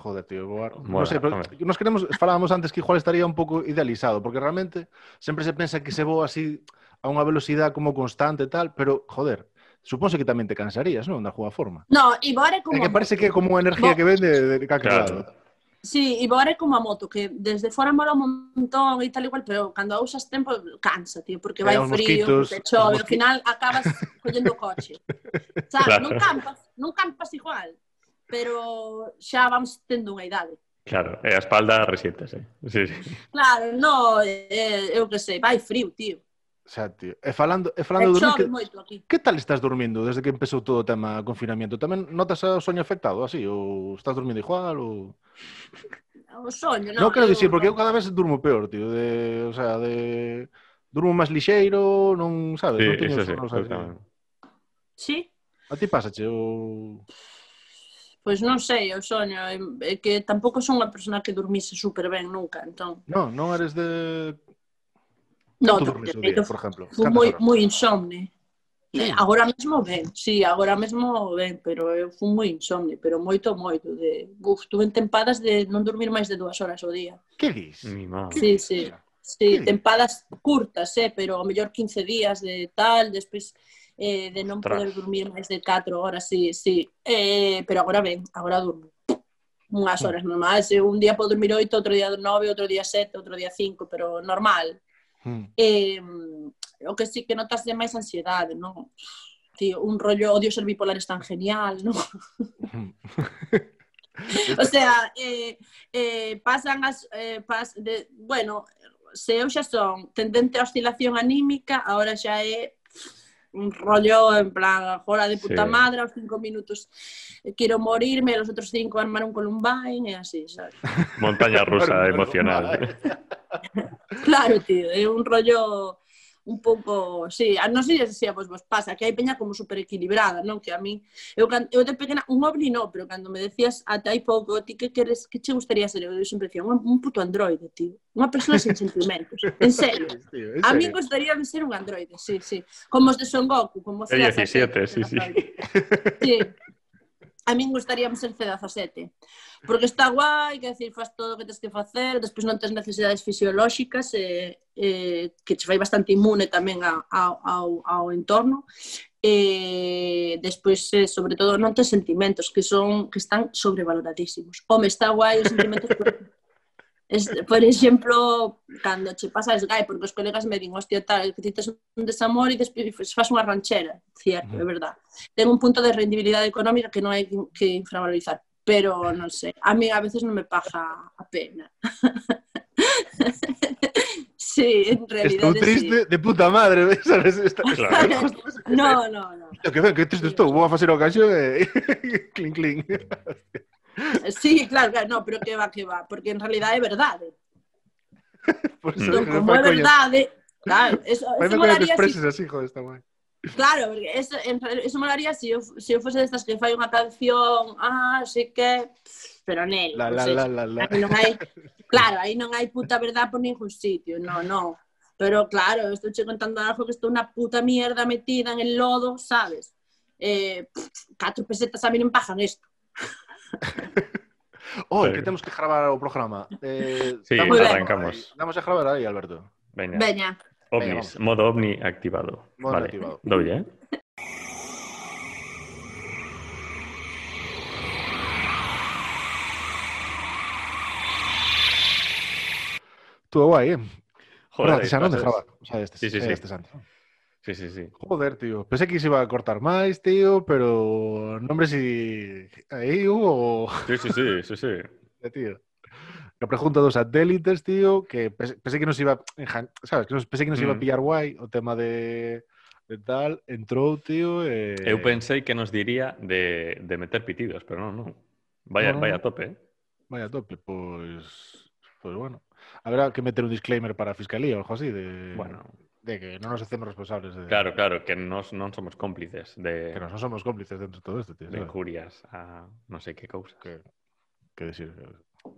Speaker 2: Joder, tío.
Speaker 1: Mola,
Speaker 2: no sé, pero nos queremos, falábamos antes que igual estaría un pouco idealizado, porque realmente sempre se pensa que se voa así a unha velocidade como constante e tal, pero, joder, supónse que tamén te cansarías, non? Da jugada forma.
Speaker 3: No, e é como...
Speaker 2: É que
Speaker 3: a
Speaker 2: parece que é como unha energía
Speaker 3: Bo-
Speaker 2: que vende de, de calquer
Speaker 1: Claro.
Speaker 2: lado.
Speaker 3: Sí, e é como a moto, que desde fora mola un montón e tal igual, pero cando a usas tempo cansa, tío, porque vai
Speaker 2: Eh,
Speaker 3: frío,
Speaker 2: mosquitos, os
Speaker 3: chove, ao final acabas collendo o coche. Sabes,
Speaker 1: Claro.
Speaker 3: non campas, non campas igual, pero xa vamos tendo unha idade.
Speaker 1: Claro, e a espalda resítese. Sí, sí.
Speaker 3: Claro, no, eh, eu que sei, vai frío, tío.
Speaker 2: Xa, tío. E falando, e falando e dormir, que,
Speaker 3: moito aquí.
Speaker 2: que tal estás dormindo desde que empezou todo o tema confinamiento? Tamén notas o soño afectado así? Ou estás dormindo igual? Ou...
Speaker 3: O soño,
Speaker 2: non.
Speaker 3: Non
Speaker 2: quero dicir, porque eu cada vez durmo peor, tío. De, o sea, de... Durmo máis lixeiro, non sabes?
Speaker 1: Sí,
Speaker 2: non teño
Speaker 1: eso sí,
Speaker 3: sí.
Speaker 2: A ti pasa, che? Ou...
Speaker 3: Pois non sei, eu soño, é que tampouco son unha persona que dormise super ben nunca, entón.
Speaker 2: Non, non eres de
Speaker 3: No,
Speaker 2: dormes
Speaker 3: un
Speaker 2: día, por exemplo?
Speaker 3: Moi, moi insomne. Sí. Eh, agora mesmo ben, sí, agora mesmo ben, pero eu fui moi insomne, pero moito, moito. De, uf, tuve tempadas de non dormir máis de dúas horas ao día.
Speaker 2: Que dis?
Speaker 3: Sí, sí.
Speaker 2: Sí,
Speaker 3: tempadas curtas, eh, pero ao mellor 15 días de tal, despois eh, de non
Speaker 1: Ostras.
Speaker 3: poder dormir máis de 4 horas, sí, sí. Eh, pero agora ben, agora durmo unhas horas hmm. normais, un día podo dormir 8, outro día 9, outro día 7, outro día 5, pero normal.
Speaker 2: Hmm.
Speaker 3: Eh, o que sí que notas de máis ansiedade, non? Tío, un rollo odio ser bipolar es tan genial, non?
Speaker 2: Hmm.
Speaker 3: O sea, eh, eh, pasan as... Eh, pas de, bueno, se eu xa son tendente a oscilación anímica, agora xa é un rollo en plan, jola de puta
Speaker 1: Sí.
Speaker 3: madre, aos cinco minutos quero morirme, los outros cinco armar un Columbine e así, sabes?
Speaker 1: Montaña rusa emocional.
Speaker 3: Claro, tío, é un rollo un pouco, sí, a non sei se a vos vos pasa, que hai peña como super equilibrada, non? Que a min, eu, eu de pequena, un ovni non, pero cando me decías ata hai pouco, ti que queres, que che gustaría ser? Eu sempre decía, un, un puto androide, tío. Unha persona sen sentimentos. En serio.
Speaker 2: Tío, en.
Speaker 3: A mí gustaría ser un androide, sí, sí. Como os de Son Goku, como
Speaker 1: os de... 17, sí, sí.
Speaker 3: Sí, a min gustaríamos ser C17, porque está guai, que decir, faz todo o que tens que facer, despois non tens necesidades fisiolóxicas, e, eh, que te fai bastante imune tamén a, a, ao, ao entorno, e despois, eh, sobre todo, non tens sentimentos, que son que están sobrevaloradísimos. Home, está guai os sentimentos Es, por exemplo, cando che pasa esgai, porque os colegas me din, hostia, tal, que ti tes un desamor e despois faz unha ranchera, cierto, é verdad. Ten un punto de rendibilidade económica que non hai que infravalorizar, pero non sei, a mí a veces non me paja a pena. sí, en
Speaker 2: realidad
Speaker 3: estou
Speaker 2: triste sí. de puta madre, sabes? Está...
Speaker 1: Claro,
Speaker 3: no, no, no.
Speaker 2: Que ben, que triste estou, vou a facer o canxo e... Eh, clink, clink.
Speaker 3: Sí, claro, claro, no, pero que va, que va, porque en realidade é verdade.
Speaker 2: Por eso, que
Speaker 3: como é verdade, claro, eso, eso molaría si
Speaker 2: así, joder, está guai.
Speaker 3: Claro, porque eso, en, eso molaría se eu, se eu fose destas que fai unha canción, ah, sei que, pero nel,
Speaker 2: La, la,
Speaker 3: pois
Speaker 2: la,
Speaker 3: eso.
Speaker 2: la, la.
Speaker 3: Non hai, claro, aí non hai puta verdad por ningún sitio, no, no. Pero claro, estou che contando algo que estou unha puta mierda metida en el lodo, sabes? Eh, pff, catro pesetas a mí non pagan isto.
Speaker 2: Oh,
Speaker 1: Sí.
Speaker 2: que temos que gravar o programa. Eh,
Speaker 1: Sí,
Speaker 2: damos a-
Speaker 1: arrancamos.
Speaker 2: Damos a gravar aí, Alberto.
Speaker 1: Veña.
Speaker 3: Veña,
Speaker 1: Ovnis, modo ovni activado.
Speaker 2: Modo
Speaker 1: vale.
Speaker 2: activado.
Speaker 1: Doy, eh?
Speaker 2: Todo guai, eh?
Speaker 1: Joder,
Speaker 2: Joder, xa non dejaba. O sea, este,
Speaker 1: Sí, sí, sí.
Speaker 2: este santo.
Speaker 1: Sí, sí, sí.
Speaker 2: Joder, tío. Pensé que se iba a cortar máis, tío, pero non hombre si aí hubo...
Speaker 1: Sí, sí, sí, sí, sí.
Speaker 2: Eh, tío. La pregunta dos satélites, tío, que pensé que nos iba, sabes, que nos, pensé que nos iba a
Speaker 1: mm.
Speaker 2: pillar guai o tema de, de tal, entrou, tío, e... Eh...
Speaker 1: Eu pensei que nos diría de, de meter pitidos, pero non, non. Vaya,
Speaker 2: no,
Speaker 1: vaya a tope, eh?
Speaker 2: Vaya a tope, pois... Pois bueno. Habrá que meter un disclaimer para a Fiscalía ou algo así de...
Speaker 1: Bueno,
Speaker 2: de que non nos hacemos responsables de...
Speaker 1: Claro, claro, que nos non somos cómplices de...
Speaker 2: Que nos non somos cómplices dentro de todo isto, tío.
Speaker 1: De injurias a non sei que cousa.
Speaker 2: Que, que decir...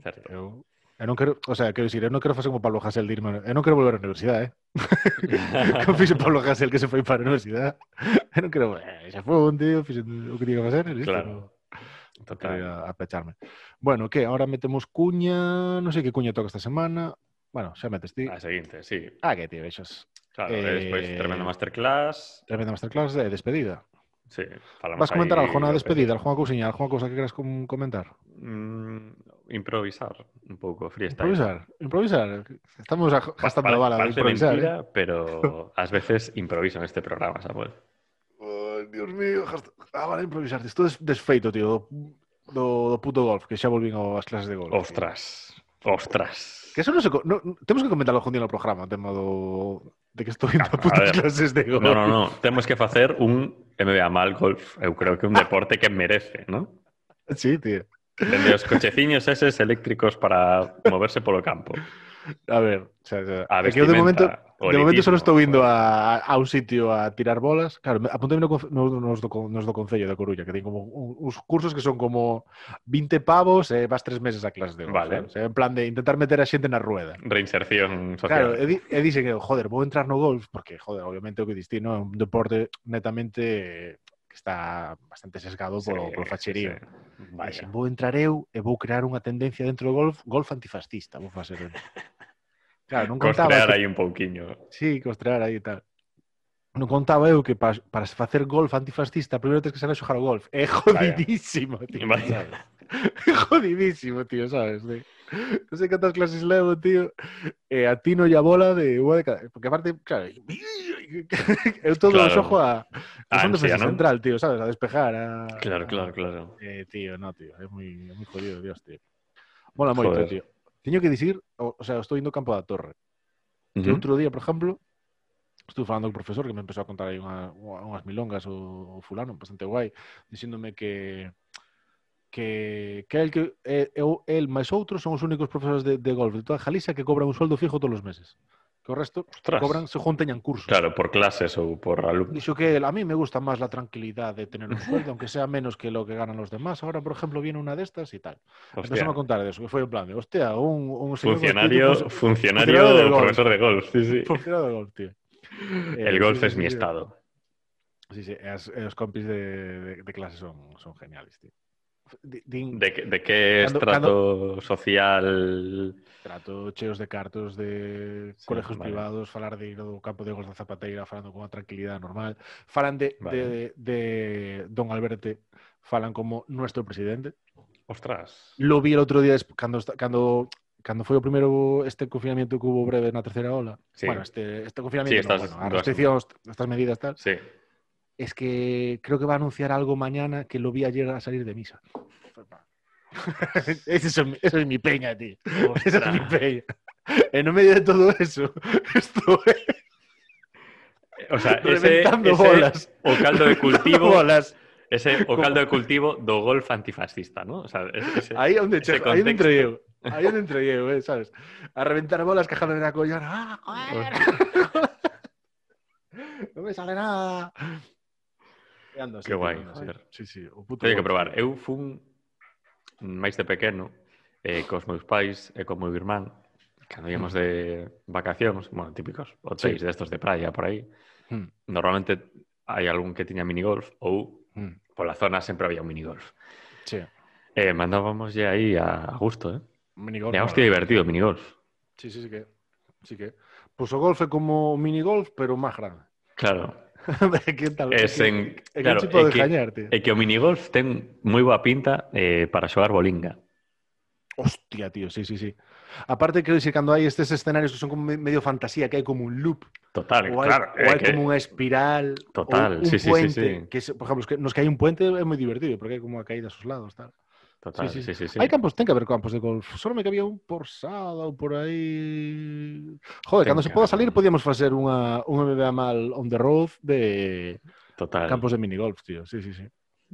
Speaker 1: Certo.
Speaker 2: Eu, eu non quero, o sea, quero dicir, eu non quero facer como Pablo Hasél de irme, eu non quero volver á universidade, eh? como fixe Pablo Hasél que se foi para a universidade. Eu non quero, eh, xa foi un tío, fixe o que tiña que facer, listo,
Speaker 1: claro.
Speaker 2: No,
Speaker 1: Total.
Speaker 2: A, a pecharme. Bueno, que ahora metemos cuña, non sei que cuña toca esta semana. Bueno, xa metes ti.
Speaker 1: A seguinte, sí.
Speaker 2: Ah, que tío, vexas.
Speaker 1: Claro,
Speaker 2: Eh,
Speaker 1: e despois tremendo masterclass.
Speaker 2: Tremenda masterclass de despedida.
Speaker 1: Sí,
Speaker 2: Vas comentar
Speaker 1: aí
Speaker 2: algo na
Speaker 1: lo que-
Speaker 2: despedida, algunha cousiña, algunha cousa que queras com- comentar?
Speaker 1: Mm, improvisar un pouco, freestyle.
Speaker 2: Improvisar, improvisar. Estamos a- gastando
Speaker 1: Pare-
Speaker 2: a bala de improvisar.
Speaker 1: mentira,
Speaker 2: eh.
Speaker 1: pero ás veces improviso en este programa, Samuel.
Speaker 2: Dios mío, ah, vale, improvisar. Isto é desfeito, tío, do, do, do puto golf, que xa volvín ás clases de golf. tío.
Speaker 1: Ostras, ostras.
Speaker 2: Que eso non se... No, no- temos que comentarlo algún día no programa, tema do... De que estou indo a putas clases de golf.
Speaker 1: No, no, no. Temos que facer un MBA mal golf. Eu creo que un deporte que merece, ¿no?
Speaker 2: Sí, tío.
Speaker 1: Dende os cocheciños eses eléctricos para moverse polo campo.
Speaker 2: A ver, o sea, o sea,
Speaker 1: A
Speaker 2: que eu de momento, De momento solo estou indo a, a un sitio a tirar bolas. Claro, apuntei no, no, nos, do, nos do Concello da Coruña, que ten como uns cursos que son como 20 pavos e eh, vas tres meses a clase de golf.
Speaker 1: Vale.
Speaker 2: O sea, eh, en plan de intentar meter a xente na rueda.
Speaker 1: Reinserción social.
Speaker 2: Claro, e, di, e dixen que, joder, vou entrar no golf, porque, joder, obviamente o que distino é un deporte netamente que está bastante sesgado polo,
Speaker 1: sí,
Speaker 2: polo facherío.
Speaker 1: Sí, sí.
Speaker 2: Vaya. Vou entrar eu e vou crear unha tendencia dentro do golf, golf antifascista, vou facer. Claro, non contaba
Speaker 1: Costrear
Speaker 2: que,
Speaker 1: aí un pouquiño.
Speaker 2: Sí, costrear aí e tal. Non contaba eu que para, para facer golf antifascista primeiro tens que saber xogar ao golf. É jodidísimo, tío. Sabes? É jodidísimo, tío, sabes? De... Non sei cantas clases levo, tío. E a tino e a bola de unha de cada... Porque aparte, claro, eu todo
Speaker 1: Claro.
Speaker 2: xojo a... Eu son
Speaker 1: Ansia,
Speaker 2: defensa
Speaker 1: ¿no?
Speaker 2: central, tío, sabes? A despejar, a...
Speaker 1: Claro,
Speaker 2: a-
Speaker 1: claro, claro.
Speaker 2: Eh, tío, no, tío, é moi, é moi jodido, Dios, tío. Mola moito, tío. Teño que dicir, o, o sea, estou indo campo da torre. Que
Speaker 1: Ujú.
Speaker 2: outro día, por exemplo, estuve falando co profesor que me empezou a contar aí unha, unha- unhas milongas o, o fulano, bastante guai, dicíndome que que, que el que eh, eu, el máis outros son os únicos profesores de, de golf de toda Galicia que cobran un sueldo fijo todos os meses. Que o resto
Speaker 1: Ostras.
Speaker 2: cobran según teñan cursos.
Speaker 1: Claro, por clases ou por alumnos.
Speaker 2: Dixo que a mí me gusta más la tranquilidad de tener un sueldo, aunque sea menos que lo que ganan los demás. Ahora, por ejemplo, viene una de estas y tal. Empezó a contar de eso, que fue en plan de, hostia, un, un señor
Speaker 1: Funcionario, funcionario,
Speaker 2: golf.
Speaker 1: profesor de golf. Sí, sí.
Speaker 2: funcionario de golf, tío. Eh,
Speaker 1: El golf
Speaker 2: sí,
Speaker 1: es
Speaker 2: sí,
Speaker 1: mi estado.
Speaker 2: Sí, sí, e os compis de, de, de clase son, son geniales, tío.
Speaker 1: De, de que
Speaker 2: Cando-
Speaker 1: estrato social...
Speaker 2: trato cheos de cartos de
Speaker 1: Sí,
Speaker 2: colegios
Speaker 1: vale.
Speaker 2: privados, falar de ir ao campo de golf da Zapateira, falando con unha tranquilidade normal. Falan de,
Speaker 1: Vale.
Speaker 2: de, de Don Alberte, falan como nuestro presidente.
Speaker 1: Ostras.
Speaker 2: Lo vi el otro día cando, cando, cando foi o primeiro este confinamiento que hubo breve na terceira ola.
Speaker 1: Sí.
Speaker 2: Bueno, este, este confinamiento,
Speaker 1: Sí,
Speaker 2: no,
Speaker 1: estas
Speaker 2: bueno, restriccións, estas medidas tal.
Speaker 1: Sí.
Speaker 2: Es que creo que va a anunciar algo mañana que lo vi ayer a salir de misa. Esa es, mi- es peña, tío. Esa es mi peña. En medio de todo eso, estoy
Speaker 1: O sea, ese,
Speaker 2: bolas.
Speaker 1: o caldo de cultivo,
Speaker 2: bolas.
Speaker 1: ese o caldo de cultivo do golf antifascista, ¿no? O sea, ese,
Speaker 2: Ahí donde,
Speaker 1: ese
Speaker 2: ahí entré yo. Ahí donde entré yo, eh, ¿sabes? A reventar bolas quejándome de la collana. ¡Ah, joder! no me sale nada. Ando,
Speaker 1: que guai, joder.
Speaker 2: Sí, sí, o puto
Speaker 1: Tenho que probar. Eu fun máis de pequeno eh, cos meus pais e co meu irmán cando hmm. íamos de vacacións, bueno, típicos hotéis
Speaker 2: sí.
Speaker 1: destos de praia por aí,
Speaker 2: hmm.
Speaker 1: normalmente hai algún que tiña minigolf ou
Speaker 2: hmm.
Speaker 1: pola zona sempre había un minigolf.
Speaker 2: Sí.
Speaker 1: Eh, mandábamos ya aí a gusto, eh?
Speaker 2: Minigolf.
Speaker 1: E a hostia divertido, minigolf.
Speaker 2: Sí, sí, sí que. Sí que. Pois pues o golf é como o minigolf, pero máis grande.
Speaker 1: Claro. É
Speaker 2: É
Speaker 1: sen-
Speaker 2: que, é
Speaker 1: claro, é que-
Speaker 2: gañar, tío.
Speaker 1: E que o minigolf ten moi boa pinta eh, para xogar bolinga.
Speaker 2: Hostia, tío, sí, sí, sí. Aparte, creo que cando hai estes escenarios que son como me- medio fantasía, que hai como un loop,
Speaker 1: Total,
Speaker 2: ou hai,
Speaker 1: claro.
Speaker 2: ou
Speaker 1: é
Speaker 2: hai
Speaker 1: que-
Speaker 2: como unha espiral,
Speaker 1: Total,
Speaker 2: un
Speaker 1: sí, sí, sí,
Speaker 2: puente,
Speaker 1: sí.
Speaker 2: que es, por exemplo, que, nos que hai un puente é moi divertido, porque hai como a caída aos lados, tal.
Speaker 1: Total,
Speaker 2: Sí,
Speaker 1: sí,
Speaker 2: sí,
Speaker 1: sí.
Speaker 2: Hai campos, ten que haber campos de golf. Solo me que había un por ou por aí. Joder,
Speaker 1: Ten
Speaker 2: cando se poda
Speaker 1: haber.
Speaker 2: salir podíamos facer unha unha MBA mal on the road de
Speaker 1: Total.
Speaker 2: campos de minigolf, tío. Sí, sí, sí.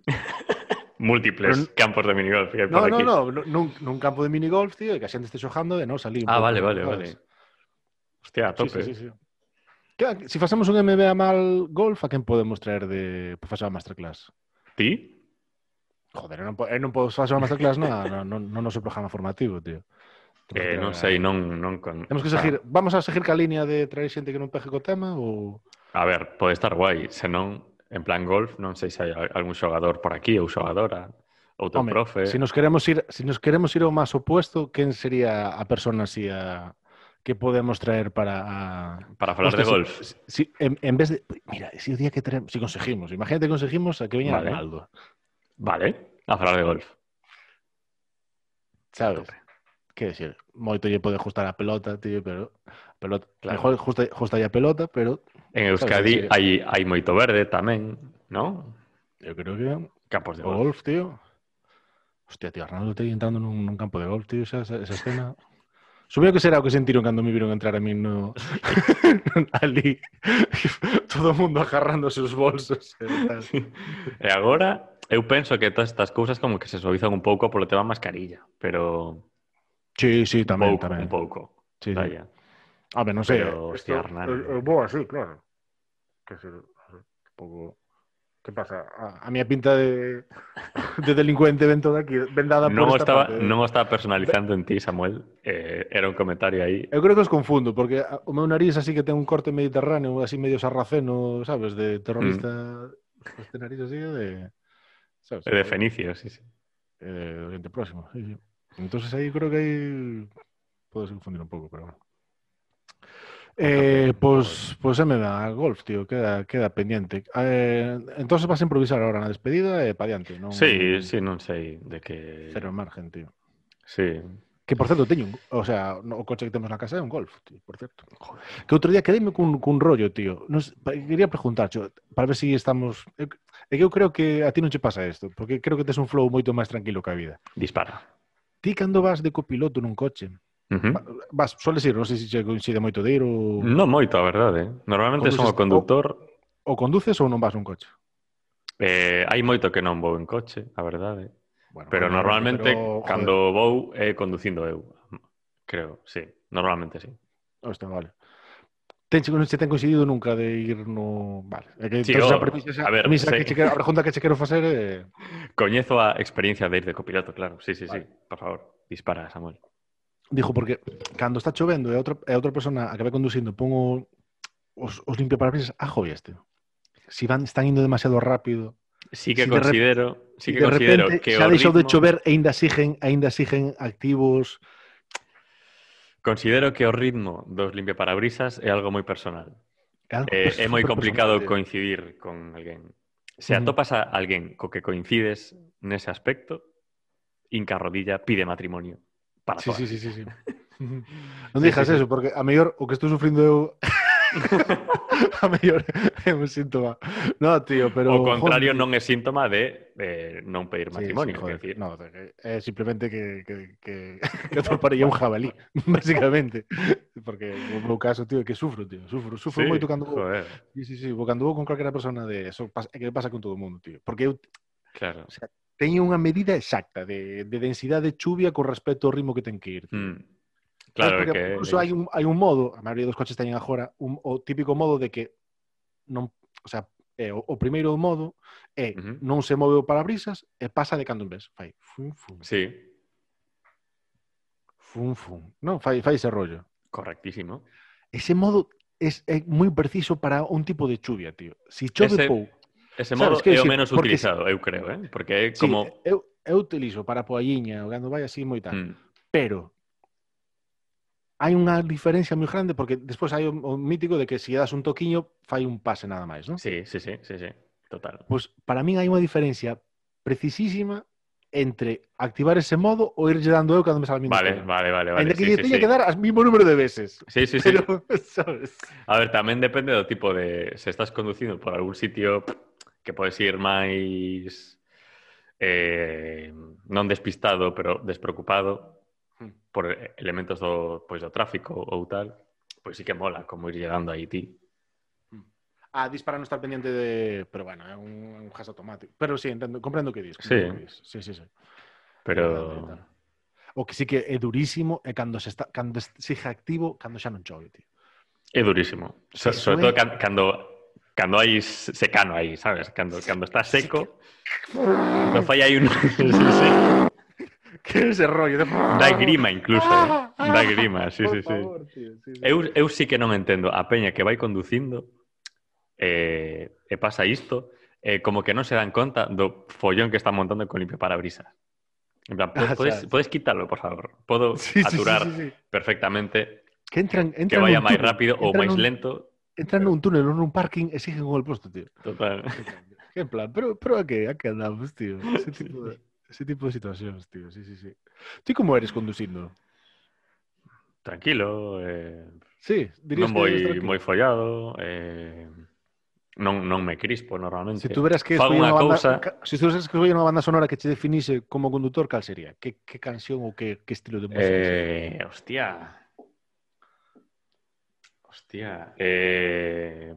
Speaker 1: Múltiples
Speaker 2: Pero-
Speaker 1: campos de minigolf. que hai
Speaker 2: No,
Speaker 1: por
Speaker 2: no,
Speaker 1: aquí.
Speaker 2: no, no, nun, nun campo de minigolf, tío, e que a xente este xojando de non salir.
Speaker 1: Ah, vale, vale,
Speaker 2: sabes?
Speaker 1: vale. Hostia, a
Speaker 2: Sí,
Speaker 1: tope.
Speaker 2: sí, sí, sí. Que, si facemos un MBA mal golf, a quen podemos traer de para facer a masterclass?
Speaker 1: Ti?
Speaker 2: Joder, eu non, eu non podo facer a masterclass na, no, no, no noso programa formativo, tío.
Speaker 1: Eh, non sei, non... non con...
Speaker 2: Temos que seguir, vamos a seguir ca línea de traer xente que non peje co tema ou
Speaker 1: A ver, pode estar guai, se non, en plan golf, non sei se hai algún xogador por aquí ou xogadora, outro
Speaker 2: Home,
Speaker 1: profe.
Speaker 2: se nos queremos ir, se nos queremos ir ao máis opuesto, quen sería a persona así a que podemos traer para a
Speaker 1: Para falar
Speaker 2: Hostia,
Speaker 1: de
Speaker 2: si-
Speaker 1: golf.
Speaker 2: Si, si- en, en vez de mira, si o día que traemos, si conseguimos, imagínate que conseguimos a que veña
Speaker 1: Vale.
Speaker 2: Ronaldo,
Speaker 1: Vale, a falar de golf.
Speaker 2: sabes? Que decir, moito lle pode ajustar a pelota, tío, pero a pelota,
Speaker 1: Claro.
Speaker 2: mejor justa, justa a pelota, pero
Speaker 1: En Euskadi
Speaker 2: sí.
Speaker 1: hai, hai moito verde tamén, non?
Speaker 2: eu creo que
Speaker 1: Campos de golf.
Speaker 2: golf, tío. Hostia, tío, Ronaldo te entrando nun, nun campo de golf, tío, esa, esa, esa escena. Supoño que será o que sentiron cando me viron entrar a mí no ali. Todo o mundo agarrándose os bolsos. e tal.
Speaker 1: E agora, eu penso que todas estas cousas como que se suavizan un pouco polo tema mascarilla, pero...
Speaker 2: Sí, sí, tamén,
Speaker 1: pouco,
Speaker 2: tamén.
Speaker 1: Un pouco,
Speaker 2: sí, sí. A ver, ah, non sei.
Speaker 1: Pero,
Speaker 2: eh,
Speaker 1: hostia, Hernán...
Speaker 2: Eh, eh, eu, eu claro. Que se... Pouco... Que pasa? A, a miña pinta de, de delincuente ven toda aquí, vendada
Speaker 1: non
Speaker 2: por esta
Speaker 1: estaba,
Speaker 2: parte.
Speaker 1: Non o estaba personalizando en ti, Samuel. Eh, era un comentario aí.
Speaker 2: Eu creo que os confundo, porque o meu nariz así que ten un corte mediterráneo, así medio sarraceno, sabes, de terrorista... Mm. Este nariz así de... Sabes?
Speaker 1: De Fenicio, sí, sí.
Speaker 2: Eh, de Oriente Próximo, sí, sí. Entonces aí creo que aí podes confundir un pouco, pero bueno. Eh, pues, pues me da golf, tío, queda, queda pendiente. Eh, entonces vas a improvisar ahora na despedida e pa diante, non?
Speaker 1: Sí, sí, non sei de que...
Speaker 2: Cero margen, tío.
Speaker 1: Sí.
Speaker 2: Que, por certo, teño un... O sea, no, o coche que temos na casa é un Golf, tío, por certo. Que outro día quedeime cun, cun rollo, tío. Nos, quería preguntar, cho, para ver se si estamos... É que eu creo que a ti non che pasa isto, porque creo que tes un flow moito máis tranquilo que a vida.
Speaker 1: Dispara.
Speaker 2: Ti cando vas de copiloto nun coche,
Speaker 1: Uh
Speaker 2: -huh. Vas, soles ir, non sei se che coincide moito de ir ou...
Speaker 1: Non moito, a verdade. Normalmente conduces, son o conductor...
Speaker 2: O, o conduces ou non vas nun coche?
Speaker 1: Eh, hai moito que non vou en coche, a verdade.
Speaker 2: Bueno,
Speaker 1: pero
Speaker 2: bueno,
Speaker 1: normalmente
Speaker 2: pero,
Speaker 1: cando vou é conducindo eu, creo, sí, normalmente sí.
Speaker 2: Hostia, vale. Ten, non se ten coincidido nunca de ir no... Vale. É que,
Speaker 1: sí, oh,
Speaker 2: a premisa,
Speaker 1: a ver,
Speaker 2: premisa
Speaker 1: sí.
Speaker 2: que che quero, a pregunta que che quero facer é... Eh...
Speaker 1: Coñezo a experiencia de ir de copiloto, claro. Sí, sí,
Speaker 2: vale. sí.
Speaker 1: Por favor, dispara, Samuel.
Speaker 2: Dijo, porque cando está chovendo e outra, e outra persona a que vai conducindo pon o, os, os limpio a ajo este. Si van, están indo demasiado rápido,
Speaker 1: Sí que
Speaker 2: si
Speaker 1: considero, de,
Speaker 2: sí
Speaker 1: que
Speaker 2: de
Speaker 1: considero
Speaker 2: repente
Speaker 1: que
Speaker 2: xa deixou
Speaker 1: ritmo...
Speaker 2: de chover e ainda siguen, ainda siguen activos.
Speaker 1: Considero que o ritmo dos limpiaparabrisas é algo moi personal.
Speaker 2: Algo
Speaker 1: eh, é moi complicado
Speaker 2: personal,
Speaker 1: coincidir con alguén. Se
Speaker 2: mm.
Speaker 1: atopas a alguén co que coincides nese aspecto, Inca Rodilla pide matrimonio. Para
Speaker 2: sí,
Speaker 1: toda.
Speaker 2: sí, sí, sí, sí. non dijas
Speaker 1: sí, sí,
Speaker 2: eso, porque a mellor o que estou sufrindo eu a mellor é un síntoma. No, tío, pero...
Speaker 1: O contrario
Speaker 2: joder.
Speaker 1: non é síntoma de, de non pedir matrimonio.
Speaker 2: Sí,
Speaker 1: sí,
Speaker 2: joder,
Speaker 1: decir.
Speaker 2: No, é simplemente que, que, que, que atroparía un jabalí, básicamente. Porque o meu caso, tío, é que sufro, tío. Sufro, sufro
Speaker 1: sí,
Speaker 2: moito cando vou. Sí, sí, sí, vou cando vou con calquera persona de eso, pasa, que pasa con todo o mundo, tío. Porque eu
Speaker 1: Claro.
Speaker 2: O sea, teño unha medida exacta de, de densidade de chuvia con respecto ao ritmo que ten que ir. Tío.
Speaker 1: Mm. Claro,
Speaker 2: porque
Speaker 1: que...
Speaker 2: incluso hai un, hai un modo, a maioría dos coches teñen agora, un, o típico modo de que non, o sea, é, o, o primeiro modo é
Speaker 1: uh -huh.
Speaker 2: non se move o parabrisas e pasa de cando en vez. Fai fun fun.
Speaker 1: Sí.
Speaker 2: Fun fun. Non, fai, fai ese rollo.
Speaker 1: Correctísimo.
Speaker 2: Ese modo es, é moi preciso para un tipo de chuvia, tío. Si chove
Speaker 1: ese,
Speaker 2: pouco.
Speaker 1: Ese modo
Speaker 2: que,
Speaker 1: é o menos
Speaker 2: porque,
Speaker 1: utilizado, eu creo, eh? porque é como...
Speaker 2: Sí, eu, eu utilizo para poalliña, o cando vai así moi tal.
Speaker 1: Mm.
Speaker 2: Pero hai unha diferencia moi grande porque despois hai o, o mítico de que se das un toquiño fai un pase nada máis, non?
Speaker 1: Sí, sí, sí, sí, sí, total.
Speaker 2: Pois para min hai unha diferencia precisísima entre activar ese modo ou irlle dando eu cando me sale a
Speaker 1: Vale, vale, vale, vale.
Speaker 2: Ainda que
Speaker 1: sí,
Speaker 2: lle
Speaker 1: sí,
Speaker 2: teña
Speaker 1: sí.
Speaker 2: que dar as mismo número de veces.
Speaker 1: Sí, sí, sí.
Speaker 2: Pero, sabes?
Speaker 1: A ver, tamén depende do tipo de... Se estás conducindo por algún sitio que podes ir máis... Eh, non despistado, pero despreocupado. por elementos do, pois, do tráfico ou tal, pois sí que mola como ir llegando a Haití.
Speaker 2: A dispara non estar pendiente de... Pero bueno, é un, un gas automático. Pero sí, entendo, comprendo que dis.
Speaker 1: Sí.
Speaker 2: Que dis. sí, sí, sí.
Speaker 1: Pero...
Speaker 2: O que sí que é durísimo é cando se está, cando sigue activo, cando xa non chove, tío.
Speaker 1: É durísimo. So,
Speaker 2: Eso
Speaker 1: sobre
Speaker 2: é...
Speaker 1: todo cando cando hai secano aí, sabes? Cando, cando está seco, non fai aí un... sí, sí.
Speaker 2: que ese rollo de...
Speaker 1: Da grima incluso, eh?
Speaker 2: Ah.
Speaker 1: da grima, sí, sí, sí.
Speaker 2: Favor, tío, sí, sí.
Speaker 1: Eu, eu sí que non entendo a peña que vai conducindo eh, e pasa isto, eh, como que non se dan conta do follón que está montando con limpio parabrisas. En plan,
Speaker 2: ah,
Speaker 1: podes,
Speaker 2: ah,
Speaker 1: podes, podes quitarlo, por favor. Podo
Speaker 2: sí, aturar sí,
Speaker 1: sí,
Speaker 2: sí, sí.
Speaker 1: perfectamente
Speaker 2: que, entran, entran
Speaker 1: que
Speaker 2: vaya
Speaker 1: máis rápido ou máis
Speaker 2: un,
Speaker 1: lento.
Speaker 2: Entran pero... nun túnel ou nun parking e siguen con el posto, tío.
Speaker 1: Total.
Speaker 2: en plan, pero, pero a que, a qué andamos, tío? Ese tipo de... ese tipo de situacións, tío, sí, sí, sí. Ti como eres conducindo?
Speaker 1: Tranquilo, eh,
Speaker 2: Sí, dirías
Speaker 1: non
Speaker 2: que
Speaker 1: moi follado, eh, non, non me crispo normalmente.
Speaker 2: Se tuveras que
Speaker 1: Fago unha
Speaker 2: banda,
Speaker 1: cousa-
Speaker 2: se tuveras que escoller unha banda sonora que che definiese como conductor, cal sería? Que, que canción ou que, que estilo de música? sería?
Speaker 1: Eh, hostia. Hostia. Eh,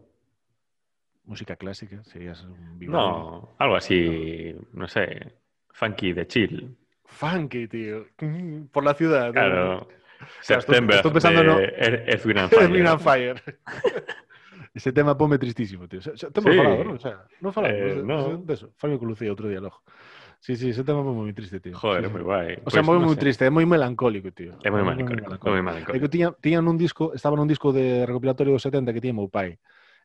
Speaker 2: Música clásica, serías un Vivaldi.
Speaker 1: no, algo así, no sé, Funky, de chill.
Speaker 2: Funky, tío. Mm, por la ciudad.
Speaker 1: Claro.
Speaker 2: Tío.
Speaker 1: September.
Speaker 2: Estoy, estoy pensando
Speaker 1: de...
Speaker 2: en...
Speaker 1: Er-, Earth, Fire.
Speaker 2: Earth, and Fire. Ese tema ponme tristísimo, tío. O sea,
Speaker 1: sí.
Speaker 2: falado, ¿no? O sea, no falamos
Speaker 1: eh, no.
Speaker 2: de eso. Fabio Colucía, otro diálogo. Sí, sí, ese tema es muy triste, tío.
Speaker 1: Joder,
Speaker 2: sí, sí.
Speaker 1: muy guay.
Speaker 2: O sea, pues,
Speaker 1: muy,
Speaker 2: no
Speaker 1: muy
Speaker 2: triste, es muy melancólico, tío.
Speaker 1: Es muy melancólico, muy melancólico.
Speaker 2: Melancólico.
Speaker 1: Muy melancólico.
Speaker 2: Que tenían, un disco, estaba en un disco de recopilatorio 70 que tiene Mopai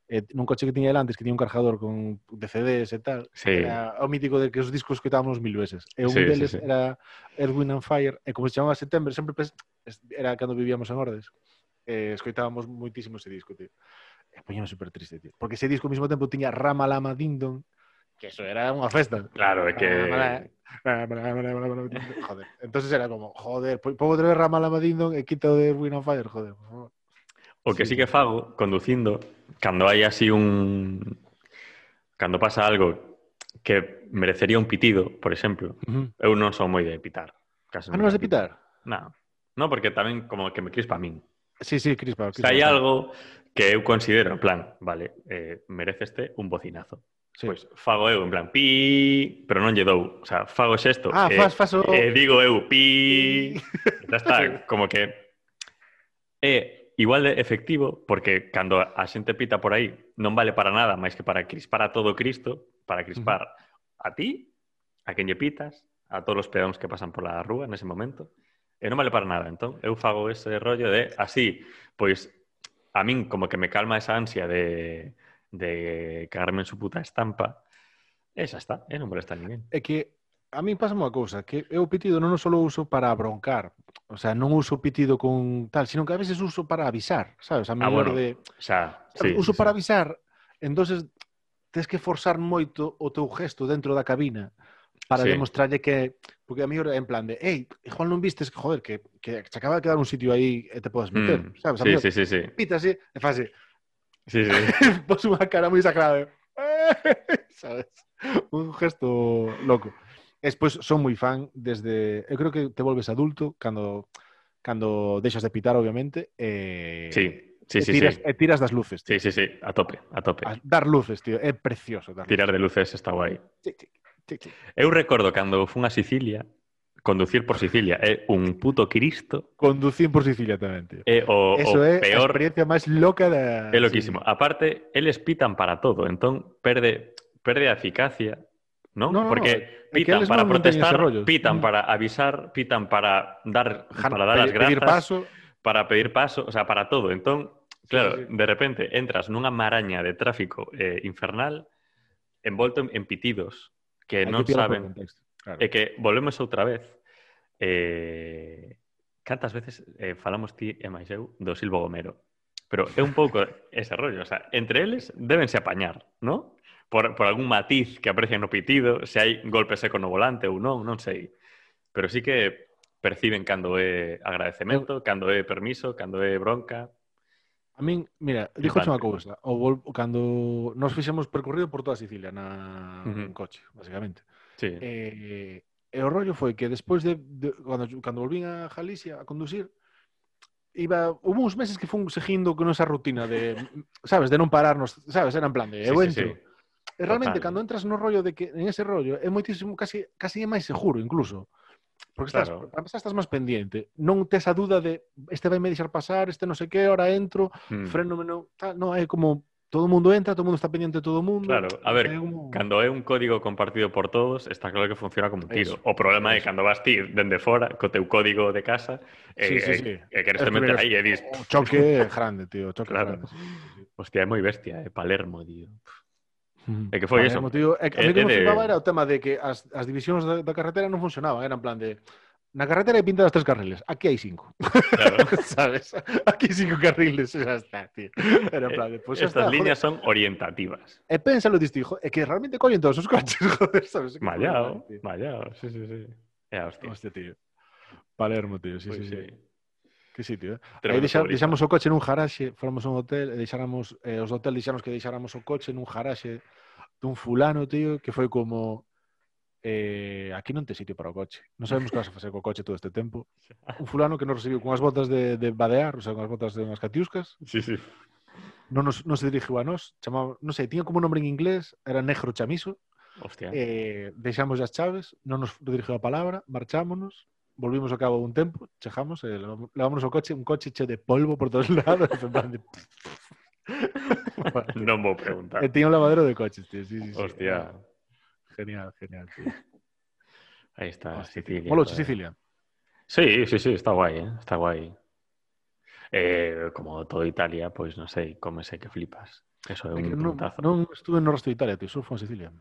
Speaker 2: pai. E nun coche que tiña el antes, que tiña un cargador con de CDs e tal,
Speaker 1: Sí.
Speaker 2: era o mítico de que os discos escoitábamos mil veces. E un
Speaker 1: Sí, sí,
Speaker 2: deles
Speaker 1: sí.
Speaker 2: era Earth, Wind and Fire, e como se chamaba September, sempre era cando vivíamos en Ordes. E escoitábamos moitísimo ese disco, tío. E poñame super triste, tío. Porque ese disco ao mesmo tempo tiña Rama Lama Ding Dong, que eso era unha festa.
Speaker 1: Claro, é que...
Speaker 2: Joder, entonces era como, joder, po- pongo outra vez Rama Lama Ding Dong e quito de Wind on Fire, joder, por favor.
Speaker 1: O que
Speaker 2: sí,
Speaker 1: sí que fago conducindo, cando hai así un... Cando pasa algo que merecería un pitido, por exemplo, uh -huh. eu non son moi de pitar. Casi
Speaker 2: ah, non vas de pitar?
Speaker 1: Non. Non, porque tamén como que me crispa a min.
Speaker 2: Sí, sí, crispa.
Speaker 1: crispa Se hai algo que eu considero, en plan, vale, eh, merece este un bocinazo.
Speaker 2: Sí.
Speaker 1: Pois fago eu en plan pi, pero non lle dou, o sea, fago xesto.
Speaker 2: Ah,
Speaker 1: eh,
Speaker 2: fas, fas o...
Speaker 1: eh, digo eu pi. Ya está, sí. como que é eh, igual de efectivo, porque cando a xente pita por aí non vale para nada máis que para crispar a todo Cristo, para crispar uh -huh. a ti, a quen lle pitas, a todos os peóns que pasan pola rúa nese momento, e non vale para nada. Entón, eu fago ese rollo de así, pois a min como que me calma esa ansia de, de cagarme en su puta estampa, e xa está, e non molesta a ninguén.
Speaker 2: É que a mí pasa unha cousa, que eu o pitido non o solo uso para broncar, o sea, non uso pitido con tal, sino que a veces uso para avisar, sabes? A
Speaker 1: ah, bueno,
Speaker 2: de...
Speaker 1: xa,
Speaker 2: sí, uso
Speaker 1: sí,
Speaker 2: para avisar, entonces tens que forzar moito o teu gesto dentro da cabina para
Speaker 1: sí.
Speaker 2: demostrarlle que porque a mí era en plan de, "Ei, Juan, non vistes que joder, que que se acaba de quedar un sitio aí e te podes meter",
Speaker 1: mm,
Speaker 2: sabes? A
Speaker 1: sí,
Speaker 2: mí,
Speaker 1: sí, sí, sí.
Speaker 2: Pita así, e fase.
Speaker 1: Sí, sí.
Speaker 2: Pos unha cara moi sacrada. De, ¿Sabes? Un gesto loco. E despois son moi fan desde... Eu creo que te volves adulto cando cando deixas de pitar, obviamente, e...
Speaker 1: Sí. Sí,
Speaker 2: e
Speaker 1: sí,
Speaker 2: tiras,
Speaker 1: sí.
Speaker 2: E tiras das luces. Tío.
Speaker 1: Sí, sí, sí, a tope, a tope.
Speaker 2: A dar luces, tío, é precioso. Dar
Speaker 1: Tirar luces. de luces está guai.
Speaker 2: Sí, sí, sí, sí.
Speaker 1: Eu recordo cando fun a Sicilia, conducir por Sicilia é un puto Cristo.
Speaker 2: Conducir por Sicilia tamén, tío.
Speaker 1: É o,
Speaker 2: Eso
Speaker 1: o
Speaker 2: é
Speaker 1: peor...
Speaker 2: a experiencia máis loca da...
Speaker 1: É loquísimo. Sí. Aparte, eles pitan para todo, entón perde, perde a eficacia, non?
Speaker 2: No,
Speaker 1: Porque...
Speaker 2: No, no
Speaker 1: pitan para protestar, pitan para avisar, pitan para dar, para dar as
Speaker 2: gracias, pedir paso.
Speaker 1: para pedir paso, o sea, para todo. Entón, claro,
Speaker 2: sí, sí.
Speaker 1: de repente entras nunha maraña de tráfico eh, infernal envolto en, en pitidos que
Speaker 2: Hay
Speaker 1: non
Speaker 2: que
Speaker 1: saben
Speaker 2: contexto, claro.
Speaker 1: e que volvemos outra vez eh, cantas veces eh, falamos ti e máis eu do Silvo Gomero pero é un pouco ese rollo, o sea, entre eles debense apañar, ¿no? por, por algún matiz que aprecian no pitido, se hai golpe seco no volante ou non, non sei. Pero sí que perciben cando é agradecemento, cando é permiso, cando é bronca.
Speaker 2: A min, mira, dixo unha cousa, o vol, cando nos fixemos percorrido por toda Sicilia na
Speaker 1: uh
Speaker 2: -huh. coche, basicamente.
Speaker 1: Sí.
Speaker 2: Eh, e o rollo foi que despois de, de cando, cando volvín a Galicia a conducir, iba hubo uns meses que fun seguindo con esa rutina de, sabes, de non pararnos, sabes, era en plan de,
Speaker 1: sí,
Speaker 2: eu entro,
Speaker 1: sí.
Speaker 2: E realmente,
Speaker 1: Total.
Speaker 2: cando entras no rollo de que en ese rollo, é moitísimo, casi, casi é máis seguro incluso. Porque estás,
Speaker 1: claro.
Speaker 2: estás, estás máis pendiente. Non tes a duda de este vai me deixar pasar, este non sei que, ora entro,
Speaker 1: hmm.
Speaker 2: freno, non, tal, non, é como todo o mundo entra, todo o mundo está pendiente de todo o mundo.
Speaker 1: Claro, a ver,
Speaker 2: é como...
Speaker 1: cando é un código compartido por todos, está claro que funciona como un tiro.
Speaker 2: Eso,
Speaker 1: o problema
Speaker 2: eso.
Speaker 1: é cando vas ti dende fora, co teu código de casa,
Speaker 2: sí,
Speaker 1: e,
Speaker 2: sí,
Speaker 1: eh,
Speaker 2: sí.
Speaker 1: Eh, e, e
Speaker 2: queres
Speaker 1: te meter aí e dis...
Speaker 2: O oh, choque grande, tío, o choque
Speaker 1: claro.
Speaker 2: grande. Sí, sí, sí.
Speaker 1: Hostia, é moi bestia, é eh? Palermo, tío. Pff.
Speaker 2: Mm.
Speaker 1: É que foi
Speaker 2: vale,
Speaker 1: eso.
Speaker 2: Motivo, é, a mí que me flipaba era o tema de que as, as divisións da, da carretera non funcionaban, eran plan de na carretera hai pinta das tres carriles, aquí hai cinco.
Speaker 1: Claro.
Speaker 2: Sabes? Aquí hai cinco carriles, xa está, tío. Era plan de, pues, eh,
Speaker 1: Estas
Speaker 2: está,
Speaker 1: liñas
Speaker 2: joder.
Speaker 1: son orientativas.
Speaker 2: E pénsalo disto, hijo, é que realmente collen todos os coches, joder, sabes?
Speaker 1: Mallao, mallao, sí, sí, sí. É hostia.
Speaker 2: Hostia, tío. Palermo, tío, sí,
Speaker 1: pues
Speaker 2: sí, sí.
Speaker 1: sí.
Speaker 2: Que sitio, eh?
Speaker 1: Tremendo Aí
Speaker 2: deixa,
Speaker 1: favorito.
Speaker 2: deixamos o coche nun jaraxe, fomos a un hotel e deixáramos, eh, os do hotel deixamos que deixáramos o coche nun jaraxe dun fulano, tío, que foi como eh, aquí non te sitio para o coche. Non sabemos que vas a facer co coche todo este tempo. Un fulano que nos recibiu con as botas de, de badear, o sea, con as botas de unhas catiuscas.
Speaker 1: Sí, sí.
Speaker 2: Non, nos, non se dirigiu a nós, chamaba, non sei, tiña como nombre en inglés, era Negro Chamiso.
Speaker 1: Hostia.
Speaker 2: Eh, deixamos as chaves, non nos dirigiu a palabra, marchámonos, volvimos a cabo un tiempo, chejamos, eh, lavamos el coche, un coche hecho de polvo por todos lados. de...
Speaker 1: vale. no me preguntar.
Speaker 2: Eh, tenía un lavadero de coches, tío. Sí.
Speaker 1: Hostia.
Speaker 2: Eh, genial, genial, tío.
Speaker 1: Ahí está,
Speaker 2: Hostia,
Speaker 1: Sicilia. Mola
Speaker 2: Sicilia.
Speaker 1: Sí, sí, sí, está guay, ¿eh? Está guay. Eh, como toda Italia, pues no sé, cómese que flipas. Eso
Speaker 2: es
Speaker 1: un
Speaker 2: no,
Speaker 1: puntazo.
Speaker 2: No estuve en el resto de Italia, tío, solo fue en Sicilia.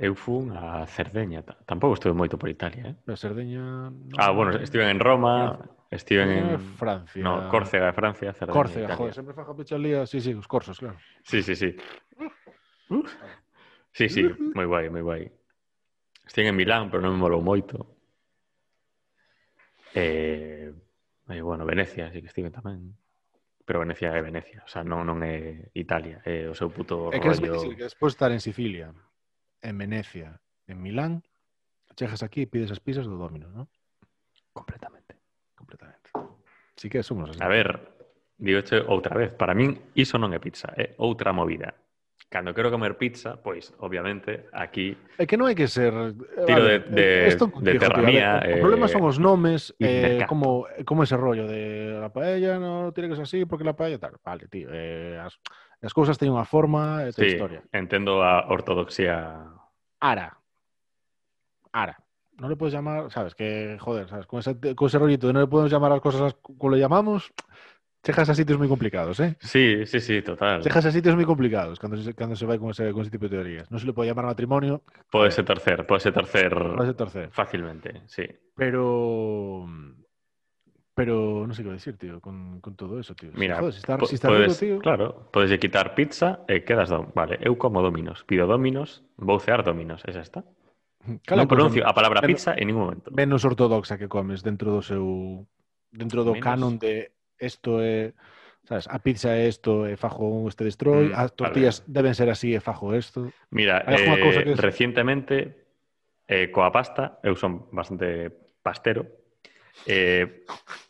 Speaker 1: Eu fun a Cerdeña. Tampouco estuve moito por Italia, eh?
Speaker 2: A Cerdeña... No...
Speaker 1: Ah, bueno, estive en Roma, ah,
Speaker 2: estive
Speaker 1: en...
Speaker 2: Francia.
Speaker 1: No, Córcega, Francia, Cerdeña,
Speaker 2: Córcega,
Speaker 1: Italia.
Speaker 2: joder, sempre faja pechalía. Sí, sí, os corsos, claro.
Speaker 1: Sí, sí, sí. Sí, sí, moi guai, moi guai. Estive en Milán, pero non me molou moito. Eh, eh, bueno, Venecia, sí que estive tamén. Pero Venecia é Venecia, o sea, non, non é Italia, é o seu puto
Speaker 2: é rollo... que
Speaker 1: rollo...
Speaker 2: Que despois estar en Sicilia. En Venecia, en Milán, chegas aquí e pides as pizzas do Domino, ¿no?
Speaker 1: Completamente.
Speaker 2: Completamente. Sí que somos así.
Speaker 1: A ver, digo outra vez, para min iso non é pizza, é outra movida. Cando quero comer pizza, pois, obviamente, aquí
Speaker 2: É que non hai que ser... eh,
Speaker 1: Tiro
Speaker 2: vale,
Speaker 1: de- de-
Speaker 2: esto
Speaker 1: de
Speaker 2: contigo, tío,
Speaker 1: terra
Speaker 2: a ver,
Speaker 1: mía,
Speaker 2: O
Speaker 1: eh,
Speaker 2: problema son os nomes,
Speaker 1: y
Speaker 2: eh, como, como ese rollo de la paella no tiene que ser así porque la paella tal. Vale, tío. Eh, as, as cousas teñen unha forma e
Speaker 1: sí,
Speaker 2: historia.
Speaker 1: entendo a ortodoxía
Speaker 2: Ara. Ara. No le puedes llamar, sabes, que joder, sabes, con ese, con ese rollito de no le podemos llamar a las cosas como le llamamos, chejas a sitios muy complicados, ¿eh?
Speaker 1: Sí, sí, sí, total.
Speaker 2: Chejas a sitios muy complicados cuando se, cuando se va con ese, con ese tipo de teorías. No se le puede llamar matrimonio,
Speaker 1: Pode ser tercer, pode ser tercer
Speaker 2: puede ser tercer.
Speaker 1: fácilmente, sí.
Speaker 2: Pero. Pero non sei que decir, tío, con, con todo eso, tío.
Speaker 1: Mira,
Speaker 2: Joder, si está, si está
Speaker 1: podes,
Speaker 2: rico, tío...
Speaker 1: Claro, podes quitar pizza eh, e quedas... Do... Vale, eu como dominos. Pido dominos, vou cear dominos. Esa está.
Speaker 2: Claro,
Speaker 1: non pronuncio a palabra
Speaker 2: menos,
Speaker 1: pizza en ningún momento.
Speaker 2: Menos ortodoxa que comes dentro do seu... Dentro do
Speaker 1: menos...
Speaker 2: canon de isto é... Sabes, a pizza é isto, e fajo este destroy,
Speaker 1: mm,
Speaker 2: as tortillas deben ser así, e fajo isto.
Speaker 1: Mira, eh,
Speaker 2: cosa que es...
Speaker 1: recientemente, eh, coa pasta, eu son bastante pastero, eh,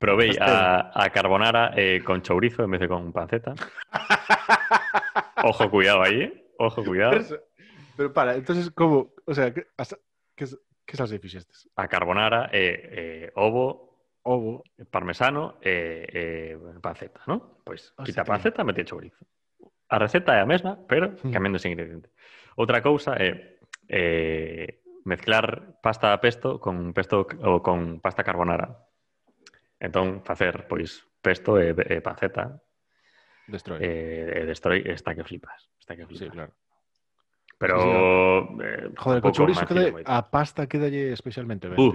Speaker 1: provei a, a carbonara eh, con chourizo en vez de con panceta. Ojo, cuidado ahí, eh. Ojo, cuidado.
Speaker 2: Pero, pero para, entonces como, o sea, que, hasta, que, que salsa fixestes?
Speaker 1: A carbonara, eh, ovo,
Speaker 2: Ovo.
Speaker 1: parmesano panceta, ¿no?
Speaker 2: Hostia,
Speaker 1: quita panceta, mete chourizo. A receta é a mesma, pero
Speaker 2: Hmm.
Speaker 1: cambiando ese ingrediente. Outra cousa é eh, mezclar pasta a pesto con pesto ou con pasta carbonara. Entón, facer, pois, pesto e, e panceta
Speaker 2: Destroy.
Speaker 1: e, e destroy está que flipas. Está que
Speaker 2: sí,
Speaker 1: flipas.
Speaker 2: claro.
Speaker 1: Pero...
Speaker 2: Sí,
Speaker 1: eh,
Speaker 2: Joder, con
Speaker 1: tampouco
Speaker 2: chourizo queda, a pasta quedalle especialmente ben.
Speaker 1: Uh,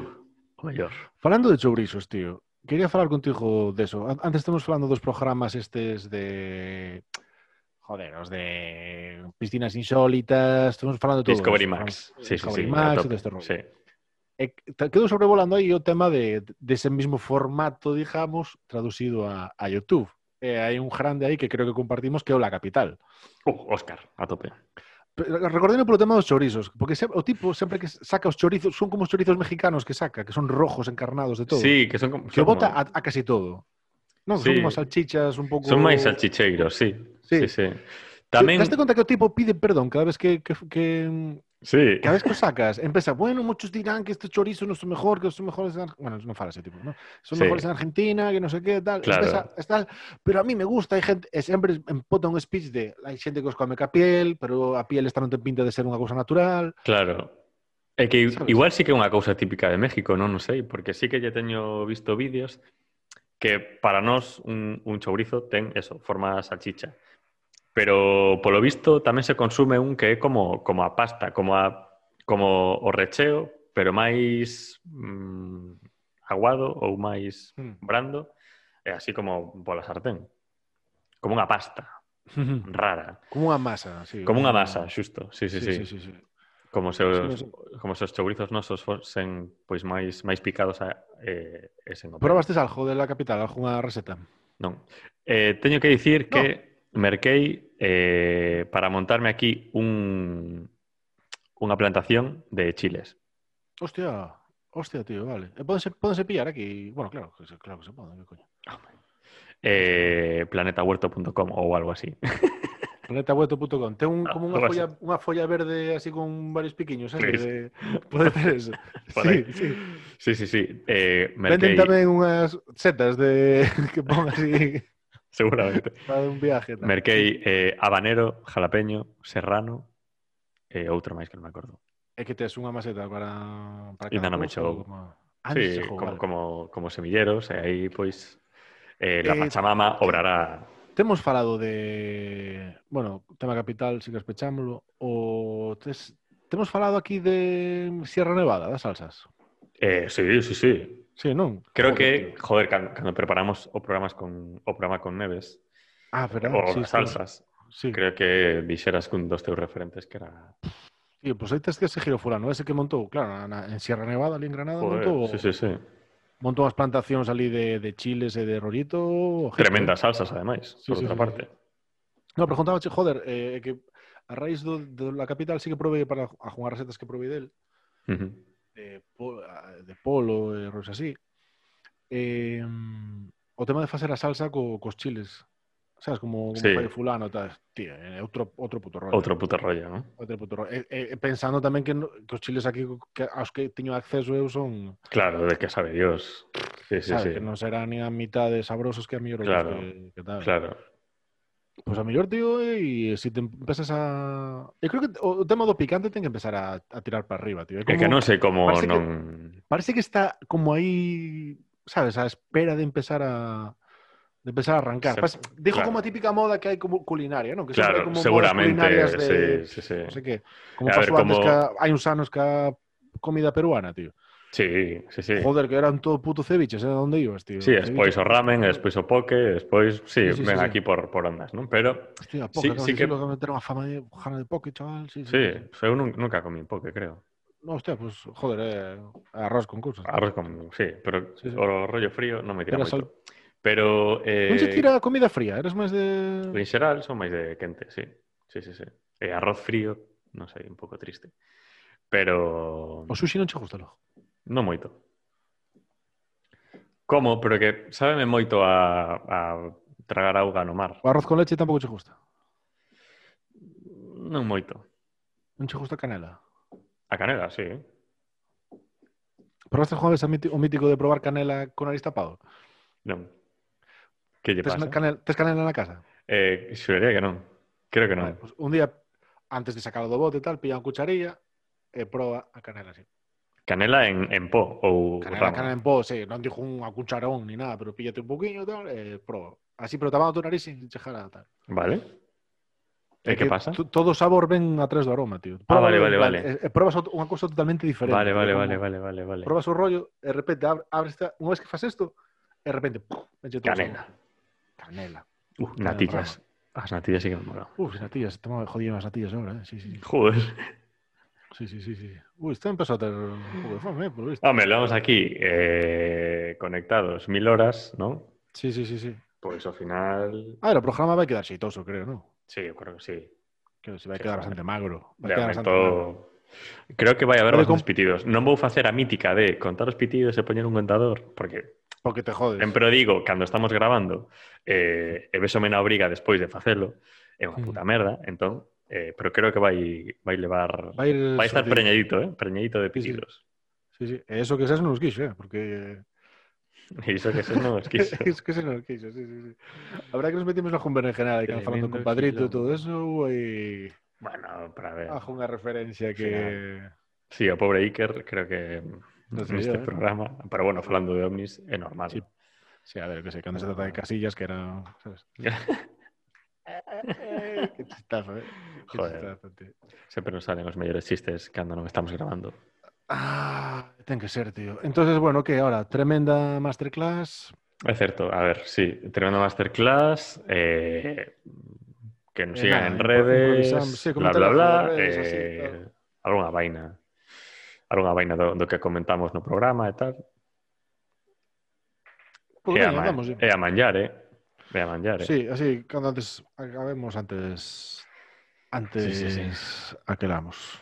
Speaker 1: o mellor.
Speaker 2: Falando de chourizos, tío, quería falar contigo de eso. An- Antes estamos falando dos programas estes de... Joder, os de piscinas insólitas, estamos falando de todo
Speaker 1: Discovery Max. Sí, sí,
Speaker 2: Discovery
Speaker 1: sí.
Speaker 2: Max, todo este rollo.
Speaker 1: Sí.
Speaker 2: E te- quedou sobrevolando aí o tema de, de ese mismo formato, digamos, traducido a, a YouTube. E hai un grande aí que creo que compartimos que o La Capital.
Speaker 1: Uh, Óscar, a tope.
Speaker 2: Pero Recordeme polo tema dos chorizos, porque o tipo sempre que saca os chorizos, son como os chorizos mexicanos que saca, que son rojos encarnados de todo.
Speaker 1: Sí, que son como...
Speaker 2: que
Speaker 1: son
Speaker 2: bota
Speaker 1: como-
Speaker 2: a, a casi todo. Non,
Speaker 1: Sí.
Speaker 2: son como salchichas un pouco...
Speaker 1: Son máis salchicheiros, sí.
Speaker 2: Sí.
Speaker 1: Sí, sí. Tamén,
Speaker 2: Daste conta que o tipo pide perdón cada vez que, que, que
Speaker 1: sí,
Speaker 2: cada vez que o sacas, empieza, bueno, muchos dirán que este chorizo no es mejor, que son mejores en Ar- Bueno, no fala ese tipo, ¿no? Son
Speaker 1: Sí.
Speaker 2: mejores en Argentina, que no sé qué, tal.
Speaker 1: Claro.
Speaker 2: Empeza, es tal, pero a mí me gusta, hai gente, e sempre empota un speech de hai xente que os come ca piel, pero a piel esta non ten pinta de ser unha cousa natural.
Speaker 1: claro. É que
Speaker 2: Sabes?
Speaker 1: igual sí que é unha cousa típica de México, non, non sei, porque sí que lle teño visto vídeos que para nós un, un chourizo ten eso, forma salchicha. Pero polo visto tamén se consume un que é como como a pasta, como a como o recheo, pero máis mm, aguado ou máis
Speaker 2: hmm.
Speaker 1: brando, e así como pola sartén. Como unha pasta rara.
Speaker 2: Como unha masa, sí.
Speaker 1: Como unha masa, xusto. Sí, sí, sí.
Speaker 2: sí. sí, sí, sí.
Speaker 1: Como se os,
Speaker 2: sí,
Speaker 1: como se os chourizos nosos fosen pois máis máis picados a, eh, esen
Speaker 2: Probastes algo de la capital, algunha receta?
Speaker 1: Non. Eh, teño que dicir no. que merquei eh, para montarme aquí un unha plantación de chiles.
Speaker 2: Hostia, hostia, tío, vale. E pódense, pódense pillar aquí? Bueno, claro, claro que se poden, que coño.
Speaker 1: Eh, planetahuerto.com ou algo así.
Speaker 2: Planetahueto.com. Ten un,
Speaker 1: Ah,
Speaker 2: como
Speaker 1: algo
Speaker 2: folla, verde así con varios piquiños, así
Speaker 1: Sí.
Speaker 2: de... Pode ter eso. Sí, sí.
Speaker 1: Sí, sí, sí. Eh,
Speaker 2: Venden tamén unhas setas de que pon así
Speaker 1: seguramente.
Speaker 2: Va de un viaje. Tamén.
Speaker 1: Merquei eh, habanero, jalapeño, serrano e eh, outro máis que non me acordo.
Speaker 2: É que tes unha maceta para, para cada
Speaker 1: non me chegou.
Speaker 2: Como... Ah,
Speaker 1: sí,
Speaker 2: chegou,
Speaker 1: como,
Speaker 2: vale.
Speaker 1: como, como semilleros, e aí, pois, eh, la
Speaker 2: eh,
Speaker 1: Pachamama obrará...
Speaker 2: Temos falado de... Bueno, tema capital, si que espechámoslo. O tes... Temos falado aquí de Sierra Nevada, das salsas.
Speaker 1: Eh, sí, sí, sí.
Speaker 2: Sí, non?
Speaker 1: Creo que, joder, cando, cando preparamos o programas con o programa con Neves,
Speaker 2: Ah,
Speaker 1: o
Speaker 2: sí,
Speaker 1: as
Speaker 2: sí.
Speaker 1: salsas,
Speaker 2: Sí,
Speaker 1: creo que dixeras un dos teus referentes que era...
Speaker 2: Tío, pues aí tes que ese giro fulano, ese que montou, claro, na, en Sierra Nevada, ali en Granada,
Speaker 1: Joder,
Speaker 2: montou,
Speaker 1: sí, sí, sí.
Speaker 2: montou unhas plantacións ali de, de chiles e de rollito.
Speaker 1: Tremendas salsas, ademais,
Speaker 2: Sí,
Speaker 1: por
Speaker 2: sí,
Speaker 1: outra
Speaker 2: sí,
Speaker 1: parte.
Speaker 2: No, preguntaba, joder, eh, que a raíz do, de la capital sí que provei para a jugar recetas que provei del,
Speaker 1: Ujú.
Speaker 2: de, de polo e rois así. Eh, o tema de facer a salsa co, cos chiles. Sabes, como, como
Speaker 1: sí.
Speaker 2: fulano, tal. Tío, é outro, outro puto rollo.
Speaker 1: Outro puto rollo, non?
Speaker 2: Outro puto rollo. E, e, pensando tamén que, que os chiles aquí que, aos que teño acceso eu son...
Speaker 1: Claro, de que sabe Dios. Sí, sí,
Speaker 2: Sabe,
Speaker 1: sí.
Speaker 2: Que non serán ni a mitad de sabrosos que a mellor
Speaker 1: claro,
Speaker 2: que, que tal.
Speaker 1: Claro,
Speaker 2: Pois a mellor, tío, e se te empezas a... Eu creo que o tema do picante ten que empezar a, a tirar para arriba, tío. É
Speaker 1: É que non sei como
Speaker 2: parece que-
Speaker 1: non...
Speaker 2: Parece que está como aí, sabes, a espera de empezar a de empezar a arrancar.
Speaker 1: Se-
Speaker 2: Parece- dijo
Speaker 1: claro.
Speaker 2: como a típica moda que hai como culinaria, ¿no? Que
Speaker 1: Claro,
Speaker 2: como
Speaker 1: seguramente,
Speaker 2: de
Speaker 1: sí, sí, sí.
Speaker 2: no sé qué. Como
Speaker 1: A ver,
Speaker 2: pasou antes que hai uns anos que a comida peruana, tío.
Speaker 1: Sí, sí, sí.
Speaker 2: Joder, que eran todo puto ceviches, ¿eh? ¿Dónde ibas, tío?
Speaker 1: Sí, despois o ramen, despois o poke, despois, sí,
Speaker 2: Sí, sí,
Speaker 1: ven
Speaker 2: sí, sí.
Speaker 1: aquí por, por ondas, non? Pero,
Speaker 2: Hostia,
Speaker 1: Sí,
Speaker 2: poca,
Speaker 1: sí que-
Speaker 2: que... meter unha fama de jana de poke, chaval. Sí, sí.
Speaker 1: sí,
Speaker 2: sí.
Speaker 1: nun- nunca comí poke, creo.
Speaker 2: No, hostia, pues, joder, eh, arroz con cosas.
Speaker 1: Arroz con... Sí, pero
Speaker 2: Sí, sí.
Speaker 1: o rollo frío non me tira
Speaker 2: Pero
Speaker 1: moito. Pero, eh,
Speaker 2: Non se tira comida fría, eres máis de...
Speaker 1: en xeral son máis de quente, sí. Sí, sí, sí. E arroz frío, non sei, un pouco triste. Pero
Speaker 2: O sushi non che gusta, logo.
Speaker 1: Non moito. Como, pero que sabeme moito a, a tragar auga no mar.
Speaker 2: O arroz con leche tampouco che gusta?
Speaker 1: Non moito.
Speaker 2: Non che gusta a canela?
Speaker 1: A canela, sí.
Speaker 2: Probaste jueves o mítico de probar canela con nariz tapado?
Speaker 1: Non. Que lle pasa?
Speaker 2: Canel, tes canela na casa?
Speaker 1: Eh, xuraría que non. Creo que non.
Speaker 2: Vale, pues un día, antes de sacarlo do bote e tal, pilla unha cucharilla e proba a canela así.
Speaker 1: Canela en, en po ou
Speaker 2: Canela, canela en pó, sí, non dixo unha cucharón ni nada, pero píllate un poquinho e tal, e proba. Así, pero tapando tu nariz sin chejar a tal.
Speaker 1: Vale. Que
Speaker 2: que
Speaker 1: pasa?
Speaker 2: Todo o sabor ven a través do aroma, tío.
Speaker 1: Ah, vale, vale, vale.
Speaker 2: E, e probas ot- unha cousa totalmente diferente.
Speaker 1: Vale, vale, vale, vale, vale, vale.
Speaker 2: Probas o rollo, e de repente abre, abres esta, unha vez que fas isto, e de repente, o
Speaker 1: Canela.
Speaker 2: Canela.
Speaker 1: Uh, natillas. As natillas sí que me molan.
Speaker 2: Uf, natillas, estamos jodiendo las natillas ahora, ¿eh? Sí, sí, sí.
Speaker 1: Joder.
Speaker 2: Sí, sí, sí, sí. Uy, esto empezó a tener un poco de fama, ¿eh? Por visto.
Speaker 1: Hombre, lo vamos aquí eh, conectados mil horas, ¿no?
Speaker 2: Sí, sí, sí, sí.
Speaker 1: Pois ao final...
Speaker 2: A ver, el programa va a quedar xeitoso, creo, ¿no?
Speaker 1: Sí, eu creo que sí.
Speaker 2: Que se va a quedar bastante magro. Va a
Speaker 1: De
Speaker 2: quedar bastante magro.
Speaker 1: momento... Creo que vai haber
Speaker 2: Pode
Speaker 1: bastantes pitidos. Non vou facer a mítica de contar os pitidos e poñer un contador, porque
Speaker 2: Porque te jodes.
Speaker 1: sempre digo, cando estamos grabando, eh, e vesome na obriga despois de facelo, é unha
Speaker 2: Mm.
Speaker 1: puta merda, entón, eh, pero creo que va a, ir,
Speaker 2: va a,
Speaker 1: elevar, va
Speaker 2: va a estar
Speaker 1: preñadito, ¿eh? Preñadito de
Speaker 2: pitidos. Sí, sí. Eso que seas no los quiche, ¿eh? porque...
Speaker 1: Eso que seas no los quiche.
Speaker 2: eso que seas no los sí, sí. Habrá que nos metimos la jumba en general, que falando compadrito y todo eso, y...
Speaker 1: Bueno, para ver...
Speaker 2: Bajo una referencia que...
Speaker 1: Sí, a pobre Iker, creo que
Speaker 2: no
Speaker 1: en
Speaker 2: este ¿eh?
Speaker 1: programa... Pero bueno, hablando de ovnis, es normal.
Speaker 2: Sí, sí a ver, que sé, cuando se trata de casillas, que era... ¿sabes? Qué chistazo, ¿eh? que
Speaker 1: Joder.
Speaker 2: Chistazate.
Speaker 1: Sempre nos salen os mellores chistes cando non estamos grabando.
Speaker 2: Ah, ten que ser, tío. Entonces, bueno, que ahora, tremenda masterclass.
Speaker 1: É certo, a ver, sí, tremenda masterclass, eh, que nos
Speaker 2: eh,
Speaker 1: sigan
Speaker 2: nada,
Speaker 1: en redes,
Speaker 2: sí,
Speaker 1: bla, bla, bla,
Speaker 2: redes,
Speaker 1: eh,
Speaker 2: claro.
Speaker 1: alguna vaina, Algunha vaina do, do que comentamos no programa e tal.
Speaker 2: Pues
Speaker 1: é, a, e a manllar, eh? E a manllar, eh?
Speaker 2: Sí, así, cando antes acabemos antes antes
Speaker 1: Sí, sí, sí.
Speaker 2: aquelamos.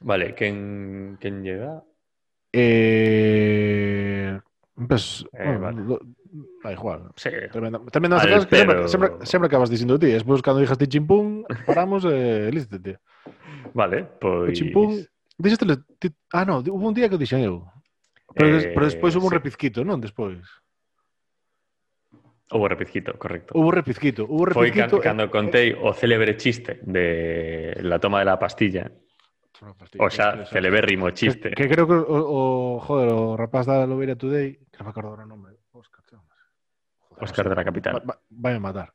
Speaker 1: Vale, quen, quen llega?
Speaker 2: Eh, pues,
Speaker 1: Eh,
Speaker 2: bueno,
Speaker 1: vale.
Speaker 2: lo- da igual.
Speaker 1: Sí,
Speaker 2: Tremenda, tremenda
Speaker 1: Al
Speaker 2: masterclass que sempre,
Speaker 1: pedo.
Speaker 2: sempre, sempre acabas dicindo ti. Despois, cando dijiste chimpún, paramos eh, listo, tío.
Speaker 1: vale,
Speaker 2: O
Speaker 1: pois...
Speaker 2: chimpún... Ah, no, hubo un día que dixen eu. Pero, des,
Speaker 1: Eh,
Speaker 2: pero despois hubo un
Speaker 1: sí.
Speaker 2: repizquito, non? Despois.
Speaker 1: Houve repizquito, correcto.
Speaker 2: Hubo repizquito. Hubo
Speaker 1: Foi can,
Speaker 2: repizquito.
Speaker 1: cando contei o célebre chiste de la toma de la pastilla, o xa celebérrimo chiste.
Speaker 2: Que, que creo que o, o, joder, o rapaz da Lobeira Today, que non me acordo o nome, Óscar? Joder,
Speaker 1: Óscar
Speaker 2: no sé,
Speaker 1: de la capital.
Speaker 2: Va, vai a matar.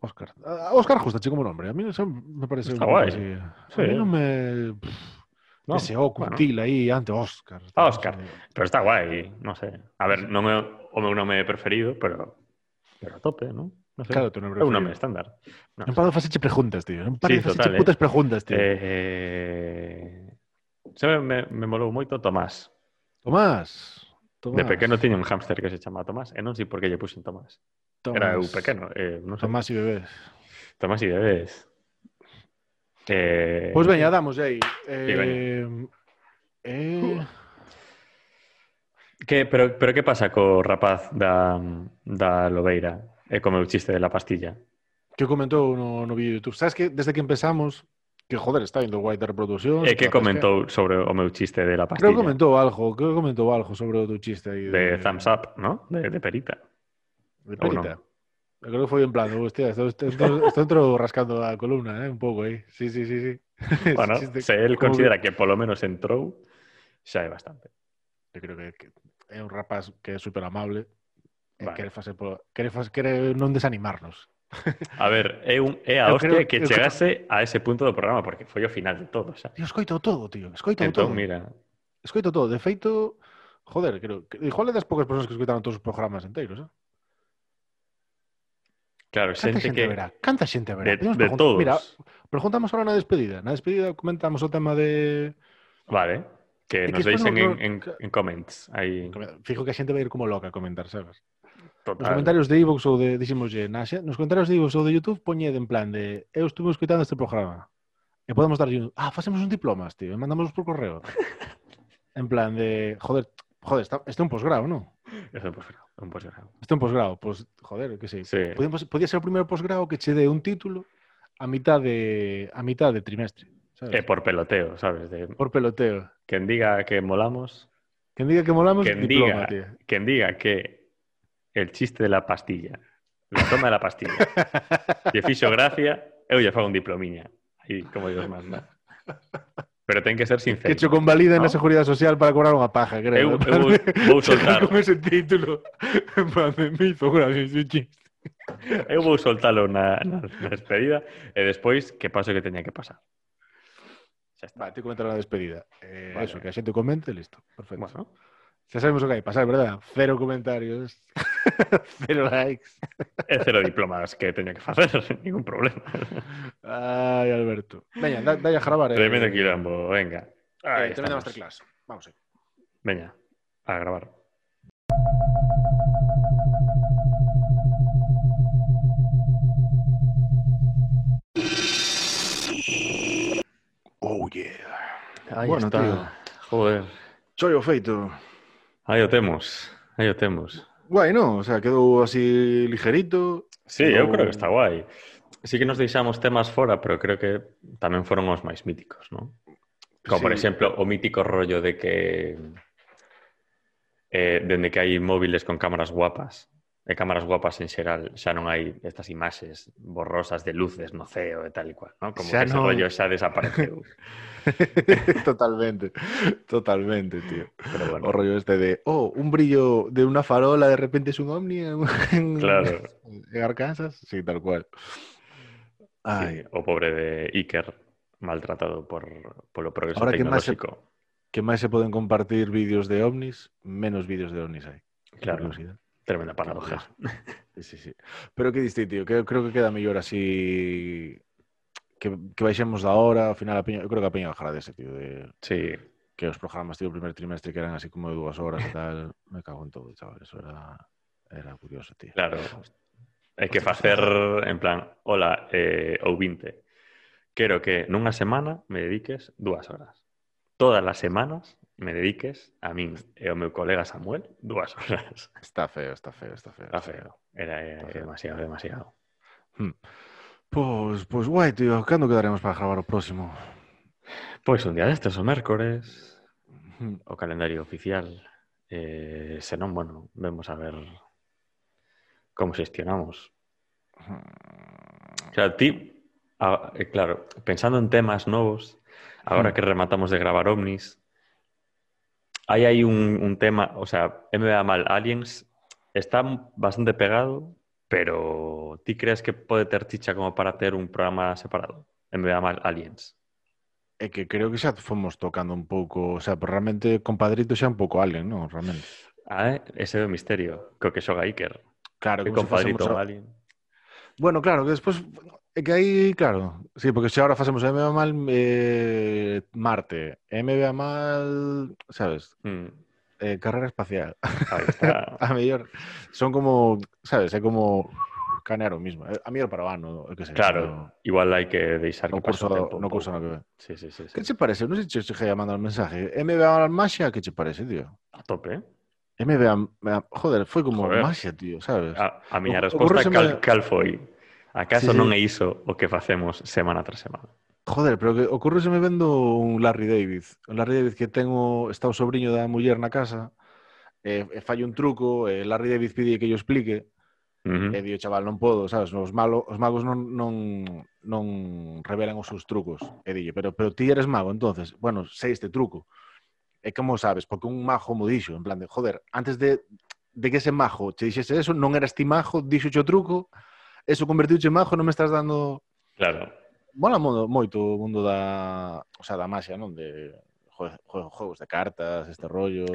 Speaker 2: Óscar. A Óscar justa, che como nombre. A mí eso me parece
Speaker 1: Está guai.
Speaker 2: así.
Speaker 1: Sí.
Speaker 2: A mí non me... Pff,
Speaker 1: No,
Speaker 2: ese O
Speaker 1: bueno.
Speaker 2: aí ante Óscar.
Speaker 1: Ah, Óscar. Pero está guai, non sei. A ver, non é o meu nome preferido, pero pero a tope, non? Non sei.
Speaker 2: Claro, tu nome
Speaker 1: é un estándar. No.
Speaker 2: Non paro de facerche preguntas, tío. Paro
Speaker 1: Sí,
Speaker 2: de facerche
Speaker 1: total, eh.
Speaker 2: putas preguntas, tío.
Speaker 1: Eh... Sempre me, me molou moito Tomás.
Speaker 2: Tomás. Tomás.
Speaker 1: De pequeno tiña un hámster que se chama Tomás e non sei por que lle puxen Tomás.
Speaker 2: Tomás.
Speaker 1: Era eu pequeno, eh, non sei.
Speaker 2: Tomás y bebés.
Speaker 1: Tomás e bebés. Eh...
Speaker 2: Pois veña, damos aí.
Speaker 1: Sí,
Speaker 2: Eh, eh,
Speaker 1: Que, pero, pero que pasa co rapaz da, da Lobeira e co meu chiste de la pastilla?
Speaker 2: que comentou no, no vídeo de YouTube. Sabes que desde que empezamos, que joder, está indo guai de reproducción.
Speaker 1: E que comentou sobre o meu chiste de la
Speaker 2: Creo
Speaker 1: pastilla?
Speaker 2: que comentou algo, creo que comentou algo sobre o teu chiste aí.
Speaker 1: De thumbs up, ¿no? De, de perita.
Speaker 2: De perita. Eu creo que foi en plan, hostia, estou, estou, estou, entro rascando a columna, eh, un pouco aí. Sí, sí, sí, sí. Ese
Speaker 1: Bueno,
Speaker 2: chiste,
Speaker 1: se él
Speaker 2: como
Speaker 1: considera que polo menos entrou, xa é bastante.
Speaker 2: que- Eu creo que, que é un rapaz que é super amable e
Speaker 1: vale.
Speaker 2: quere facer polo... quere, facer... quere non desanimarnos.
Speaker 1: A ver, é, un, é a
Speaker 2: eu
Speaker 1: hostia
Speaker 2: creo,
Speaker 1: que chegase a ese punto do programa, porque foi o final de todo, xa.
Speaker 2: Tío, escoito todo, tío, escoito
Speaker 1: entón,
Speaker 2: todo.
Speaker 1: mira...
Speaker 2: Escoito todo, de feito, joder, creo que... Igual é das poucas persoas que escoitaron todos os programas enteiros, eh?
Speaker 1: Claro,
Speaker 2: Canta
Speaker 1: xente,
Speaker 2: xente
Speaker 1: que...
Speaker 2: Verá? Canta xente verá?
Speaker 1: De, de todos.
Speaker 2: Mira, preguntamos ahora na despedida. Na despedida comentamos o tema de...
Speaker 1: Vale. Que
Speaker 2: é
Speaker 1: nos deixen
Speaker 2: no,
Speaker 1: en, en, en comments. Aí...
Speaker 2: Fijo que a xente vai ir como loca a comentar, sabes?
Speaker 1: Total.
Speaker 2: Nos comentarios de iVoox ou de, diximoslle, na, nos comentarios de iVoox ou de YouTube, poñed en plan de eu estuve escutando este programa. E podemos darlle un, ah, facemos un diplomas, tío, e mandámoslos por correo. en plan de, joder, joder, está, está un posgrado, non?
Speaker 1: Está un posgrado, un posgrado.
Speaker 2: Está un posgrado, pois, pues, joder, que sei.
Speaker 1: Sí.
Speaker 2: Podíamos, podía ser o primeiro posgrado que che dé un título a mitad de a mitad de trimestre. Sabes?
Speaker 1: E por peloteo, sabes? De,
Speaker 2: por peloteo.
Speaker 1: quen diga que molamos,
Speaker 2: Quen diga que molamos,
Speaker 1: quen
Speaker 2: diploma,
Speaker 1: diga,
Speaker 2: tío.
Speaker 1: quen diga que el chiste de la pastilla, la toma de la pastilla, lle fixo gracia, eu lle fago un diplomiña. Aí, como Dios manda. Pero ten que ser sincero.
Speaker 2: Que cho convalida
Speaker 1: ¿no?
Speaker 2: na Seguridade Social para cobrar unha paja, creo.
Speaker 1: Eu- eu vou soltar.
Speaker 2: Con ese título. En de me hizo gracia ese chiste.
Speaker 1: Eu vou soltalo na, na, na despedida e despois que pase o que teña que pasar. Xa está.
Speaker 2: Vale, te comentar a despedida. Eh,
Speaker 1: Vale.
Speaker 2: Eso, que a xente comente, listo. Perfecto.
Speaker 1: Bueno,
Speaker 2: Xa sabemos o que hai, pasar, verdad? Cero comentarios. Cero likes.
Speaker 1: é cero diplomas que teña que facer, ningún problema.
Speaker 2: Ai, Alberto. Veña, da, a gravar. eh.
Speaker 1: Tremendo quilombo, venga. Ahí
Speaker 2: Eh, tremenda masterclass. Vamos.
Speaker 1: Veña, a gravar.
Speaker 2: Oh, yeah. Bueno,
Speaker 1: está.
Speaker 2: tío.
Speaker 1: Joder.
Speaker 2: Chollo feito.
Speaker 1: Aí o temos. Aí o temos.
Speaker 2: Guai, non? O sea, quedou así ligerito.
Speaker 1: Sí, eu
Speaker 2: Pero-
Speaker 1: creo que está guai. sí que nos deixamos temas fora, pero creo que tamén foron os máis míticos, non? Como, por
Speaker 2: Sí.
Speaker 1: exemplo, o mítico rollo de que eh, dende que hai móviles con cámaras guapas e cámaras guapas en xeral xa non hai estas imaxes borrosas de luces no ceo e tal e cual, ¿no? Como
Speaker 2: Xa
Speaker 1: que ese
Speaker 2: non-
Speaker 1: rollo xa desapareceu.
Speaker 2: totalmente, totalmente, tío.
Speaker 1: Pero bueno,
Speaker 2: O rollo este de, oh, un brillo de una farola, de repente es un ovni en,
Speaker 1: claro.
Speaker 2: en Arkansas. Sí, tal cual. Ay,
Speaker 1: Sí, o pobre de Iker maltratado por polo progreso
Speaker 2: Ahora que máis se- que máis se poden compartir vídeos de ovnis, menos vídeos de ovnis hai.
Speaker 1: Claro. Tremenda paradoja.
Speaker 2: Sí, sí, sí. Pero que diste, tío, que creo que queda mellor así que, que baixemos da hora, ao final a Peña, eu creo que a Peña bajará dese, tío, de
Speaker 1: sí.
Speaker 2: que os programas, tío, o primer trimestre que eran así como de dúas horas e tal, me cago en todo, chaval, eso era, era curioso, tío.
Speaker 1: Claro, hai que facer, en plan, hola, eh, ou 20, quero que nunha semana me dediques dúas horas. Todas as semanas me dediques a min e ao meu colega Samuel dúas horas.
Speaker 2: Está feo, está feo, está feo.
Speaker 1: Está feo. Era
Speaker 2: Está feo.
Speaker 1: demasiado, demasiado.
Speaker 2: Pois, pois guai, tío, cando quedaremos para gravar o próximo?
Speaker 1: Pois un día destes, o mércores,
Speaker 2: Hmm.
Speaker 1: o calendario oficial. Eh, senón, bueno, vemos a ver como xestionamos. Claro, ti, a- eh, claro, pensando en temas novos, agora
Speaker 2: Hmm.
Speaker 1: que rematamos de gravar ovnis, aí un, un tema, o sea, MBA mal Aliens está bastante pegado, pero ti crees que pode ter chicha como para ter un programa separado? MBA mal Aliens.
Speaker 2: É que creo que xa fomos tocando un pouco, o sea, pero realmente compadrito xa un pouco alien, non? Realmente.
Speaker 1: Ah, eh? ese é o misterio, co que xoga Iker.
Speaker 2: Claro,
Speaker 1: Que compadrito
Speaker 2: a-
Speaker 1: alien.
Speaker 2: Bueno, claro, que despois é que aí, claro, sí, porque se ahora facemos MBA mal eh, Marte, MBA mal, sabes,
Speaker 1: Mm,
Speaker 2: eh, carrera espacial.
Speaker 1: aí está.
Speaker 2: a mellor son como, sabes, é como canear o mismo. A mellor para o ano, que sei.
Speaker 1: Claro, igual hai que deixar
Speaker 2: No,
Speaker 1: que pase
Speaker 2: curso,
Speaker 1: o tempo. un
Speaker 2: no curso no que ve.
Speaker 1: Sí, sí, sí. sí.
Speaker 2: Que che parece? Non sei se che a mandar un mensaje. MBA mal Maxia, que che parece, tío?
Speaker 1: A tope?
Speaker 2: MBA, joder, foi como
Speaker 1: Joder.
Speaker 2: Maxia, tío, sabes?
Speaker 1: A, a miña resposta cal, cal foi? Acaso
Speaker 2: sí, sí.
Speaker 1: non é iso o que facemos semana tras semana?
Speaker 2: Joder, pero que ocurreseme vendo un Larry David. Un Larry David que ten o, está o sobrinho da muller na casa, eh, eh, e, e fallo un truco, e Larry David pide que yo explique,
Speaker 1: Uh -huh.
Speaker 2: E dio, chaval, non podo, sabes? Os, malo, os magos non, non, non revelan os seus trucos. E dille, pero, pero ti eres mago, entonces, bueno, sei este truco. E como sabes? Porque un mago mo dixo, en plan de, joder, antes de, de que ese mago che dixese eso, non eras ti mago, dixo o truco, eso convertiuche en mago non me estás dando...
Speaker 1: Claro.
Speaker 2: Mola moito o mundo da, o sea, da maxia, non? De juegos de cartas, este rollo,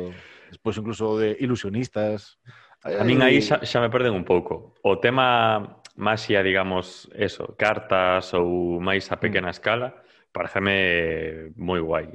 Speaker 2: despois incluso de ilusionistas.
Speaker 1: A min aí
Speaker 2: eh,
Speaker 1: xa, xa me perden un pouco. O tema maxia, digamos, eso, cartas ou máis a mm. pequena escala, pareceme moi guai.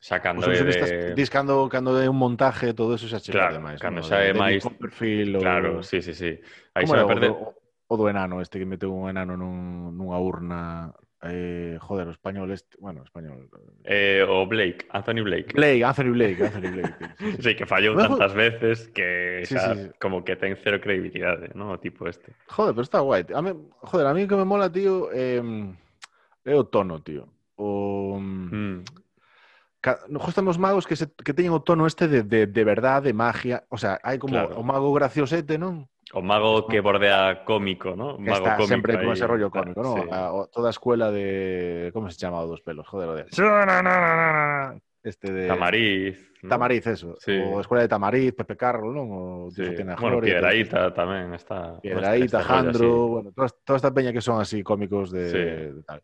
Speaker 1: Xa cando é de...
Speaker 2: Dis cando, cando é un montaje, todo eso xa chega
Speaker 1: claro,
Speaker 2: demais.
Speaker 1: Cando
Speaker 2: no?
Speaker 1: xa é
Speaker 2: de,
Speaker 1: máis...
Speaker 2: Perfil.
Speaker 1: Claro, sí, sí, sí. Aí xa me perde.
Speaker 2: O, o do enano, este que meteu un enano nun, nunha urna eh, joder, o español este, bueno, español.
Speaker 1: Eh, eh o Blake, Anthony Blake.
Speaker 2: Blake, Anthony Blake, Anthony Blake. sí, sí
Speaker 1: que fallou tantas veces que
Speaker 2: sí,
Speaker 1: xa,
Speaker 2: sí, sí.
Speaker 1: como que ten cero credibilidade, ¿no? O tipo este.
Speaker 2: Joder, pero está guai. A mí, joder, a mí que me mola, tío, eh, é o tono, tío. O...
Speaker 1: Mm, mm.
Speaker 2: Ca- no gustan os magos que, se, que teñen o tono este de, de, de verdade, de magia. O sea, hai como
Speaker 1: Claro.
Speaker 2: o mago graciosete, non?
Speaker 1: O mago que bordea cómico, ¿no? Mago
Speaker 2: está
Speaker 1: cómico
Speaker 2: sempre con ese rollo cómico, ¿no?
Speaker 1: Sí.
Speaker 2: A- o- toda a escuela de... Como se chama o dos pelos? Joder, de... Este de...
Speaker 1: Tamariz. ¿no?
Speaker 2: Tamariz, eso.
Speaker 1: Sí.
Speaker 2: O escuela de Tamariz, Pepe Carro, non? O
Speaker 1: Sí.
Speaker 2: Tiene
Speaker 1: Bueno,
Speaker 2: Gloria,
Speaker 1: Piedraíta tamén está.
Speaker 2: Piedraíta,
Speaker 1: este
Speaker 2: Jandro, bueno, toda, toda esta peña que son así cómicos de,
Speaker 1: Sí.
Speaker 2: de tal.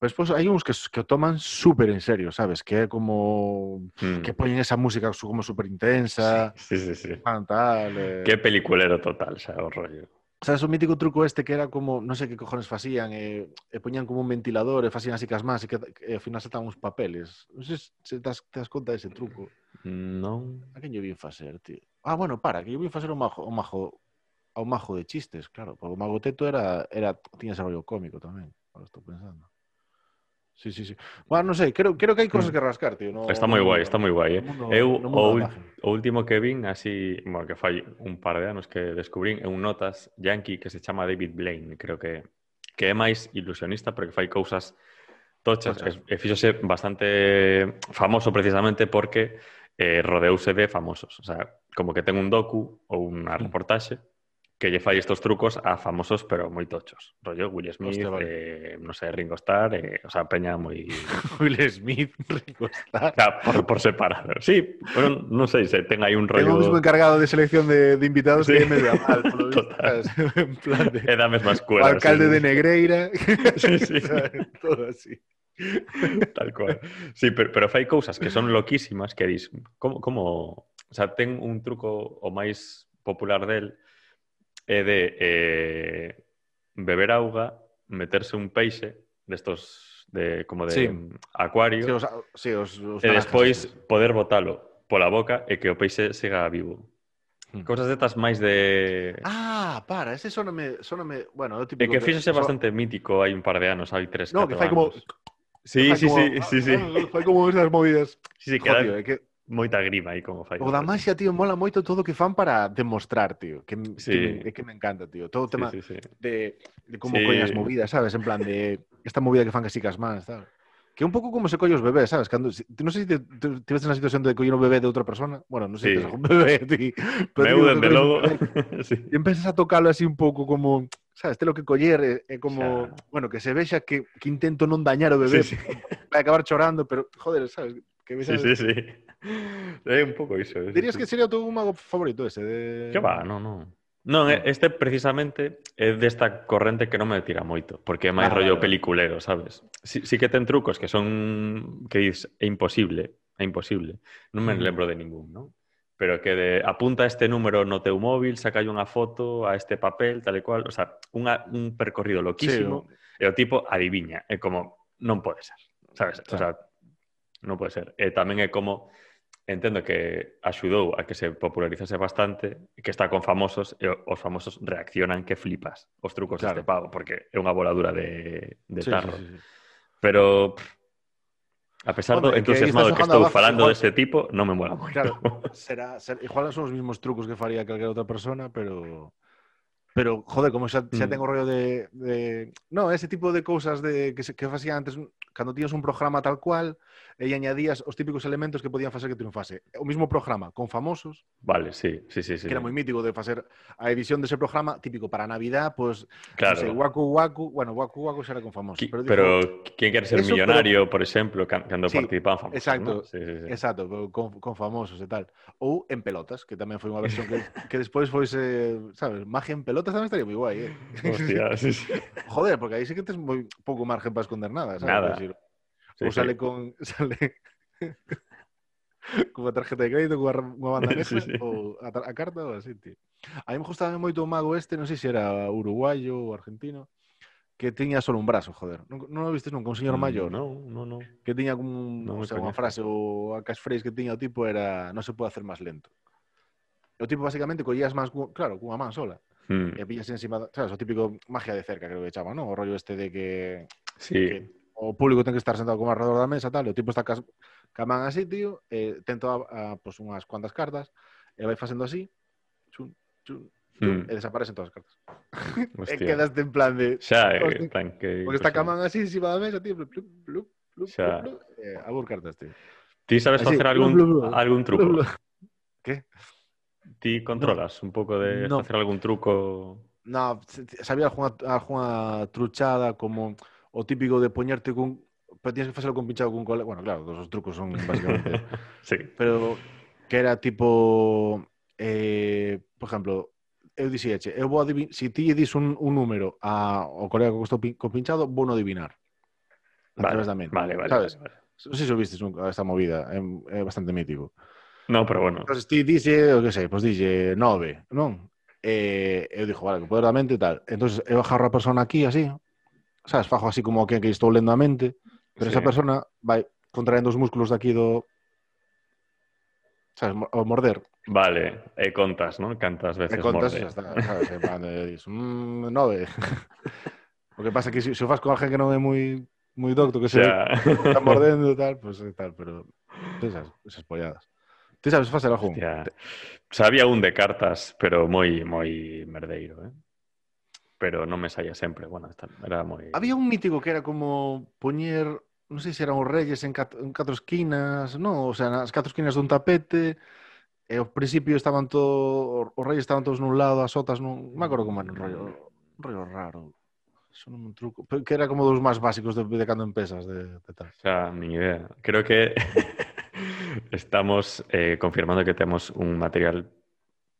Speaker 2: Pues, pues hai uns que, que toman súper en serio, sabes? Que como
Speaker 1: Mm.
Speaker 2: que poñen esa música como súper intensa,
Speaker 1: Sí, sí, sí.
Speaker 2: fan tal. Eh.
Speaker 1: Qué peliculero total, o rollo.
Speaker 2: Sabes, o mítico truco este que era como, non sei que cojones facían, e, e poñían como un ventilador e facían así cas más e que e ao final saltaban uns papeles. Non sei se te das, te das conta dese truco.
Speaker 1: Non.
Speaker 2: A quen yo vin facer, tío? Ah, bueno, para, que yo vin facer o majo, o majo, ao majo de chistes, claro. Porque o mago teto era, era tiña ese rollo cómico tamén. Ahora estou pensando. Sí, sí, sí. Bueno, non sei, creo, creo que hai cosas mm. que rascar, tío. No,
Speaker 1: está moi guai, está moi guai. Eh?
Speaker 2: Mundo,
Speaker 1: eu o, o último que vin, así, bueno, que fai un par de anos que descubrín, é un notas yankee que se chama David Blaine, creo que que é máis ilusionista, pero que fai cousas tochas.
Speaker 2: tochas.
Speaker 1: E, e bastante famoso precisamente porque eh, rodeouse de famosos. O sea, como que ten un docu ou unha
Speaker 2: mm.
Speaker 1: reportaxe que lle fai estos trucos a famosos pero moi tochos. Rollo Will Smith,
Speaker 2: Hostia, vale.
Speaker 1: eh, non sei, Ringo Starr, eh, o sea, peña moi...
Speaker 2: Will Smith, Ringo Starr.
Speaker 1: O sea, por, por separado. Sí, pero non sei se ten aí un
Speaker 2: Tengo
Speaker 1: rollo...
Speaker 2: o mismo encargado de selección de, de invitados
Speaker 1: Sí.
Speaker 2: que me da mal, por lo visto,
Speaker 1: Total.
Speaker 2: ¿sabes? en plan de
Speaker 1: É da mesma escuela.
Speaker 2: alcalde
Speaker 1: sí.
Speaker 2: de Negreira,
Speaker 1: Sí, sí.
Speaker 2: todo así.
Speaker 1: Tal cual. Sí, pero, pero fai cousas que son loquísimas que dis, como, como... O sea, ten un truco o máis popular del é de eh, beber auga, meterse un peixe destos de como de
Speaker 2: sí.
Speaker 1: acuario
Speaker 2: sí, os, sí, os, os
Speaker 1: e despois
Speaker 2: naranjas.
Speaker 1: poder botalo pola boca e que o peixe siga vivo.
Speaker 2: Hmm.
Speaker 1: Cousas detas máis de...
Speaker 2: Ah, para, ese soname... soname... Bueno, é o.
Speaker 1: E
Speaker 2: que,
Speaker 1: que fíxose
Speaker 2: so...
Speaker 1: bastante mítico hai un par de anos, hai tres,
Speaker 2: no, que fai como...
Speaker 1: Sí, sí,
Speaker 2: como...
Speaker 1: sí, sí, sí.
Speaker 2: Fai como esas movidas.
Speaker 1: Sí, sí, que,
Speaker 2: Joder, que
Speaker 1: moita grima aí como fai.
Speaker 2: O da Maxia, tío, mola moito todo o que fan para demostrar, tío. Que,
Speaker 1: sí.
Speaker 2: que, que me encanta, tío. Todo o tema
Speaker 1: sí, sí, sí.
Speaker 2: De, de como
Speaker 1: sí.
Speaker 2: coñas movidas, sabes? En plan de esta movida que fan que cas más, sabes? Que é un pouco como se colle os bebés, sabes? Cando, si, non sei se tiveste na situación de coller un bebé de outra persona. Bueno, non sei
Speaker 1: sí.
Speaker 2: se tes algún bebé, ti. Pero, Meu, desde
Speaker 1: logo. sí.
Speaker 2: E empezas a tocalo así un pouco como... Sabes, te lo que coller é, é como...
Speaker 1: Xa.
Speaker 2: Bueno, que se vexa que, que intento non dañar o bebé.
Speaker 1: Sí, sí.
Speaker 2: Vai acabar chorando, pero, joder, sabes? Que
Speaker 1: vexa...
Speaker 2: Sí,
Speaker 1: sí, sí. É un pouco iso. É.
Speaker 2: Dirías que sería o teu mago favorito ese? De...
Speaker 1: Que va, non, non. Non, este precisamente é desta corrente que non me tira moito, porque é máis
Speaker 2: ah,
Speaker 1: rollo
Speaker 2: vale.
Speaker 1: peliculero, sabes? Si, si que ten trucos que son que dis é imposible, é imposible. Non me
Speaker 2: mm.
Speaker 1: lembro de ningún, non? Pero que de apunta este número no teu móvil, saca unha foto a este papel, tal e cual, o sea, unha, un percorrido loquísimo sí, e o tipo adiviña, é como non pode ser, sabes? O sea, non pode ser. E tamén é como entendo que axudou a que se popularizase bastante, que está con famosos e os famosos reaccionan que flipas os trucos
Speaker 2: claro.
Speaker 1: deste pavo, porque é unha voladura de, de
Speaker 2: sí,
Speaker 1: tarro.
Speaker 2: Sí, sí, sí.
Speaker 1: Pero pff, a pesar
Speaker 2: Hombre,
Speaker 1: do entusiasmado que,
Speaker 2: que
Speaker 1: estou
Speaker 2: abajo,
Speaker 1: falando
Speaker 2: igual...
Speaker 1: deste de tipo, non me mola moito.
Speaker 2: Claro, será, será, igual son os mismos trucos que faría calquera outra persona, pero... Pero, joder, como xa, xa
Speaker 1: mm.
Speaker 2: tengo rollo de, de... No, ese tipo de cousas de, que, se, que facía antes, cando tías un programa tal cual, e añadías os típicos elementos que podían facer que triunfase. O mismo programa con famosos,
Speaker 1: Vale, sí, sí, sí, sí.
Speaker 2: que era moi mítico de facer a edición dese programa típico para Navidad, pues
Speaker 1: Claro.
Speaker 2: non sei, Waku Waku, bueno, Waku Waku era con famosos,
Speaker 1: Qui-
Speaker 2: pero,
Speaker 1: pero, quen quere ser
Speaker 2: Eso,
Speaker 1: millonario, por exemplo, can- cando
Speaker 2: Sí,
Speaker 1: participaban famosos,
Speaker 2: exacto,
Speaker 1: ¿no? Sí, sí, sí.
Speaker 2: Exacto, co- con, con famosos e tal. Ou en pelotas, que tamén foi unha versión que, que despois foise, sabes, magia en pelotas tamén estaría moi guai, eh?
Speaker 1: Hostia, sí, sí.
Speaker 2: Joder, porque aí sí que tes moi pouco margen para esconder nada, sabes?
Speaker 1: Nada. Sí.
Speaker 2: sale con sale cunha tarjeta de crédito, cunha banda negra,
Speaker 1: Sí,
Speaker 2: ou a, carta ou así, tío. A mí me gustaba moito o mago este, non sei se era uruguayo ou argentino, que tiña solo un brazo, joder. Non, non o vistes nunca, un señor
Speaker 1: Mm,
Speaker 2: maior,
Speaker 1: No, no, no.
Speaker 2: que tiña como un,
Speaker 1: non me
Speaker 2: sei, unha frase ou a catchphrase que tiña o tipo era non se pode hacer máis lento. E o tipo basicamente collías máis, cu- claro, cunha man sola.
Speaker 1: Mm,
Speaker 2: E pillas encima, sabes, o típico magia de cerca, creo que chama, non? O rollo este de que
Speaker 1: Sí,
Speaker 2: que o público ten que estar sentado como alrededor da mesa, tal, e o tipo está cas, ca man así, tío, e ten toda, a, pues, unhas cuantas cartas, e vai facendo así, chun, chun,
Speaker 1: Mm.
Speaker 2: e desaparecen todas as cartas. E
Speaker 1: hostia.
Speaker 2: quedaste en plan de...
Speaker 1: Xa, eh,
Speaker 2: Hostia,
Speaker 1: en plan que...
Speaker 2: Porque está ca man así encima da mesa, tío, plup, plup, plup, plup,
Speaker 1: Xa.
Speaker 2: plup, e a cartas, tío.
Speaker 1: Ti sabes
Speaker 2: Así,
Speaker 1: facer algún,
Speaker 2: blu, blu, blu.
Speaker 1: algún truco?
Speaker 2: ¿Qué?
Speaker 1: Ti controlas un pouco de
Speaker 2: No.
Speaker 1: facer algún truco...
Speaker 2: No, sabía algunha, algunha truchada como o típico de poñerte cun pero tienes que facelo con pinchado cun colega. Bueno, claro, todos os trucos son básicamente.
Speaker 1: sí.
Speaker 2: Pero que era tipo eh, por exemplo, eu dixía, eu vou adivinar, se si ti dis un, un número a, ao colega que estou pin, con pinchado, vou no adivinar. A
Speaker 1: vale,
Speaker 2: través da mente.
Speaker 1: Vale, vale,
Speaker 2: ¿sabes?
Speaker 1: vale. vale.
Speaker 2: Non sei se vistes nunca esta movida, é, é bastante mítico.
Speaker 1: No, pero bueno.
Speaker 2: Entonces ti dixe, o que sei, pois dixe nove, non? Eh, eu dixo, vale, que poder da mente e tal. Entón, eu agarro a persona aquí, así, sabes, fajo así como que, que estou lendo a mente, pero
Speaker 1: sí.
Speaker 2: esa persona vai contraendo os músculos daqui do sabes, ao morder.
Speaker 1: Vale, e contas, non? Cantas veces e
Speaker 2: contas,
Speaker 1: morde.
Speaker 2: Está, sabes, en plan, de, dis, mm, nove. o que pasa é que se, se o faz con alguén que non é moi moi docto que se
Speaker 1: yeah.
Speaker 2: está mordendo e tal, pues, eh, tal, pero esas, esas polladas. Ti sabes facer algún?
Speaker 1: Hostia. Sabía un de cartas, pero moi moi merdeiro, eh? pero non me saía sempre. Bueno, esta, era moi...
Speaker 2: Había un mítico que era como poñer, non sei se eran os reyes en, cat, en catro esquinas, non? O sea, nas catro esquinas dun tapete, eh, e ao principio estaban todos, os reyes estaban todos nun lado, as sotas nun... Me acordo como era un rollo, un rollo raro. Eso non é un truco. Pero que era como dos máis básicos de, de cando empezas de, de tal.
Speaker 1: O sea, ni idea. Creo que estamos eh, confirmando que temos un material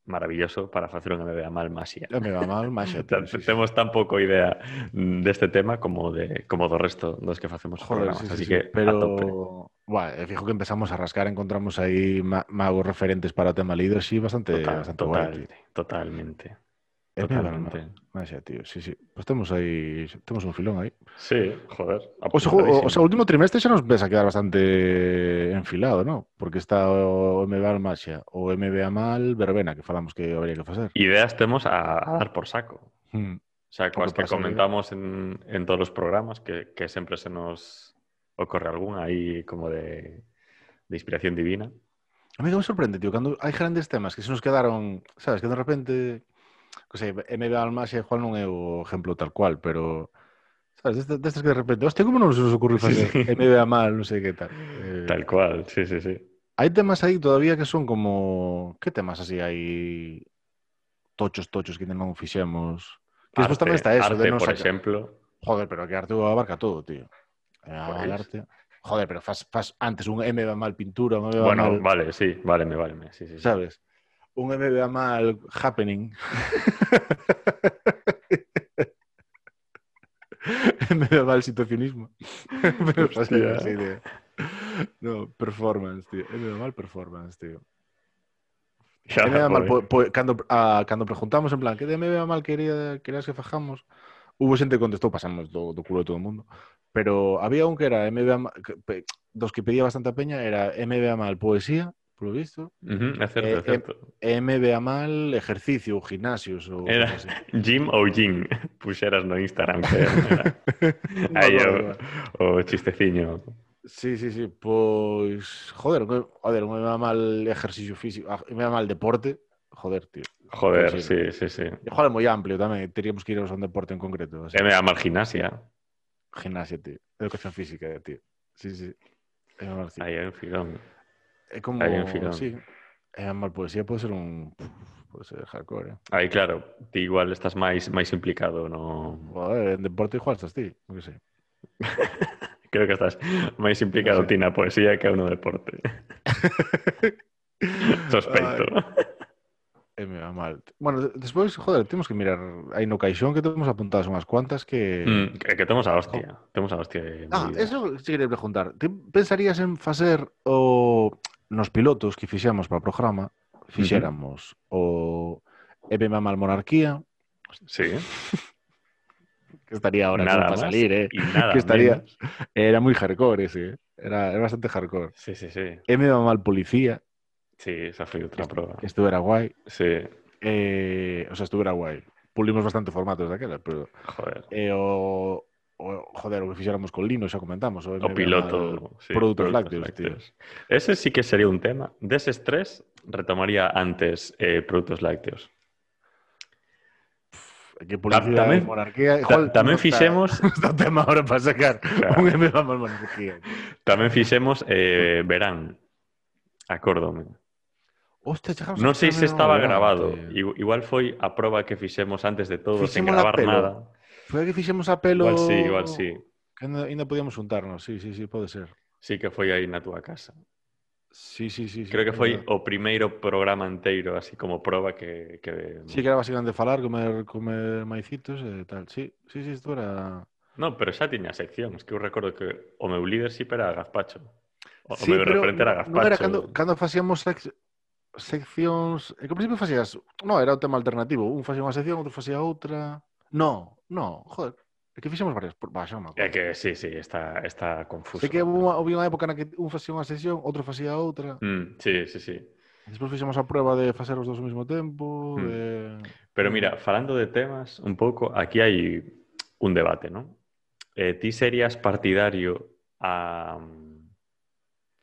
Speaker 1: maravilloso para hacer un MBA mal
Speaker 2: más MBA mal más
Speaker 1: Tenemos tan poco idea mm, de este tema como de como do resto dos que hacemos.
Speaker 2: Joder,
Speaker 1: así que
Speaker 2: pero eh, fijo que empezamos a rascar, encontramos ahí magos referentes para tema leadership bastante,
Speaker 1: Total,
Speaker 2: bastante
Speaker 1: total, totalmente. Totalmente.
Speaker 2: Máxa, tío, sí, sí. Pues temos aí, temos un filón aí.
Speaker 1: Sí, joder.
Speaker 2: O sea, o, sea, último trimestre xa nos ves a quedar bastante enfilado, ¿no? Porque está o MBA al Maxia, o MBA mal Verbena, que falamos que habría que facer.
Speaker 1: Ideas temos a, a dar por saco.
Speaker 2: Hmm.
Speaker 1: O sea,
Speaker 2: que pasa,
Speaker 1: comentamos en, en todos los programas, que, que sempre se nos ocorre algún aí como de, de inspiración divina.
Speaker 2: A mí me sorprende, tío, cando hai grandes temas que se nos quedaron, sabes, que de repente, sei, MBA al Maxia igual non é o exemplo tal cual, pero sabes, destes, destes que de repente, hostia, como non se nos ocurre
Speaker 1: Sí,
Speaker 2: facer
Speaker 1: sí.
Speaker 2: MBA mal, non sei que tal. Eh,
Speaker 1: Tal cual, sí, sí, sí.
Speaker 2: Hai temas aí todavía que son como... Que temas así hai tochos, tochos que non fixemos? Que despois tamén está eso,
Speaker 1: arte,
Speaker 2: de non
Speaker 1: por
Speaker 2: sacar...
Speaker 1: exemplo.
Speaker 2: Joder, pero que arte abarca todo, tío. Eh, al arte... Joder, pero faz antes un MBA mal pintura, un MBA
Speaker 1: Bueno,
Speaker 2: mal...
Speaker 1: vale, sí, váleme, váleme. Sí, sí, sí.
Speaker 2: ¿Sabes? Un MBA mal happening. MBA mal situacionismo. pero así,
Speaker 1: Hostia.
Speaker 2: así de... No, performance, tío. MBA mal performance, tío.
Speaker 1: Ya,
Speaker 2: MBA mal, po, po, cando, a, cando preguntamos en plan que de MBA mal quería, querías que fajamos, hubo xente que contestou, pasamos do, do culo de todo o mundo, pero había un que era MBA mal, dos que pedía bastante peña, era MBA mal poesía, por lo visto.
Speaker 1: Uh -huh, acerto,
Speaker 2: eh, acerto. Eh, ejercicio, gimnasios o...
Speaker 1: Era gym o gym. Pusieras no Instagram. O, o, chisteciño.
Speaker 2: Sí, sí, sí. Pues, joder, joder, me va mal ejercicio físico, ah, me va mal deporte. Joder, tío.
Speaker 1: Joder,
Speaker 2: pues
Speaker 1: sí, sí, sí.
Speaker 2: Joder, muy amplio también. Teníamos que irnos a un deporte en concreto. Así.
Speaker 1: Me va mal gimnasia.
Speaker 2: Gimnasia, tío. Educación física, tío. Sí, sí. Me va
Speaker 1: mal. Ahí hay filón.
Speaker 2: É como,
Speaker 1: aí un
Speaker 2: sí. É mal poesía pode ser un pode ser hardcore, eh.
Speaker 1: Aí, claro, ti igual estás máis máis implicado no...
Speaker 2: Joder, en deporte igual estás ti, que.
Speaker 1: Creo que estás máis implicado
Speaker 2: No sé.
Speaker 1: ti poesía que no deporte. Sospeito.
Speaker 2: É me va mal. Bueno, de- despois, joder, temos que mirar aí no caixón que temos apuntadas unhas cuantas que...
Speaker 1: Mm, que, que temos a hostia. Temos a hostia
Speaker 2: Ah, eso sí quería preguntar. Pensarías en facer o nos pilotos que fixemos para o programa, fixéramos o EBM mal monarquía,
Speaker 1: Sí,
Speaker 2: que estaría ahora
Speaker 1: nada
Speaker 2: para salir, eh.
Speaker 1: y nada
Speaker 2: que estaría-
Speaker 1: menos.
Speaker 2: Era moi hardcore ese, eh. era, era bastante hardcore.
Speaker 1: Sí, sí, sí.
Speaker 2: M va mal policía,
Speaker 1: Sí, esa foi outra proba.
Speaker 2: que estuviera guai.
Speaker 1: Sí,
Speaker 2: Eh, o sea, estuviera guai. Pulimos bastante formatos daquela, pero
Speaker 1: joder.
Speaker 2: eh, o, o, joder, lo que hiciéramos con lino ya comentamos. O,
Speaker 1: piloto.
Speaker 2: Productos, lácteos,
Speaker 1: Ese sí que sería un tema. De retomaría antes eh, productos lácteos.
Speaker 2: Que también, monarquía. También no
Speaker 1: fixemos.
Speaker 2: Tema ahora para sacar
Speaker 1: También fixemos eh, verán. Acórdome.
Speaker 2: Hostia,
Speaker 1: non sei se estaba grabado. Igual foi a proba que fixemos antes de todo
Speaker 2: fixemos sen
Speaker 1: gravar
Speaker 2: pelo.
Speaker 1: nada.
Speaker 2: Foi que fixemos apelo...
Speaker 1: Igual sí, igual sí.
Speaker 2: Que ainda podíamos juntarnos, sí, sí, sí, pode ser.
Speaker 1: Sí que foi aí na túa casa.
Speaker 2: Sí, sí, sí.
Speaker 1: Creo sí,
Speaker 2: que
Speaker 1: foi
Speaker 2: verdad.
Speaker 1: o primeiro programa inteiro, así como proba que... que...
Speaker 2: Sí, que era basicamente falar, comer, comer maicitos e tal. Sí, sí, sí, isto era...
Speaker 1: No, pero xa tiña seccións, que eu recordo que o meu líder sí era Gazpacho. O,
Speaker 2: sí,
Speaker 1: o meu referente era Gazpacho.
Speaker 2: No era cando, cando facíamos sec seccións... E que ao principio facías... No, era o tema alternativo. Un facía unha sección, outro facía outra... No, no, joder. É que fixemos varias... va, xa non me acordo.
Speaker 1: É que sí, sí, está, está confuso.
Speaker 2: Sei que houve unha, houve unha época na que un facía unha sesión, outro facía outra.
Speaker 1: Mm, sí, sí, sí.
Speaker 2: Despois fixemos a prueba de facer os dous ao mesmo tempo.
Speaker 1: Mm.
Speaker 2: De...
Speaker 1: Pero mira, falando de temas, un pouco, aquí hai un debate, non? Eh, ti serías partidario a,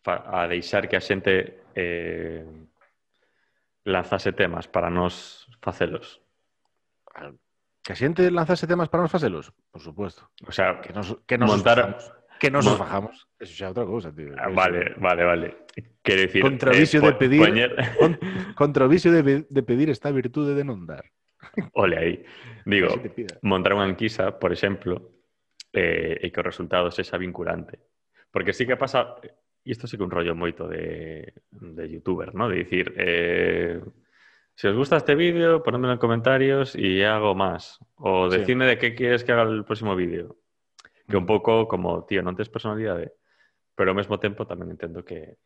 Speaker 1: a deixar que a xente eh, lanzase temas para nos facelos?
Speaker 2: Ah, Que a xente lanzase temas para nos facelos? Por supuesto.
Speaker 1: O sea,
Speaker 2: Que nos, que nos
Speaker 1: Montar-
Speaker 2: os fajamos. Que nos fajamos. Eso xa é outra cousa, tío.
Speaker 1: ah, vale, vale, vale. Quero dicir,
Speaker 2: Contra o vicio de
Speaker 1: po-
Speaker 2: pedir-
Speaker 1: poñer-
Speaker 2: Con, contra o vicio de, de pedir esta virtude de non dar.
Speaker 1: Ole aí. Digo, montar unha enquisa, por exemplo, eh, e que o resultado sexa vinculante. Porque sí que pasa, e isto sí que un rollo moito de, de youtuber, ¿no? De dicir, eh, si os gusta este vídeo, ponedmelo en comentarios y hago más. O
Speaker 2: Sí.
Speaker 1: decidme de qué quieres que haga el próximo vídeo. Que un pouco como, tío, non tes personalidade, pero ao mesmo tempo tamén entendo que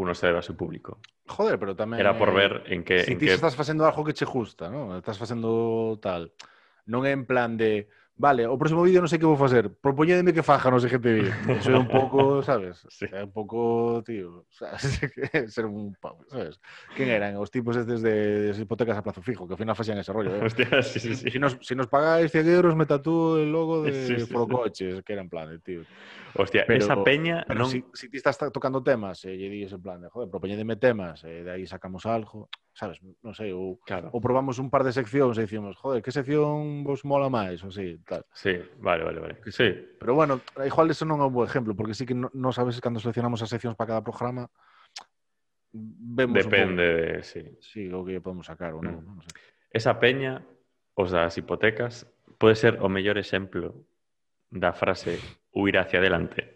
Speaker 1: uno se debe a seu público.
Speaker 2: Joder, pero tamén...
Speaker 1: Era por
Speaker 2: eh,
Speaker 1: ver en que...
Speaker 2: si
Speaker 1: en
Speaker 2: ti estás facendo algo que che justa, non? Estás facendo tal. Non é en plan de, vale, o próximo vídeo non sei que vou facer, propoñédeme que faja no siguiente vídeo. Eso é un pouco, sabes?
Speaker 1: Sí.
Speaker 2: É un pouco, tío, sabes? ser un pavo, sabes? Quen eran os tipos estes de, de hipotecas a plazo fijo, que ao final facían ese rollo, eh?
Speaker 1: Hostia, sí, sí, sí.
Speaker 2: Si nos, si nos pagáis 100 euros, me tatúo el logo de
Speaker 1: Sí, sí, sí.
Speaker 2: Forocoches, que era en plan tío.
Speaker 1: Hostia,
Speaker 2: Pero-
Speaker 1: esa peña
Speaker 2: Pero
Speaker 1: non...
Speaker 2: si, si ti estás tocando temas e lle dices en plan de, joder, propoñedeme temas, e de aí sacamos algo, sabes, non sei, ou,
Speaker 1: claro.
Speaker 2: ou probamos un par de seccións e dicimos, joder, que sección vos mola máis, ou así, tal.
Speaker 1: Sí, vale, vale, vale. Sí.
Speaker 2: Pero bueno, igual eso non é un bo exemplo, porque sí que non no sabes cando seleccionamos as seccións para cada programa, vemos
Speaker 1: Depende de, sí.
Speaker 2: Sí, o que podemos sacar ou non,
Speaker 1: mm.
Speaker 2: non sei.
Speaker 1: Esa peña, os das hipotecas, pode ser o mellor exemplo da frase huir hacia adelante.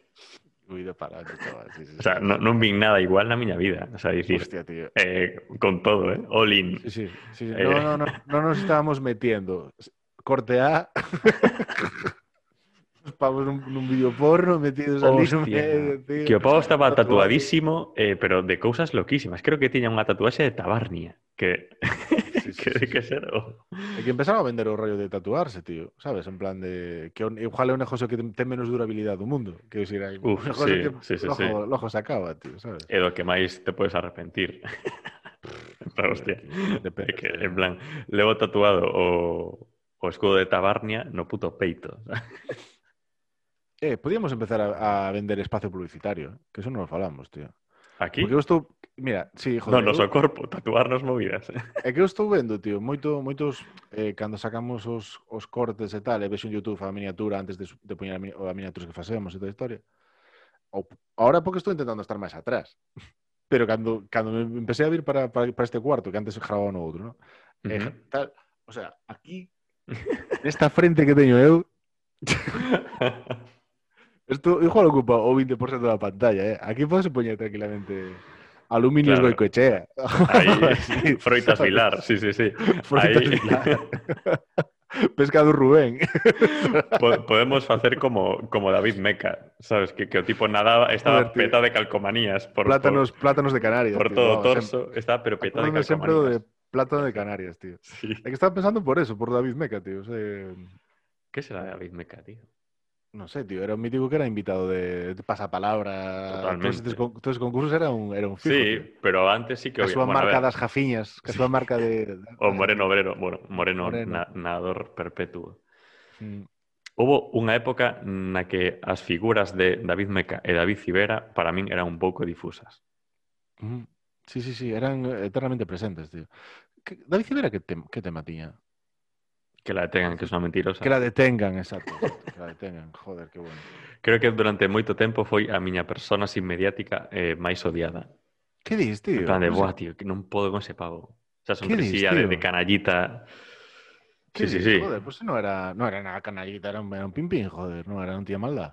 Speaker 2: Ui, de para, chaval, sí, sí,
Speaker 1: O sea,
Speaker 2: sí.
Speaker 1: non, non vin nada igual na miña vida. O sea, dicir,
Speaker 2: Hostia, tío.
Speaker 1: eh, con todo, eh? All in.
Speaker 2: Sí, sí.
Speaker 1: Eh.
Speaker 2: No, no, no, no nos estábamos metiendo. Corte A. Nos pavos nun, nun vídeo porno metidos no
Speaker 1: Hostia,
Speaker 2: medio, tío.
Speaker 1: Que o pavo estaba tatuadísimo, eh, pero de cousas loquísimas. Creo que tiña unha tatuaxe de tabarnia. Que,
Speaker 2: sí, sí,
Speaker 1: que,
Speaker 2: sí.
Speaker 1: que ser o...
Speaker 2: Hay que empezar a vender o rollo de tatuarse, tío. ¿Sabes? En plan de... Que un, igual é un negocio que ten menos durabilidade do mundo. Que decir, hai
Speaker 1: Uf, sí,
Speaker 2: que
Speaker 1: sí, sí,
Speaker 2: lojo,
Speaker 1: sí.
Speaker 2: lojo se acaba, tío, sabes?
Speaker 1: E do que máis te podes arrepentir. Pero, hostia.
Speaker 2: Depende,
Speaker 1: que, en plan, ¿eh? levo tatuado o, o escudo de Tabarnia no puto peito.
Speaker 2: eh, podíamos empezar a, a vender espacio publicitario, que eso non lo falamos, tío.
Speaker 1: Aquí?
Speaker 2: Porque eu estou... Mira, sí, joder, no,
Speaker 1: no corpo, tatuarnos movidas.
Speaker 2: É que eu estou vendo, tío, moito, moitos, eh, cando sacamos os, os cortes e tal, e vexo en YouTube a miniatura antes de, de poñer a, min, a miniatura que facemos e toda a historia. O, ahora porque estou intentando estar máis atrás. Pero cando, cando me empecé a vir para, para, para este cuarto, que antes grababa no outro, ¿no? Uh
Speaker 1: -huh.
Speaker 2: eh, tal, o sea, aquí, nesta frente que teño eu, Esto igual ocupa o 20% da pantalla, eh? Aquí podes poñer tranquilamente aluminios
Speaker 1: Claro.
Speaker 2: goicoechea.
Speaker 1: Aí,
Speaker 2: Sí,
Speaker 1: Froitas? Vilar, sí, sí, sí.
Speaker 2: Froitas
Speaker 1: Aí-
Speaker 2: Vilar. Pescado Rubén.
Speaker 1: Po- podemos facer como, como David Meca, sabes? Que, tipo nadaba, estaba petado de calcomanías por,
Speaker 2: plátanos, plátanos de Canarias.
Speaker 1: por,
Speaker 2: tío,
Speaker 1: todo torso, estaba pero petado de calcomanías.
Speaker 2: de plátano de Canarias, tío.
Speaker 1: Sí.
Speaker 2: É que estaba pensando por eso, por David Meca, tío. O sea,
Speaker 1: ¿Qué será David Meca, tío?
Speaker 2: No sé, tío, era un mítico que era invitado de, de pasapalabra.
Speaker 1: Totalmente.
Speaker 2: Todos, estos, todos los concursos era un, era un fijo,
Speaker 1: Sí,
Speaker 2: tío.
Speaker 1: pero antes sí que...
Speaker 2: Que suban
Speaker 1: bueno,
Speaker 2: marca das jafiñas, que sí. marca de...
Speaker 1: de o Moreno Obrero, bueno, Moreno,
Speaker 2: moreno.
Speaker 1: Na, nadador perpetuo.
Speaker 2: Mm.
Speaker 1: Hubo unha época na que as figuras de David Meca e David Cibera para min eran un pouco difusas.
Speaker 2: Mm. Sí, sí, sí, eran eh, eternamente presentes, tío. Que, David Cibera, que, tem, que tema tiña?
Speaker 1: Que la detengan, que é unha mentirosa.
Speaker 2: Que la detengan, exacto. que la detengan, joder, qué bueno.
Speaker 1: Creo que durante moito tempo foi a miña persona sin mediática eh, máis odiada.
Speaker 2: Que dis, tío?
Speaker 1: En plan de, buah, tío, que non podo con ese pavo.
Speaker 2: ¿Qué dis,
Speaker 1: sonrisilla de, de canallita. Sí, sí, sí.
Speaker 2: Joder, pues no era, no era nada canallita, era un, era un pimpín, joder, no era un tía maldad.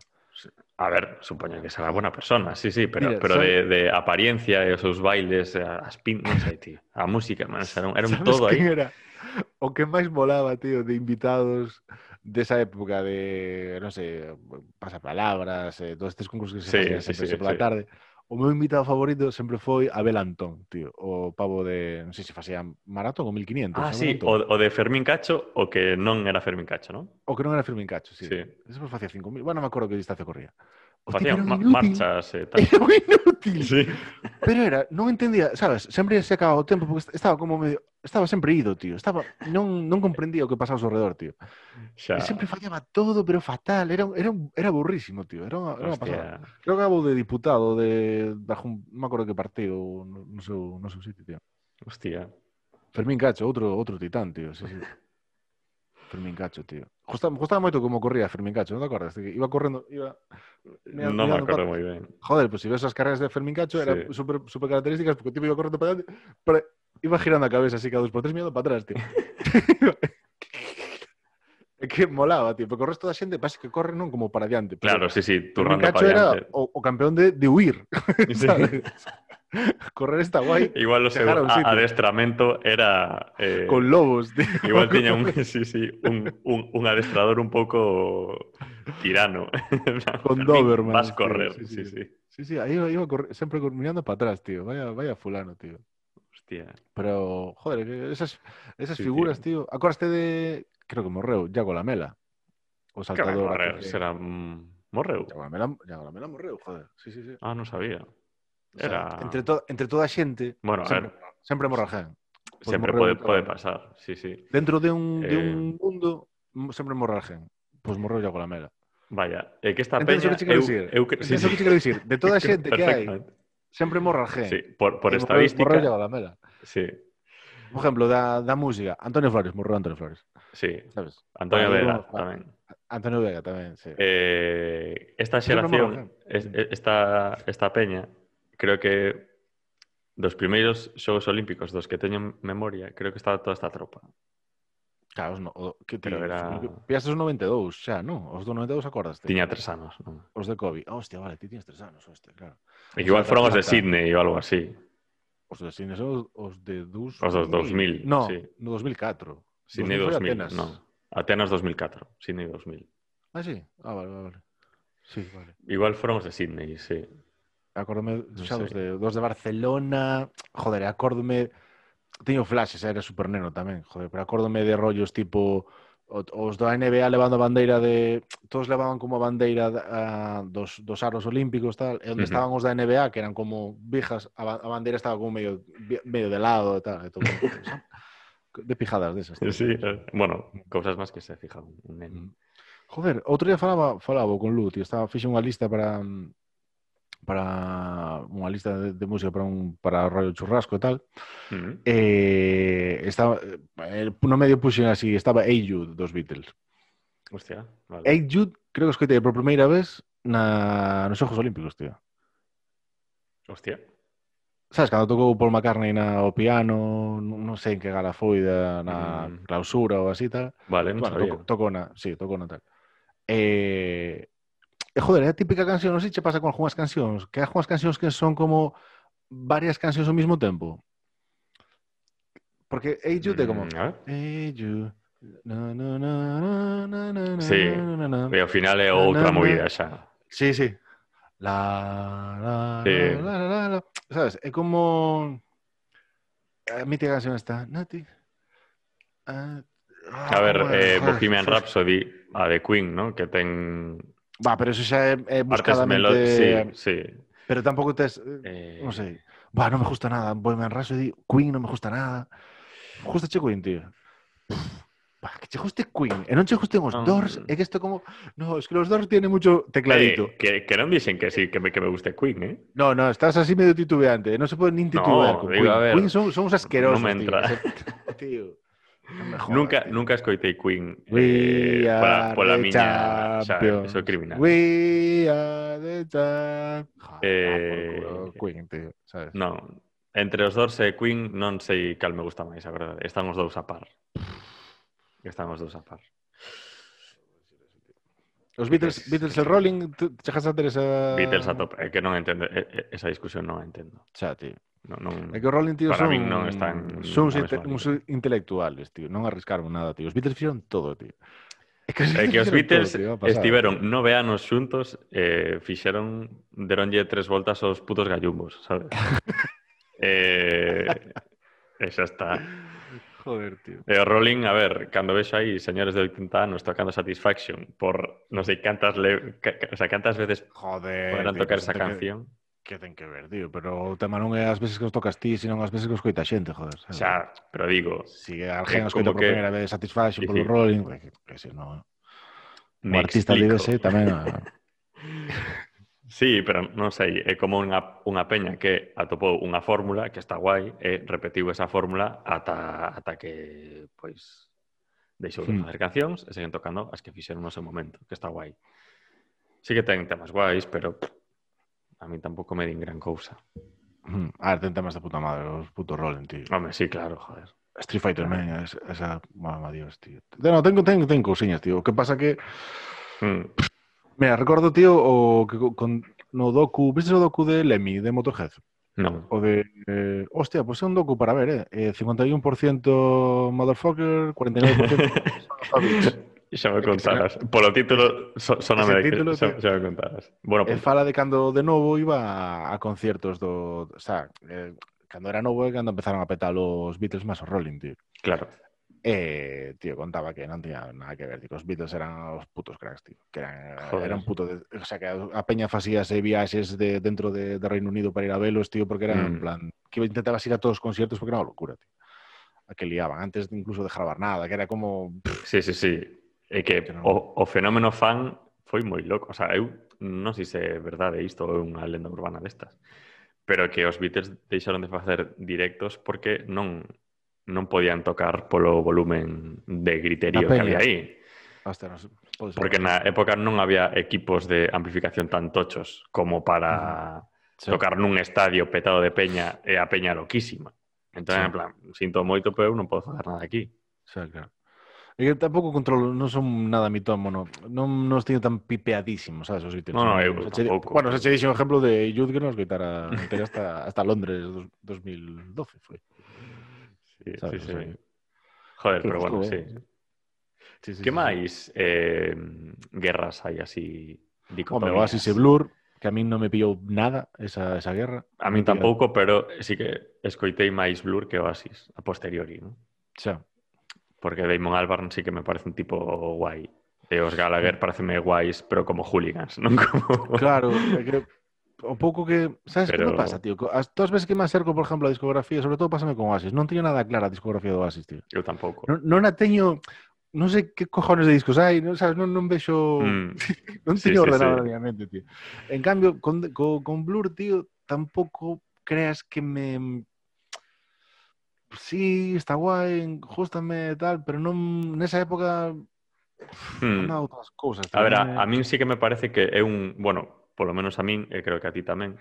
Speaker 1: A ver, supoño que será buena persona, sí, sí, pero,
Speaker 2: Mira,
Speaker 1: pero de, de apariencia e os seus bailes, eh, as pin... non sei, tío. A música, man, era un, era un
Speaker 2: ¿Sabes
Speaker 1: todo aí.
Speaker 2: era? o que máis molaba, tío, de invitados desa época de, non sei, pasapalabras, eh, todos estes concursos que se
Speaker 1: sí,
Speaker 2: facían
Speaker 1: sí,
Speaker 2: sempre
Speaker 1: sí,
Speaker 2: pola
Speaker 1: sí.
Speaker 2: tarde. O meu invitado favorito sempre foi Abel Antón, tío, o pavo de, non sei se facía maratón ou 1500.
Speaker 1: Ah, sí, o, o de Fermín Cacho, o que non era Fermín Cacho, non?
Speaker 2: O que non era Fermín Cacho, sí.
Speaker 1: sí.
Speaker 2: Ese facía 5000, bueno, non me acordo que distancia corría. O
Speaker 1: facía ma marchas e eh, tal.
Speaker 2: Era un inútil.
Speaker 1: Sí.
Speaker 2: Pero era, non entendía, sabes, sempre se acababa o tempo porque est- estaba como medio, estaba sempre ido, tío. Estaba non non comprendía o que pasaba ao seu redor, tío.
Speaker 1: Xa,
Speaker 2: E sempre fallaba todo, pero fatal, era era era burrísimo, tío. Era unha, era unha pasada. Creo que acabou de diputado de, non me acordo que partido no, no seu, no seu sitio, tío.
Speaker 1: Hostia.
Speaker 2: Fermín Cacho, outro outro titán, tío. Sí, sí. Fermín Cacho, tío. Gustaba moito como corría Fermín Cacho, non te acordas? Que Iba correndo, iba... mirando-
Speaker 1: non me
Speaker 2: mirando pa-
Speaker 1: moi ben.
Speaker 2: Joder, pues si ves as carreras de Fermín Cacho, eran super, super características porque o tipo iba correndo para adelante, pero iba girando a cabeza así cada dos por tres mirando para atrás, tío. É que molaba, tío, porque o resto da xente parece que corre non como para diante.
Speaker 1: Claro, sí, sí,
Speaker 2: Fermín
Speaker 1: turrando
Speaker 2: Cacho
Speaker 1: para
Speaker 2: era
Speaker 1: diante.
Speaker 2: o, o campeón de, de huir,
Speaker 1: Sí.
Speaker 2: sabes? Correr está guai
Speaker 1: Igual o seu
Speaker 2: Chegar a un
Speaker 1: a-
Speaker 2: sitio.
Speaker 1: adestramento era... Eh,
Speaker 2: con lobos, tío.
Speaker 1: Igual tiña un, sí, sí, un, un, un adestrador un pouco tirano.
Speaker 2: Con Doberman,
Speaker 1: Vas
Speaker 2: tío,
Speaker 1: correr,
Speaker 2: sí,
Speaker 1: sí,
Speaker 2: sí.
Speaker 1: sí.
Speaker 2: Sí, sí, aí iba, iba cor- mirando para atrás, tío. Vaya, vaya fulano, tío.
Speaker 1: Hostia.
Speaker 2: Pero, joder, esas, esas
Speaker 1: Sí,
Speaker 2: figuras, tío. Acordaste de. Creo que morreu, Iago Lamela. O saltador. que-
Speaker 1: será... mm, Morreu?
Speaker 2: Iago Lamela, morreu, joder. Sí, sí, sí.
Speaker 1: Ah, non sabía. Era...
Speaker 2: O sea, entre, to entre toda a xente,
Speaker 1: bueno,
Speaker 2: sempre, a
Speaker 1: ver,
Speaker 2: sempre morrajean. Pois
Speaker 1: sempre pode, pode pasar, sí, sí.
Speaker 2: Dentro de un,
Speaker 1: eh...
Speaker 2: de un eh, mundo, sempre morrajean. Pois pues morreu Iago Lamela.
Speaker 1: Vaya, é que esta
Speaker 2: Entonces,
Speaker 1: peña...
Speaker 2: Que
Speaker 1: eu,
Speaker 2: dicir?
Speaker 1: eu,
Speaker 2: que... Entón, sí,
Speaker 1: sí.
Speaker 2: que quero dicir? De toda a xente que hai, sempre morrajean.
Speaker 1: Sí, por, por estadística...
Speaker 2: Morreu Iago Lamela.
Speaker 1: Sí.
Speaker 2: Por exemplo, da, da música, Antonio Flores, morreu Antonio Flores.
Speaker 1: Sí,
Speaker 2: sabes?
Speaker 1: Antonio Vega tamén.
Speaker 2: Antonio Vega tamén, sí.
Speaker 1: Eh, esta xeración, esta, esta peña, creo que dos primeiros xogos olímpicos dos que teño memoria, creo que estaba toda esta tropa.
Speaker 2: Claro, no, que ti,
Speaker 1: era...
Speaker 2: Piaste os 92, xa, non? Os do 92 acordaste?
Speaker 1: Tiña tres anos, non?
Speaker 2: Os de Kobe. Oh, hostia, vale, ti tiñas tres anos, hostia, claro.
Speaker 1: E igual foron os de Sydney ou algo así.
Speaker 2: Os de Sydney son os de Dus...
Speaker 1: Os dos 2000,
Speaker 2: no,
Speaker 1: sí.
Speaker 2: No, 2004.
Speaker 1: Sydney
Speaker 2: 2000,
Speaker 1: 2000
Speaker 2: Atenas.
Speaker 1: non. Atenas 2004, Sydney 2000.
Speaker 2: Ah, sí? Ah, vale, vale, vale. Sí, vale.
Speaker 1: Igual foron os de Sydney, sí
Speaker 2: acórdome xa dos de, dos de Barcelona, joder, acórdome teño flashes, era super neno tamén, joder, pero acórdome de rollos tipo os da NBA levando a bandeira de todos levaban como a bandeira a, dos, dos aros olímpicos tal, e onde
Speaker 1: uh -huh.
Speaker 2: estaban os da NBA que eran como vijas, a, a bandeira estaba como medio medio de lado e tal, e todo. de pijadas desas. De
Speaker 1: sí, eh, bueno, cousas máis que se fijan un neno.
Speaker 2: Mm. Joder, outro día falaba, falaba con Lu, tío, estaba fixe unha lista para mm, para unha lista de, de música para un para o rollo churrasco e tal. Eh, estaba eh, no medio puxen así, estaba Hey Jude dos Beatles.
Speaker 1: Hostia, vale.
Speaker 2: Hey Jude creo que escoitei por primeira vez na nos Xogos Olímpicos, tío.
Speaker 1: Hostia.
Speaker 2: Sabes, cando tocou Paul McCartney na o piano, non sei en que gala foi da, na
Speaker 1: Mm.
Speaker 2: clausura ou así tal.
Speaker 1: Vale, non
Speaker 2: Bueno,
Speaker 1: sabía.
Speaker 2: tocou, tocou na, sí, tocou na tal. Eh, e joder, é a típica canción, non sei che pasa con algunhas cancións, que hai algunhas cancións que son como varias cancións ao mesmo tempo. Porque Hey Jude é como
Speaker 1: Mm, a.
Speaker 2: Hey Jude na, na, na, na, na, na,
Speaker 1: Sí.
Speaker 2: na, na, na.
Speaker 1: E ao final é outra movida xa.
Speaker 2: Sí, sí. La, la,
Speaker 1: Sí.
Speaker 2: la, la, la, la. Sabes? É como a mítica canción está Nati. Ah,
Speaker 1: A ver,
Speaker 2: é?
Speaker 1: eh, Bohemian. Rhapsody, a de Queen, ¿no? Que ten
Speaker 2: Va, pero eso é, é
Speaker 1: partes
Speaker 2: buscadamente...
Speaker 1: Sí, sí.
Speaker 2: Pero tampouco tes...
Speaker 1: Eh,
Speaker 2: Non sei. Va, non me gusta nada. Bohemian Rhapsody, Queen non me gusta nada. Gusta che Queen, tío. Va, que che guste Queen. E non che gusten os
Speaker 1: Ah.
Speaker 2: Doors. É que isto como... No, es que los Doors tiene mucho tecladito.
Speaker 1: Eh, que, que non dixen que sí, que me, que me guste Queen, eh?
Speaker 2: No, no, estás así medio titubeante. Non se pode nin titubear
Speaker 1: No,
Speaker 2: con
Speaker 1: digo,
Speaker 2: Queen.
Speaker 1: a ver,
Speaker 2: Queen son, son asquerosos,
Speaker 1: non me entra.
Speaker 2: tío. Tío. Mejor,
Speaker 1: nunca,
Speaker 2: tío.
Speaker 1: nunca escoitei Queen eh, pola, pola miña o
Speaker 2: sea,
Speaker 1: eso criminal.
Speaker 2: We are the champions.
Speaker 1: Eh,
Speaker 2: ah, Queen, tío, sabes?
Speaker 1: Non, entre os dos e Queen non sei cal me gusta máis, a verdade. Están os dous a par. Están os dous a par.
Speaker 2: Os Beatles, Beatles el Rolling, chegas a ter esa...
Speaker 1: Beatles a top, é eh, que non entendo, eh, esa discusión non a entendo.
Speaker 2: Xa, tío.
Speaker 1: Non, non...
Speaker 2: É que o Rolling, tío,
Speaker 1: para
Speaker 2: son,
Speaker 1: min non están
Speaker 2: son uns, inte uns intelectuales, tío. Non arriscaron nada, tío. Os Beatles fixeron todo, tío. É que os,
Speaker 1: é que os Beatles
Speaker 2: todo, tío,
Speaker 1: estiveron nove anos xuntos, eh, fixeron, deronlle tres voltas aos putos gallumbos, sabes? eh, esa está.
Speaker 2: Joder, tío.
Speaker 1: E o Rolling, a ver, cando vexo aí señores de 80 anos tocando Satisfaction por non sei cantas le... o sea, cantas veces
Speaker 2: Joder,
Speaker 1: poderán
Speaker 2: tío,
Speaker 1: tocar esa
Speaker 2: canción. Que que ten que ver, tío, pero o tema non é as veces que os tocas ti, sino as veces que os coita xente, joder. Sabe?
Speaker 1: Xa, pero digo...
Speaker 2: Si alguén os coita por
Speaker 1: que...
Speaker 2: primeira vez satisfaxo
Speaker 1: sí,
Speaker 2: polo
Speaker 1: sí.
Speaker 2: rolling, que, que se non... Un artista libese tamén... A... Ah.
Speaker 1: sí, pero non sei, é como unha, unha peña que atopou unha fórmula que está guai e repetiu esa fórmula ata, ata que, pois, deixou de
Speaker 2: hmm.
Speaker 1: facer cancións e seguen tocando as que fixeron no seu momento, que está guai. Sí que ten temas guais, pero pff, a mí tampouco me din gran cousa.
Speaker 2: Mm, A ver, ten temas de puta madre, os putos Rolling, tío.
Speaker 1: Home, sí, claro, joder.
Speaker 2: Street Fighter Man, es- esa, mamá Dios, tío. No, tengo, tengo, tengo cousiñas, tío. O que pasa que,
Speaker 1: Mm.
Speaker 2: mira, recordo, tío, o que co- con, no docu, viste o docu de Lemmy, de Motorhead?
Speaker 1: Non.
Speaker 2: O de, eh, hostia, pues é un docu para ver, eh. eh 51% motherfucker, 49% Savage.
Speaker 1: Xa me
Speaker 2: É que
Speaker 1: contarás. Polo título, so, soname de que
Speaker 2: título,
Speaker 1: xa,
Speaker 2: tío.
Speaker 1: xa me contarás. Bueno,
Speaker 2: E
Speaker 1: pues,
Speaker 2: fala de cando de novo iba a, a conciertos do, o sea, eh, cando era novo é cando empezaron a petar os Beatles máis os Rolling, tío.
Speaker 1: claro.
Speaker 2: E, tío, contaba que non tiña nada que ver, tío, que os Beatles eran os putos cracks, tío. Que eran,
Speaker 1: Joder.
Speaker 2: eran puto de, o sea, que a peña facíase viaxes de, dentro de, de Reino Unido para ir a velos, tío, porque eran, en
Speaker 1: Mm.
Speaker 2: plan, que intentabas ir a todos os conciertos porque era unha locura, tío. Que liaban, antes de incluso de gravar nada, que era como...
Speaker 1: Sí, sí, sí. É que,
Speaker 2: que non...
Speaker 1: o, o fenómeno fan foi moi loco. O sea, eu non sei se é verdade isto ou é unha lenda urbana destas, pero que os Beatles deixaron de facer directos porque non non podían tocar polo volumen de griterío que había aí.
Speaker 2: Hasta nos... Pode ser.
Speaker 1: Porque na época non había equipos de amplificación tan tochos como para uh -huh.
Speaker 2: sí.
Speaker 1: tocar nun estadio petado de peña e a peña loquísima. Entón,
Speaker 2: sí.
Speaker 1: en plan, sinto moito, pero eu non podo facer nada aquí.
Speaker 2: Sí, claro. Que tampouco controlo, non son nada mitómono, non nos teño tan pipeadísimos, sabes, os.
Speaker 1: No, no, eu
Speaker 2: Se
Speaker 1: tampouco.
Speaker 2: Bueno, se che dixo un exemplo de Youth que nos coitara meter hasta, hasta Londres dos, 2012, foi.
Speaker 1: Sí,
Speaker 2: Sabes,
Speaker 1: sí,
Speaker 2: o
Speaker 1: sí.
Speaker 2: sea,
Speaker 1: Joder, pero bueno, sí.
Speaker 2: Sí, sí,
Speaker 1: Que
Speaker 2: sí,
Speaker 1: máis eh, guerras hai
Speaker 2: sí.
Speaker 1: así
Speaker 2: Home,
Speaker 1: dicotomías?
Speaker 2: Oasis e Blur, que a min non me pillou nada esa, esa guerra.
Speaker 1: A min
Speaker 2: Non
Speaker 1: tampouco, pero sí que escoitei máis Blur que Oasis a posteriori, ¿no?
Speaker 2: Xa.
Speaker 1: Porque Damon Albarn sí que me parece un tipo guai. E os Gallagher pareceme guais, pero como hooligans, non como...
Speaker 2: Claro, que o pouco que... Sabes que me
Speaker 1: Pero-
Speaker 2: pasa, tío? Todas veces que me acerco, por exemplo, a discografía, sobre todo pásame con Oasis, non teño nada clara discografía do Oasis, tío.
Speaker 1: Eu tampouco.
Speaker 2: Non, non a teño... Non sei que cojones de discos hai, non, sabes, non, non vexo...
Speaker 1: Mm,
Speaker 2: Non
Speaker 1: Sí,
Speaker 2: teño
Speaker 1: sí,
Speaker 2: ordenado
Speaker 1: sí.
Speaker 2: mente, tío. En cambio, con, con, con Blur, tío, tampouco creas que me... sí, está guai, gustame e tal, pero non nesa época
Speaker 1: hmm.
Speaker 2: non outras cousas.
Speaker 1: A ver, a, a min sí que me parece que é un, bueno, polo menos a min, e creo que a ti tamén,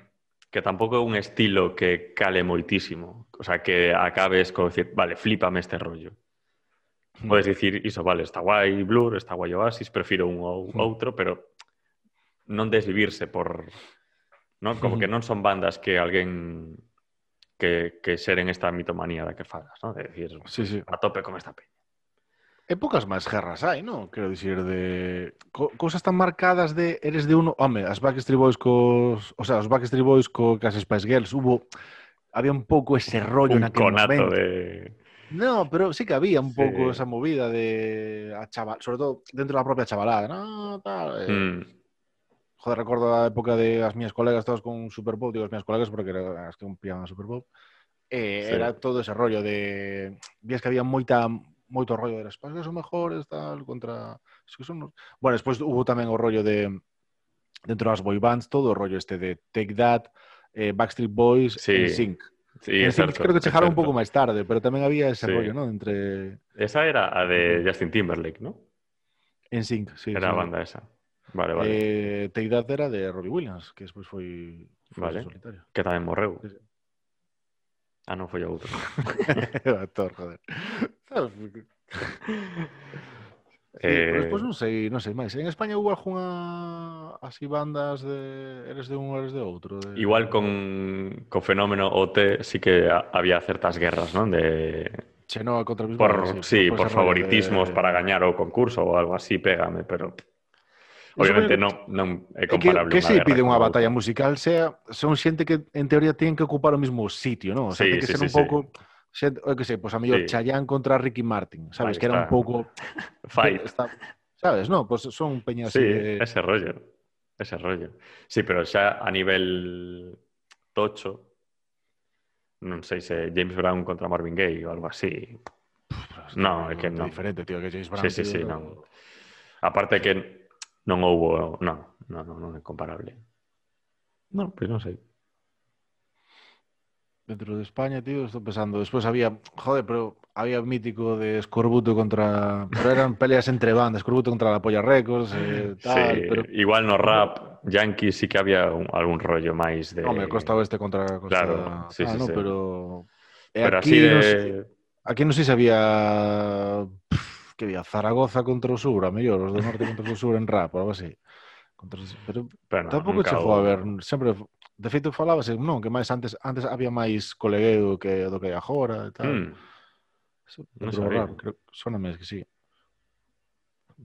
Speaker 1: que tampouco é un estilo que cale moitísimo. O sea, que acabes con decir, vale, flipame este rollo.
Speaker 2: Mm.
Speaker 1: Podes dicir, iso, vale, está guai Blur, está guai Oasis, prefiro un ou
Speaker 2: mm.
Speaker 1: outro, pero non desvivirse por... Non? Como que non son bandas que alguén que, que xeren esta mitomanía da que falas, non? De decir,
Speaker 2: Sí, sí.
Speaker 1: a tope con esta peña.
Speaker 2: Poucas máis guerras hai, non? Quero dicir, de... Co cousas tan marcadas de eres de uno... Home, as Backstreet Boys cos... O sea, os Backstreet Boys co cas Spice Girls hubo... Había un pouco ese rollo
Speaker 1: Un conato
Speaker 2: momento.
Speaker 1: de...
Speaker 2: No, pero sí que había un
Speaker 1: Sí.
Speaker 2: pouco esa movida de a chaval, sobre todo dentro da propia chavalada, no, tal. Eh,
Speaker 1: Mm,
Speaker 2: Joder, recordo a época de as miñas colegas todas con Super Bowl, digo as miñas colegas porque eran as que pillaban a Super Bowl. Eh,
Speaker 1: Sí.
Speaker 2: Era todo ese rollo de vías que había moita moito rollo de las pasas son mejores tal contra es que son... Bueno, despois hubo tamén o rollo de dentro das boy bands todo o rollo este de Take That, eh, Backstreet Boys,
Speaker 1: Sí.
Speaker 2: en Sync.
Speaker 1: sí,
Speaker 2: Sync
Speaker 1: certo,
Speaker 2: creo que
Speaker 1: é
Speaker 2: chegaron un
Speaker 1: certo.
Speaker 2: pouco máis tarde, pero tamén había ese
Speaker 1: Sí.
Speaker 2: rollo, ¿no? Entre
Speaker 1: Esa era a de Justin Timberlake, ¿no?
Speaker 2: en Sync, sí.
Speaker 1: Era
Speaker 2: sí.
Speaker 1: a banda esa. Vale, vale.
Speaker 2: Eh, Teidad era de Robbie Williams, que despois foi, foi
Speaker 1: vale.
Speaker 2: solitario.
Speaker 1: Que tamén morreu.
Speaker 2: Sí, sí.
Speaker 1: Ah, non foi outro.
Speaker 2: o actor, joder. Sí,
Speaker 1: eh...
Speaker 2: Pero despois non sei, non sei máis. En España hubo algunha así bandas de eres de un, eres de outro. De...
Speaker 1: Igual con, con fenómeno OT sí que a, había certas guerras, non? De...
Speaker 2: Chenoa contra Bisbal.
Speaker 1: Por, sí, por,
Speaker 2: por
Speaker 1: favoritismos
Speaker 2: de...
Speaker 1: para gañar o concurso ou algo así, pégame, pero... obviamente
Speaker 2: é que,
Speaker 1: comparable unha
Speaker 2: se pide
Speaker 1: outra.
Speaker 2: batalla musical sea son xente que en teoría tienen que ocupar o mismo sitio, ¿no? O sea,
Speaker 1: Sí,
Speaker 2: que
Speaker 1: sí,
Speaker 2: ser
Speaker 1: sí,
Speaker 2: un
Speaker 1: sí.
Speaker 2: pouco xente, o que sei, pois a mellor
Speaker 1: Sí.
Speaker 2: Chayanne contra Ricky Martin, sabes?
Speaker 1: Ahí
Speaker 2: que era un pouco
Speaker 1: Fight.
Speaker 2: está- sabes, no? Pois pues son peñas
Speaker 1: Sí,
Speaker 2: así de...
Speaker 1: ese rollo. Ese rollo. Sí, pero xa a nivel tocho, non sei se James Brown contra Marvin Gaye ou algo así. No, é que non.
Speaker 2: diferente, tío, que James Brown.
Speaker 1: Sí, sí,
Speaker 2: tío,
Speaker 1: sí, non. Aparte que Non houbo, non, non, non é comparable. Non, pois non sei.
Speaker 2: Dentro de España, tío, estou pensando. Despois había, joder, pero había mítico de Escorbuto contra... Pero eran peleas entre bandas, Escorbuto contra la Polla Records, eh, tal,
Speaker 1: sí,
Speaker 2: pero...
Speaker 1: Igual no rap, Yankee sí que había un, algún rollo máis de...
Speaker 2: No, me costa oeste contra costa...
Speaker 1: Claro, sí,
Speaker 2: ah,
Speaker 1: sí,
Speaker 2: no,
Speaker 1: sí.
Speaker 2: Pero, eh,
Speaker 1: pero
Speaker 2: aquí
Speaker 1: así de...
Speaker 2: No sé, aquí non sei se había... Pff, que había Zaragoza contra o Sur, a mellor, os do norte contra o Sur en rap, algo así. Contra... Pero,
Speaker 1: pero no,
Speaker 2: tampouco che foi
Speaker 1: o...
Speaker 2: a ver, sempre de feito falábase, non, que máis antes antes había máis colegueo que do que hai agora e tal.
Speaker 1: Mm.
Speaker 2: Eso,
Speaker 1: non sabía.
Speaker 2: Raro, creo, soname que sí.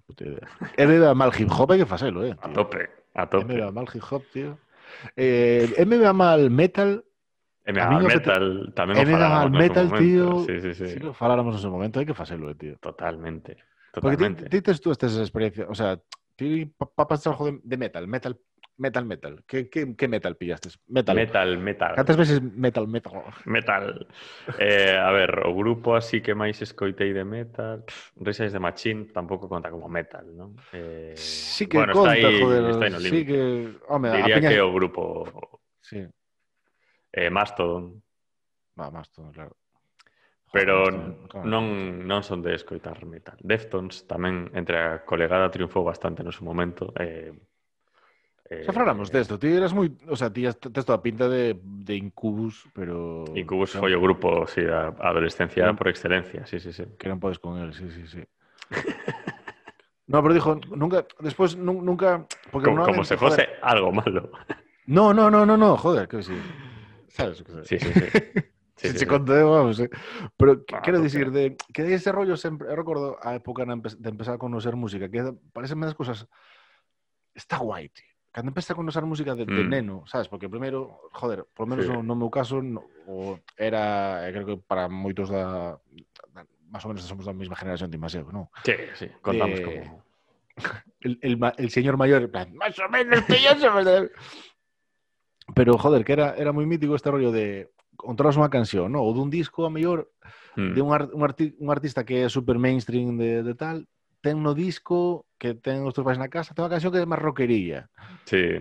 Speaker 2: Puta idea. Da mal hip hop, hai que facelo, eh. Tío.
Speaker 1: A tope, a tope.
Speaker 2: Ele da mal hip hop, tío. Eh, me da mal metal MMA al
Speaker 1: metal,
Speaker 2: te...
Speaker 1: tamén
Speaker 2: MMA
Speaker 1: al
Speaker 2: metal, tío,
Speaker 1: sí, sí, sí.
Speaker 2: si lo faláramos en ese momento, hai que facelo, eh, tío.
Speaker 1: Totalmente, totalmente.
Speaker 2: Porque ti tes tú estas experiencias, o sea, ti papas trabajo de, de metal, metal Metal, metal. ¿Qué, qué, qué metal pillaste? Metal.
Speaker 1: Metal, metal.
Speaker 2: Cantas veces metal, metal?
Speaker 1: Metal. Eh, a ver, o grupo así que máis escoitei de metal... Reis de Machín tampouco conta como metal, non? Eh,
Speaker 2: sí que
Speaker 1: bueno,
Speaker 2: conta,
Speaker 1: está aí,
Speaker 2: joder.
Speaker 1: Está aí no
Speaker 2: sí que... Home,
Speaker 1: Diría
Speaker 2: a piña...
Speaker 1: que o grupo...
Speaker 2: Sí.
Speaker 1: Eh, Mastodon,
Speaker 2: va, más todo, claro.
Speaker 1: pero
Speaker 2: Mastodon,
Speaker 1: non, non son de escoitar metal. Deftones tamén entre a colegada triunfou bastante no seu momento. Eh, eh,
Speaker 2: Xa falamos desto, ti eras moi... O sea, ti tes toda pinta de, de Incubus, pero...
Speaker 1: Incubus
Speaker 2: que
Speaker 1: foi o grupo, sí, a adolescencia
Speaker 2: Non-
Speaker 1: por excelencia, sí, sí, sí.
Speaker 2: Que non podes con él, sí, sí, sí. No, pero dijo, nunca, después nu- nunca... Porque
Speaker 1: Como, como se fose algo malo.
Speaker 2: No, no, no, no, no, joder, que sí. Sabes?
Speaker 1: Sí, sí, sí. Sí, sí, sí.
Speaker 2: vamos, eh. Pero que-
Speaker 1: Ah,
Speaker 2: quero dicir de que de ese rollo sempre, eu recordo a época na empe- de empezar a conocer música, que parece das cosas está guai, tío. Cando empecé a conocer música de, de
Speaker 1: Mm.
Speaker 2: neno, sabes? Porque primeiro, joder, por lo menos
Speaker 1: Sí.
Speaker 2: no, no meu caso, no, o era, eh, creo que para moitos da, da máis ou menos somos da mesma generación de Maseo, non?
Speaker 1: Sí, sí, contamos
Speaker 2: De-
Speaker 1: como...
Speaker 2: el, el, el señor mayor, en plan, más o menos que yo se me-". Pero, joder, que era, era moi mítico este rollo de controlas unha canción, ¿no? ou dun disco, a mellor,
Speaker 1: Mm.
Speaker 2: de un, ar, un, arti, un artista que é super mainstream de, de tal, ten no disco que ten os teus pais na casa, ten unha canción que é máis rockerilla,
Speaker 1: Sí,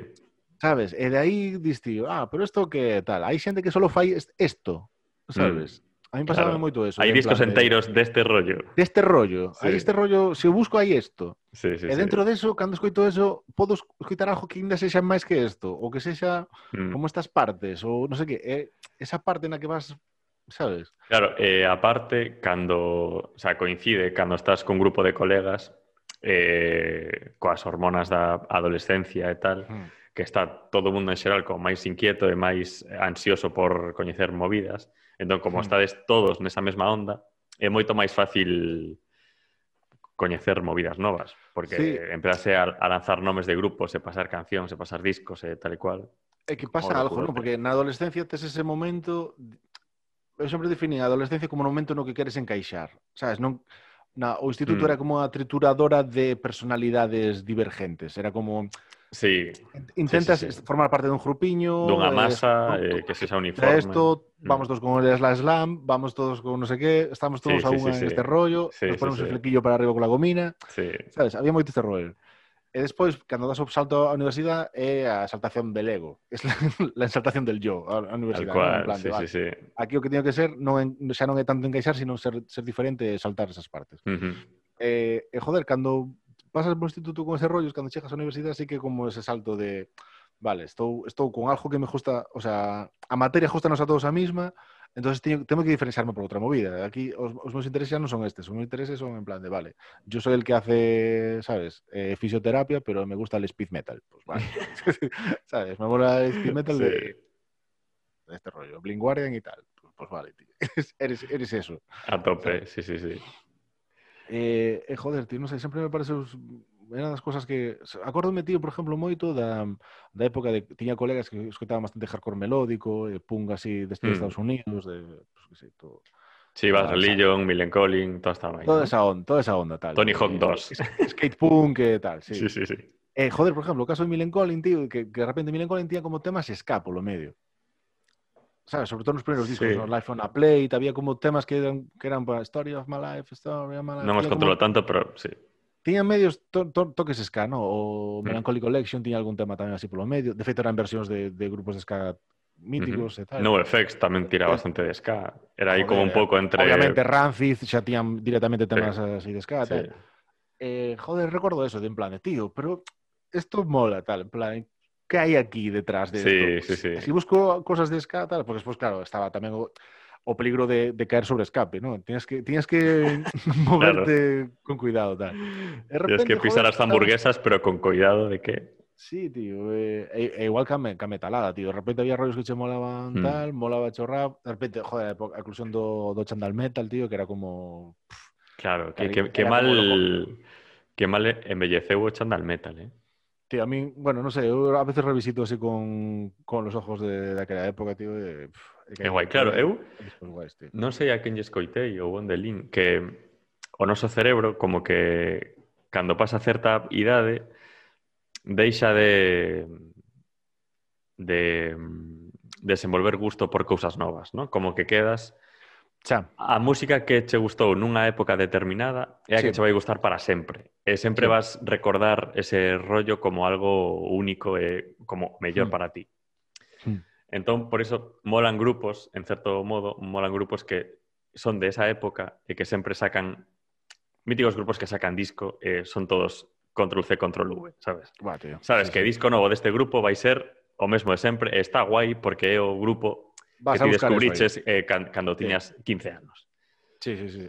Speaker 2: sabes? E de aí dis tío, ah, pero isto que tal, hai xente que solo fai est- esto, sabes? A mí pasaba
Speaker 1: claro.
Speaker 2: moito eso.
Speaker 1: Hai discos
Speaker 2: plan,
Speaker 1: enteiros deste rollo.
Speaker 2: Deste rollo.
Speaker 1: Sí.
Speaker 2: Hai este rollo, se busco hai isto.
Speaker 1: Sí, sí,
Speaker 2: e dentro sí. deso, de cando escoito eso, podo escoitar algo que ainda sexa máis que isto, ou que sexa
Speaker 1: mm.
Speaker 2: como estas partes, ou non sei que, é esa parte na que vas sabes?
Speaker 1: Claro, eh, aparte, cando, o sea, coincide cando estás con un grupo de colegas eh, coas hormonas da adolescencia e tal, mm. que está todo o mundo en xeral como máis inquieto e máis ansioso por coñecer movidas, Entón, como
Speaker 2: hmm.
Speaker 1: estades todos nesa mesma onda, é moito máis fácil coñecer movidas novas, porque
Speaker 2: sí.
Speaker 1: empezase a, a lanzar nomes de grupos, e pasar cancións, e pasar discos, e tal e cual.
Speaker 2: É que pasa algo, non? Porque na adolescencia tes ese momento... Eu sempre definí a adolescencia como un momento no que queres encaixar. Sabes, non... Na, o instituto
Speaker 1: mm.
Speaker 2: era como a trituradora de personalidades divergentes. Era como
Speaker 1: Sí.
Speaker 2: Intentas
Speaker 1: sí, sí, sí.
Speaker 2: formar parte dun grupiño...
Speaker 1: Dunha
Speaker 2: eh,
Speaker 1: masa eh, que sexa uniforme.
Speaker 2: Esto, vamos mm. todos con el slam slam, vamos todos con no sé qué, estamos todos
Speaker 1: sí,
Speaker 2: a unha
Speaker 1: sí, sí,
Speaker 2: este rollo,
Speaker 1: sí,
Speaker 2: nos ponemos
Speaker 1: sí, sí.
Speaker 2: el flequillo para arriba con la gomina...
Speaker 1: Sí.
Speaker 2: Sabes, había moito este rollo. E despois, cando das o salto á universidade, é a exaltación del ego. É a exaltación del yo á universidade. en
Speaker 1: cual,
Speaker 2: ¿no? plan,
Speaker 1: sí,
Speaker 2: vale.
Speaker 1: sí, sí.
Speaker 2: Aquí o que teño que ser non en, xa non é tanto encaixar, sino ser, ser diferente e saltar esas partes.
Speaker 1: Uh
Speaker 2: -huh. eh, e, joder, cando pasas por instituto con ese rollo, cando chegas á universidade, sí que como ese salto de vale, estou, estou con algo que me gusta, o sea, a materia justanos a todos a mesma, entonces teño, tengo que diferenciarme por outra movida. Aquí os, os meus intereses non son estes, os meus intereses son en plan de, vale, yo soy el que hace, ¿sabes? Eh, fisioterapia, pero me gusta el speed metal. Pues vale. ¿Sabes? Me mola el speed metal
Speaker 1: Sí.
Speaker 2: de, de este rollo, Blink Guardian y tal. Pues, pues vale, tío. eres, eres eso.
Speaker 1: A tope, sí, sí, sí.
Speaker 2: Eh, eh, joder, tío, non sei, sempre me parece os- era das cosas que acórdome, tío, por exemplo, moito da, da época de tiña colegas que escoitaban bastante hardcore melódico, e punk así deste de
Speaker 1: Mm.
Speaker 2: Estados Unidos, de pues, que sei, todo,
Speaker 1: Sí, Bad Religion, Millen Collin, todo estaba ahí.
Speaker 2: toda esa onda, toda esa onda tal.
Speaker 1: Tony
Speaker 2: Eh,
Speaker 1: Hawk 2.
Speaker 2: es- Skate punk e tal, sí.
Speaker 1: Sí, sí, sí.
Speaker 2: Eh, joder, por exemplo, o caso de Millen Collin, tío, que, que de repente Millen Collin tiña como temas ska polo medio. ¿Sabes? Sobre todo nos primeros discos,
Speaker 1: Sí.
Speaker 2: ¿no? Life on a Plate, había como temas que eran, que eran para Story of My Life, Story of My Life.
Speaker 1: Non os
Speaker 2: tiña como-
Speaker 1: controlo tanto, pero sí.
Speaker 2: Tiñan medios to, to, toques ska, ¿no? O
Speaker 1: Mm.
Speaker 2: Melancholy Collection tiña algún tema tamén así polo medio. De feito, eran versións de, de grupos de ska míticos e tal.
Speaker 1: No FX tamén tira bastante de ska. Era aí como un
Speaker 2: Joder,
Speaker 1: pouco entre...
Speaker 2: Obviamente Rancid xa tiñan directamente temas así de ska,
Speaker 1: Sí.
Speaker 2: tal. Eh, joder, recordo eso, de en plan de, tío, pero esto mola, tal, en plan, ¿qué hay aquí detrás de
Speaker 1: Sí,
Speaker 2: esto?
Speaker 1: sí, sí.
Speaker 2: Si busco cosas de ska, tal, porque despois, claro, estaba tamén o, o peligro de, de caer sobre escape, ¿no? Tienes que, tienes que moverte con cuidado, tal.
Speaker 1: Tienes que pisar
Speaker 2: joder,
Speaker 1: as hamburguesas, pero con cuidado de que...
Speaker 2: Sí, tío. eh, e, e igual que a, me- que a metalada, tío. De repente había rollos que che molaban
Speaker 1: Mm.
Speaker 2: tal, molaba chorrap. De repente, joder, a inclusión do, do chandal metal, tío, que era como...
Speaker 1: Claro, que, que, que mal... Que mal embelleceu o chandal metal, eh?
Speaker 2: tío, a mí, bueno, no sé, eu a veces revisito así con, con los ojos de, de aquella época, tío, e... Pff,
Speaker 1: Que guai, claro, eu
Speaker 2: guais,
Speaker 1: non sei a quen lle escoitei ou onde lin que o noso cerebro como que cando pasa certa idade deixa de de mm, desenvolver gusto por cousas novas, ¿no? Como que quedas
Speaker 2: Xa.
Speaker 1: A música que che gustou nunha época determinada é a
Speaker 2: sí.
Speaker 1: que che vai gustar para sempre. E sempre
Speaker 2: sí.
Speaker 1: vas recordar ese rollo como algo único e como mellor
Speaker 2: mm.
Speaker 1: para ti.
Speaker 2: Mm.
Speaker 1: Entón, por iso molan grupos, en certo modo, molan grupos que son de esa época e que sempre sacan míticos grupos que sacan disco e son todos control C, control V, sabes?
Speaker 2: Buah, tío.
Speaker 1: Sabes
Speaker 2: sí,
Speaker 1: que
Speaker 2: sí.
Speaker 1: disco novo deste grupo vai ser o mesmo de sempre, e está guai porque é o grupo
Speaker 2: Vas
Speaker 1: que ti descubriches eh, can, cando tiñas sí. 15 anos.
Speaker 2: Sí, sí, sí.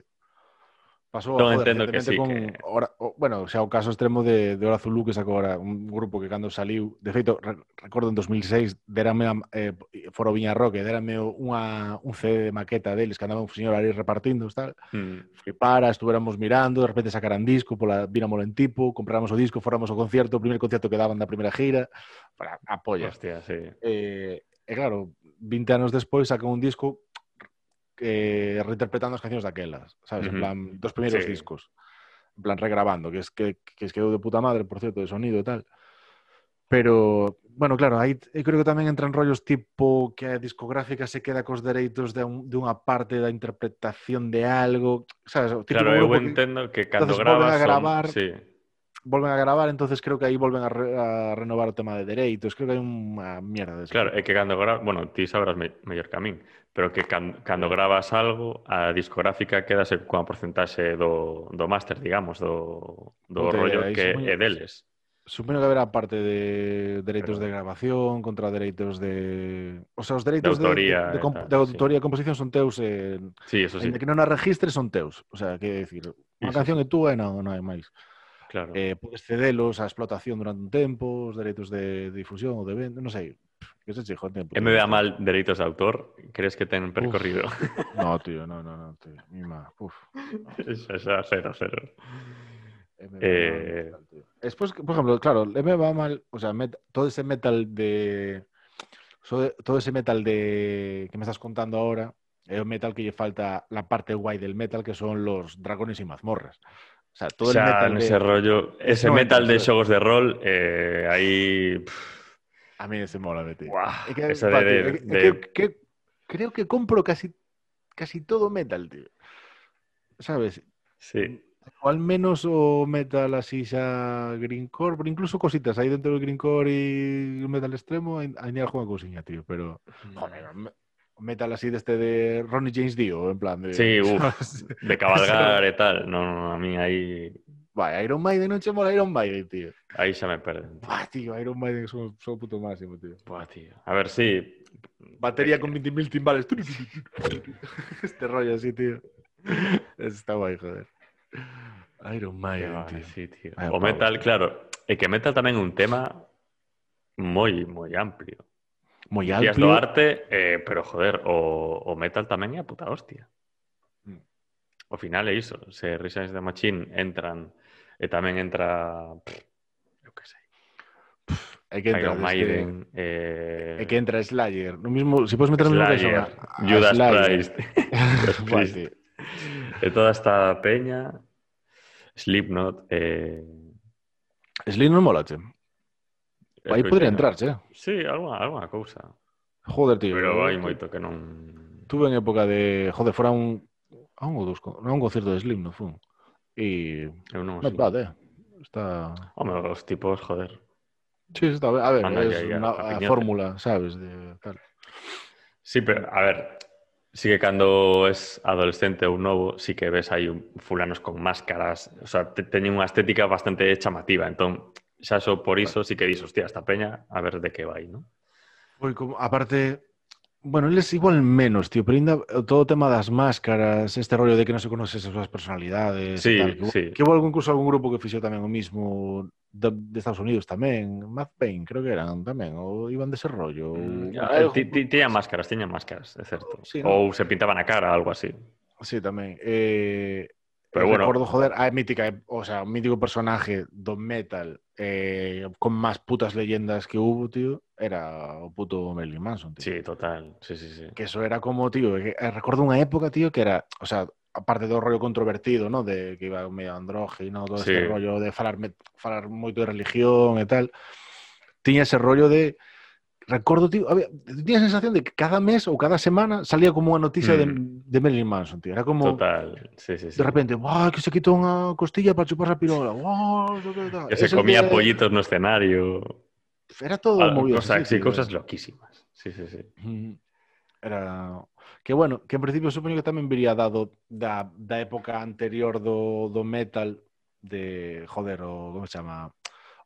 Speaker 2: Pasou
Speaker 1: Non
Speaker 2: joder,
Speaker 1: entendo que sí, con que...
Speaker 2: Ora... o, bueno, xa o caso extremo de, de Hora Zulu que sacou ahora un grupo que cando saliu, de feito, re, recordo en 2006, derame eh, Foro Viña Roque, derame unha, un CD de maqueta deles que andaba un señor ali repartindo, tal.
Speaker 1: Mm.
Speaker 2: Flipara, estuveramos mirando, de repente sacaran disco, pola Vina en tipo, compramos o disco, foramos o concierto, o primer concierto que daban da primeira gira, para apoyar.
Speaker 1: Hostia, sí.
Speaker 2: Eh, e claro, 20 anos despois sacan un disco eh, reinterpretando as cancións daquelas, sabes? En plan, dos primeiros
Speaker 1: Sí.
Speaker 2: discos. En plan, regrabando, que es que, que es quedou de puta madre, por cierto, de sonido e tal. Pero, bueno, claro, aí creo que tamén entran rollos tipo que a discográfica se queda cos dereitos de, un, de unha parte da interpretación de algo, sabes?
Speaker 1: Claro, eu
Speaker 2: que
Speaker 1: entendo que cando
Speaker 2: volven
Speaker 1: grabas
Speaker 2: a gravar,
Speaker 1: son... Sí.
Speaker 2: volven a gravar, entonces creo que aí volven a, re, a renovar o tema de dereitos, creo que hai unha mierda de
Speaker 1: Claro, é que cando grava, bueno, ti sabrás me, mellor que a min, pero que can, cando gravas algo, a discográfica quedase coa porcentaxe do, do máster, digamos, do, do
Speaker 2: Ponte,
Speaker 1: rollo que é deles.
Speaker 2: Supoño que haberá parte de dereitos
Speaker 1: Pero...
Speaker 2: de grabación, contra dereitos de... O sea, os dereitos de
Speaker 1: autoría,
Speaker 2: de, de, de,
Speaker 1: tal,
Speaker 2: de autoría sí. e composición son teus. Eh,
Speaker 1: sí, eso sí.
Speaker 2: que non a registres son teus. O sea, que decir, unha canción é túa e non, non hai máis.
Speaker 1: Claro.
Speaker 2: Eh, podes cedelos a explotación durante un tempo, os dereitos de, de difusión ou de venta, non sei. Que se chijo,
Speaker 1: E me vea mal dereitos de autor, crees que ten percorrido?
Speaker 2: No, tío, no, no, no, tío. Mima, uf.
Speaker 1: xa, xa, cero, cero.
Speaker 2: Eh, mal, tío. Después, por ejemplo, claro, me va mal, o sea, met- todo ese metal de todo ese metal de que me estás contando ahora, es un metal que lle falta la parte guay del metal que son los dragones y mazmorras. O sea, todo el metal de-
Speaker 1: nese rollo, ese
Speaker 2: No,
Speaker 1: metal de xogos de rol, eh, pff,
Speaker 2: a mí ese mola, que,
Speaker 1: esa
Speaker 2: pa,
Speaker 1: de- de- de-
Speaker 2: que- que- creo que compro casi casi todo metal, tío. ¿Sabes?
Speaker 1: Sí,
Speaker 2: O al menos o metal así xa greencore, pero incluso cositas aí dentro del greencore o metal extremo hai, hai algunha cousiña, tío, pero joder, metal así deste de Ronnie James Dio, en plan de
Speaker 1: Sí, uf.
Speaker 2: ¿sabes?
Speaker 1: de cabalgar e tal. No, no, a mí aí,
Speaker 2: Vai, Iron Maiden non che mola Iron Maiden, tío.
Speaker 1: aí xa me perden.
Speaker 2: Buah, tío, Iron Maiden son, son puto máximo, tío.
Speaker 1: Buah, tío. A ver, sí.
Speaker 2: Batería con 20.000 timbales. Este rollo así, tío. Está guay, joder. Iron Maiden, tío.
Speaker 1: sí, tío.
Speaker 2: Vaya
Speaker 1: O metal,
Speaker 2: tío.
Speaker 1: claro, é que metal tamén é un tema moi, moi amplio.
Speaker 2: moi
Speaker 1: amplio. Ciencias
Speaker 2: do
Speaker 1: arte, eh, pero joder, o, o metal tamén é a puta hostia.
Speaker 2: Mm.
Speaker 1: O final é iso, se Risa de Machine entran eh, e tamén entra pff, eu que sei.
Speaker 2: Pff, é que entra
Speaker 1: Iron Maiden, eh...
Speaker 2: é que entra Slayer, no mismo, se si podes meter no que son ah,
Speaker 1: Judas Priest. Judas Priest. e toda esta peña Slipknot eh
Speaker 2: Slipknot mola, che. Aí podría entrar, che.
Speaker 1: Sí, alguna, alguna cousa.
Speaker 2: Joder, tío.
Speaker 1: Pero hai moito que non...
Speaker 2: Tuve en época de... Joder, fora un... A un ou dos... Non un de Slim, no fun. E...
Speaker 1: Eu non
Speaker 2: Not bad, eh. Está...
Speaker 1: Home, os tipos, joder.
Speaker 2: Sí, está ben. A ver,
Speaker 1: Manda
Speaker 2: es una
Speaker 1: a
Speaker 2: a
Speaker 1: piñata.
Speaker 2: fórmula, sabes? De, tal.
Speaker 1: Sí, pero a ver, sí que cando es adolescente ou novo, sí que ves aí fulanos con máscaras, o sea, te, teñen unha estética bastante chamativa, entón xa só por iso, si que dis, hostia, esta peña, a ver de que vai, non?
Speaker 2: Foi como, aparte, bueno, eles igual menos, tío, pero ainda todo o tema das máscaras, este rollo de que non se conoces as súas personalidades
Speaker 1: sí,
Speaker 2: tal, que,
Speaker 1: sí.
Speaker 2: que houve algún curso, algún grupo que fixo tamén o mismo de, de Estados Unidos tamén, Matt Payne, creo que eran tamén, ou iban dese rollo.
Speaker 1: Mm, tiñan máscaras, tiñan máscaras, é certo. Ou se pintaban a cara, algo así.
Speaker 2: Sí, tamén. Eh,
Speaker 1: Pero bueno.
Speaker 2: Recordo, joder, a mítica, o sea, un mítico personaje do metal eh, con máis putas leyendas que hubo, tío, era o puto Marilyn Manson, tío.
Speaker 1: Sí, total, sí, sí, sí.
Speaker 2: Que eso era como, tío, que, eh, recordo unha época, tío, que era, o sea, aparte do rollo controvertido, ¿no? De que iba medio andrógino, todo
Speaker 1: Sí.
Speaker 2: este rollo de falar, falar moito de religión e tal, tiña ese rollo de recordo, tío, había, tiña a sensación de que cada mes ou cada semana salía como unha noticia de,
Speaker 1: Mm.
Speaker 2: de Marilyn Manson, tío. Era como
Speaker 1: Total, sí, sí, sí.
Speaker 2: de repente, ¡guau! Que se quitó unha costilla para chuparse a pirola. ¡Guau! no sé qué tal".
Speaker 1: Que se
Speaker 2: Eso
Speaker 1: comía
Speaker 2: que-
Speaker 1: pollitos no escenario.
Speaker 2: Era todo
Speaker 1: Ah,
Speaker 2: movido.
Speaker 1: cosas,
Speaker 2: así,
Speaker 1: sí,
Speaker 2: tío.
Speaker 1: cosas loquísimas. Sí, sí, sí.
Speaker 2: Era... Que bueno, que en principio supoño que tamén viría dado da, da época anterior do, do metal de, joder, o, como se chama?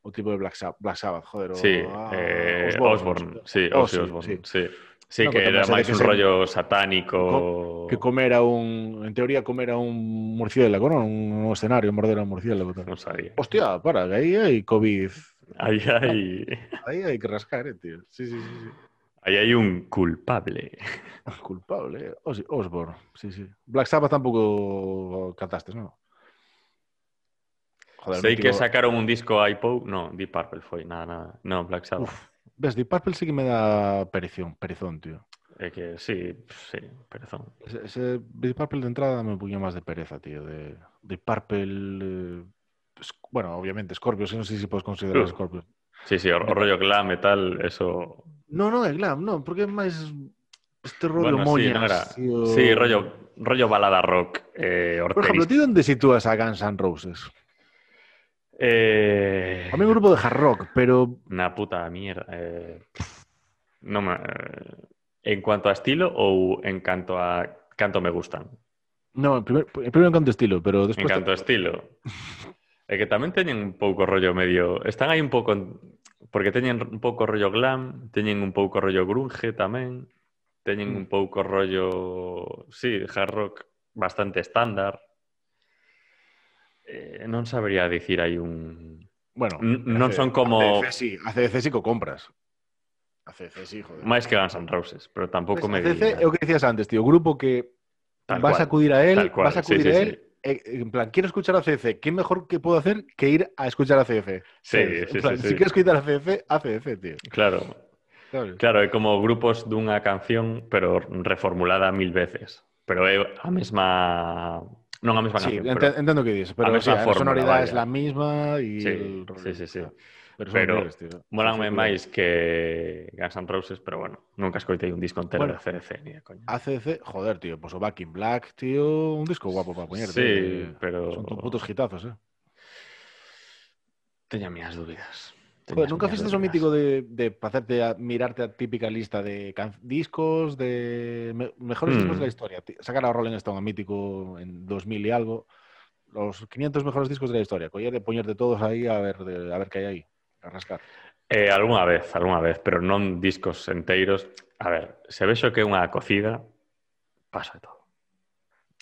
Speaker 2: O tipo de Black, Sab- Black Sabbath, joder, o,
Speaker 1: Sí,
Speaker 2: ah,
Speaker 1: eh, Osborne,
Speaker 2: no
Speaker 1: sí,
Speaker 2: Oh, sí, sí.
Speaker 1: sí. Sí,
Speaker 2: No,
Speaker 1: que era
Speaker 2: que
Speaker 1: un rollo satánico.
Speaker 2: Que comera un, en teoría comera un murciélago, ¿no? Un escenario, morder a un murciélago. tal.
Speaker 1: Non sabía.
Speaker 2: Hostia, para, que aí hai COVID.
Speaker 1: Aí hai,
Speaker 2: Aí hai que rascar, eh, tío. Sí, sí, sí. sí.
Speaker 1: aí hai un culpable.
Speaker 2: Culpable, eh. Ozzy Osbourne, sí, sí. Black Sabbath tampouco cantaste, ¿no? Joder,
Speaker 1: Sei que sacaron un disco a iPod, no, Deep Purple foi, nada, nada. No, Black Sabbath.
Speaker 2: Uf, ves, Deep Purple sí que me da perezón, perezón, tío.
Speaker 1: Que sí, sí, perezón.
Speaker 2: Ese, ese Deep Purple de entrada me puña más de pereza, tío. De Deep Purple... eh, es- bueno, obviamente Scorpio, si no sé si puedes considerar
Speaker 1: Uh.
Speaker 2: Scorpio.
Speaker 1: Sí, sí, o, o rollo glam e tal, eso...
Speaker 2: No, no, é glam, no, porque é máis este rollo
Speaker 1: Bueno, sí,
Speaker 2: moñas,
Speaker 1: non era...
Speaker 2: tío.
Speaker 1: Sí, rollo, rollo balada rock, eh,
Speaker 2: Por ejemplo. ¿tú dónde sitúas a Guns N' Roses?
Speaker 1: Eh...
Speaker 2: También un grupo de hard rock, pero.
Speaker 1: Una puta mierda. Eh... No me... Eh, ¿En cuanto a estilo o en cuanto a canto me gustan?
Speaker 2: No, el primer, primeiro en canto estilo, pero
Speaker 1: después...
Speaker 2: En
Speaker 1: canto te... estilo. é que tamén teñen un pouco rollo medio... Están aí un pouco... Porque teñen un pouco rollo glam, teñen un pouco rollo grunge tamén, teñen un mm. pouco rollo... Sí, hard rock bastante estándar. Eh, non sabría dicir aí un...
Speaker 2: bueno,
Speaker 1: non son como-
Speaker 2: ACDC sí, ACDC sí que o compras. ACDC sí, joder.
Speaker 1: máis que Guns N' Roses, pero tampouco
Speaker 2: Pues
Speaker 1: me
Speaker 2: ACDC é o que decías antes, tío, grupo que
Speaker 1: Tal
Speaker 2: vas a acudir a él, vas a acudir
Speaker 1: sí,
Speaker 2: a él, eh, en plan, quiero escuchar a CDC, ¿qué mejor que puedo hacer que ir a escuchar a CDC?
Speaker 1: Sí, sí,
Speaker 2: plan,
Speaker 1: sí,
Speaker 2: Si
Speaker 1: sí.
Speaker 2: quieres escuchar a CDC, a CDC, tío.
Speaker 1: Claro,
Speaker 2: ¿Sabes?
Speaker 1: claro, é como grupos dunha canción, pero reformulada mil veces. Pero é a mesma... Non a mesma
Speaker 2: Sí, ente-
Speaker 1: pero...
Speaker 2: entiendo que dices,
Speaker 1: a
Speaker 2: pero
Speaker 1: mesma
Speaker 2: sí, la
Speaker 1: fórmula,
Speaker 2: sonoridad
Speaker 1: vaya.
Speaker 2: es la misma y
Speaker 1: Sí,
Speaker 2: el
Speaker 1: sí, sí, sí.
Speaker 2: Pero,
Speaker 1: Pero
Speaker 2: tío.
Speaker 1: Molanme máis que Guns N' Roses, pero bueno, nunca escoitei un disco entero
Speaker 2: Bueno.
Speaker 1: de CDC ni de coña.
Speaker 2: ACDC, joder, tío, pues o Back in Black, tío, un disco guapo para ponerte.
Speaker 1: Sí,
Speaker 2: eh.
Speaker 1: pero
Speaker 2: Son putos hitazos, eh.
Speaker 1: teña miñas dúbidas.
Speaker 2: Joder, ¿Nunca fixes
Speaker 1: o
Speaker 2: mítico de, de hacerte a, mirarte a típica lista de can... discos, de me... mejores
Speaker 1: mm.
Speaker 2: discos de la mm. historia? Sacar a Rolling Stone a mítico en 2000 y algo. Los 500 mejores discos de la historia. Coger de ponerte todos ahí a ver, de, a ver qué hay ahí. A rascar.
Speaker 1: Eh, alguna vez, alguna vez, pero non discos enteiros. A ver, se vexo que é unha cocida, pasa de todo.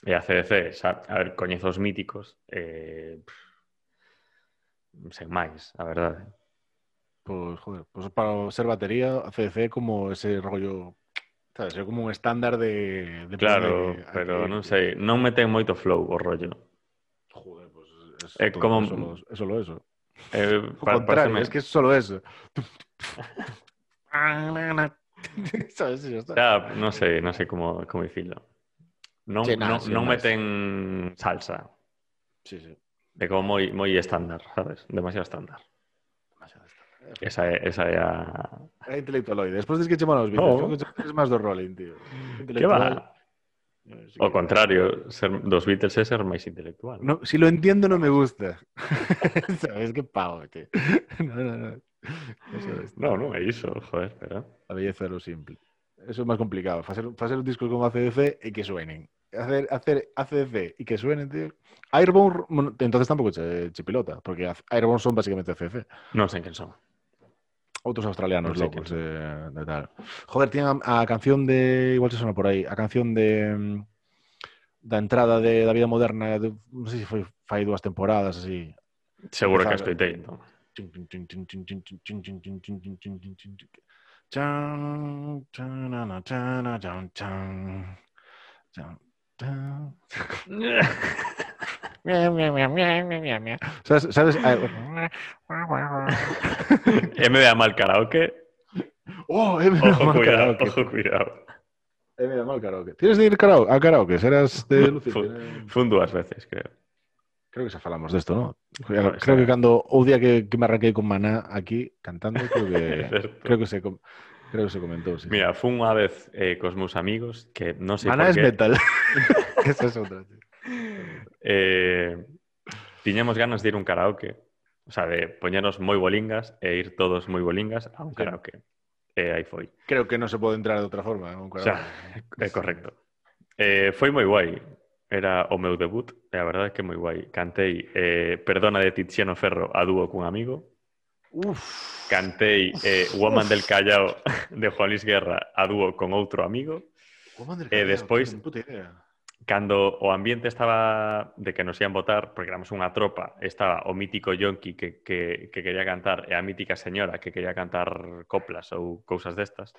Speaker 1: E a CDC, xa, a ver, coñezos míticos, eh, pff, sen máis, a verdade. Eh.
Speaker 2: Pues, joder, pues para ser batería, ACDC como ese rollo. ¿Sabes? É como un estándar de. de
Speaker 1: Claro, pero
Speaker 2: aquí-
Speaker 1: non sei, non me ten moito flow o rollo.
Speaker 2: Joder, pues es,
Speaker 1: É
Speaker 2: todo-
Speaker 1: como-
Speaker 2: es solo, es solo eso.
Speaker 1: Eh, pa-
Speaker 2: contrario, es que es solo eso. ¿Sabes? Y ya está.
Speaker 1: Ya, non sei, non
Speaker 2: Sí, nada,
Speaker 1: non,
Speaker 2: sí,
Speaker 1: non meten salsa.
Speaker 2: Sí, sí.
Speaker 1: É como moi, moi estándar, sabes? Demasiado estándar. Esa é, esa é a...
Speaker 2: É intelectualoide. Despois dis que chama os Beatles.
Speaker 1: No.
Speaker 2: Oh. Es máis do Rolling, tío.
Speaker 1: Que va?
Speaker 2: Eh, sí
Speaker 1: O
Speaker 2: que-
Speaker 1: contrario, ser dos Beatles é ser máis intelectual.
Speaker 2: No, si lo entiendo, no me gusta. ¿Sabes qué pavo, tío? No, no, no. Eso es
Speaker 1: No, non é iso, joder, pero...
Speaker 2: la belleza de lo simple. Eso é máis complicado. Facer, facer un disco con ACDC e que suenen. Hacer, hacer ACDC e que suenen, tío. Airborne, entonces tampouco che, che pilota, porque Airborne son basicamente ACDC.
Speaker 1: Non sei quen son.
Speaker 2: Outros australianos
Speaker 1: no sé
Speaker 2: locos de, de, tal. Joder, tiñan a, a, canción de. Igual se sona por aí. A canción de. Da entrada de, da vida moderna. De, non sei se foi fai dúas temporadas así.
Speaker 1: Seguro que escoitei,
Speaker 2: non? ¿Sabes? ¿Sabes? Ah,
Speaker 1: E me da mal karaoke.
Speaker 2: Oh, eh, me da
Speaker 1: Ojo,
Speaker 2: mal
Speaker 1: cuidado,
Speaker 2: karaoke.
Speaker 1: ojo, cuidado.
Speaker 2: Eh, me da mal karaoke. ¿Tienes de ir karaoke, a karaoke? Serás de?
Speaker 1: Fu- Fun dúas veces, creo.
Speaker 2: Creo que xa falamos desto, ¿no? Creo,
Speaker 1: Puede
Speaker 2: creo que cando o día que, que me arranquei con Maná aquí cantando, creo que creo que se creo que se comentou, sí.
Speaker 1: Mira, fun unha vez eh, cos meus amigos que non sei
Speaker 2: Maná
Speaker 1: por
Speaker 2: es
Speaker 1: qué,
Speaker 2: metal. Esa es outra. tío.
Speaker 1: eh, tiñamos ganas de ir a un karaoke. O sea, de poñernos moi bolingas e ir todos moi bolingas a un karaoke. E aí foi.
Speaker 2: Creo que non se pode entrar de outra forma. Un karaoke.
Speaker 1: O sea, é correcto. Eh, foi moi guai. Era o meu debut. E a verdade é que moi guai. Cantei eh, Perdona de Tiziano Ferro a dúo cun amigo.
Speaker 2: Uf.
Speaker 1: Cantei eh, Woman Uf. del Callao de Juan Luis Guerra a dúo con outro amigo.
Speaker 2: Woman del Callao, e despois... Puta idea
Speaker 1: cando o ambiente estaba de que nos ian votar, porque éramos unha tropa, estaba o mítico yonki que, que, que quería cantar e a mítica señora que quería cantar coplas ou cousas destas,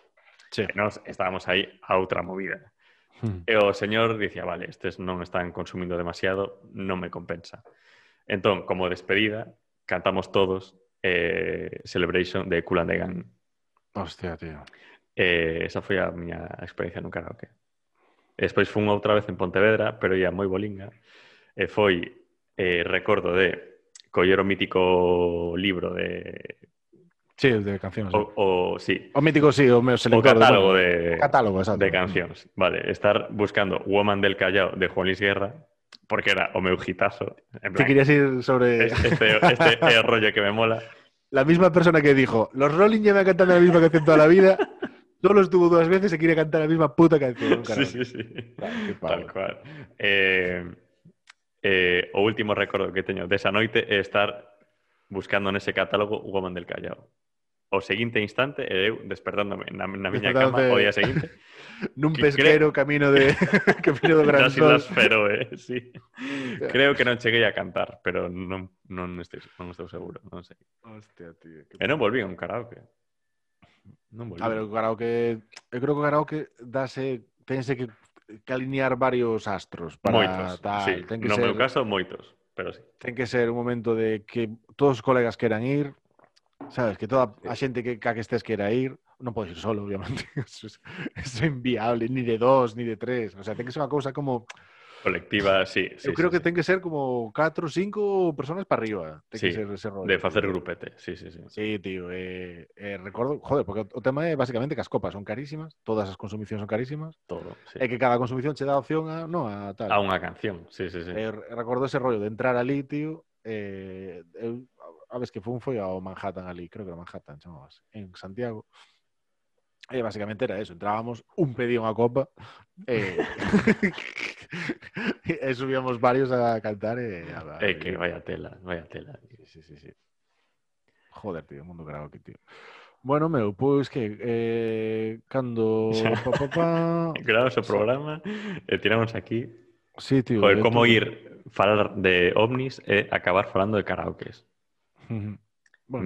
Speaker 2: sí.
Speaker 1: e nós estábamos aí a outra movida.
Speaker 2: Hmm.
Speaker 1: E o señor dicía, vale, estes non están consumindo demasiado, non me compensa. Entón, como despedida, cantamos todos eh, Celebration de Kulandegan.
Speaker 2: Hostia, tío.
Speaker 1: Eh, esa foi a miña experiencia no karaoke. Despois fun outra vez en Pontevedra, pero ia moi bolinga. E foi, eh, recordo de coller o mítico libro de...
Speaker 2: Sí, de cancións.
Speaker 1: O, o, sí,
Speaker 2: O mítico, sí, o meu
Speaker 1: o catálogo de...
Speaker 2: o catálogo, exacto.
Speaker 1: de cancións. Vale, estar buscando Woman del Callao de Juan Luis Guerra, porque era o meu hitazo. En
Speaker 2: Te
Speaker 1: plan,
Speaker 2: querías ir sobre
Speaker 1: este, este o rollo que me mola.
Speaker 2: la misma persona que dijo, los Rolling llevan cantando la misma canción toda la vida, solo estuvo dos veces y quiere cantar la misma puta canción. un
Speaker 1: Sí, sí, sí.
Speaker 2: Claro,
Speaker 1: Tal cual. Eh, eh, o último recordo que teño desa noite é estar buscando nese catálogo Woman del Callao. O seguinte instante eh, e eu despertándome na, na miña cama o día seguinte.
Speaker 2: Nun pesquero camino de camino do Gran Sol.
Speaker 1: Das feroe, eh? sí. creo que non cheguei a cantar, pero non, non, estou, non estou seguro, non sei.
Speaker 2: Hostia, tío. Que...
Speaker 1: E eh, non volví a un karaoke. Non volve.
Speaker 2: A ver, o karaoke, eu creo que o karaoke dase, tense que, que alinear varios astros para
Speaker 1: moitos,
Speaker 2: tal.
Speaker 1: Sí.
Speaker 2: Ten que
Speaker 1: no
Speaker 2: ser,
Speaker 1: meu caso, moitos, pero sí.
Speaker 2: Ten que ser un momento de que todos os colegas queran ir, sabes, que toda a xente que ca que estés quera ir, non podes ir solo, obviamente. Eso é, eso é inviable, ni de dos, ni de tres. O sea, ten que ser unha cousa como
Speaker 1: Colectiva, sí. sí
Speaker 2: eu creo
Speaker 1: sí,
Speaker 2: que
Speaker 1: sí.
Speaker 2: ten que ser como 4 ou 5 personas para arriba. Ten
Speaker 1: Sí,
Speaker 2: que ser ese rollo.
Speaker 1: De facer grupete, sí, sí, sí.
Speaker 2: Sí, tío, eh, eh, recordo, joder, porque o tema é basicamente que as copas son carísimas, todas as consumicións son carísimas,
Speaker 1: Todo, sí.
Speaker 2: e que cada consumición che dá opción a, no, a tal.
Speaker 1: A unha canción, sí, sí, sí.
Speaker 2: Eh, recordo ese rollo de entrar ali, tío, eh, eu, a vez que fun foi ao Manhattan ali, creo que era Manhattan, chamabas, en Santiago. E basicamente era eso, entrábamos, un pedía unha copa, e, subíamos varios a cantar e a, a,
Speaker 1: É que vaya tela, vaya tela.
Speaker 2: Sí, sí, sí, sí. Joder, tío, mundo karaoke, tío. Bueno, meu, pois que eh, cando pa, pa, pa...
Speaker 1: Grabamos o programa e tiramos aquí.
Speaker 2: Sí, tío.
Speaker 1: Joder,
Speaker 2: de
Speaker 1: como ir falar de ovnis e acabar falando de karaokes.
Speaker 2: Bueno,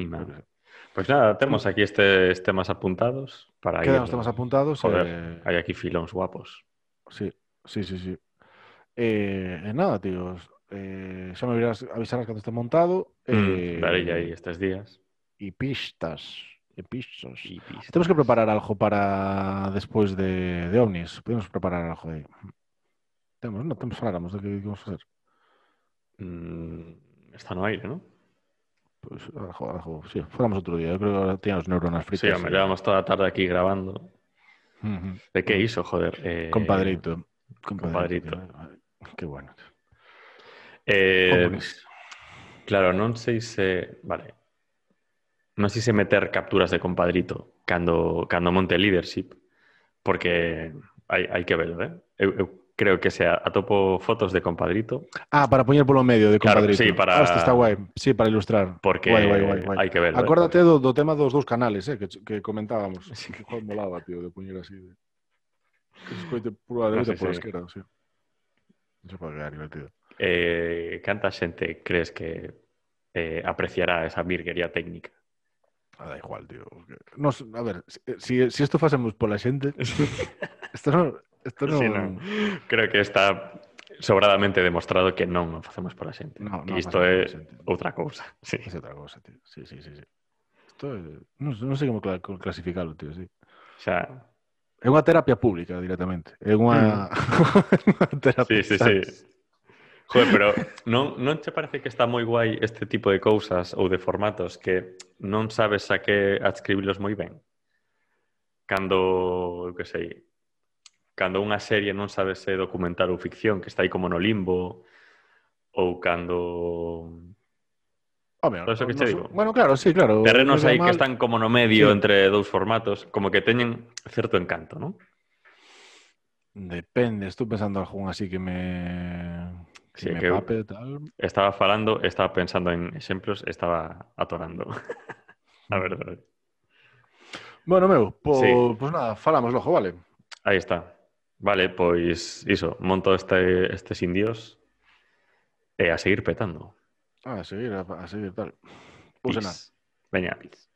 Speaker 2: creo
Speaker 1: nada. temos aquí estes temas apuntados para
Speaker 2: Quedan
Speaker 1: ir...
Speaker 2: os temas apuntados.
Speaker 1: Joder,
Speaker 2: eh,
Speaker 1: hai aquí filóns guapos.
Speaker 2: Sí, sí, sí, sí. Eh, nada, tíos. Eh, ya me verás, avisarás cuando esté montado.
Speaker 1: Mm,
Speaker 2: eh,
Speaker 1: ya ahí estos días.
Speaker 2: Y pistas. Y pistas. Tenemos que preparar algo para después de, de ovnis. Podemos preparar algo de. Tenemos, no tenemos hablamos de qué, qué, vamos a hacer.
Speaker 1: Mm, está no aire, ¿no?
Speaker 2: Pues algo, algo. Sí, fuéramos otro día. Yo creo que ahora teníamos neuronas fritas.
Speaker 1: Sí, me llevamos toda la tarde aquí grabando. ¿De qué hizo, joder? Eh,
Speaker 2: compadrito.
Speaker 1: compadrito.
Speaker 2: Qué bueno.
Speaker 1: Eh, claro, non sei se... Vale. Non sei se meter capturas de compadrito cando, cando monte leadership, porque hai, hai que verlo, eh? Eu, eu creo que se atopo fotos de compadrito.
Speaker 2: Ah, para poñer polo medio de compadrito.
Speaker 1: Claro, sí, para...
Speaker 2: Hostia, está guai. Sí, para ilustrar.
Speaker 1: Porque
Speaker 2: guai, guai, guai, guai.
Speaker 1: hai que verlo.
Speaker 2: Acórdate eh? do, do tema dos dous canales, eh, que, que comentábamos. Sí. Que molaba, tío, de poñer así. De... Que se escoite pura de
Speaker 1: no sé,
Speaker 2: por
Speaker 1: sí.
Speaker 2: esquerda, o sea. Se pode quedar divertido.
Speaker 1: Eh, canta xente crees que eh, apreciará esa virguería técnica?
Speaker 2: Ah, da igual, tío. Nos, a ver, si, si esto facemos pola xente, esto non... Esto non...
Speaker 1: Sí, non. Creo que está sobradamente demostrado que non o facemos pola xente.
Speaker 2: No,
Speaker 1: que
Speaker 2: no
Speaker 1: isto é outra cousa. Sí.
Speaker 2: Es outra cosa, tío. Sí, sí, sí, sí. Esto é... Non, non sei como cla- como clasificalo, tío, sí.
Speaker 1: Xa,
Speaker 2: É unha terapia pública directamente. É unha, unha terapia.
Speaker 1: Sí, sí, sí. Joder, pero non, non te parece que está moi guai este tipo de cousas ou de formatos que non sabes a que adscribilos moi ben? Cando, eu que sei, cando unha serie non sabes se documental ou ficción, que está aí como no limbo, ou cando
Speaker 2: Home,
Speaker 1: todo eso que
Speaker 2: no,
Speaker 1: che digo.
Speaker 2: Bueno, claro, sí, claro.
Speaker 1: Terrenos aí que están como no medio
Speaker 2: sí.
Speaker 1: entre dous formatos, como que teñen certo encanto, non?
Speaker 2: Depende, estou pensando algún así que me que
Speaker 1: sí,
Speaker 2: me
Speaker 1: que
Speaker 2: pape tal.
Speaker 1: Estaba falando, estaba pensando en exemplos, estaba atorando. a verdade.
Speaker 2: Bueno, meu, po,
Speaker 1: sí.
Speaker 2: pues nada, falamos logo, vale?
Speaker 1: Aí está. Vale, pois iso, monto este, estes indios e a seguir petando.
Speaker 2: A seguir, a, seguir, tal. Pues nada.
Speaker 1: Veña, peace.